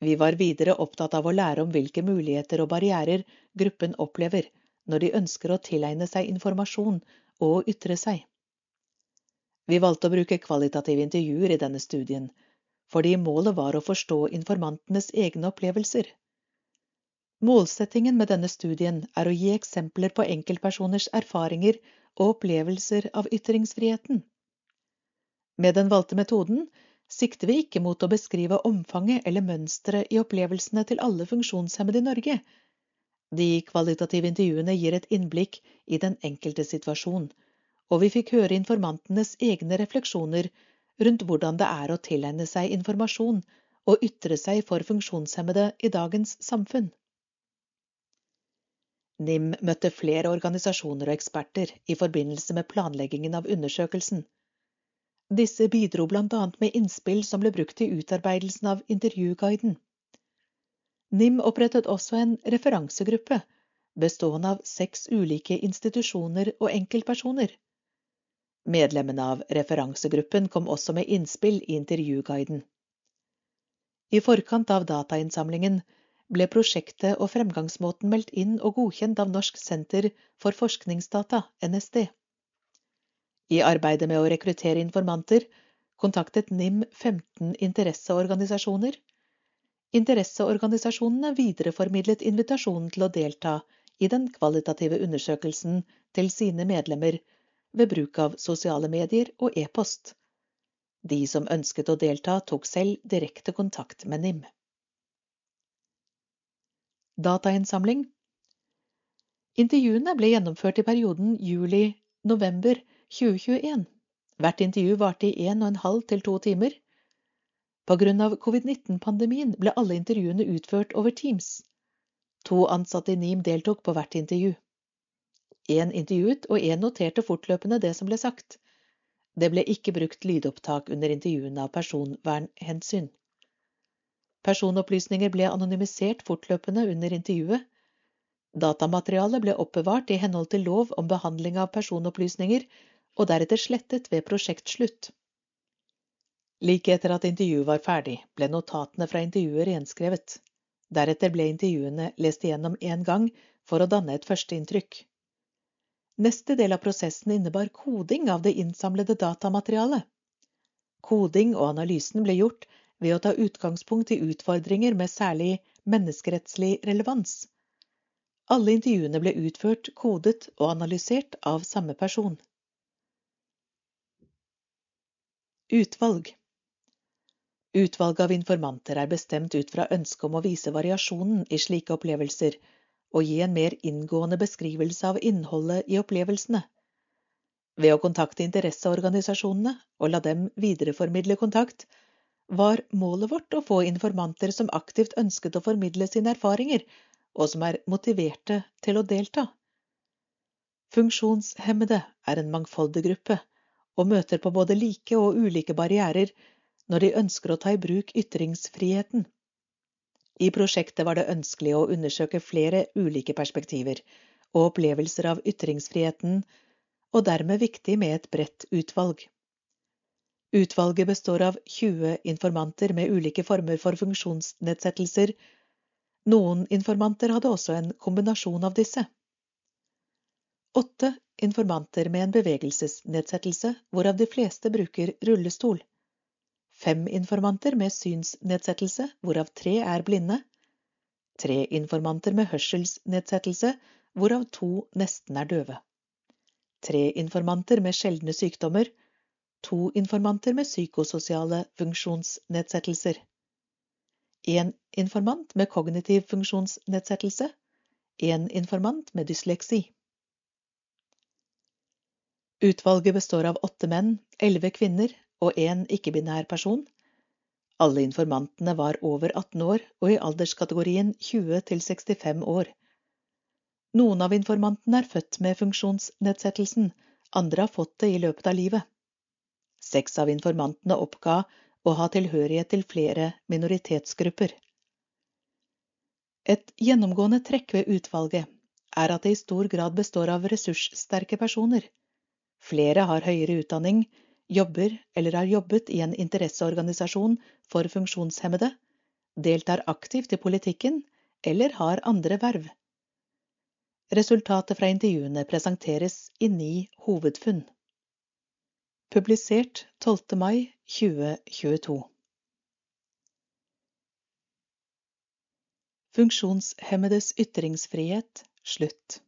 Vi var videre opptatt av å lære om hvilke muligheter og barrierer gruppen opplever når de ønsker å tilegne seg informasjon og ytre seg. Vi valgte å bruke kvalitative intervjuer i denne studien, fordi målet var å forstå informantenes egne opplevelser. Målsettingen med denne studien er å gi eksempler på enkeltpersoners erfaringer og opplevelser av ytringsfriheten. Med den valgte metoden sikter vi ikke mot å beskrive omfanget eller mønsteret i opplevelsene til alle funksjonshemmede i Norge. De kvalitative intervjuene gir et innblikk i den enkelte situasjon, og vi fikk høre informantenes egne refleksjoner rundt hvordan det er å tilegne seg informasjon og ytre seg for funksjonshemmede i dagens samfunn. NIM møtte flere organisasjoner og eksperter i forbindelse med planleggingen av undersøkelsen. Disse bidro annet med innspill som ble brukt i utarbeidelsen av intervjuguiden. NIM opprettet også en referansegruppe bestående av seks ulike institusjoner og enkeltpersoner. Medlemmene av referansegruppen kom også med innspill i intervjuguiden. I forkant av datainnsamlingen ble prosjektet og fremgangsmåten meldt inn og godkjent av Norsk senter for forskningsdata, NSD. I arbeidet med å rekruttere informanter kontaktet NIM 15 interesseorganisasjoner. Interesseorganisasjonene videreformidlet invitasjonen til å delta i den kvalitative undersøkelsen til sine medlemmer ved bruk av sosiale medier og e-post. De som ønsket å delta, tok selv direkte kontakt med NIM. Datainnsamling Intervjuene ble gjennomført i perioden juli-november 2021. Hvert intervju varte i en og en halv til to timer. Av covid-19-pandemien ble alle intervjuene utført over Teams. To ansatte i NIM deltok på hvert intervju. Én intervjuet, og én noterte fortløpende det som ble sagt. Det ble ikke brukt lydopptak under intervjuene av personvernhensyn. Personopplysninger ble anonymisert fortløpende under intervjuet. Datamaterialet ble oppbevart i henhold til lov om behandling av personopplysninger og deretter slettet ved prosjektslutt. Like etter at intervjuet var ferdig, ble notatene fra intervjuet renskrevet. Deretter ble intervjuene lest igjennom én gang for å danne et førsteinntrykk. Neste del av prosessen innebar koding av det innsamlede datamaterialet. Koding og analysen ble gjort ved å ta utgangspunkt i utfordringer med særlig menneskerettslig relevans. Alle intervjuene ble utført, kodet og analysert av samme person. Utvalg Utvalget av informanter er bestemt ut fra ønsket om å vise variasjonen i slike opplevelser og gi en mer inngående beskrivelse av innholdet i opplevelsene. Ved å kontakte interesseorganisasjonene og la dem videreformidle kontakt, var målet vårt å få informanter som aktivt ønsket å formidle sine erfaringer, og som er motiverte til å delta. Funksjonshemmede er en mangfoldig gruppe, og møter på både like og ulike barrierer når de ønsker å ta i bruk ytringsfriheten. I prosjektet var det ønskelig å undersøke flere ulike perspektiver og opplevelser av ytringsfriheten, og dermed viktig med et bredt utvalg. Utvalget består av 20 informanter med ulike former for funksjonsnedsettelser. Noen informanter hadde også en kombinasjon av disse. Åtte informanter med en bevegelsesnedsettelse, hvorav de fleste bruker rullestol. Fem informanter med synsnedsettelse, hvorav tre er blinde, tre informanter med hørselsnedsettelse, hvorav to nesten er døve, tre informanter med sjeldne sykdommer, to informanter med psykososiale funksjonsnedsettelser, én informant med kognitiv funksjonsnedsettelse, én informant med dysleksi. Utvalget består av åtte menn, elleve kvinner, og en ikke-binær person. Alle informantene var over 18 år og i alderskategorien 20 til 65 år. Noen av informantene er født med funksjonsnedsettelsen, andre har fått det i løpet av livet. Seks av informantene oppga å ha tilhørighet til flere minoritetsgrupper. Et gjennomgående trekk ved utvalget er at det i stor grad består av ressurssterke personer. Flere har høyere utdanning, jobber eller har jobbet i en interesseorganisasjon for funksjonshemmede, deltar aktivt i politikken eller har andre verv. Resultatet fra intervjuene presenteres i ni hovedfunn. Publisert 12. mai 2022. Funksjonshemmedes ytringsfrihet slutt.